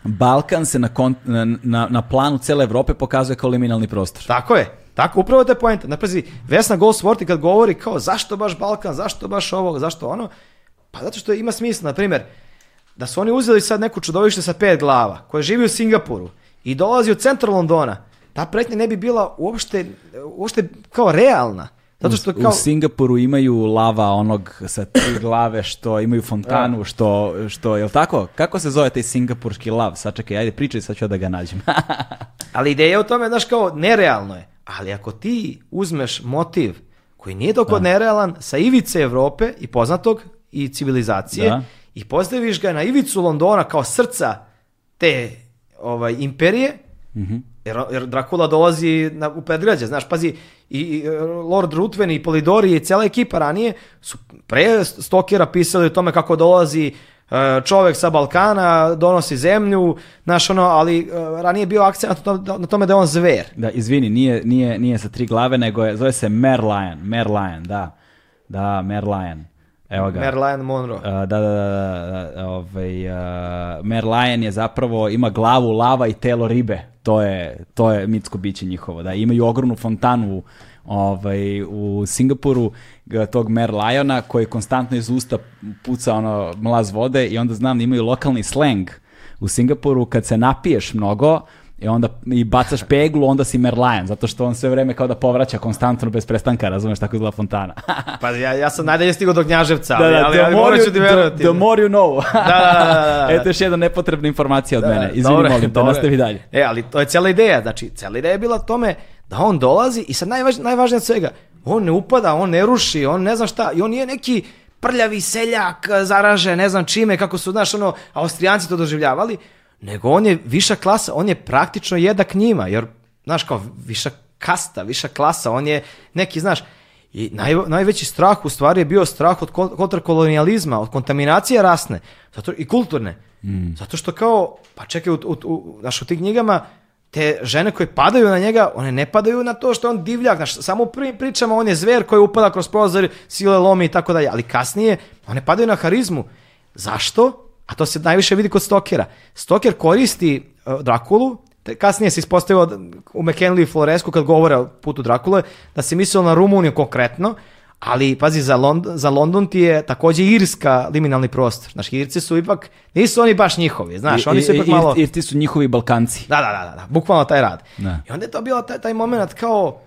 Balkan se na, kont, na, na, na planu cele Evrope pokazuje kao liminalni prostor. Tako je, tako, upravo te pojenta. Napazi, Vesna Goldsworthy kad govori kao zašto baš Balkan, zašto baš ovo, zašto ono, pa zato što ima smisla, na primjer, da su oni uzeli sad neku čudovište sa pet glava koje živi u Singapuru i dolazi od centra Londona, ta pretnja ne bi bila uopšte, uopšte kao realna. Zato što kao... U Singapuru imaju lava onog sa tri glave što imaju fontanu, da. što, što, jel tako? Kako se zove taj singapurski lav? Sad čekaj, ajde pričaj, sad ću da ga nađem. [laughs] ali ideja je u tome, znaš, kao nerealno je. Ali ako ti uzmeš motiv koji nije doko da. nerealan sa ivice Evrope i poznatog i civilizacije da i postaviš ga na ivicu Londona kao srca te ovaj, imperije, mm-hmm. jer, jer Drakula dolazi na, u predgrađe, znaš, pazi, i, i e, Lord Ruthven i Polidori i cela ekipa ranije su pre Stokera pisali o tome kako dolazi e, čovek sa Balkana donosi zemlju, znaš ono, ali e, ranije bio akcent na tome da je on zver. Da, izvini, nije, nije, nije sa tri glave, nego je, zove se Merlion, Merlion, da. Da, Merlion. Evo ga. Merlion Monroe. A, da, da, da. da, da, da ovaj, a, Merlion je zapravo, ima glavu lava i telo ribe. To je, to je mitsko biće njihovo. Da. Imaju ogromnu fontanu ovaj, u Singapuru e, tog Merliona Liona koji konstantno iz usta puca ono mlaz vode i onda znam da imaju lokalni sleng u Singapuru kad se napiješ mnogo I onda i bacaš peglu, onda si Merlion, zato što on sve vreme kao da povraća konstantno bez prestanka, razumeš tako izgleda fontana. pa ja, ja sam najdelje stigao do Knjaževca, ali, da, ali, ali morat ću ti verovati. The, the more you know. da, da, da, da, Eto još jedna nepotrebna informacija od da, mene. Izvini, dobre, molim te, dobre. nastavi dalje. E, ali to je cela ideja, znači, cela ideja je bila tome da on dolazi i sad najvaž, najvažnije od svega, on ne upada, on ne ruši, on ne zna šta, i on nije neki prljavi seljak, zaraže, ne znam čime, kako su, znaš, ono, austrijanci to doživljavali, nego on je viša klasa, on je praktično jednak njima, jer, znaš, kao viša kasta, viša klasa, on je neki, znaš, i naj, najveći strah u stvari je bio strah od kontrakolonijalizma, od kontaminacije rasne zato, i kulturne. Mm. Zato što kao, pa čekaj, u, u, u, znaš, u tim knjigama te žene koje padaju na njega, one ne padaju na to što je on divljak, znaš, samo u prvim pričama on je zver koji upada kroz prozor, sile lomi i tako dalje, ali kasnije one padaju na harizmu. Zašto? A to se najviše vidi kod Stokera. Stoker koristi e, Drakulu, kasnije se ispostavilo da, u McKinley i Floresku kad govore o putu Drakule, da se mislilo na Rumuniju konkretno, ali pazi, za, Lond za London ti je takođe Irska liminalni prostor. Znaš, Irci su ipak, nisu oni baš njihovi, znaš, I, oni su ipak malo... Irci su njihovi Balkanci. Da, da, da, da, da bukvalno taj rad. Da. I onda je to bio taj, taj moment kao,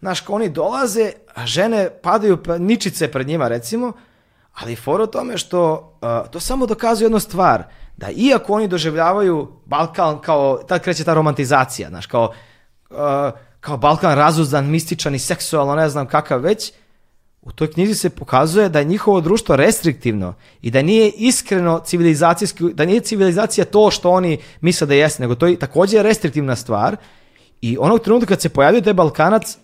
znaš, kao oni dolaze, a žene padaju pa, ničice pred njima, recimo, Ali for o tome što uh, to samo dokazuje jednu stvar, da iako oni doživljavaju Balkan kao, tad kreće ta romantizacija, znaš, kao, uh, kao Balkan razuzdan, mističan i seksualno, ne znam kakav već, u toj knjizi se pokazuje da je njihovo društvo restriktivno i da nije iskreno civilizacijski, da nije civilizacija to što oni misle da jeste, nego to je također restriktivna stvar i onog trenutka kad se pojavio taj Balkanac,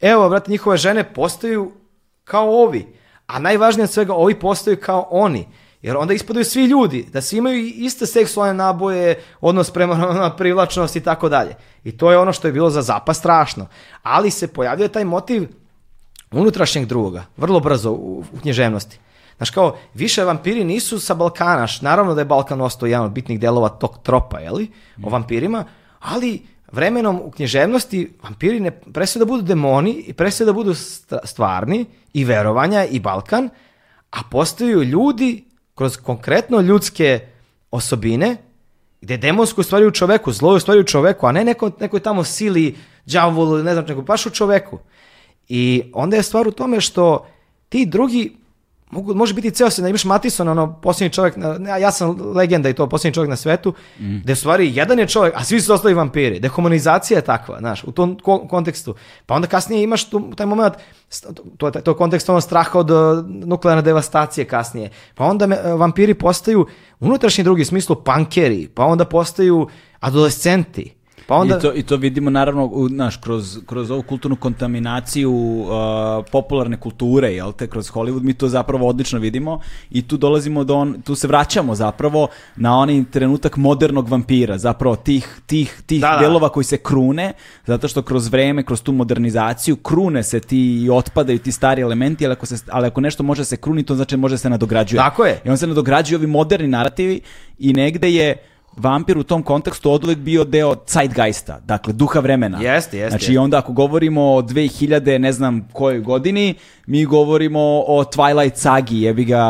evo, brate, njihove žene postaju kao ovi. A najvažnije od svega, ovi postaju kao oni. Jer onda ispadaju svi ljudi, da svi imaju iste seksualne naboje, odnos prema [laughs] na privlačnost i tako dalje. I to je ono što je bilo za Zapa strašno. Ali se pojavljuje taj motiv unutrašnjeg druga, vrlo brzo u, u književnosti. Znaš kao, više vampiri nisu sa Balkanaš, naravno da je Balkan ostao jedan od bitnih delova tog tropa, jeli, o mm. vampirima, ali vremenom u književnosti vampiri ne prestaju da budu demoni i prestaju da budu stvarni i verovanja i Balkan, a postaju ljudi kroz konkretno ljudske osobine, gde demonsko stvari u čoveku, zlo je stvari u čoveku, a ne neko, nekoj tamo sili, džavolu, ne znam, nego baš u čoveku. I onda je stvar u tome što ti drugi mogu, može biti ceo se, imaš Matison, ono, posljednji čovjek, na, ja sam legenda i to, posljednji čovjek na svetu, mm. da u stvari jedan je čovjek, a svi su ostali vampiri, da humanizacija je takva, znaš, u tom kontekstu. Pa onda kasnije imaš tu, taj moment, to, to, to kontekst ono straha od e, nuklearne devastacije kasnije. Pa onda me, e, vampiri postaju unutrašnji drugi smislu pankeri, pa onda postaju adolescenti, Pa onda... I, to, I to vidimo naravno u, naš, kroz, kroz ovu kulturnu kontaminaciju uh, popularne kulture, jel te, kroz Hollywood mi to zapravo odlično vidimo i tu dolazimo do on, tu se vraćamo zapravo na onaj trenutak modernog vampira, zapravo tih, tih, tih da, da. delova da. koji se krune, zato što kroz vreme, kroz tu modernizaciju krune se ti i otpadaju ti stari elementi, ali ako, se, ali ako nešto može se kruni, to znači da može se nadograđuje. Tako je. I on se nadograđuje ovi moderni narativi i negde je vampir u tom kontekstu oduvek bio deo zeitgeista, dakle duha vremena. Jeste, jeste. Znači onda ako govorimo o 2000, ne znam kojoj godini, mi govorimo o Twilight sagi, jebi ga,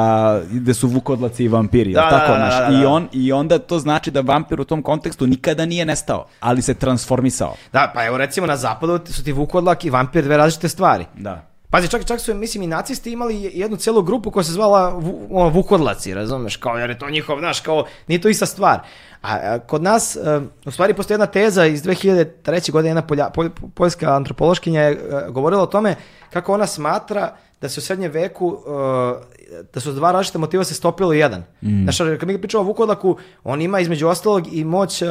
gde su vukodlaci i vampiri, da, da, tako da, da, da, da, I, on, I onda to znači da vampir u tom kontekstu nikada nije nestao, ali se transformisao. Da, pa evo recimo na zapadu su ti vukodlak i vampir dve različite stvari. Da. Pazi, čak, čak su, mislim, i nacisti imali jednu celu grupu koja se zvala ono, Vukodlaci, razumeš, kao, jer je to njihov, znaš, kao, nije to ista stvar. A, a kod nas, a, eh, u stvari, postoji jedna teza iz 2003. godine, jedna polja, polj, poljska antropološkinja je a, eh, govorila o tome kako ona smatra da se u srednjem veku, eh, da su dva različita motiva se stopilo jedan. Mm. Znaš, kad mi pričamo o Vukodlaku, on ima između ostalog i moć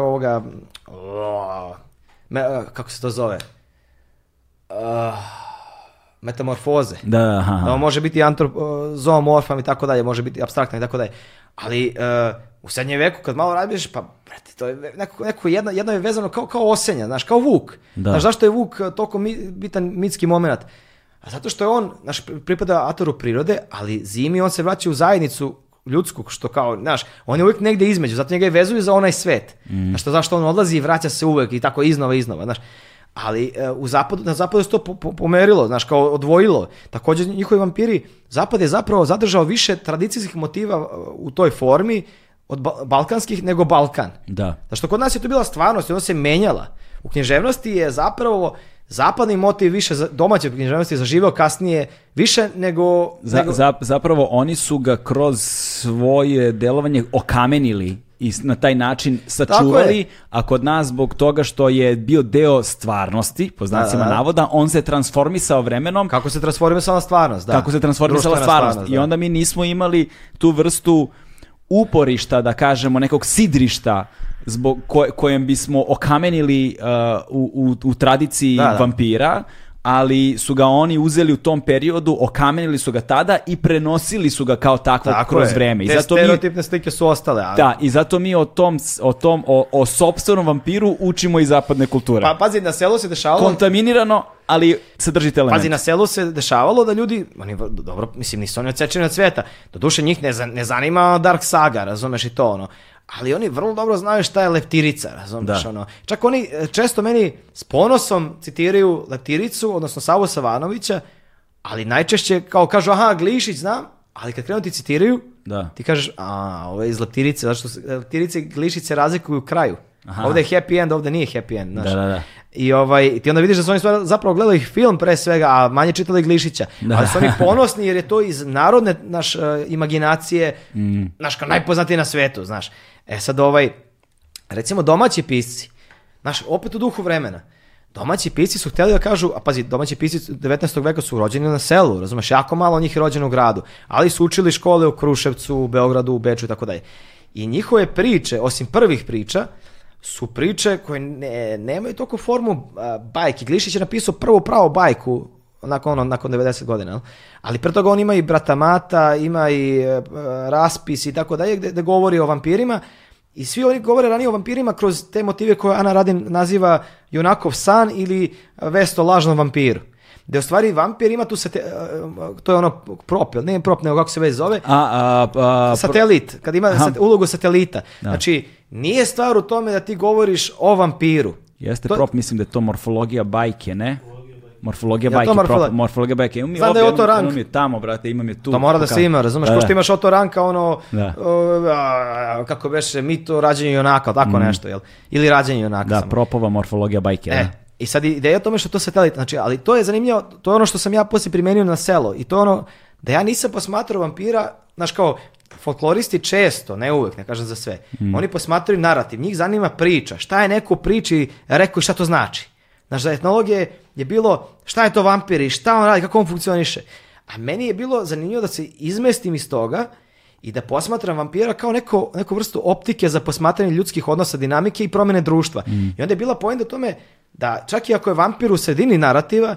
ovoga, o, oh, me, kako se to zove, uh, metamorfoze. Da, aha. Da, da može biti eh, zoomorfan i tako dalje, može biti abstraktan i tako dalje. Ali uh, u srednjem veku kad malo radiš, pa brate, to je neko, neko jedno, jedno je vezano kao, kao osenja, znaš, kao vuk. Da. Znaš, zašto je vuk eh, toliko mi, bitan mitski moment? A zato što je on, znaš, pripada atoru prirode, ali zimi on se vraća u zajednicu ljudsku, što kao, znaš, on je uvijek negde između, zato njega je vezuju za onaj svet. Mm. Znaš, zašto on odlazi i vraća se uvek i tako iznova, iznova, znaš. Ali e, u zapadu, na zapadu se to pomerilo, znaš, kao odvojilo. Takođe, njihovi vampiri, zapad je zapravo zadržao više tradicijskih motiva e, u toj formi od balkanskih nego Balkan. Da. Zašto kod nas je to bila stvarnost i ona se menjala. U književnosti je zapravo zapadni motiv više za, domaće književnosti zaživeo kasnije više nego... Za, nego... Za, zapravo oni su ga kroz svoje delovanje okamenili i na taj način sačuvali, a kod nas zbog toga što je bio deo stvarnosti, po znacima da, da, da. navoda, on se transformisao vremenom. Kako se transformisala stvarnost, da. Kako se transformisala stvarnost. stvarnost I da. onda mi nismo imali tu vrstu uporišta, da kažemo, nekog sidrišta zbog ko, kojem bismo okamenili uh, u, u, u tradiciji da, vampira ali su ga oni uzeli u tom periodu, okamenili su ga tada i prenosili su ga kao takvo Tako kroz je. vreme. I Te zato stereotipne mi, slike su ostale. Ali... Da, i zato mi o tom, o tom, o, o sobstvenom vampiru učimo iz zapadne kulture. Pa pazi, na selu se dešavalo... Kontaminirano, ali sadržite element. Pazi, na selu se dešavalo da ljudi, oni, dobro, mislim, nisu oni odsečeni od sveta. duše njih ne, ne zanima Dark Saga, razumeš i to, ono ali oni vrlo dobro znaju šta je leptirica, razumiješ da. ono. Čak oni e, često meni s ponosom citiraju leptiricu, odnosno Savo Savanovića, ali najčešće kao kažu aha Glišić znam, ali kad krenu ti citiraju, da. ti kažeš a ovo je iz leptirice, zato što leptirice i Glišić se razlikuju u kraju. Aha. Ovde je happy end, ovde nije happy end. Znaš. Da, da, da. I ovaj, ti onda vidiš da su oni zapravo gledali film pre svega, a manje čitali Glišića. Da, da. Ali su oni ponosni jer je to iz narodne naš, uh, imaginacije mm. naš, kao najpoznatiji na svetu. Znaš. E sad ovaj, recimo domaći pisci, znaš, opet u duhu vremena, domaći pisci su hteli da kažu, a pazi, domaći pisci 19. veka su rođeni na selu, razumeš, jako malo njih je rođeno u gradu, ali su učili škole u Kruševcu, u Beogradu, u Beču i tako dalje. I njihove priče, osim prvih priča, su priče koje ne, nemaju toliko formu bajke. Glišić je napisao prvu pravu bajku nakon, ono, nakon 90 godina. Ali pre toga on ima i Brata Mata, ima i e, Raspis i tako dalje gde, gde govori o vampirima. I svi oni govore ranije o vampirima kroz te motive koje Ana Radin naziva junakov san ili vesto lažno vampiru. Da ostvari vampir ima tu sate, e, to je ono prop, ne prop, nego kako se već zove. A, a, a, satelit, kad ima sat, ulogu satelita. Da. Znači, Nije stvar u tome da ti govoriš o vampiru. Jeste to... prop, mislim da je to morfologija bajke, ne? Morfologija ja, bajke, morfolo... prop, morfologija bajke. Imam Znam ovdje, da je Oto Rank. Imam je tamo, brate, imam je tu. To mora da se ima, razumeš? Da, da. Ko što imaš Oto Ranka, ono, da. Uh, kako beše, mito, rađenje junaka, tako mm. nešto, jel? Ili rađenje junaka. Da, samo. propova morfologija bajke, e, da. I sad ideja o tome što to se satelit, znači, ali to je zanimljivo, to je ono što sam ja poslije primenio na selo i to ono da ja nisam posmatrao vampira, znaš kao, folkloristi često, ne uvek, ne kažem za sve, mm. oni posmatraju narativ, njih zanima priča, šta je neko priči rekao i šta to znači. Znaš, za etnologije je bilo šta je to vampir i šta on radi, kako on funkcioniše. A meni je bilo zanimljivo da se izmestim iz toga i da posmatram vampira kao neko, neku vrstu optike za posmatranje ljudskih odnosa, dinamike i promene društva. Mm. I onda je bila pojenta tome da čak i ako je vampir u sredini narativa,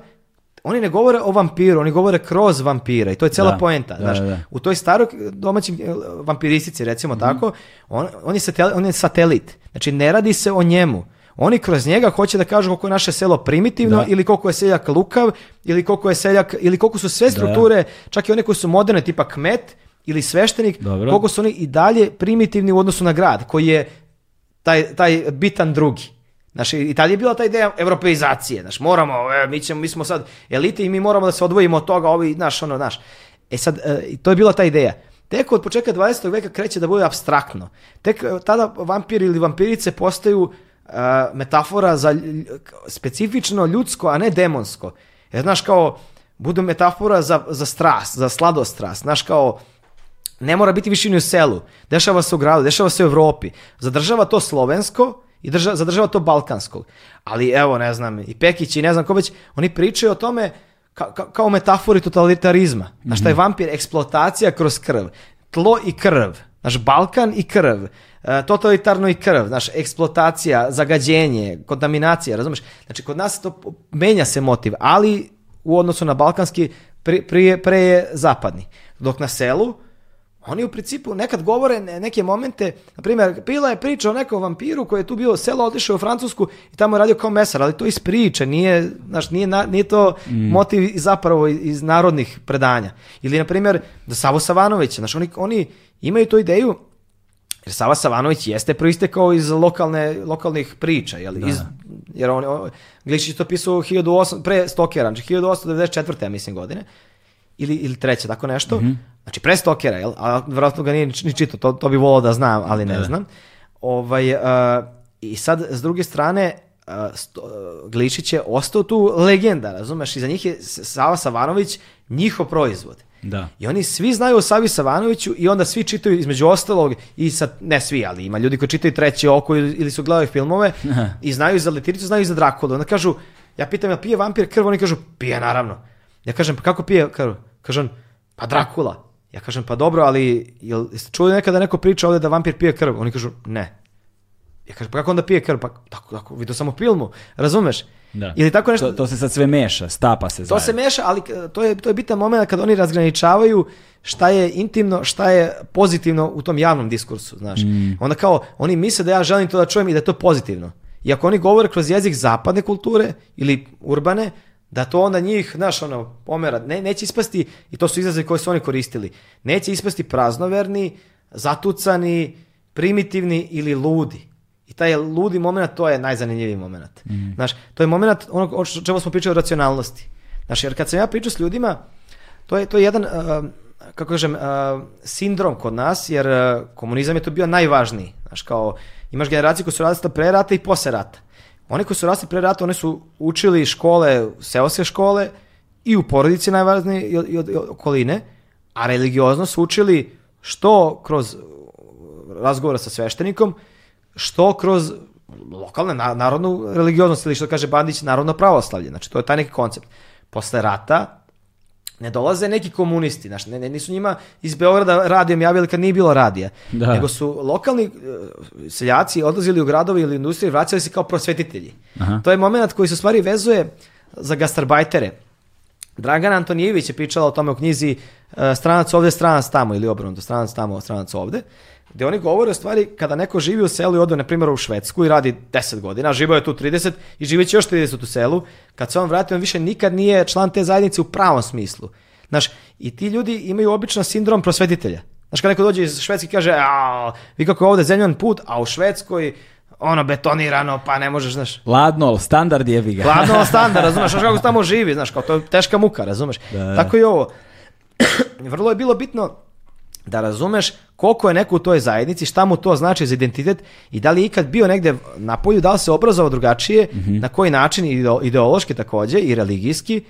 oni ne govore o vampiru, oni govore kroz vampira i to je cela da, poenta. Da, znaš, da, da. U toj staroj domaćim eh, vampiristici, recimo mm -hmm. tako, on, on, je satel, on je satelit. Znači ne radi se o njemu. Oni kroz njega hoće da kažu koliko je naše selo primitivno da. ili koliko je seljak lukav ili koliko je seljak ili koliko su sve da. strukture, da. čak i one koje su moderne tipa kmet ili sveštenik, Dobro. koliko su oni i dalje primitivni u odnosu na grad koji je taj, taj bitan drugi. Znaš, i tad je bila ta ideja europeizacije, znaš, moramo, e, mi, ćemo, mi smo sad elite i mi moramo da se odvojimo od toga, ovi, znaš, ono, znaš. E sad, e, to je bila ta ideja. Tek od početka 20. veka kreće da bude abstraktno. Tek e, tada vampiri ili vampirice postaju e, metafora za specifično ljudsko, a ne demonsko. Jer, znaš, kao, budu metafora za, za strast, za sladostrast, znaš, kao, ne mora biti više ni u selu, dešava se u gradu, dešava se u Evropi. Zadržava to slovensko, i drža, zadržava to balkanskog. Ali evo, ne znam, i Pekić i ne znam ko već, oni pričaju o tome ka, ka, kao metafori totalitarizma. Mm Znaš, taj mhm. vampir, eksploatacija kroz krv. Tlo i krv. Znaš, Balkan i krv. E, totalitarno i krv. Znaš, eksploatacija, zagađenje, kontaminacija, razumeš? Znači, kod nas to menja se motiv, ali u odnosu na balkanski, pre, pre je zapadni. Dok na selu, Oni u principu nekad govore neke momente, na primjer, Pila je priča o nekom vampiru koji je tu bio selo, otišao u Francusku i tamo je radio kao mesar, ali to iz priče, nije, znaš, nije, nije to mm. motiv zapravo iz narodnih predanja. Ili, na primjer, da Savo Savanović, znaš, oni, oni imaju tu ideju, jer Sava Savanović jeste proistekao iz lokalne, lokalnih priča, jel? Da. Iz, jer on, on Glišić to pisao 18, pre Stokera, 1894. Ja mislim godine, ili, ili treće, tako nešto, mm -hmm. Znači, pre stokera, jel? A vjerojatno ga nije ni čitao, to, to bi volao da znam, ali ne, ne. Da. znam. Ovaj, uh, I sad, s druge strane, uh, sto, uh, Glišić je ostao tu legenda, razumeš? I za njih je Sava Savanović njihov proizvod. Da. I oni svi znaju o Savi Savanoviću i onda svi čitaju između ostalog i sad, ne svi, ali ima ljudi koji čitaju treće oko ili su gledali filmove Aha. i znaju za Letiricu, znaju za Drakulu. Onda kažu, ja pitam, jel pije vampir krv? Oni kažu, pije naravno. Ja kažem, pa kako pije krv? Kažu, pa Drakula. Ja kažem, pa dobro, ali jel, jeste čuli nekada da neko priča ovde da vampir pije krv? Oni kažu, ne. Ja kažem, pa kako onda pije krv? Pa tako, tako, vidio sam u filmu, razumeš? Da. Ili tako nešto... To, to, se sad sve meša, stapa se To se meša, ali e, to je, to je bitan moment kad oni razgraničavaju šta je intimno, šta je pozitivno u tom javnom diskursu, znaš. Mm. Onda kao, oni misle da ja želim to da čujem i da je to pozitivno. I ako oni govore kroz jezik zapadne kulture ili urbane, Da to onda njih, znaš, ono, pomera, ne, neće ispasti, i to su izraze koje su oni koristili, neće ispasti praznoverni, zatucani, primitivni ili ludi. I taj ludi moment, to je najzanimljiviji moment. Mm. Znaš, to je moment ono o čemu smo pričali o racionalnosti. Znaš, jer kad sam ja pričao s ljudima, to je, to je jedan, uh, kako kažem, uh, sindrom kod nas, jer uh, komunizam je to bio najvažniji. Znaš, kao, imaš generaciju koja su različita pre rata i posle rata. Oni koji su rasli pre rata, oni su učili škole, seoske škole i u porodici najvažnije i, i, od, okoline, a religiozno su učili što kroz uh, razgovora sa sveštenikom, što kroz lokalne, na, narodnu religioznost ili što kaže Bandić, narodno pravoslavlje. Znači, to je taj neki koncept. Posle rata ne dolaze neki komunisti, znaš, ne, ne, nisu njima iz Beograda radijom javili kad nije bilo radija, da. nego su lokalni uh, seljaci odlazili u gradove ili industriju i vraćali se kao prosvetitelji. Aha. To je moment koji se stvari vezuje za gastarbajtere. Dragana Antonijević je pričala o tome u knjizi uh, Stranac ovde, stranac tamo ili obrnuto, stranac tamo, stranac ovde. Uh, gde oni govore o stvari kada neko živi u selu i ode, na primjer, u Švedsku i radi 10 godina, živao je tu 30 i živeće još 30 u selu, kad se on vrati, on više nikad nije član te zajednice u pravom smislu. Znaš, i ti ljudi imaju obično sindrom prosvetitelja. Znaš, kad neko dođe iz Švedske i kaže, a, vi kako je ovde zemljan put, a u Švedskoj ono betonirano, pa ne možeš, znaš. Ladno, ali standard je ga. Ladno, ali standard, [laughs] razumeš, znaš kako tamo živi, znaš, kao to je teška muka, razumeš. Da, da. Tako i ovo. [clears throat] Vrlo je bilo bitno da razumeš koliko je neko u toj zajednici, šta mu to znači za identitet i da li je ikad bio negde na polju, da li se obrazovao drugačije, mm -hmm. na koji način, ideološki takođe i religijski,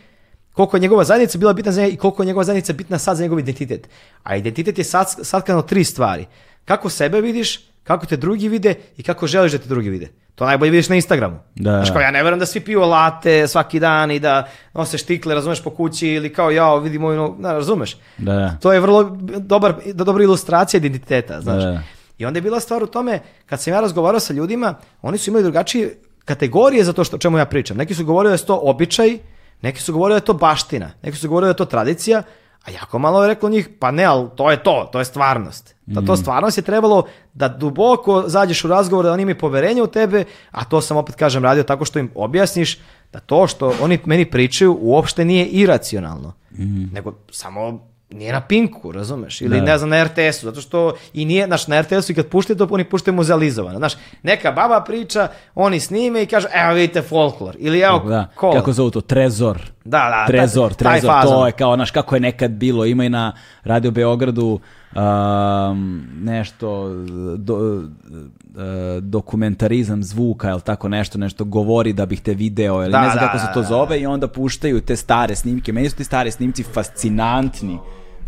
koliko je njegova zajednica bila bitna za njega i koliko je njegova zajednica bitna sad za njegov identitet. A identitet je sad, sad tri stvari. Kako sebe vidiš, kako te drugi vide i kako želiš da te drugi vide. To najbolje vidiš na Instagramu. Da. Znaš kao, ja ne verujem da svi piju late svaki dan i da nose štikle, razumeš, po kući ili kao, ja, vidi moju, da, razumeš. Da, da. To je vrlo dobar, da, dobra ilustracija identiteta, znaš. Da, da. I onda je bila stvar u tome, kad sam ja razgovarao sa ljudima, oni su imali drugačije kategorije za to što, o čemu ja pričam. Neki su govorili da je to običaj, neki su govorili da je to baština, neki su govorili da je to tradicija, A jako malo je reklo njih, pa ne, ali to je to, to je stvarnost. Da to mhm. stvarnost je trebalo da duboko zađeš u razgovor, da oni imaju poverenje u tebe, a to sam opet kažem radio tako što im objasniš da to što oni meni pričaju uopšte nije iracionalno, mm. nego samo nije na Pinku, razumeš, ili da. ne znam, na RTS-u, zato što i nije, znaš, na RTS-u i kad pušte to, oni pušte muzealizovano, znaš, neka baba priča, oni snime i kažu, evo vidite folklor, ili evo da. Kol. Kako zovu to, trezor, da, da, trezor, taj, trezor, to je kao, znaš, kako je nekad bilo, ima i na Radio Beogradu um, nešto, do, e, dokumentarizam zvuka, jel tako nešto, nešto govori da bih te video, ili da, ne znam da, kako se to da, zove, da. i onda puštaju te stare snimke, meni su ti stare snimci fascinantni,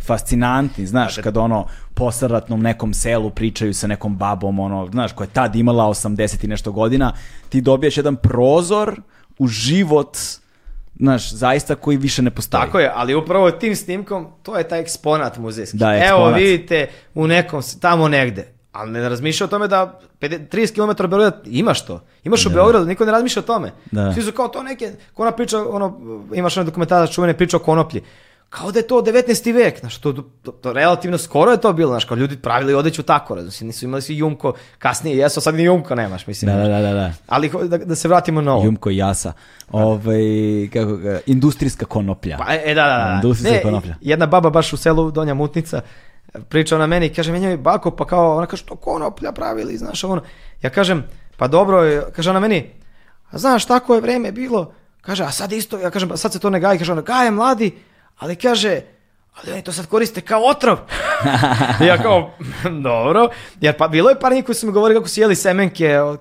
fascinantni, znaš, dakle- kad ono posavratnom nekom selu pričaju sa nekom babom, ono, znaš, koja je tad imala 80 i nešto godina, ti dobiješ jedan prozor u život znaš, zaista koji više ne postoji. Tako je, ali upravo tim snimkom to je taj eksponat muzejski. Da, eksponat. Evo vidite u nekom, tamo negde. Ali ne razmišlja o tome da 30 km Beograda imaš to. Imaš da. u Beogradu, niko ne razmišlja o tome. Da. Svi su kao to neke, ko ona priča, ono, imaš one dokumentarac čuvene priča o konoplji kao da je to 19. vek, znaš, to, to, to relativno skoro je to bilo, znaš, kao ljudi pravili odeću tako, znaš, nisu imali svi jumko, kasnije jesu, sad ni jumko nemaš, mislim. Da, da, da, da. Ali da, da se vratimo na ovo. Jumko i jasa. Ove, ovaj, kako, e, industrijska konoplja. Pa, e, da, da, da. Industrijska ne, konoplja. Jedna baba baš u selu, Donja Mutnica, priča ona meni, kaže, menjao bako, pa kao, ona kaže, to konoplja pravili, znaš, ono. Ja kažem, pa dobro, kaže ona meni, a znaš, tako je vreme bilo, kaže, a sad isto, ja kažem, sad se to ne gaji, kaže ona, gaje mladi, Ali kaže, ali oni to sad koriste kao otrov. [laughs] ja kao, [laughs] dobro. Jer pa bilo je par njih koji su mi govorili kako su jeli semenke od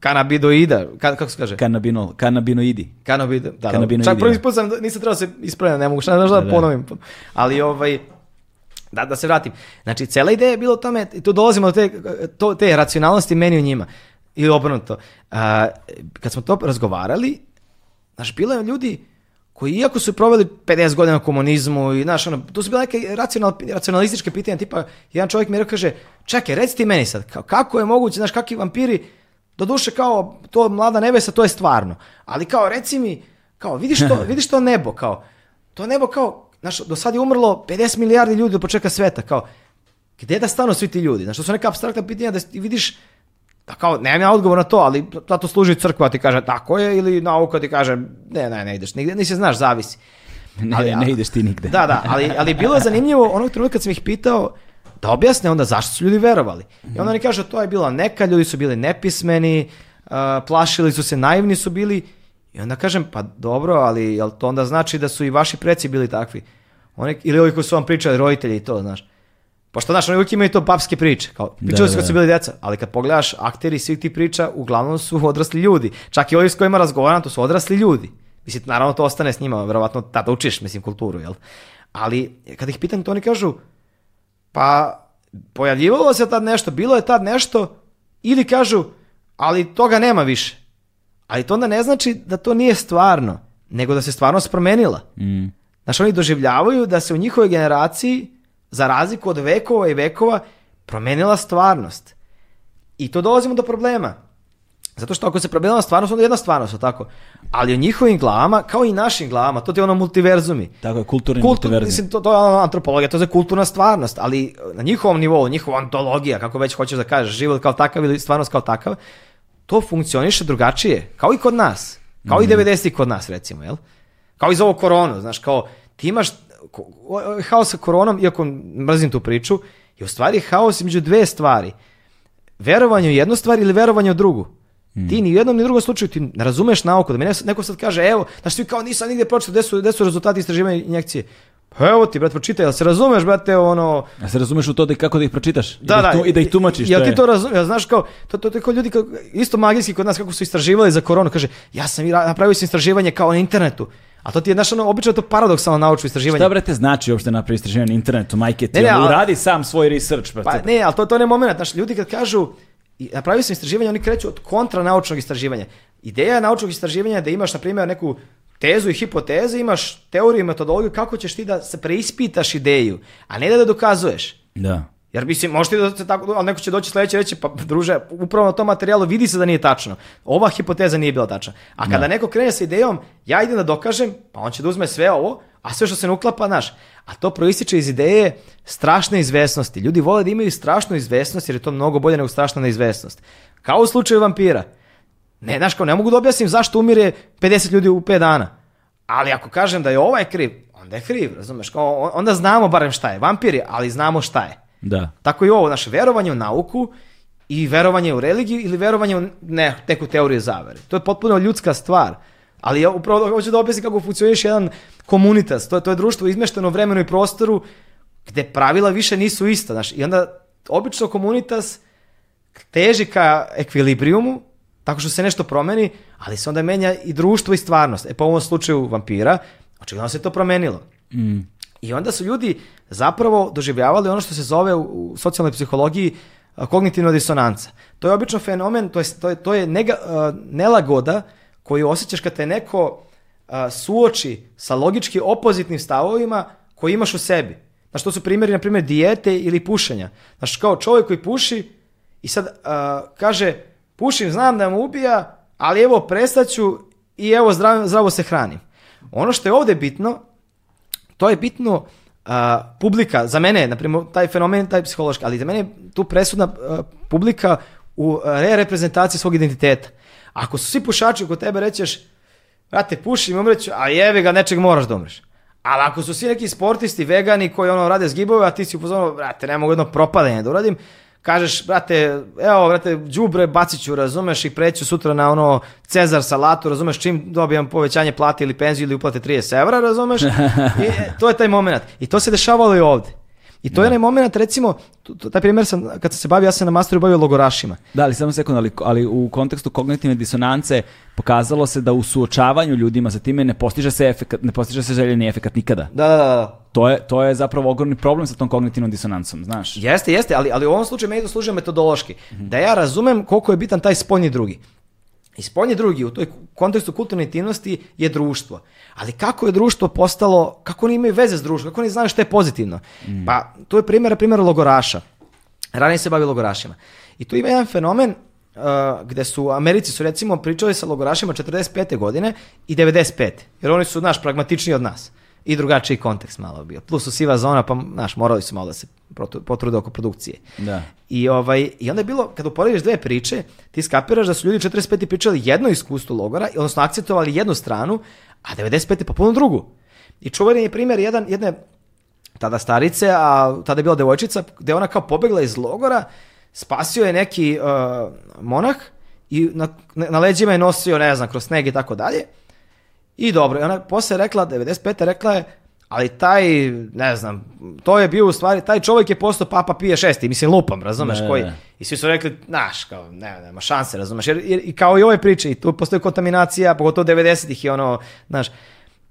kanabidoida. Ka, kako se kaže? Kanabinol, kanabinoidi. Kanabido, da, da, kanabinoidi. Čak da. prvi put sam, nisam trebao da se ispravljati, ne mogu šta, ne znam da, ponovim. Ali ovaj, da, da se vratim. Znači, cela ideja je bilo o tome, tu dolazimo do te, to, te racionalnosti meni u njima. Ili obrnuto. A, kad smo to razgovarali, znaš, bilo je ljudi, koji iako su proveli 50 godina komunizmu i znaš, ono, to su bile neke racional, racionalističke pitanja, tipa jedan čovjek mi je kaže, čekaj, reci ti meni sad, kako je moguće, znaš, kakvi vampiri, doduše kao to mlada nebesa, to je stvarno, ali kao reci mi, kao vidiš to, [laughs] vidiš to nebo, kao, to nebo kao, znaš, do sad je umrlo 50 milijardi ljudi do početka sveta, kao, gdje da stanu svi ti ljudi, znaš, to su neka abstraktna pitanja da vidiš Da kao, nemam ja odgovor na to, ali zato služi crkva ti kaže tako je ili nauka ti kaže ne, ne, ne ideš nigde, nisi znaš, zavisi. [laughs] Ne, ali, ne ideš ti nigde. Da, da, ali, ali bilo je [laughs] zanimljivo onog trenutka kad sam ih pitao da objasne onda zašto su ljudi verovali. I onda oni mhm. kaže to je bila neka, ljudi su bili nepismeni, plašili su se, naivni su bili. I onda kažem pa dobro, ali jel to onda znači da su i vaši preci bili takvi? Oni, ili ovi koji su vam pričali roditelji i to, znaš. Pošto, znaš, oni uvijek imaju to papske priče. Kao, da, pričali su da, kad su da. bili deca, ali kad pogledaš akteri svih tih priča, uglavnom su [laughs] odrasli ljudi. Čak i ovi s kojima razgovaram, to su odrasli ljudi. Mislim, naravno to ostane s njima, verovatno tada učiš, mislim, kulturu, jel? Ali, kad ih pitam, to oni kažu, pa, pojavljivalo se tad nešto, bilo je tad nešto, ili kažu, ali toga nema više. Ali to onda ne znači da to nije stvarno, nego da se stvarnost promenila. Mm. Znaš, oni doživljavaju da se u njihovoj generaciji za razliku od vekova i vekova, promenila stvarnost. I to dolazimo do problema. Zato što ako se promenila stvarnost, onda je jedna stvarnost, tako? Ali u njihovim glavama, kao i našim glavama, to ti je ono multiverzumi. Tako je, kulturni Kultur, multiverzum. Mislim, to, to je antropologija, to je kulturna stvarnost, ali na njihovom nivou, njihova ontologija, kako već hoćeš da kažeš, život kao takav ili stvarnost kao takav, to funkcioniše drugačije, kao i kod nas. Kao mm. i 90 mhm. kod nas, recimo, jel? Kao i za ovo koronu, znaš, kao ti imaš haos sa koronom, iako mrzim tu priču, je u stvari haos među dve stvari. Verovanje u jednu stvar ili verovanje u drugu. Mm. Ti ni u jednom ni u drugom slučaju ti ne razumeš nauku. Da mi neko sad kaže, evo, znaš ti kao nisam nigde pročitao, gde su, gde su rezultati istraživanja injekcije. Pa evo ti, brat, pročitaj, jel se razumeš, brate, ono... Ja se razumeš u to da kako da ih pročitaš da, da i, da, tu, i da ih tumačiš. ja, ti je. to razumeš, ja, znaš kao, to, to, to kao ljudi, kao, isto magijski kod nas kako su istraživali za koronu, kaže, ja sam napravio sam istraživanje kao na internetu. A to ti je, znaš, ono, obično to paradoksalno naučno istraživanje. Šta, brate, znači uopšte napravi istraživanje na internetu, majke ti, ne, ne, ali, uradi sam svoj research, brate. Pa, ne, ali to, to ne moment, znaš, ljudi kad kažu, napravio sam istraživanje, oni kreću od kontra naučnog istraživanja. Ideja naučnog istraživanja je da imaš, na primjer, neku tezu i hipotezu, imaš teoriju i metodologiju kako ćeš ti da se preispitaš ideju, a ne da da dokazuješ. Da. Jer mislim, možete da se tako, ali neko će doći sledeće reći, pa druže, upravo na tom materijalu vidi se da nije tačno. Ova hipoteza nije bila tačna. A da. kada da. neko krene sa idejom, ja idem da dokažem, pa on će da uzme sve ovo, a sve što se ne uklapa, znaš. A to proističe iz ideje strašne izvesnosti. Ljudi vole da imaju strašnu izvesnost jer je to mnogo bolje nego strašna neizvesnost. Kao u slučaju vampira. Ne, znaš, kao ne mogu da objasnim zašto umire 50 ljudi u 5 dana. Ali ako kažem da je ovaj kriv, onda je kriv, razumeš? Kao, onda znamo barem šta je. Vampir je, ali znamo šta je. Da. Tako i ovo, naše verovanje u nauku i verovanje u religiju ili verovanje u ne, neku teoriju zavere. To je potpuno ljudska stvar. Ali ja upravo hoću da objasnim kako funkcioniš jedan komunitas. To je, to je društvo izmešteno vremenu i prostoru gde pravila više nisu ista. Znaš. I onda obično komunitas teži ka ekvilibrijumu tako što se nešto promeni, ali se onda menja i društvo i stvarnost. E pa u ovom slučaju vampira, očigledno se to promenilo. Mm. I onda su ljudi zapravo doživljavali ono što se zove u socijalnoj psihologiji kognitivna disonanca. To je obično fenomen, to je, to je, to je nega, nelagoda koju osjećaš kad te neko suoči sa logički opozitnim stavovima koje imaš u sebi. Znaš, to su primjeri, na primjer, dijete ili pušenja. Znaš, kao čovjek koji puši i sad kaže, pušim, znam da me ubija, ali evo prestaću i evo zdravo, zdravo se hranim. Ono što je ovde bitno To je bitno uh, publika, za mene, na primjer, taj fenomen, taj psihološki, ali za mene je tu presudna a, uh, publika u uh, re reprezentaciji svog identiteta. Ako su svi pušači oko tebe rećeš, brate, pušim, umreću, a jeve ga, nečeg moraš da umreš. Ali ako su svi neki sportisti, vegani koji ono rade zgibove, a ti si upozorio, brate, ne mogu jedno propadanje da uradim, kažeš, brate, evo, brate, džubre bacit ću, razumeš, i preću sutra na ono Cezar salatu, razumeš, čim dobijam povećanje plate ili penziju ili uplate 30 evra, razumeš, [laughs] i to je taj moment. I to se dešavalo i ovde. I to da. je onaj moment, recimo, taj primjer sam, kad sam se bavio, ja sam na masteru bavio logorašima. Da, ali samo sekund, ali, ali u kontekstu kognitivne disonance pokazalo se da u suočavanju ljudima sa time ne postiže se, efekat, ne postiže se željeni efekat nikada. Da, da, da. da. To je, to je zapravo ogromni problem sa tom kognitivnom disonancom, znaš. Jeste, jeste, ali, ali u ovom slučaju meni to služi metodološki. Mhm. Da ja razumem koliko je bitan taj spoljni drugi. I spolni drugi u toj kontekstu kulturne intimnosti je društvo. Ali kako je društvo postalo, kako oni imaju veze s društvom, kako oni znaju što je pozitivno? Mm. Pa to je primjer, primjer logoraša. Ranije se bavi logorašima. I tu ima jedan fenomen uh, gde su, Americi su recimo pričali sa logorašima 45. godine i 95. Jer oni su, naš, pragmatični od nas i drugačiji kontekst malo bio. Plus u siva zona, pa znaš, morali su malo da se potrude oko produkcije. Da. I, ovaj, I onda je bilo, kada uporediš dve priče, ti skapiraš da su ljudi 45. pričali jedno iskustvo logora, odnosno akceptovali jednu stranu, a 95. popuno drugu. I čuvan je primjer jedan, jedne tada starice, a tada je bila devojčica, gde ona kao pobegla iz logora, spasio je neki uh, monah i na, na leđima je nosio, ne znam, kroz sneg i tako dalje. I dobro, ona posle rekla, 95. rekla je, ali taj, ne znam, to je bio u stvari, taj čovjek je postao Papa Pije šesti, mislim lupam, razumeš, ne, koji, i svi su rekli, znaš, kao, ne, nema šanse, razumeš, jer, jer, i kao i ove priče, i tu postoji kontaminacija, pogotovo 90-ih je ono, znaš,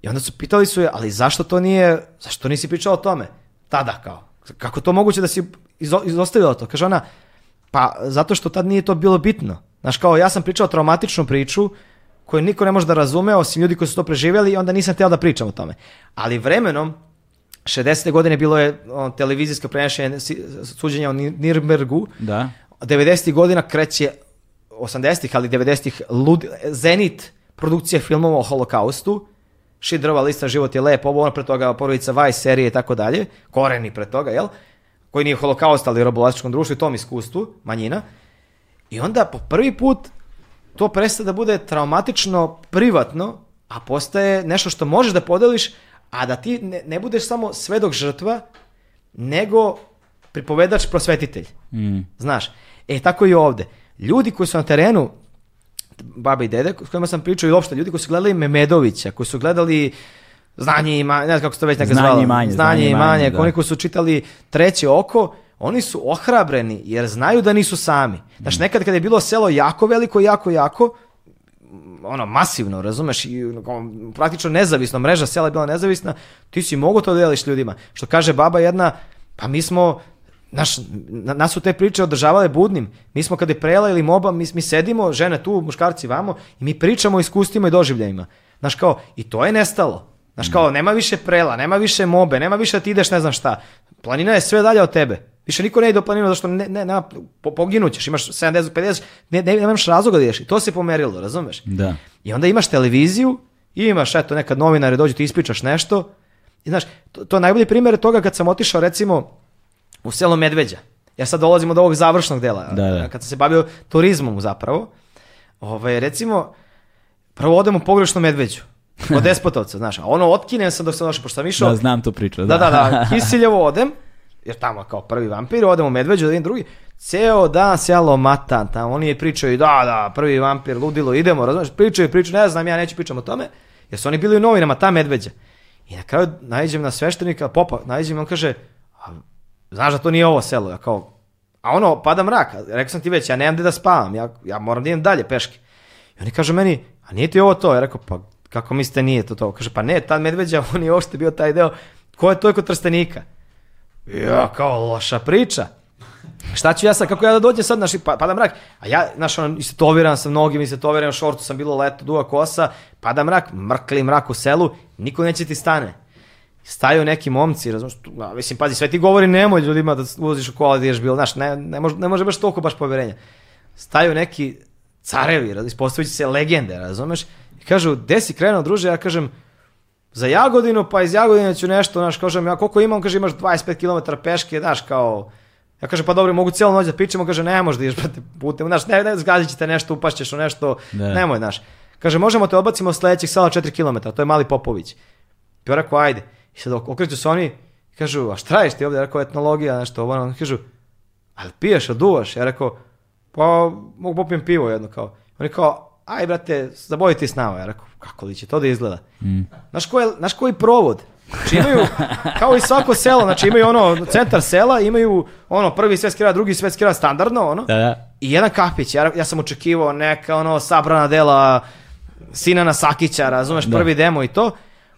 i onda su pitali su je, ali zašto to nije, zašto nisi pričao o tome, tada kao, kako to moguće da si izo, izostavila to, kaže ona, pa zato što tad nije to bilo bitno, znaš, kao, ja sam pričao traumatičnu priču, koje niko ne može da razume, osim ljudi koji su to preživjeli i onda nisam htio da pričam o tome. Ali vremenom, 60. godine bilo je on, televizijsko prenošenje suđenja o Nirnbergu. Da. 90. godina kreće 80-ih, ali 90-ih lud, Zenit produkcije filmova o holokaustu. Šidrova lista život je lep, ovo pre toga porodica Vice serije i tako dalje, koreni pre toga, jel? Koji nije holokaust, ali u robovlastičkom društvu i tom iskustvu, manjina. I onda po prvi put to prestaje da bude traumatično privatno, a postaje nešto što možeš da podeliš, a da ti ne, ne budeš samo svedok žrtva, nego pripovedač prosvetitelj. Mm. Znaš, e tako i ovde. Ljudi koji su na terenu, baba i dede, s kojima sam pričao i uopšte, ljudi koji su gledali Memedovića, koji su gledali Znanje i manje, ne znam kako se to već neka zvalo. Znanje i manje. Znanje i manje, manje da. koji su čitali Treće oko, oni su ohrabreni jer znaju da nisu sami. Znaš, nekad kada je bilo selo jako veliko, jako, jako, mm, ono, masivno, razumeš, i praktično nezavisno, mreža sela je bila nezavisna, ti si mogo to da deliš ljudima. Što kaže baba jedna, pa mi smo, naš, nas su te priče održavale budnim. Mi smo kada je prela ili moba, mi, mi sedimo, žene tu, muškarci vamo, i mi pričamo o iskustvima i doživljajima. Znaš kao, i to je nestalo. Znaš kao, mm. nema više prela, nema više mobe, nema više da ti ideš ne znam šta. Planina je sve dalje od tebe. Više niko ne ide u planinu zašto ne, ne, nema, poginućeš, imaš 70, 50, ne, ne, nemaš razloga da ideš. I to se pomerilo, razumeš? Da. I onda imaš televiziju, i imaš, eto, nekad novinare dođu, ti ispričaš nešto. I znaš, to, to je najbolji primjer toga kad sam otišao, recimo, u selo Medveđa. Ja sad dolazim od ovog završnog dela, da, da. kad sam se bavio turizmom zapravo. Ovaj, recimo, prvo odem u pogrešnu Medveđu. Od [laughs] Despotovca, znaš, a ono otkinem sam dok sam došao, pošto sam išao... Da, znam tu priču, da. Da, da, da, [laughs] Kisiljevo odem, jer tamo kao prvi vampir, odemo u Medveđu, idem drugi, ceo dan se ja lomatan tamo, oni je i da, da, prvi vampir, ludilo, idemo, razumiješ, pričaju, pričaju, ne znam, ja neću pričam o tome, jer su oni bili u novinama, ta Medveđa. I na kraju najđem na sveštenika, popa, najđem i on kaže, a, znaš da to nije ovo selo, ja kao, a ono, pada mrak, rekao sam ti već, ja nemam gde da spavam, ja, ja moram da idem dalje peške. I oni kažu meni, a nije ti ovo to? Ja rekao, pa kako mislite nije to to? Kaže, pa ne, ta medveđa, [laughs] on je uopšte bio taj deo, ko je to je kod trstenika? ja, kao loša priča. Šta ću ja sad, kako ja da dođem sad, naši, pa, pada mrak. A ja, znaš, on, istetoviran sam mnogim, istetoviran, šortu sam bilo leto, duga kosa, pada mrak, mrkli mrak u selu, niko neće ti stane. Staju neki momci, razumiješ, a, mislim, pazi, sve ti govori nemoj ljudima da uvoziš u kola da ješ bilo, znaš, ne, ne, može, ne može baš toliko baš poverenja. Staju neki carevi, ispostavit se legende, razumeš, i kažu, gde si krenuo, druže, ja kažem, za Jagodinu, pa iz Jagodine ću nešto, znaš, kažem, ja koliko imam, kaže, imaš 25 km peške, znaš, kao, ja kažem, pa dobro, mogu cijelu noć da pičemo, kaže, ne možeš da ideš putem, znaš, ne, ne, zgazit će nešto, upašćeš u nešto, ne. Da. nemoj, znaš. Kaže, možemo te odbacimo sledećih sala 4 km, to je Mali Popović. I ja rekao, ajde. I sad okreću se oni, kažu, a šta radiš ti ovde, rekao, etnologija, nešto, ono, kažu, ali piješ, a duvaš? Ja rekao, pa mogu popijem pivo jedno, kao. Oni kao, aj brate, zabavite s nama. Ja rekao, kako li će to da izgleda? Mm. Znaš, ko je, koji provod? Znači imaju, kao i svako selo, znači imaju ono, centar sela, imaju ono, prvi svetski rad, drugi svetski rad, standardno, ono. Da, da. I jedan kafić, ja, ja sam očekivao neka ono, sabrana dela Sinana Sakića, razumeš, da. prvi demo i to.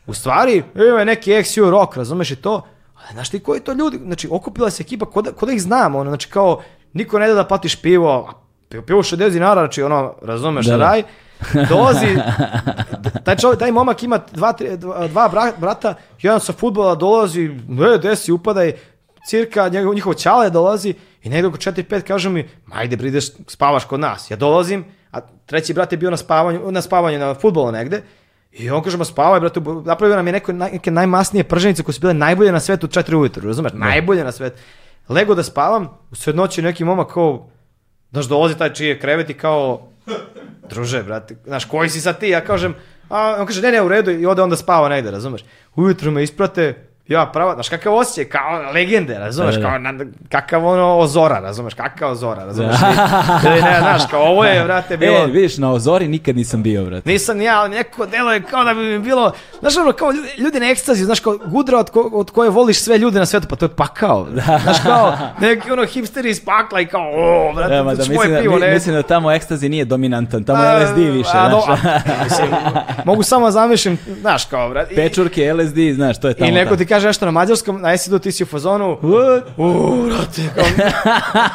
U stvari, ima neki XU rock, razumeš i to. Ali znaš ti koji to ljudi, znači okupila se ekipa, ko da, ko da ih znamo, ono, znači kao, niko ne da da platiš pivo, pivo 60 dinara, znači ono, razumeš, da, da. raj, dolazi, [laughs] taj, čovjek, taj momak ima dva, tri, dva brata, jedan sa futbola dolazi, e, desi, upadaj, cirka, njegov, njihov čale dolazi i negde oko 4-5 kaže mi, ma ajde, brideš, spavaš kod nas. Ja dolazim, a treći brat je bio na spavanju, na spavanju na futbolu negde, i on kaže, ma spavaj, brate, napravio nam je neko, neke najmasnije prženice koje su bile najbolje na svetu u 4 ujutru, razumeš, da. najbolje na svetu. Lego da spavam, u sred neki momak kao, Znaš, dolazi taj čije je krevet i kao, druže, brate, znaš, koji si sad ti? Ja kažem, a on kaže, ne, ne, u redu, i ode onda spava negde, razumeš? Ujutru me isprate, Ja, prava, znaš kakav osjećaj, kao legende, razumeš, da, da, da. kao na, kakav ono Ozora, razumeš, kakav Ozora, razumeš, da. ne, znaš, kao ovo je, vrate, [laughs] e, bilo... E, vidiš, na Ozori nikad nisam bio, vrate. Nisam ja, ali neko delo je kao da bi mi bilo, znaš, ono, kao ljudi, ljudi na ekstaziju, znaš, kao gudra od, ko, od koje voliš sve ljude na svetu, pa to je pakao, da. znaš, kao neki ono hipster iz pakla i kao, o, vrate, da, da, mislim, moje pivo, ne. Mislim da tamo ekstazi nije dominantan, tamo a, LSD više, a, znaš. Do, [laughs] a, mislim, mogu samo zamišljam, znaš, kao, vrate. Pečurke, LSD, znaš, to je tamo. I neko ti kaže nešto na mađarskom, na esidu ti si u fazonu. Uuu,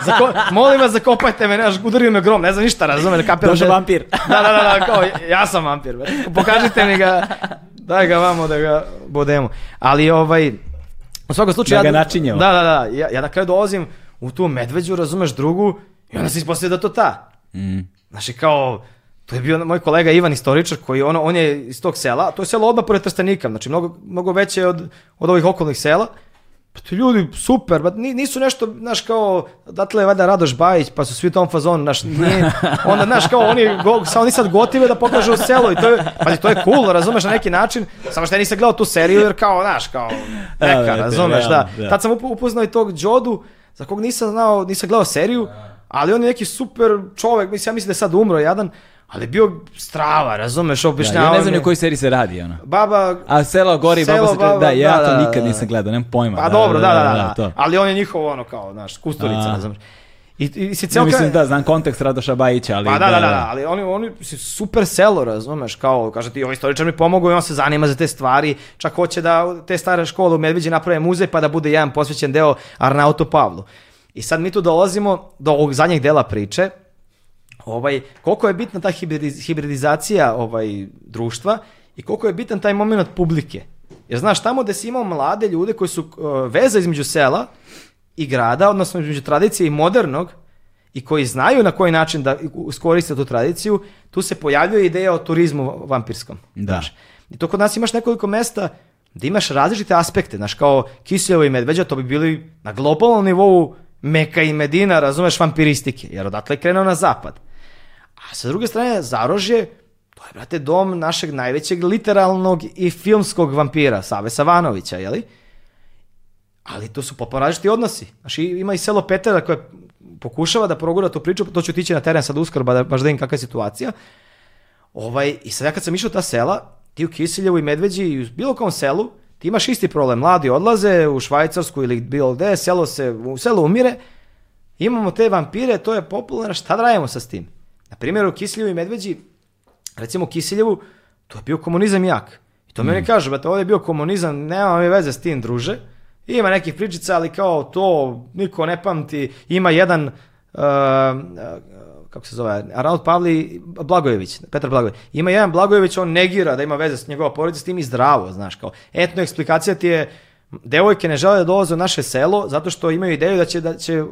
Zako, molim vas, zakopajte me, nemaš, udario me grom, ne znam ništa, razumem, kapiram. Došao da vampir. Da, da, da, da, kao, ja sam vampir, brate. Pokažite mi ga, daj ga vamo da ga bodemo. Ali ovaj, u svakom slučaju... Da ga načinjamo. Da, da, da, ja, ja na kraju dolazim u tu medveđu, razumeš drugu, i onda se ispostavlja da to ta. Mm. Znači kao, To je bio moj kolega Ivan Istoričar koji ono, on je iz tog sela, to je selo odmah pored Trstenika, znači mnogo, mnogo veće od, od ovih okolnih sela. Pa ti ljudi, super, ba, nisu nešto, znaš, kao, datle je vada Radoš Bajić, pa su svi tom fazonu, znaš, nije, onda, znaš, kao, oni, go, sa, oni sad gotive da pokažu selo i to je, pa to je cool, razumeš, na neki način, samo što ja nisam gledao tu seriju, jer kao, znaš, kao, neka, razumeš, da. da. Tad sam upoznao i tog Đodu, za kog nisam znao, nisam gledao seriju, ali on je neki super čovek, mislim, ja mislim da je sad umro jadan, Ali bio strava, razumeš, objašnjavao ja, da, ja ne znam ni o kojoj seriji se radi, ono. Baba... A selo gori, selo, baba se gleda, da, ja da, to da, nikad da, nisam gledao, nemam pojma. Pa da, dobro, da, da, da, ali on je njihovo, ono, kao, znaš, kusturica, razumeš. I, i se cijel... Mislim, da, znam kontekst Radoša Bajića, ali... Pa da, da, da, ali oni, oni si super selo, razumeš, kao, kaže ti, ovaj istoričar mi pomogu i on se zanima za te stvari, čak hoće da te stare škole u Medviđe naprave muzej pa da bude jedan posvećen deo Arnautu Pavlu. I sad mi tu dolazimo do ovog zadnjeg dela priče, ovaj, koliko je bitna ta hibridizacija ovaj, društva i koliko je bitan taj moment publike. Jer znaš, tamo gde si imao mlade ljude koji su uh, veza između sela i grada, odnosno između tradicije i modernog, i koji znaju na koji način da iskoriste tu tradiciju, tu se pojavljuje ideja o turizmu vampirskom. Da. Znaš, I to kod nas imaš nekoliko mesta da imaš različite aspekte, znaš, kao Kiseljevo i Medveđa, to bi bili na globalnom nivou Meka i Medina, razumeš, vampiristike, jer odatle je krenuo na zapad. A sa druge strane, Zarožje, to je, brate, dom našeg najvećeg literalnog i filmskog vampira, Save Savanovića, jeli? Ali to su potpuno različiti odnosi. Znači, ima i selo Petera koje pokušava da progura tu priču, to ću tići na teren sad uskoro, ba da, baš da im kakva je situacija. Ovaj, I sad ja kad sam išao ta sela, ti u Kisiljevu i Medveđi i u bilo kom selu, ti imaš isti problem. Mladi odlaze u Švajcarsku ili bilo gde, selo, se, u selu umire, imamo te vampire, to je popularno, šta da radimo sa s tim? Na primjer, u Kisiljevu i Medveđi, recimo u Kisiljevu, to je bio komunizam jak. I to mm. meni kaže, brate, ovdje je bio komunizam, nema mi veze s tim, druže. Ima nekih pričica, ali kao to niko ne pamti. Ima jedan, uh, uh kako se zove, Araut Pavli Blagojević, Petar Blagojević. Ima jedan Blagojević, on negira da ima veze s njegova porodica, s tim i zdravo, znaš, kao etno eksplikacija ti je devojke ne žele da dolaze u naše selo zato što imaju ideju da će, da će e,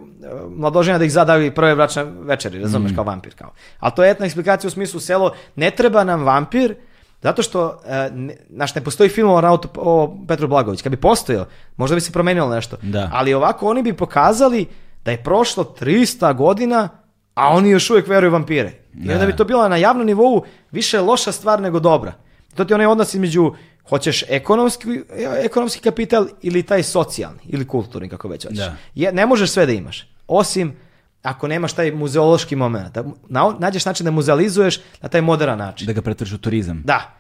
mladoženja da ih zadavi prve vračne večeri, razumeš, mm. kao vampir. Kao. A to je etna eksplikacija u smislu selo, ne treba nam vampir, zato što, e, ne, znaš, ne postoji film o, Nautu, o Petru Blagović. Kad bi postojao, možda bi se promenilo nešto. Da. Ali ovako oni bi pokazali da je prošlo 300 godina, a oni još uvek veruju vampire. I da. onda bi to bila na javnom nivou više loša stvar nego dobra. To ti onaj odnos između Hoćeš ekonomski, ekonomski kapital ili taj socijalni ili kulturni, kako već hoćeš. Da. Je, ne možeš sve da imaš, osim ako nemaš taj muzeološki moment. Da, na, nađeš način da muzealizuješ na taj moderan način. Da ga pretvoriš u turizam. Da.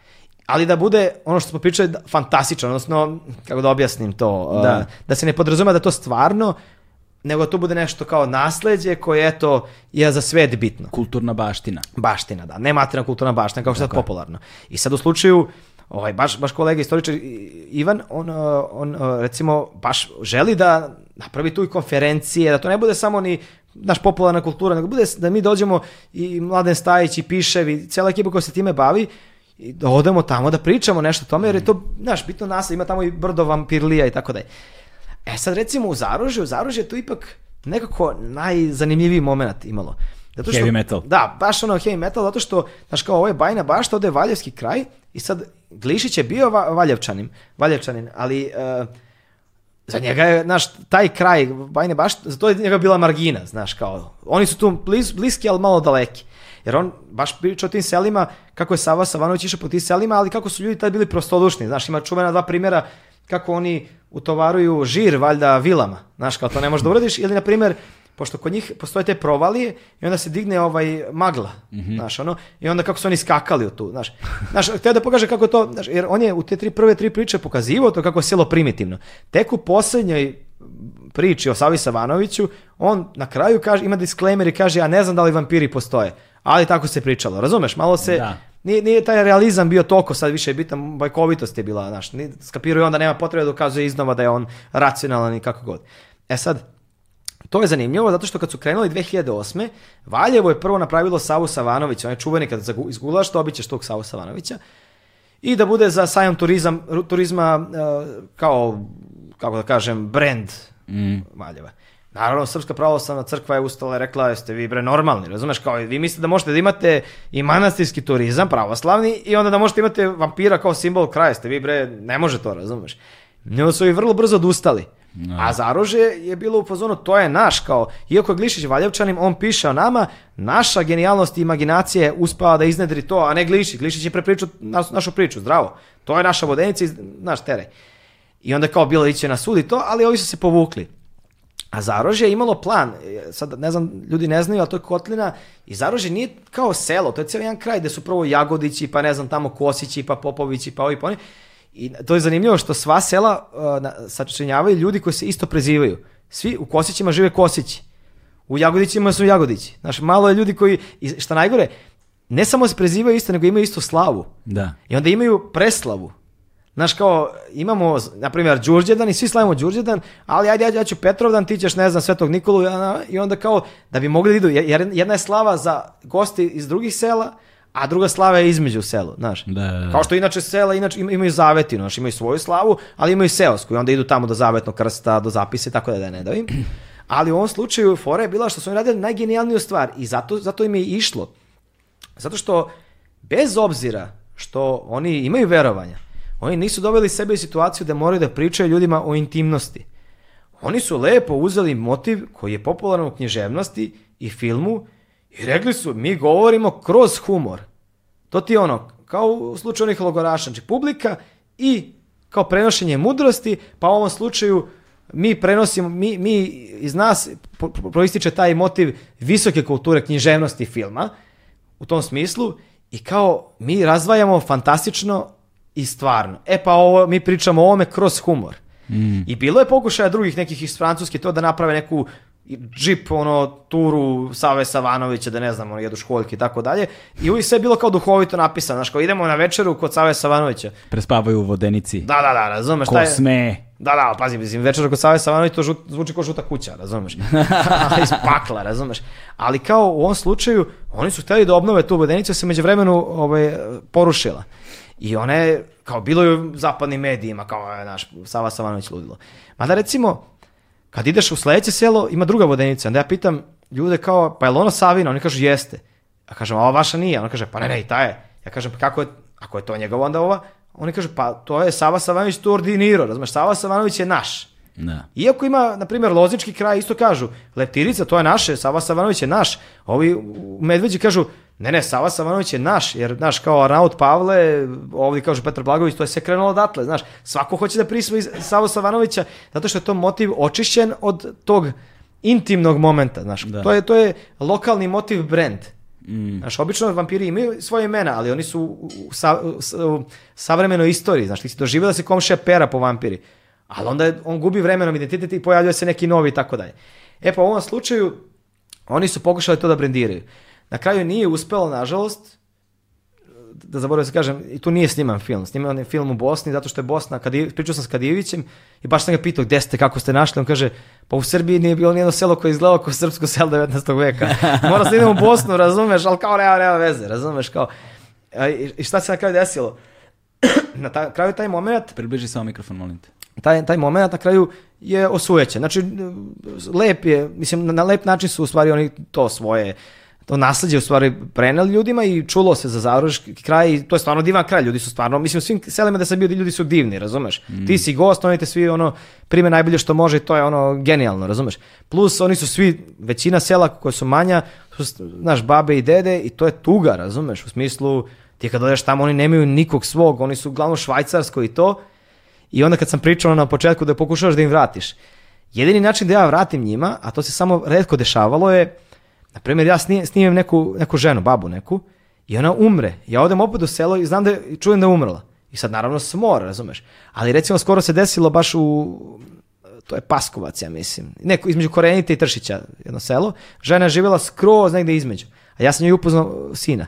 Ali da bude, ono što smo pričali, da, fantastično, odnosno, kako da objasnim to, uh, da, da se ne podrazumeva da to stvarno, nego to bude nešto kao nasledđe koje eto je za svet bitno. Kulturna baština. Baština, da. Ne kulturna baština, kao što je sad popularno. I sad u slučaju ovaj, baš, baš kolega istoričar Ivan, on, uh, on uh, recimo baš želi da napravi tu i konferencije, da to ne bude samo ni naš popularna kultura, nego bude da mi dođemo i Mladen Stajić i Piševi, cijela ekipa koja se time bavi, i da odemo tamo da pričamo nešto o tome, jer je to, znaš, bitno nas, ima tamo i brdo vampirlija i tako dalje. E sad recimo u Zaružju, u Zaružju je tu ipak nekako najzanimljiviji moment imalo. Zato što, heavy metal. Da, baš ono heavy metal, zato što, znaš kao, ovo je Bajna bašta, ovdje je Valjevski kraj i sad Glišić je bio va, Valjevčanin, Valjevčanin, ali uh, za njega je, znaš, taj kraj Bajne bašta, za to je njega bila margina, znaš, kao, oni su tu bliz, bliski, ali malo daleki. Jer on baš priča o tim selima, kako je Sava Savanović išao po tim selima, ali kako su ljudi tad bili prostodušni, znaš, ima čuvena dva primjera kako oni utovaruju žir valjda vilama, znaš, kao to ne možeš da uradiš, ili na primjer pošto kod njih postoje te provalije i onda se digne ovaj magla, mm -hmm. znaš, ono, i onda kako su oni skakali u tu, znaš. Znaš, htio da pokaže kako to, znaš, jer on je u te tri prve tri priče pokazivao to kako je selo primitivno. Tek u posljednjoj priči o Savi Savanoviću, on na kraju kaže, ima disclaimer i kaže, ja ne znam da li vampiri postoje, ali tako se pričalo, razumeš, malo se... Da. Nije, nije, taj realizam bio toliko, sad više je bitan, bajkovitost je bila, znaš, skapiruje onda nema potrebe da dokazuje iznova da je on racionalan i kako god. E sad, To je zanimljivo zato što kad su krenuli 2008. Valjevo je prvo napravilo Savu Savanovića, onaj čuveni kada izgulaš to obićeš tog Savu Savanovića. I da bude za sajam turizam, turizma e, kao, kako da kažem, brand mm. Valjeva. Naravno, Srpska pravoslavna crkva je ustala i rekla, jeste vi bre normalni, razumeš, kao vi mislite da možete da imate i manastirski turizam pravoslavni i onda da možete imate vampira kao simbol kraja, jeste vi bre, ne može to, razumeš. I su i vrlo brzo odustali. No. Da. A Zarože je bilo u pozonu, to je naš, kao, iako je Glišić Valjevčanim, on piše o nama, naša genijalnost i imaginacija je uspala da iznedri to, a ne Glišić. Glišić je prepričao naš, našu priču, zdravo. To je naša vodenica i naš teraj. I onda kao bilo iće na sud i to, ali ovi su se povukli. A Zarože je imalo plan, e, sad ne znam, ljudi ne znaju, ali to je Kotlina i Zarože nije kao selo, to je cijeli jedan kraj gde su prvo Jagodići, pa ne znam tamo Kosići, pa Popovići, pa ovi pa oni. I to je zanimljivo što sva sela uh, sačinjavaju ljudi koji se isto prezivaju. Svi u Kosićima žive Kosići. U Jagodićima su Jagodići. Znaš, malo je ljudi koji, šta najgore, ne samo se prezivaju isto, nego imaju istu slavu. Da. I onda imaju preslavu. Znaš, kao, imamo, na primjer, Đurđedan i svi slavimo Đurđedan, ali ajde, ja ću Petrovdan, ti ćeš, ne znam, Svetog Nikolu, i onda kao, da bi mogli da idu, jer jedna je slava za gosti iz drugih sela, a druga slava je između selu, znaš. Da, da, da. Kao što inače sela inače imaju zavetinu, znaš, imaju svoju slavu, ali imaju seosku i onda idu tamo do zavetnog krsta, do zapise, tako da da ne davim. [clears throat] Ali u ovom slučaju fora je bila što su oni radili najgenijalniju stvar i zato, zato im je išlo. Zato što bez obzira što oni imaju verovanja, oni nisu doveli sebe u situaciju da moraju da pričaju ljudima o intimnosti. Oni su lepo uzeli motiv koji je popularan u književnosti i filmu I rekli su, mi govorimo kroz humor. To ti je ono, kao u slučaju onih logoraša, znači publika i kao prenošenje mudrosti, pa u ovom slučaju mi prenosimo, mi, mi iz nas proističe taj motiv visoke kulture književnosti filma, u tom smislu, i kao mi razvajamo fantastično i stvarno. E pa ovo, mi pričamo o ovome kroz humor. Mm. I bilo je pokušaja drugih nekih iz Francuske to da naprave neku i džip, ono, turu Save Savanovića, da ne znam, ono, jedu školjke i tako dalje. I uvijek sve je bilo kao duhovito napisano, znaš, kao idemo na večeru kod Save Savanovića. Prespavaju u vodenici. Da, da, da, razumeš. Ko sme. Da, da, pazi, mislim, večera kod Save Savanovića to žut, zvuči kao žuta kuća, razumeš? [laughs] Iz pakla, razumeš? Ali kao u ovom slučaju, oni su hteli da obnove tu vodenicu, se među vremenu ovaj, porušila. I ona je, kao bilo je u zapadnim medijima, kao, e, naš, Sava Savanović ludilo. Mada recimo, Kad ideš u sledeće selo, ima druga vodenica. Onda ja pitam ljude kao, pa je li ono Savina? Oni kažu, jeste. Ja kažem, a ova vaša nije. Ona kaže, pa ne, ne, i ta je. Ja kažem, pa kako je, ako je to njegova, onda ova? Oni kažu, pa to je Sava Savanović tu ordinirao, razumeš, Sava Savanović je naš. Da. Iako ima, na primjer, lozički kraj, isto kažu, Leptirica, to je naše, Sava Savanović je naš. Ovi u Medveđi kažu, Ne, ne, Sava Savanović je naš, jer, znaš, kao Arnaut Pavle, ovdje kaže Petar Blagović, to je sve krenulo odatle, znaš, svako hoće da prisvoji Savo Savanovića, zato što je to motiv očišćen od tog intimnog momenta, znaš, da. to, je, to je lokalni motiv brand. Mm. Znaš, obično vampiri imaju svoje imena, ali oni su u, sa, u savremenoj istoriji, znaš, ti si doživio da se komšija pera po vampiri, ali onda je, on gubi vremenom identitet i pojavljuje se neki novi i tako dalje. E pa u ovom slučaju, oni su pokušali to da brendiraju. Na kraju nije uspelo, nažalost, da zaboravim da se kažem, i tu nije sniman film. Sniman je film u Bosni zato što je Bosna, kad, pričao sam s Kadijevićem i baš sam ga pitao gde ste, kako ste našli. On kaže, pa u Srbiji nije bilo nijedno selo koje izgledalo kao srpsko selo 19. veka. [laughs] Mora se da idem u Bosnu, razumeš, ali kao nema, nema veze, razumeš, kao. I šta se na kraju desilo? [clears throat] na ta, kraju taj moment... Približi samo mikrofon, molim te. Taj, taj moment na kraju je osujećen. Znači, lep je, mislim, na lep način su u stvari oni to svoje to nasledđe u stvari preneli ljudima i čulo se za Zavoražki kraj i to je stvarno divan kraj, ljudi su stvarno, mislim u svim selima da sam bio, ljudi su divni, razumeš? Mm. Ti si gost, oni te svi ono prime najbolje što može i to je ono genijalno, razumeš? Plus oni su svi, većina sela koja su manja, su, znaš, babe i dede i to je tuga, razumeš? U smislu, ti kad odeš tamo oni nemaju nikog svog, oni su uglavnom švajcarsko i to i onda kad sam pričao na početku da pokušavaš da im vratiš, jedini način da ja vratim njima, a to se samo redko dešavalo je Na primjer, ja snimim neku, neku ženu, babu neku, i ona umre. Ja odem opet u selo i znam da je, čujem da je umrla. I sad naravno smor, razumeš. Ali recimo skoro se desilo baš u to je Paskovac, ja mislim. Neko između Korenite i Tršića, jedno selo. Žena je živjela skroz negde između. A ja sam joj upoznao uh, sina.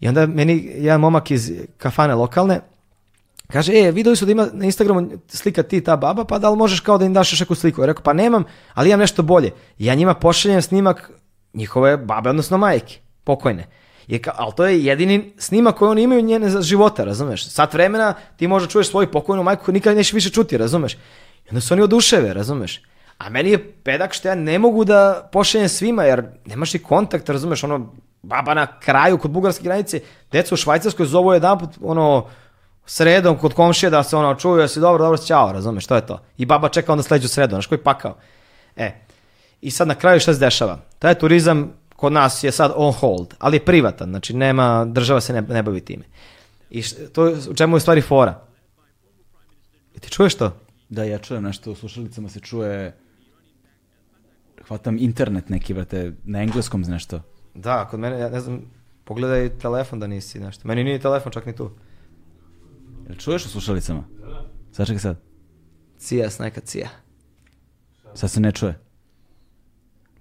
I onda meni jedan momak iz kafane lokalne kaže, e, videli su da ima na Instagramu slika ti ta baba, pa da li možeš kao da im daš još neku sliku? Ja rekao, pa nemam, ali imam nešto bolje. ja njima pošaljem snimak njihove babe, odnosno majke, pokojne. Je ka, ali to je jedini snimak koji oni imaju njene života, razumeš? Sat vremena ti možda čuješ svoju pokojnu majku koju nikad nećeš više čuti, razumeš? I onda su oni oduševe, razumeš? A meni je pedak što ja ne mogu da pošaljem svima, jer nemaš i kontakt, razumeš, ono, baba na kraju kod bugarske granice, deca u Švajcarskoj zovu jedan put, ono, sredom kod komšije da se ono čuju, jesi dobro, dobro, ćao, razumeš, to je to. I baba čeka onda sledeću sredu, znaš koji pakao. E, I sad na kraju šta se dešava? Taj turizam kod nas je sad on hold, ali je privatan, znači nema, država se ne, ne bavi time. I to u čemu je stvari fora? I ti čuješ to? Da, ja čujem nešto, u slušalicama se čuje, hvatam internet neki, brate, na engleskom nešto. Da, kod mene, ja ne znam, pogledaj telefon da nisi nešto. Meni nije telefon čak ni tu. Jel čuješ u slušalicama? Da. Sačekaj sad. Cija, snajka cija. Sad se ne čuje.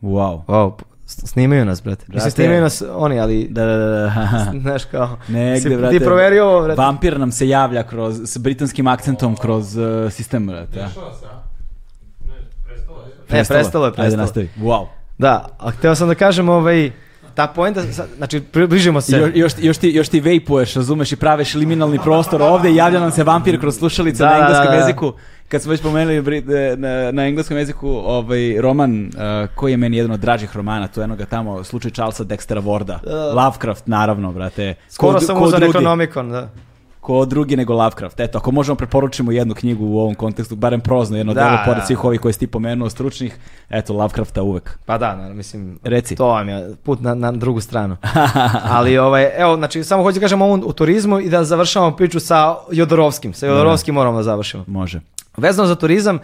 Wow. Wow, snimaju nas, brate. brate. Mislim, snimaju nas oni, ali... Da, da, da. da, da, da [laughs] znaš kao... Negde, si, brate. Ti proverio ovo, brate. Vampir nam se javlja kroz, s britanskim akcentom oh. kroz uh, sistem, brate. Dešava se, a? Ne, prestalo je. Ne, prestalo je, prestalo. Ajde, nastavi. Wow. Da, a hteo sam da kažem ovaj... Ta poenta, znači približimo se. Jo, još, još, ti, još ti vejpuješ, razumeš i praveš liminalni prostor ovde i javlja nam se vampir kroz slušalice da, na engleskom da, da. jeziku kad smo već pomenuli e, na, na engleskom jeziku ovaj roman uh, koji je meni jedan od dražih romana, to je jednoga tamo slučaj Charlesa Dextera Warda. Uh, Lovecraft naravno, brate. Skoro ko, sam uzeo Necronomicon, da ko drugi nego Lovecraft. Eto, ako možemo preporučimo jednu knjigu u ovom kontekstu, barem prozno jedno da, delo, pored da. svih ovih koje ste pomenuo stručnih, eto, Lovecrafta uvek. Pa da, na, mislim, Reci. to vam je put na, na drugu stranu. [laughs] Ali, ovaj, evo, znači, samo hoću da kažem ovom u turizmu i da završavamo priču sa Jodorovskim. Sa Jodorovskim da. moramo da završimo. Može. Vezano za turizam,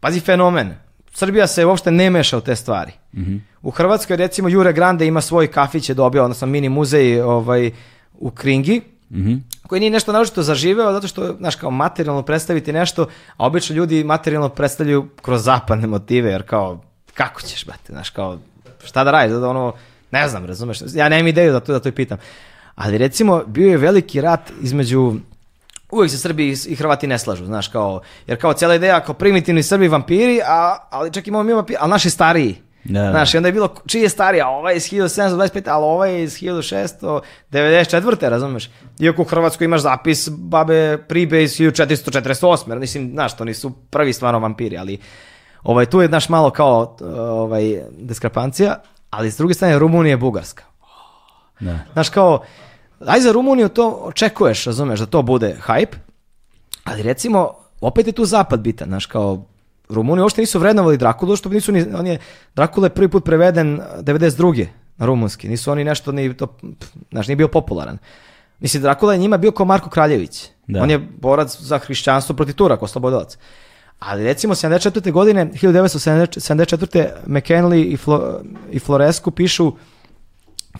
pazi fenomen. Srbija se uopšte ne meša u te stvari. Mm -hmm. U Hrvatskoj, recimo, Jure Grande ima svoj kafić je dobio, odnosno mini muzej ovaj, u Kringi, -hmm. koji nije nešto naročito zaživeo, zato što, znaš, kao materijalno predstaviti nešto, a obično ljudi materijalno predstavljaju kroz zapadne motive, jer kao, kako ćeš, brate, znaš, kao, šta da radiš, da ono, ne znam, razumeš, ja nemam ideju da to, da to i pitam. Ali recimo, bio je veliki rat između uvek se Srbi i Hrvati ne slažu, znaš, kao, jer kao cijela ideja, kao primitivni Srbi vampiri, a, ali čak imamo mi vampiri, ali naši stariji. Da, da, Znaš, i onda je bilo, čiji je starija, ovaj iz 1725, ali ovaj iz 1694. razumeš? Iako u Hrvatskoj imaš zapis babe Pribe iz 1448. Mislim, znaš, to nisu prvi stvarno vampiri, ali ovaj, tu je, znaš, malo kao ovaj, diskrepancija, ali s druge strane Rumunija je Bugarska. Da. Znaš, kao, aj za Rumuniju to očekuješ, razumeš, da to bude hype, ali recimo, opet je tu zapad bitan, znaš, kao, Rumuni uopšte nisu vrednovali Drakulu, što nisu ni, on je, Drakula je prvi put preveden 92. Eh, na rumunski, nisu oni nešto, ni to, znaš, nije bio popularan. Mislim, Drakula je njima bio kao Marko Kraljević. Da. On je borac za hrišćanstvo protiv Turaka, oslobodilac. Ali recimo 74. godine, 1974. McKinley i, Flo, i Florescu pišu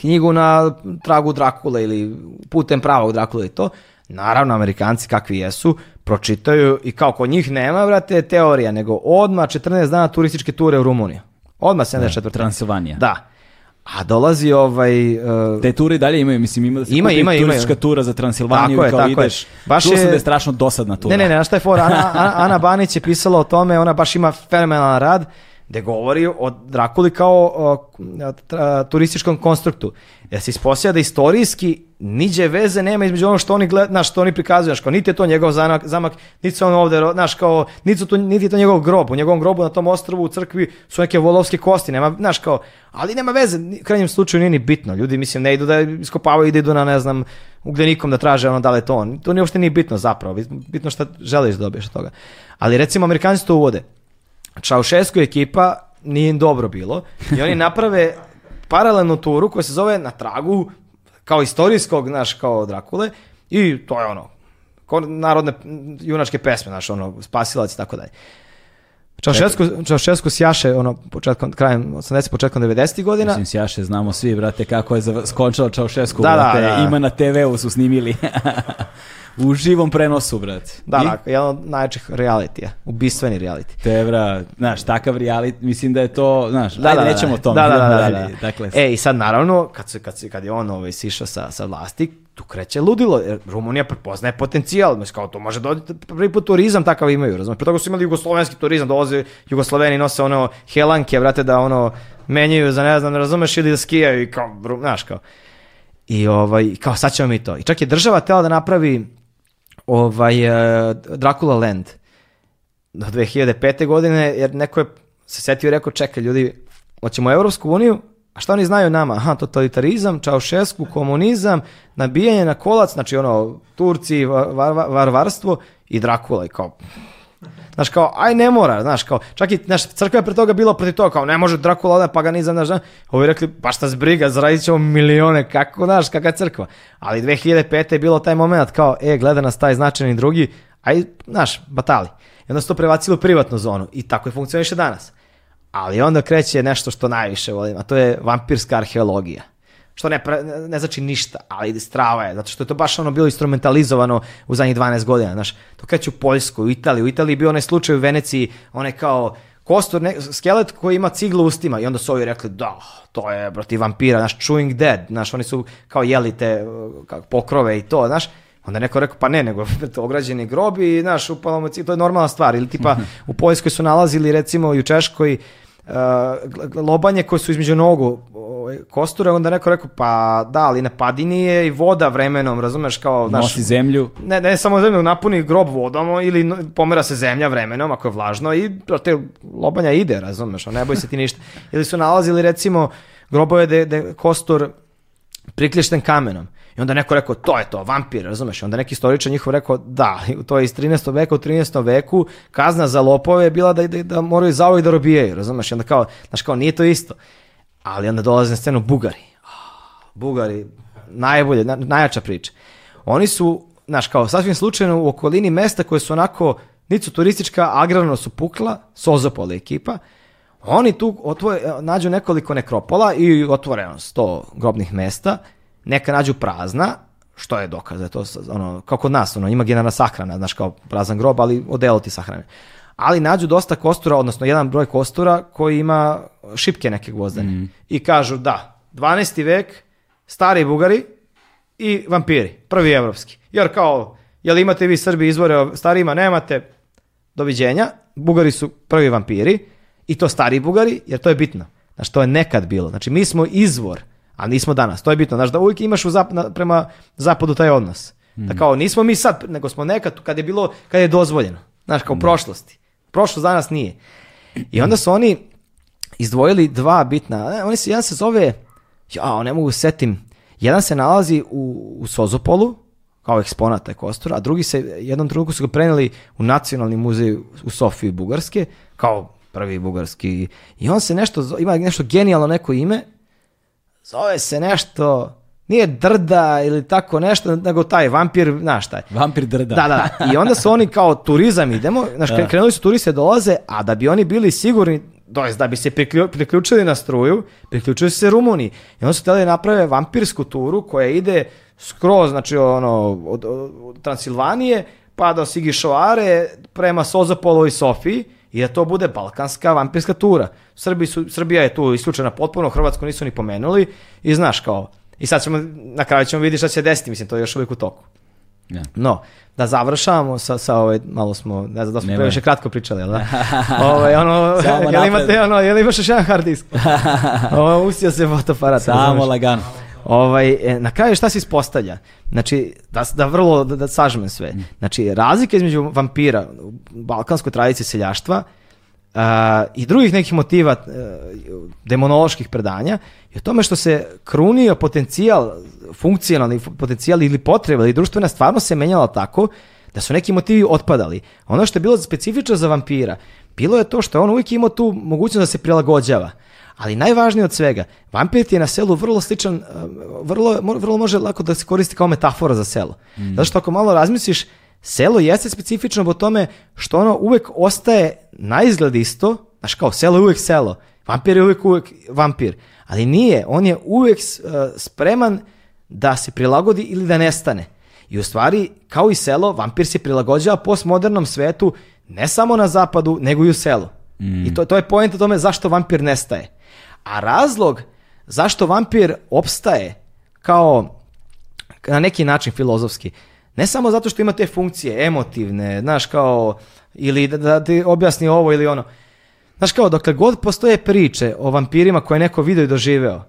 knjigu na tragu Drakule ili putem pravog Drakule i to. Naravno, Amerikanci kakvi jesu, pročitaju i kao kod njih nema, vrate, teorija, nego odma 14 dana turističke ture u Rumuniju. Odmah 74. Da, Transilvanija. Da. A dolazi ovaj... Uh, Te ture dalje imaju, mislim, ima da se ima, ima, turistička ima. tura za Transilvaniju tako i kao tako ideš. Je. Baš je... sam da je strašno dosadna tura. Ne, ne, ne, šta je fora? Ana, Ana Banić je pisala o tome, ona baš ima fenomenalan rad gde govori o Drakuli kao o, tra, turističkom konstruktu. Ja se ispostavlja da istorijski niđe veze nema između ono što oni gled, naš, što oni prikazuju, znaš, kao niti je to njegov zamak, zamak niti su on ovde, znaš, kao, niti, su to, niti je to njegov grob, u njegovom grobu na tom ostrovu u crkvi su neke volovske kosti, nema, znaš, kao, ali nema veze, u krajnjem slučaju nije ni bitno, ljudi, mislim, ne idu da iskopavaju ide da idu na, ne znam, ugljenikom da traže ono da li je to on, to nije uopšte nije bitno zapravo, bitno šta želiš da dobiješ od toga. Ali recimo Amerikanci to uvode, Čaušesku ekipa nije dobro bilo i oni naprave paralelnu turu koja se zove na tragu kao istorijskog, znaš, kao Drakule i to je ono, narodne junačke pesme, znaš, ono, spasilac i tako dalje. Čaušesku, Čaušesku sjaše ono početkom krajem 80 početkom 90 godina. Mislim sjaše znamo svi brate kako je skončao Čaušesku da, da brate da, da. ima na TV-u su snimili. [laughs] U živom prenosu, brate. Da, I? da, jedan od najjačih realitija. Ubistveni reality. Te, bra, znaš, takav reality, mislim da je to, znaš, da, ajde, da, da nećemo o da. tome. Da, da, da, da, da, Dakle, e, i sad, naravno, kad, su, kad, su, kad je on ovaj, sišao sa, sa vlasti, tu kreće ludilo, jer Rumunija prepoznaje potencijal, znači kao to može dođe, prvi put turizam takav imaju, razumiješ, pre toga su imali jugoslovenski turizam, dolaze Jugosloveni nose ono helanke, brate, da ono menjaju za ne znam, razumeš, ili da skijaju i kao, znaš kao. I ovaj, kao sad ćemo mi to. I čak je država tela da napravi ovaj, eh, Dracula Land do 2005. godine, jer neko je se setio i rekao, čekaj ljudi, hoćemo Evropsku uniju, a šta oni znaju nama? Aha, totalitarizam, Čaušesku, komunizam, nabijanje na kolac, znači ono, Turci, var, var, varvarstvo i Dracula i kao, Znaš kao, aj ne mora, znaš kao, čak i, znaš, crkva je pre toga bila protiv toga, kao ne može Drakula da paganizam, znaš, znaš, ovi rekli, pa šta zbriga, zaradit ćemo milione, kako, znaš, kakva crkva. Ali 2005. je bilo taj moment, kao, e, gleda nas taj značajni drugi, aj, znaš, batali. I onda se to prebacilo u privatnu zonu i tako je funkcioniše danas. Ali onda kreće nešto što najviše volim, a to je vampirska arheologija što ne, ne znači ništa, ali strava je, zato što je to baš ono bilo instrumentalizovano u zadnjih 12 godina, znaš, to kad će u Poljsku, u Italiju, u Italiji je bio onaj slučaj u Veneciji, onaj kao kostur, ne, skelet koji ima ciglu ustima i onda su ovi rekli da, to je protiv vampira, znaš, chewing dead, znaš, oni su kao jeli te e, kao pokrove i to, znaš, Onda neko rekao, pa ne, nego to [laughs] ograđeni grobi, i, znaš, upalo mu to je normalna stvar. Ili tipa, [laughs] u Poljskoj su nalazili, recimo, i u Češkoj, uh, lobanje koje su između nogu ovaj, kostura, onda neko rekao, pa da, ali na padini je i voda vremenom, razumeš, kao, znaš... Nosi zemlju. Ne, ne samo zemlju, napuni grob vodom ili pomera se zemlja vremenom, ako je vlažno, i te lobanja ide, razumeš, ne boj se ti ništa. Ili su nalazili, recimo, grobove da je kostur priklješten kamenom. I onda neko rekao, to je to, vampir, razumeš? I onda neki istoričar njihov rekao, da, to je iz 13. veka, u 13. veku kazna za lopove je bila da, da, da moraju zauvijek da robijaju, razumeš? I onda kao, znaš kao, nije to isto. Ali onda dolaze na scenu Bugari. Bugari, najbolje, najjača priča. Oni su, znaš, kao sasvim slučajno u okolini mesta koje su onako, niti turistička, agrarno su pukla, Sozopole ekipa, oni tu otvore, nađu nekoliko nekropola i otvore 100 grobnih mesta neka nađu prazna, što je dokaz, je to ono, kao kod nas, ono, ima generalna sahrana, znaš, kao prazan grob, ali odelo ti sahrane. Ali nađu dosta kostura, odnosno jedan broj kostura koji ima šipke neke gvozdene. Mm. I kažu da, 12. vek, stari bugari i vampiri, prvi evropski. Jer kao, jel imate vi Srbi izvore starima, nemate, doviđenja, bugari su prvi vampiri i to stari bugari, jer to je bitno. Znači, to je nekad bilo. Znači, mi smo izvor A nismo danas. To je bitno. Znaš, da uvijek imaš u zap, na, prema zapadu taj odnos. Mm. Da mhm. kao nismo mi sad, nego smo nekad kad je bilo, kad je dozvoljeno. Znaš, kao u da. prošlosti. Prošlost danas nije. I onda su oni izdvojili dva bitna. E, oni se, jedan se zove, ja ne mogu setim, jedan se nalazi u, u Sozopolu, kao eksponat taj kostur, a drugi se, jednom drugu su ga preneli u Nacionalni muzej u Sofiji Bugarske, kao prvi bugarski. I on se nešto, ima nešto genijalno neko ime, zove se nešto, nije drda ili tako nešto, nego taj vampir, znaš taj. Vampir drda. Da, da. da. I onda su oni kao turizam idemo, znaš, da. krenuli su turiste da dolaze, a da bi oni bili sigurni, dojes, da bi se priključili na struju, priključili su se Rumuniji. I onda su htjeli naprave vampirsku turu koja ide skroz, znači ono, od, od, od Transilvanije, pa do Sigišoare, prema Sozopolu i Sofiji, i da to bude balkanska vampirska tura. Srbi su, Srbija je tu isključena potpuno, Hrvatsku nisu ni pomenuli i znaš kao, i sad ćemo, na kraju ćemo vidjeti šta će desiti, mislim, to je još uvijek u toku. Ja. No, da završavamo sa, sa ovaj, malo smo, ne znam da smo previše kratko pričali, jel da? [laughs] ovaj, ono, [laughs] [laughs] jel imate, ono, jel imaš još jedan hard disk? Ovo, usio se fotoaparat. Samo lagano. Ovaj, e, na kraju šta se ispostavlja? Znači, da, da vrlo, da, da sažmem sve. Mm. Znači, razlika između vampira, balkanskoj tradiciji seljaštva, Uh, i drugih nekih motiva uh, demonoloških predanja je tome što se krunio potencijal, funkcionalni potencijal ili potreba ili društvena stvarno se menjala tako da su neki motivi otpadali. Ono što je bilo specifično za vampira, bilo je to što je on uvijek imao tu mogućnost da se prilagođava. Ali najvažnije od svega, vampir je na selu vrlo sličan, eh, vrlo, vrlo može lako da se koristi kao metafora za selo. Mm. Zato što ako malo razmisliš, selo jeste specifično po tome što ono uvek ostaje na izgled isto, znaš kao, selo je uvek selo, vampir je uvek uvek vampir, ali nije, on je uvek eh, spreman da se prilagodi ili da nestane. I u stvari, kao i selo, vampir se prilagođava postmodernom svetu ne samo na zapadu, nego i u selu. Mm. I to, to je pojenta tome zašto vampir nestaje. A razlog zašto vampir opstaje kao na neki način filozofski, ne samo zato što ima te funkcije emotivne, znaš kao, ili da, da ti objasni ovo ili ono. Znaš kao, dokle god postoje priče o vampirima koje neko video i doživeo,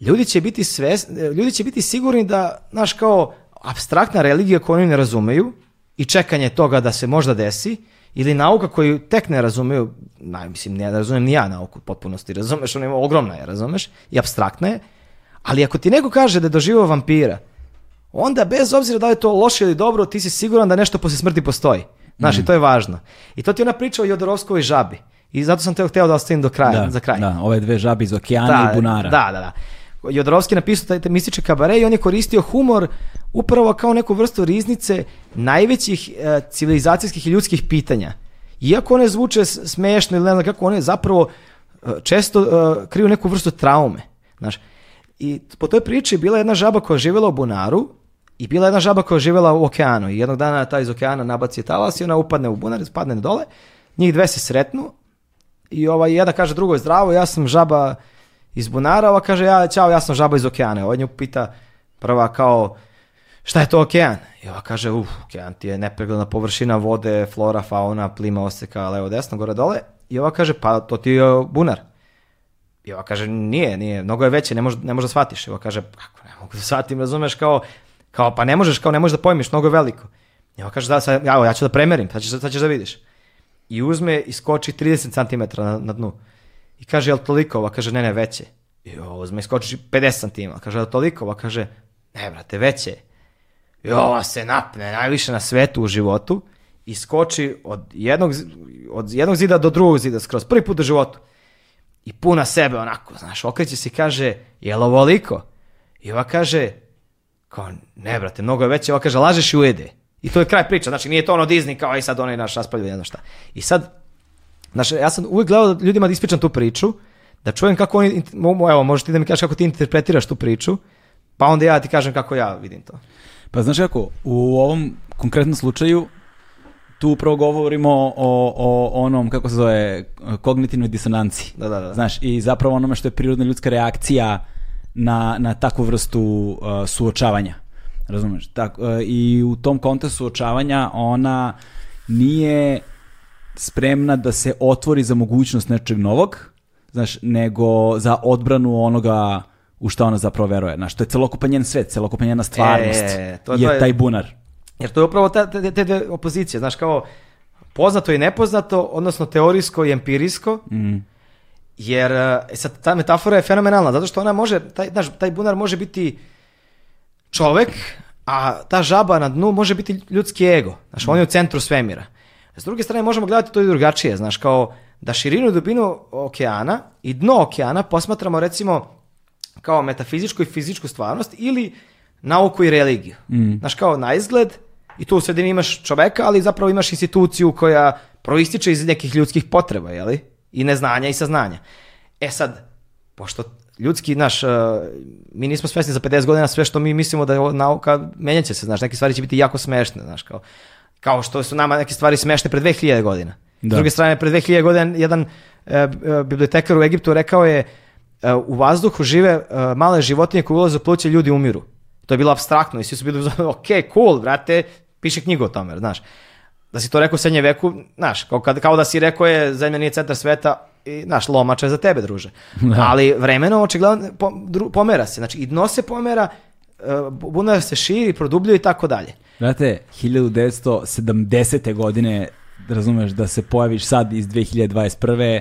ljudi će biti, sves, ljudi će biti sigurni da, znaš kao, abstraktna religija koju oni ne razumeju i čekanje toga da se možda desi, ili nauka koju tek ne razumeju, naj, mislim, ne razumem ni ja nauku u potpunosti, razumeš, ona je ogromna je, razumeš, i abstraktna je, ali ako ti neko kaže da je doživao vampira, onda bez obzira da li je to loše ili dobro, ti si siguran da nešto posle smrti postoji. Znaš, mm. i to je važno. I to ti ona priča o Jodorovskovoj žabi. I zato sam te hteo da ostavim do kraja, da, za kraj. Da, ove dve žabe iz okeana da, i bunara. Da, da, da. Jodorowski napisao taj temistički kabare i on je koristio humor upravo kao neku vrstu riznice najvećih e, civilizacijskih i ljudskih pitanja. Iako one zvuče smešno ili ne znam kako, one zapravo e, često e, kriju neku vrstu traume. Znaš. I po toj priči bila jedna žaba koja je živjela u bunaru i bila jedna žaba koja je živjela u okeanu. I jednog dana ta iz okeana nabaci talas i ona upadne u bunar i spadne dole. Njih dve se sretnu i ovaj, jedna kaže drugo je zdravo, ja sam žaba iz bunara, ova kaže, ja, ćao, ja sam žaba iz okeana. Ovaj nju pita prva kao, šta je to okean? I ova kaže, uf, okean ti je nepregledna površina vode, flora, fauna, plima, oseka, levo, desno, gore, dole. I ova kaže, pa to ti je bunar. I ova kaže, nije, nije, mnogo je veće, ne, mož, ne možeš da shvatiš. I ova kaže, kako ne mogu da shvatim, razumeš, kao, kao, pa ne možeš, kao ne možeš da pojmiš, mnogo je veliko. I ova kaže, da, sad, ja, ja ću da premerim, sad ćeš, sad ćeš da vidiš. I uzme i skoči 30 cm na, na dnu. I kaže, jel toliko ova? Kaže, ne, ne, veće. I ovo, uzme, skočiš 50 santima. Kaže, jel toliko ova? Kaže, ne, brate, veće je. I ova se napne najviše na svetu u životu i skoči od jednog, od jednog zida do drugog zida skroz. Prvi put u životu. I puna sebe onako, znaš, okreće se i kaže, jel ovoliko? I ova kaže, kao, ne, brate, mnogo je veće. Ova kaže, lažeš i ujede. I to je kraj priče, znači nije to ono Disney kao i sad onaj naš raspravlja jedno šta. I sad Znaš, ja sam uvijek gledao da ljudima da ispričam tu priču, da čujem kako oni, evo, možeš ti da mi kažeš kako ti interpretiraš tu priču, pa onda ja da ti kažem kako ja vidim to. Pa znaš kako, u ovom konkretnom slučaju tu upravo govorimo o, o onom, kako se zove, kognitivnoj disonanci. Da, da, da. Znaš, i zapravo onome što je prirodna ljudska reakcija na, na takvu vrstu uh, suočavanja. Razumeš? Tak, uh, I u tom kontekstu suočavanja ona nije spremna da se otvori za mogućnost nečeg novog, znaš, nego za odbranu onoga u šta ona zapravo veruje. Znaš, to je celokupan njen svet, celokupan njena stvarnost e, to, to je, taj bunar. Jer to je upravo ta, te, te, te opozicije, znaš, kao poznato i nepoznato, odnosno teorijsko i empirijsko, mm. jer e, sad, ta metafora je fenomenalna, zato što ona može, taj, znaš, taj bunar može biti čovek, a ta žaba na dnu može biti ljudski ego. Znaš, mm. on je u centru svemira. S druge strane možemo gledati to i drugačije, znaš, kao da širinu i dubinu okeana i dno okeana posmatramo recimo kao metafizičku i fizičku stvarnost ili nauku i religiju. Mm. Znaš, kao na izgled i tu u sredini imaš čoveka, ali zapravo imaš instituciju koja proističe iz nekih ljudskih potreba, jeli? I neznanja i saznanja. E sad, pošto ljudski, naš, e, mi nismo svesni za 50 godina sve što mi mislimo da je nauka, menjaće se, znaš, neke stvari će biti jako smešne, znaš, kao. Kao što su nama neke stvari smešne pre 2000 godina. Da. S druge strane, pre 2000 godina jedan e, e, bibliotekar u Egiptu rekao je e, u vazduhu žive e, male životinje koje ulaze u pluće, ljudi umiru. To je bilo abstraktno i svi su bili [laughs] ok, cool, brate, piše knjigu o tome, znaš. Da si to rekao u srednje veku, znaš, kao, kad, kao da si rekao je zemlja nije centar sveta, i, znaš, lomača je za tebe, druže. [laughs] Da. Ali vremenom, očigledno, pomera se. Znači, i dno se pomera, e, bunar se širi, produbljuje i tako dalje. Znate, 1970. godine, razumeš, da se pojaviš sad iz 2021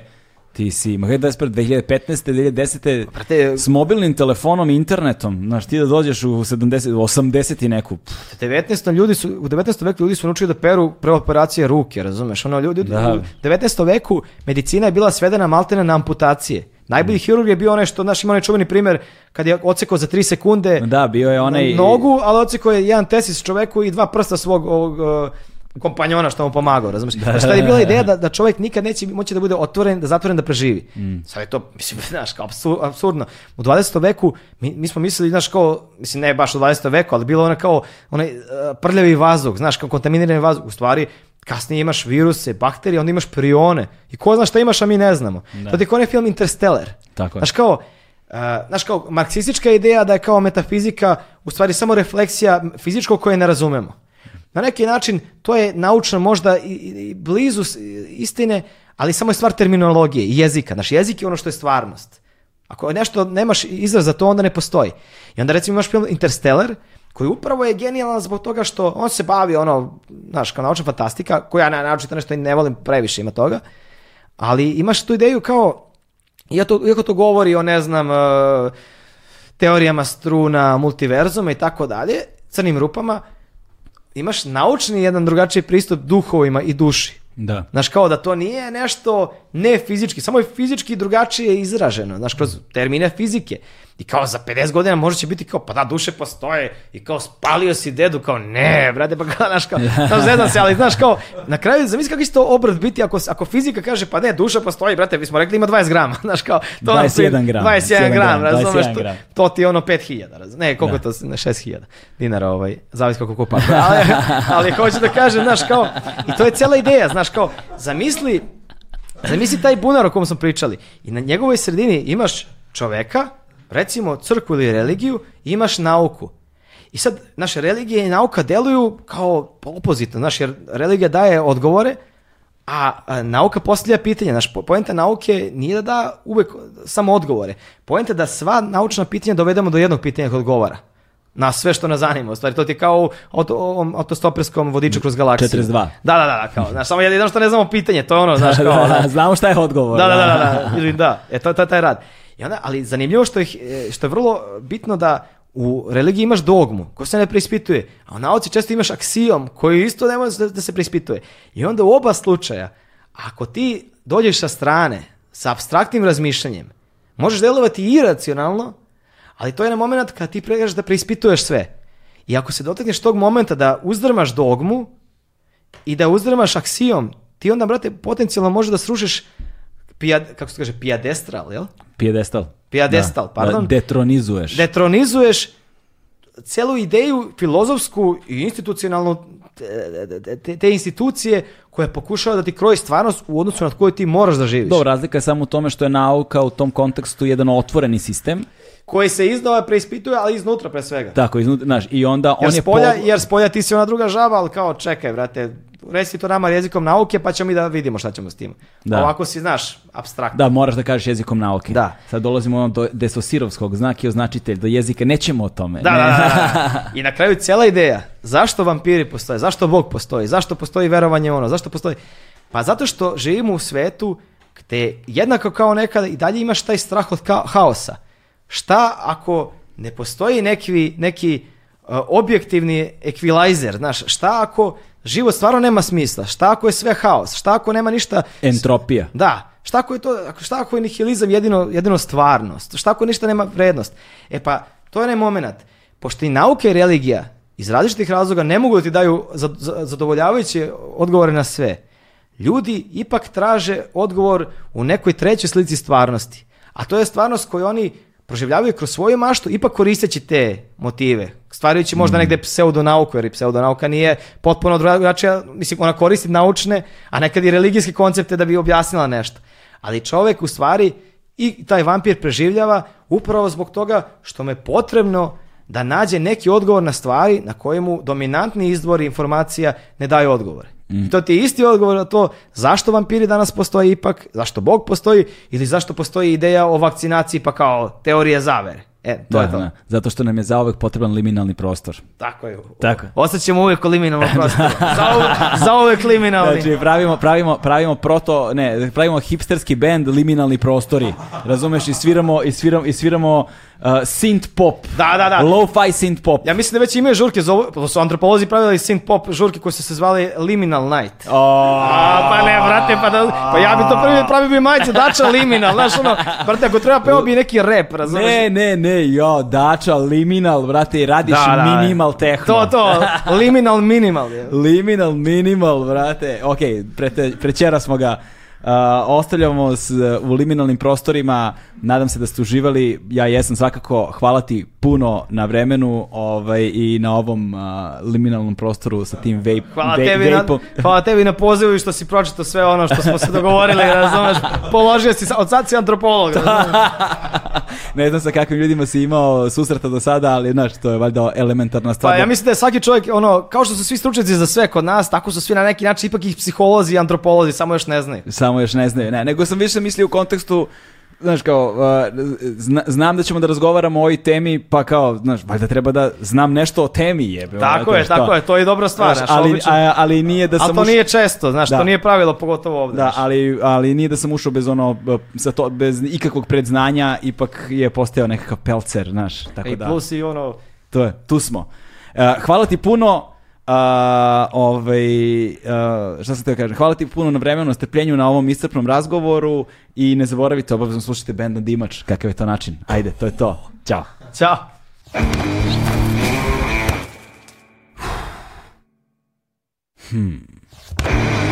ti si, ma 2015. 2010. Prate, s mobilnim telefonom i internetom, znaš, ti da dođeš u 70, 80 i neku. Pff. 19. ljudi su, u 19. veku ljudi su naučili da peru pre operacije ruke, razumeš? Ono, ljudi, da. u 19. veku medicina je bila svedena maltene na amputacije. Najbolji mm. hirurg je bio onaj što, znaš, ima onaj čuveni primjer kad je ocekao za 3 sekunde da, bio je onaj... nogu, ali ocekao je jedan tesis čoveku i dva prsta svog ovog, kompanjona što mu pomagao, razumiješ? Da, znači, je bila da, da. ideja da, da čovjek nikad neće moći da bude otvoren, da zatvoren, da preživi. Mm. Sad je to, mislim, [laughs] znaš, kao absurdno. U 20. veku mi, mi smo mislili, znaš, kao, mislim, ne baš u 20. veku, ali bilo ono kao onaj e, prljavi vazduh, znaš, kao kontaminirani vazduh. U stvari, Kasnije imaš viruse, bakterije, onda imaš prione. I ko zna šta imaš, a mi ne znamo. Da. To pa ti kao onaj film Interstellar. Tako je. Znaš kao, uh, znaš kao, marksistička ideja da je kao metafizika u stvari samo refleksija fizičkog koje ne razumemo. Na neki način to je naučno možda i, i blizu istine, ali samo je stvar terminologije i jezika. Naš jezik je ono što je stvarnost. Ako nešto nemaš izraz za to, onda ne postoji. I onda recimo imaš film Interstellar, koji upravo je genijalan zbog toga što on se bavi ono, znaš, kao naučna fantastika, koja ja na, nešto ne volim previše ima toga, ali imaš tu ideju kao, iako to, iako to govori o, ne znam, e, teorijama struna, multiverzuma i tako dalje, crnim rupama, imaš naučni jedan drugačiji pristup duhovima i duši. Da. Znaš, kao da to nije nešto ne fizički, samo je fizički drugačije izraženo, znaš, kroz termine fizike. I kao za 50 godina može će biti kao, pa da, duše postoje, i kao spalio si dedu, kao ne, brate, pa kao, znaš, kao, kao zezam se, ali znaš, kao, na kraju, zamisli kako će to obrat biti ako, ako fizika kaže, pa ne, duša postoji, brate, mi smo rekli ima 20 grama, [laughs] znaš, kao, to 21 gram, 21 gram, razumeš, to, to ti je ono 5000, razumeš, ne, koliko da. to, 6000 dinara, ovaj, zavis kako kupa, [laughs] ali, ali hoću da kažem, znaš, kao, i to je cela ideja, znaš, kao, zamisli, Zamisli taj bunar o kom smo pričali. I na njegovoj sredini imaš čoveka, recimo crkvu ili religiju, i imaš nauku. I sad naše religije i nauka deluju kao opozitno, znaš, jer religija daje odgovore, a, nauka postavlja pitanja. Znaš, poenta nauke nije da da uvek samo odgovore. Poenta da sva naučna pitanja dovedemo do jednog pitanja kod odgovara na sve što nas zanima. U stvari, to ti je kao auto, autostoperskom vodiču kroz galaksiju. 42. Da, da, da, kao, znaš, samo jedino što ne znamo pitanje, to je ono, znaš, kao... Da, da, znamo šta je odgovor. Da, da, da, da, ili da, e, to, je taj rad. I onda, ali zanimljivo što, ih, što je vrlo bitno da u religiji imaš dogmu koja se ne preispituje, a u nauci često imaš aksijom koji isto ne može da se preispituje. I onda u oba slučaja, ako ti dođeš sa strane, sa abstraktnim razmišljanjem, možeš delovati iracionalno, Ali to je na moment kad ti pregaš da preispituješ sve. I ako se dotakneš tog momenta da uzdrmaš dogmu i da uzdrmaš aksijom, ti onda, brate, potencijalno može da srušiš pija, kako se kaže, pijadestral, jel? Pijadestal. Pijadestal, da, da, pardon. Da detronizuješ. Detronizuješ celu ideju filozofsku i institucionalnu te, te, te institucije koja pokušava da ti kroji stvarnost u odnosu na koju ti moraš da živiš. Dobro, razlika je samo u tome što je nauka u tom kontekstu jedan otvoreni sistem koji se izdova preispituje, ali iznutra pre svega. Tako, iznutra, znaš, i onda jer on je... Spolja, po... Jer spolja ti si ona druga žaba, ali kao čekaj, brate, reci to nama jezikom nauke, pa ćemo i da vidimo šta ćemo s tim. Da. Ovako si, znaš, abstraktno. Da, moraš da kažeš jezikom nauke. Da. Sad dolazimo ono do desosirovskog znak i označitelj, do jezika, nećemo o tome. Da, da ne. da, da, da. [laughs] I na kraju cijela ideja, zašto vampiri postoje, zašto Bog postoji, zašto postoji verovanje ono, zašto postoji... Pa zato što živimo u svetu gde jednako kao nekada i dalje imaš taj strah od ka haosa. Šta ako ne postoji neki, neki uh, objektivni ekvilajzer, znaš, šta ako život stvarno nema smisla, šta ako je sve haos, šta ako nema ništa... Entropija. Da, šta ako je to, šta ako je nihilizam jedino, jedino stvarnost, šta ako ništa nema vrednost. E pa, to je onaj moment, pošto i nauka i religija iz različitih razloga ne mogu da ti daju zadovoljavajuće odgovore na sve. Ljudi ipak traže odgovor u nekoj trećoj slici stvarnosti. A to je stvarnost koju oni proživljavaju kroz svoju maštu, ipak koristeći te motive, stvarajući možda mhm. negde pseudonauku, jer pseudonauka nije potpuno drugačija, mislim, ona koristi naučne, a nekad i religijske koncepte da bi objasnila nešto. Ali čovek u stvari i taj vampir preživljava upravo zbog toga što mu je potrebno da nađe neki odgovor na stvari na koje mu dominantni izvori informacija ne daju odgovore. Mm. To ti je isti odgovor na to zašto vampiri danas postoje ipak, zašto Bog postoji ili zašto postoji ideja o vakcinaciji pa kao teorija zavere. E, to da, je to. Da. Zato što nam je zaovek potreban liminalni prostor. Tako je. Tako. Ostaćemo uvijek u liminalnom [laughs] da. prostoru. zaovek za liminalni. Znači, pravimo, pravimo, pravimo proto, ne, pravimo hipsterski bend liminalni prostori. Razumeš, i sviramo, i sviramo, i sviramo uh, synth pop. Da, da, da. Lo-fi synth pop. Ja mislim da već imaju žurke, za ovo, to su antropolozi pravili synth pop žurke koje su se zvali Liminal Night. Oh. A, pa ne, brate, pa, da, pa ja bi to prvi pravio bi majice Dača Liminal, znaš ono, brate, ako treba peo bi neki rap, razumiješ? Ne, ne, ne, jo, Dača Liminal, brate, radiš da, da, da. minimal techno. To, to, Liminal Minimal. Je. Liminal Minimal, brate, okej, okay, prečera smo ga Uh, ostavljamo vas uh, u liminalnim prostorima. Nadam se da ste uživali. Ja jesam svakako. Hvala ti puno na vremenu ovaj, i na ovom uh, liminalnom prostoru sa tim vape, hvala vape, tebi vape-om. Na, [laughs] hvala tebi na pozivu i što si pročito sve ono što smo se dogovorili. razumeš, položio si, od sad si antropolog. [laughs] ne znam sa kakvim ljudima si imao susreta do sada, ali znaš, to je valjda elementarna pa stvar. Pa, ja mislim da je svaki čovjek, ono, kao što su svi stručnjaci za sve kod nas, tako su svi na neki način ipak i psiholozi i antropolozi, samo još ne znaju. Sa samo još ne znaju. Ne, nego sam više mislio u kontekstu znaš kao, uh, zna, znam da ćemo da razgovaramo o ovoj temi, pa kao, znaš, valjda treba da znam nešto o temi jebe. Tako je, tako je, to je dobra stvar. Znaš, ali, obično, a, ali nije da sam... Ali to uš... nije često, znaš, da. to nije pravilo, pogotovo ovde. Da, ali, ali nije da sam ušao bez ono, sa to, bez ikakvog predznanja, ipak je postao nekakav pelcer, znaš, tako I da. I plus i ono... To je, tu smo. Uh, hvala ti puno. A, ovaj, a, šta sam teo da kažem, hvala ti puno na vremenu, na strpljenju, na ovom iscrpnom razgovoru i ne zaboravite, obavezno slušajte bend na Dimač, kakav je to način. Ajde, to je to. Ćao. Ćao. Hmm.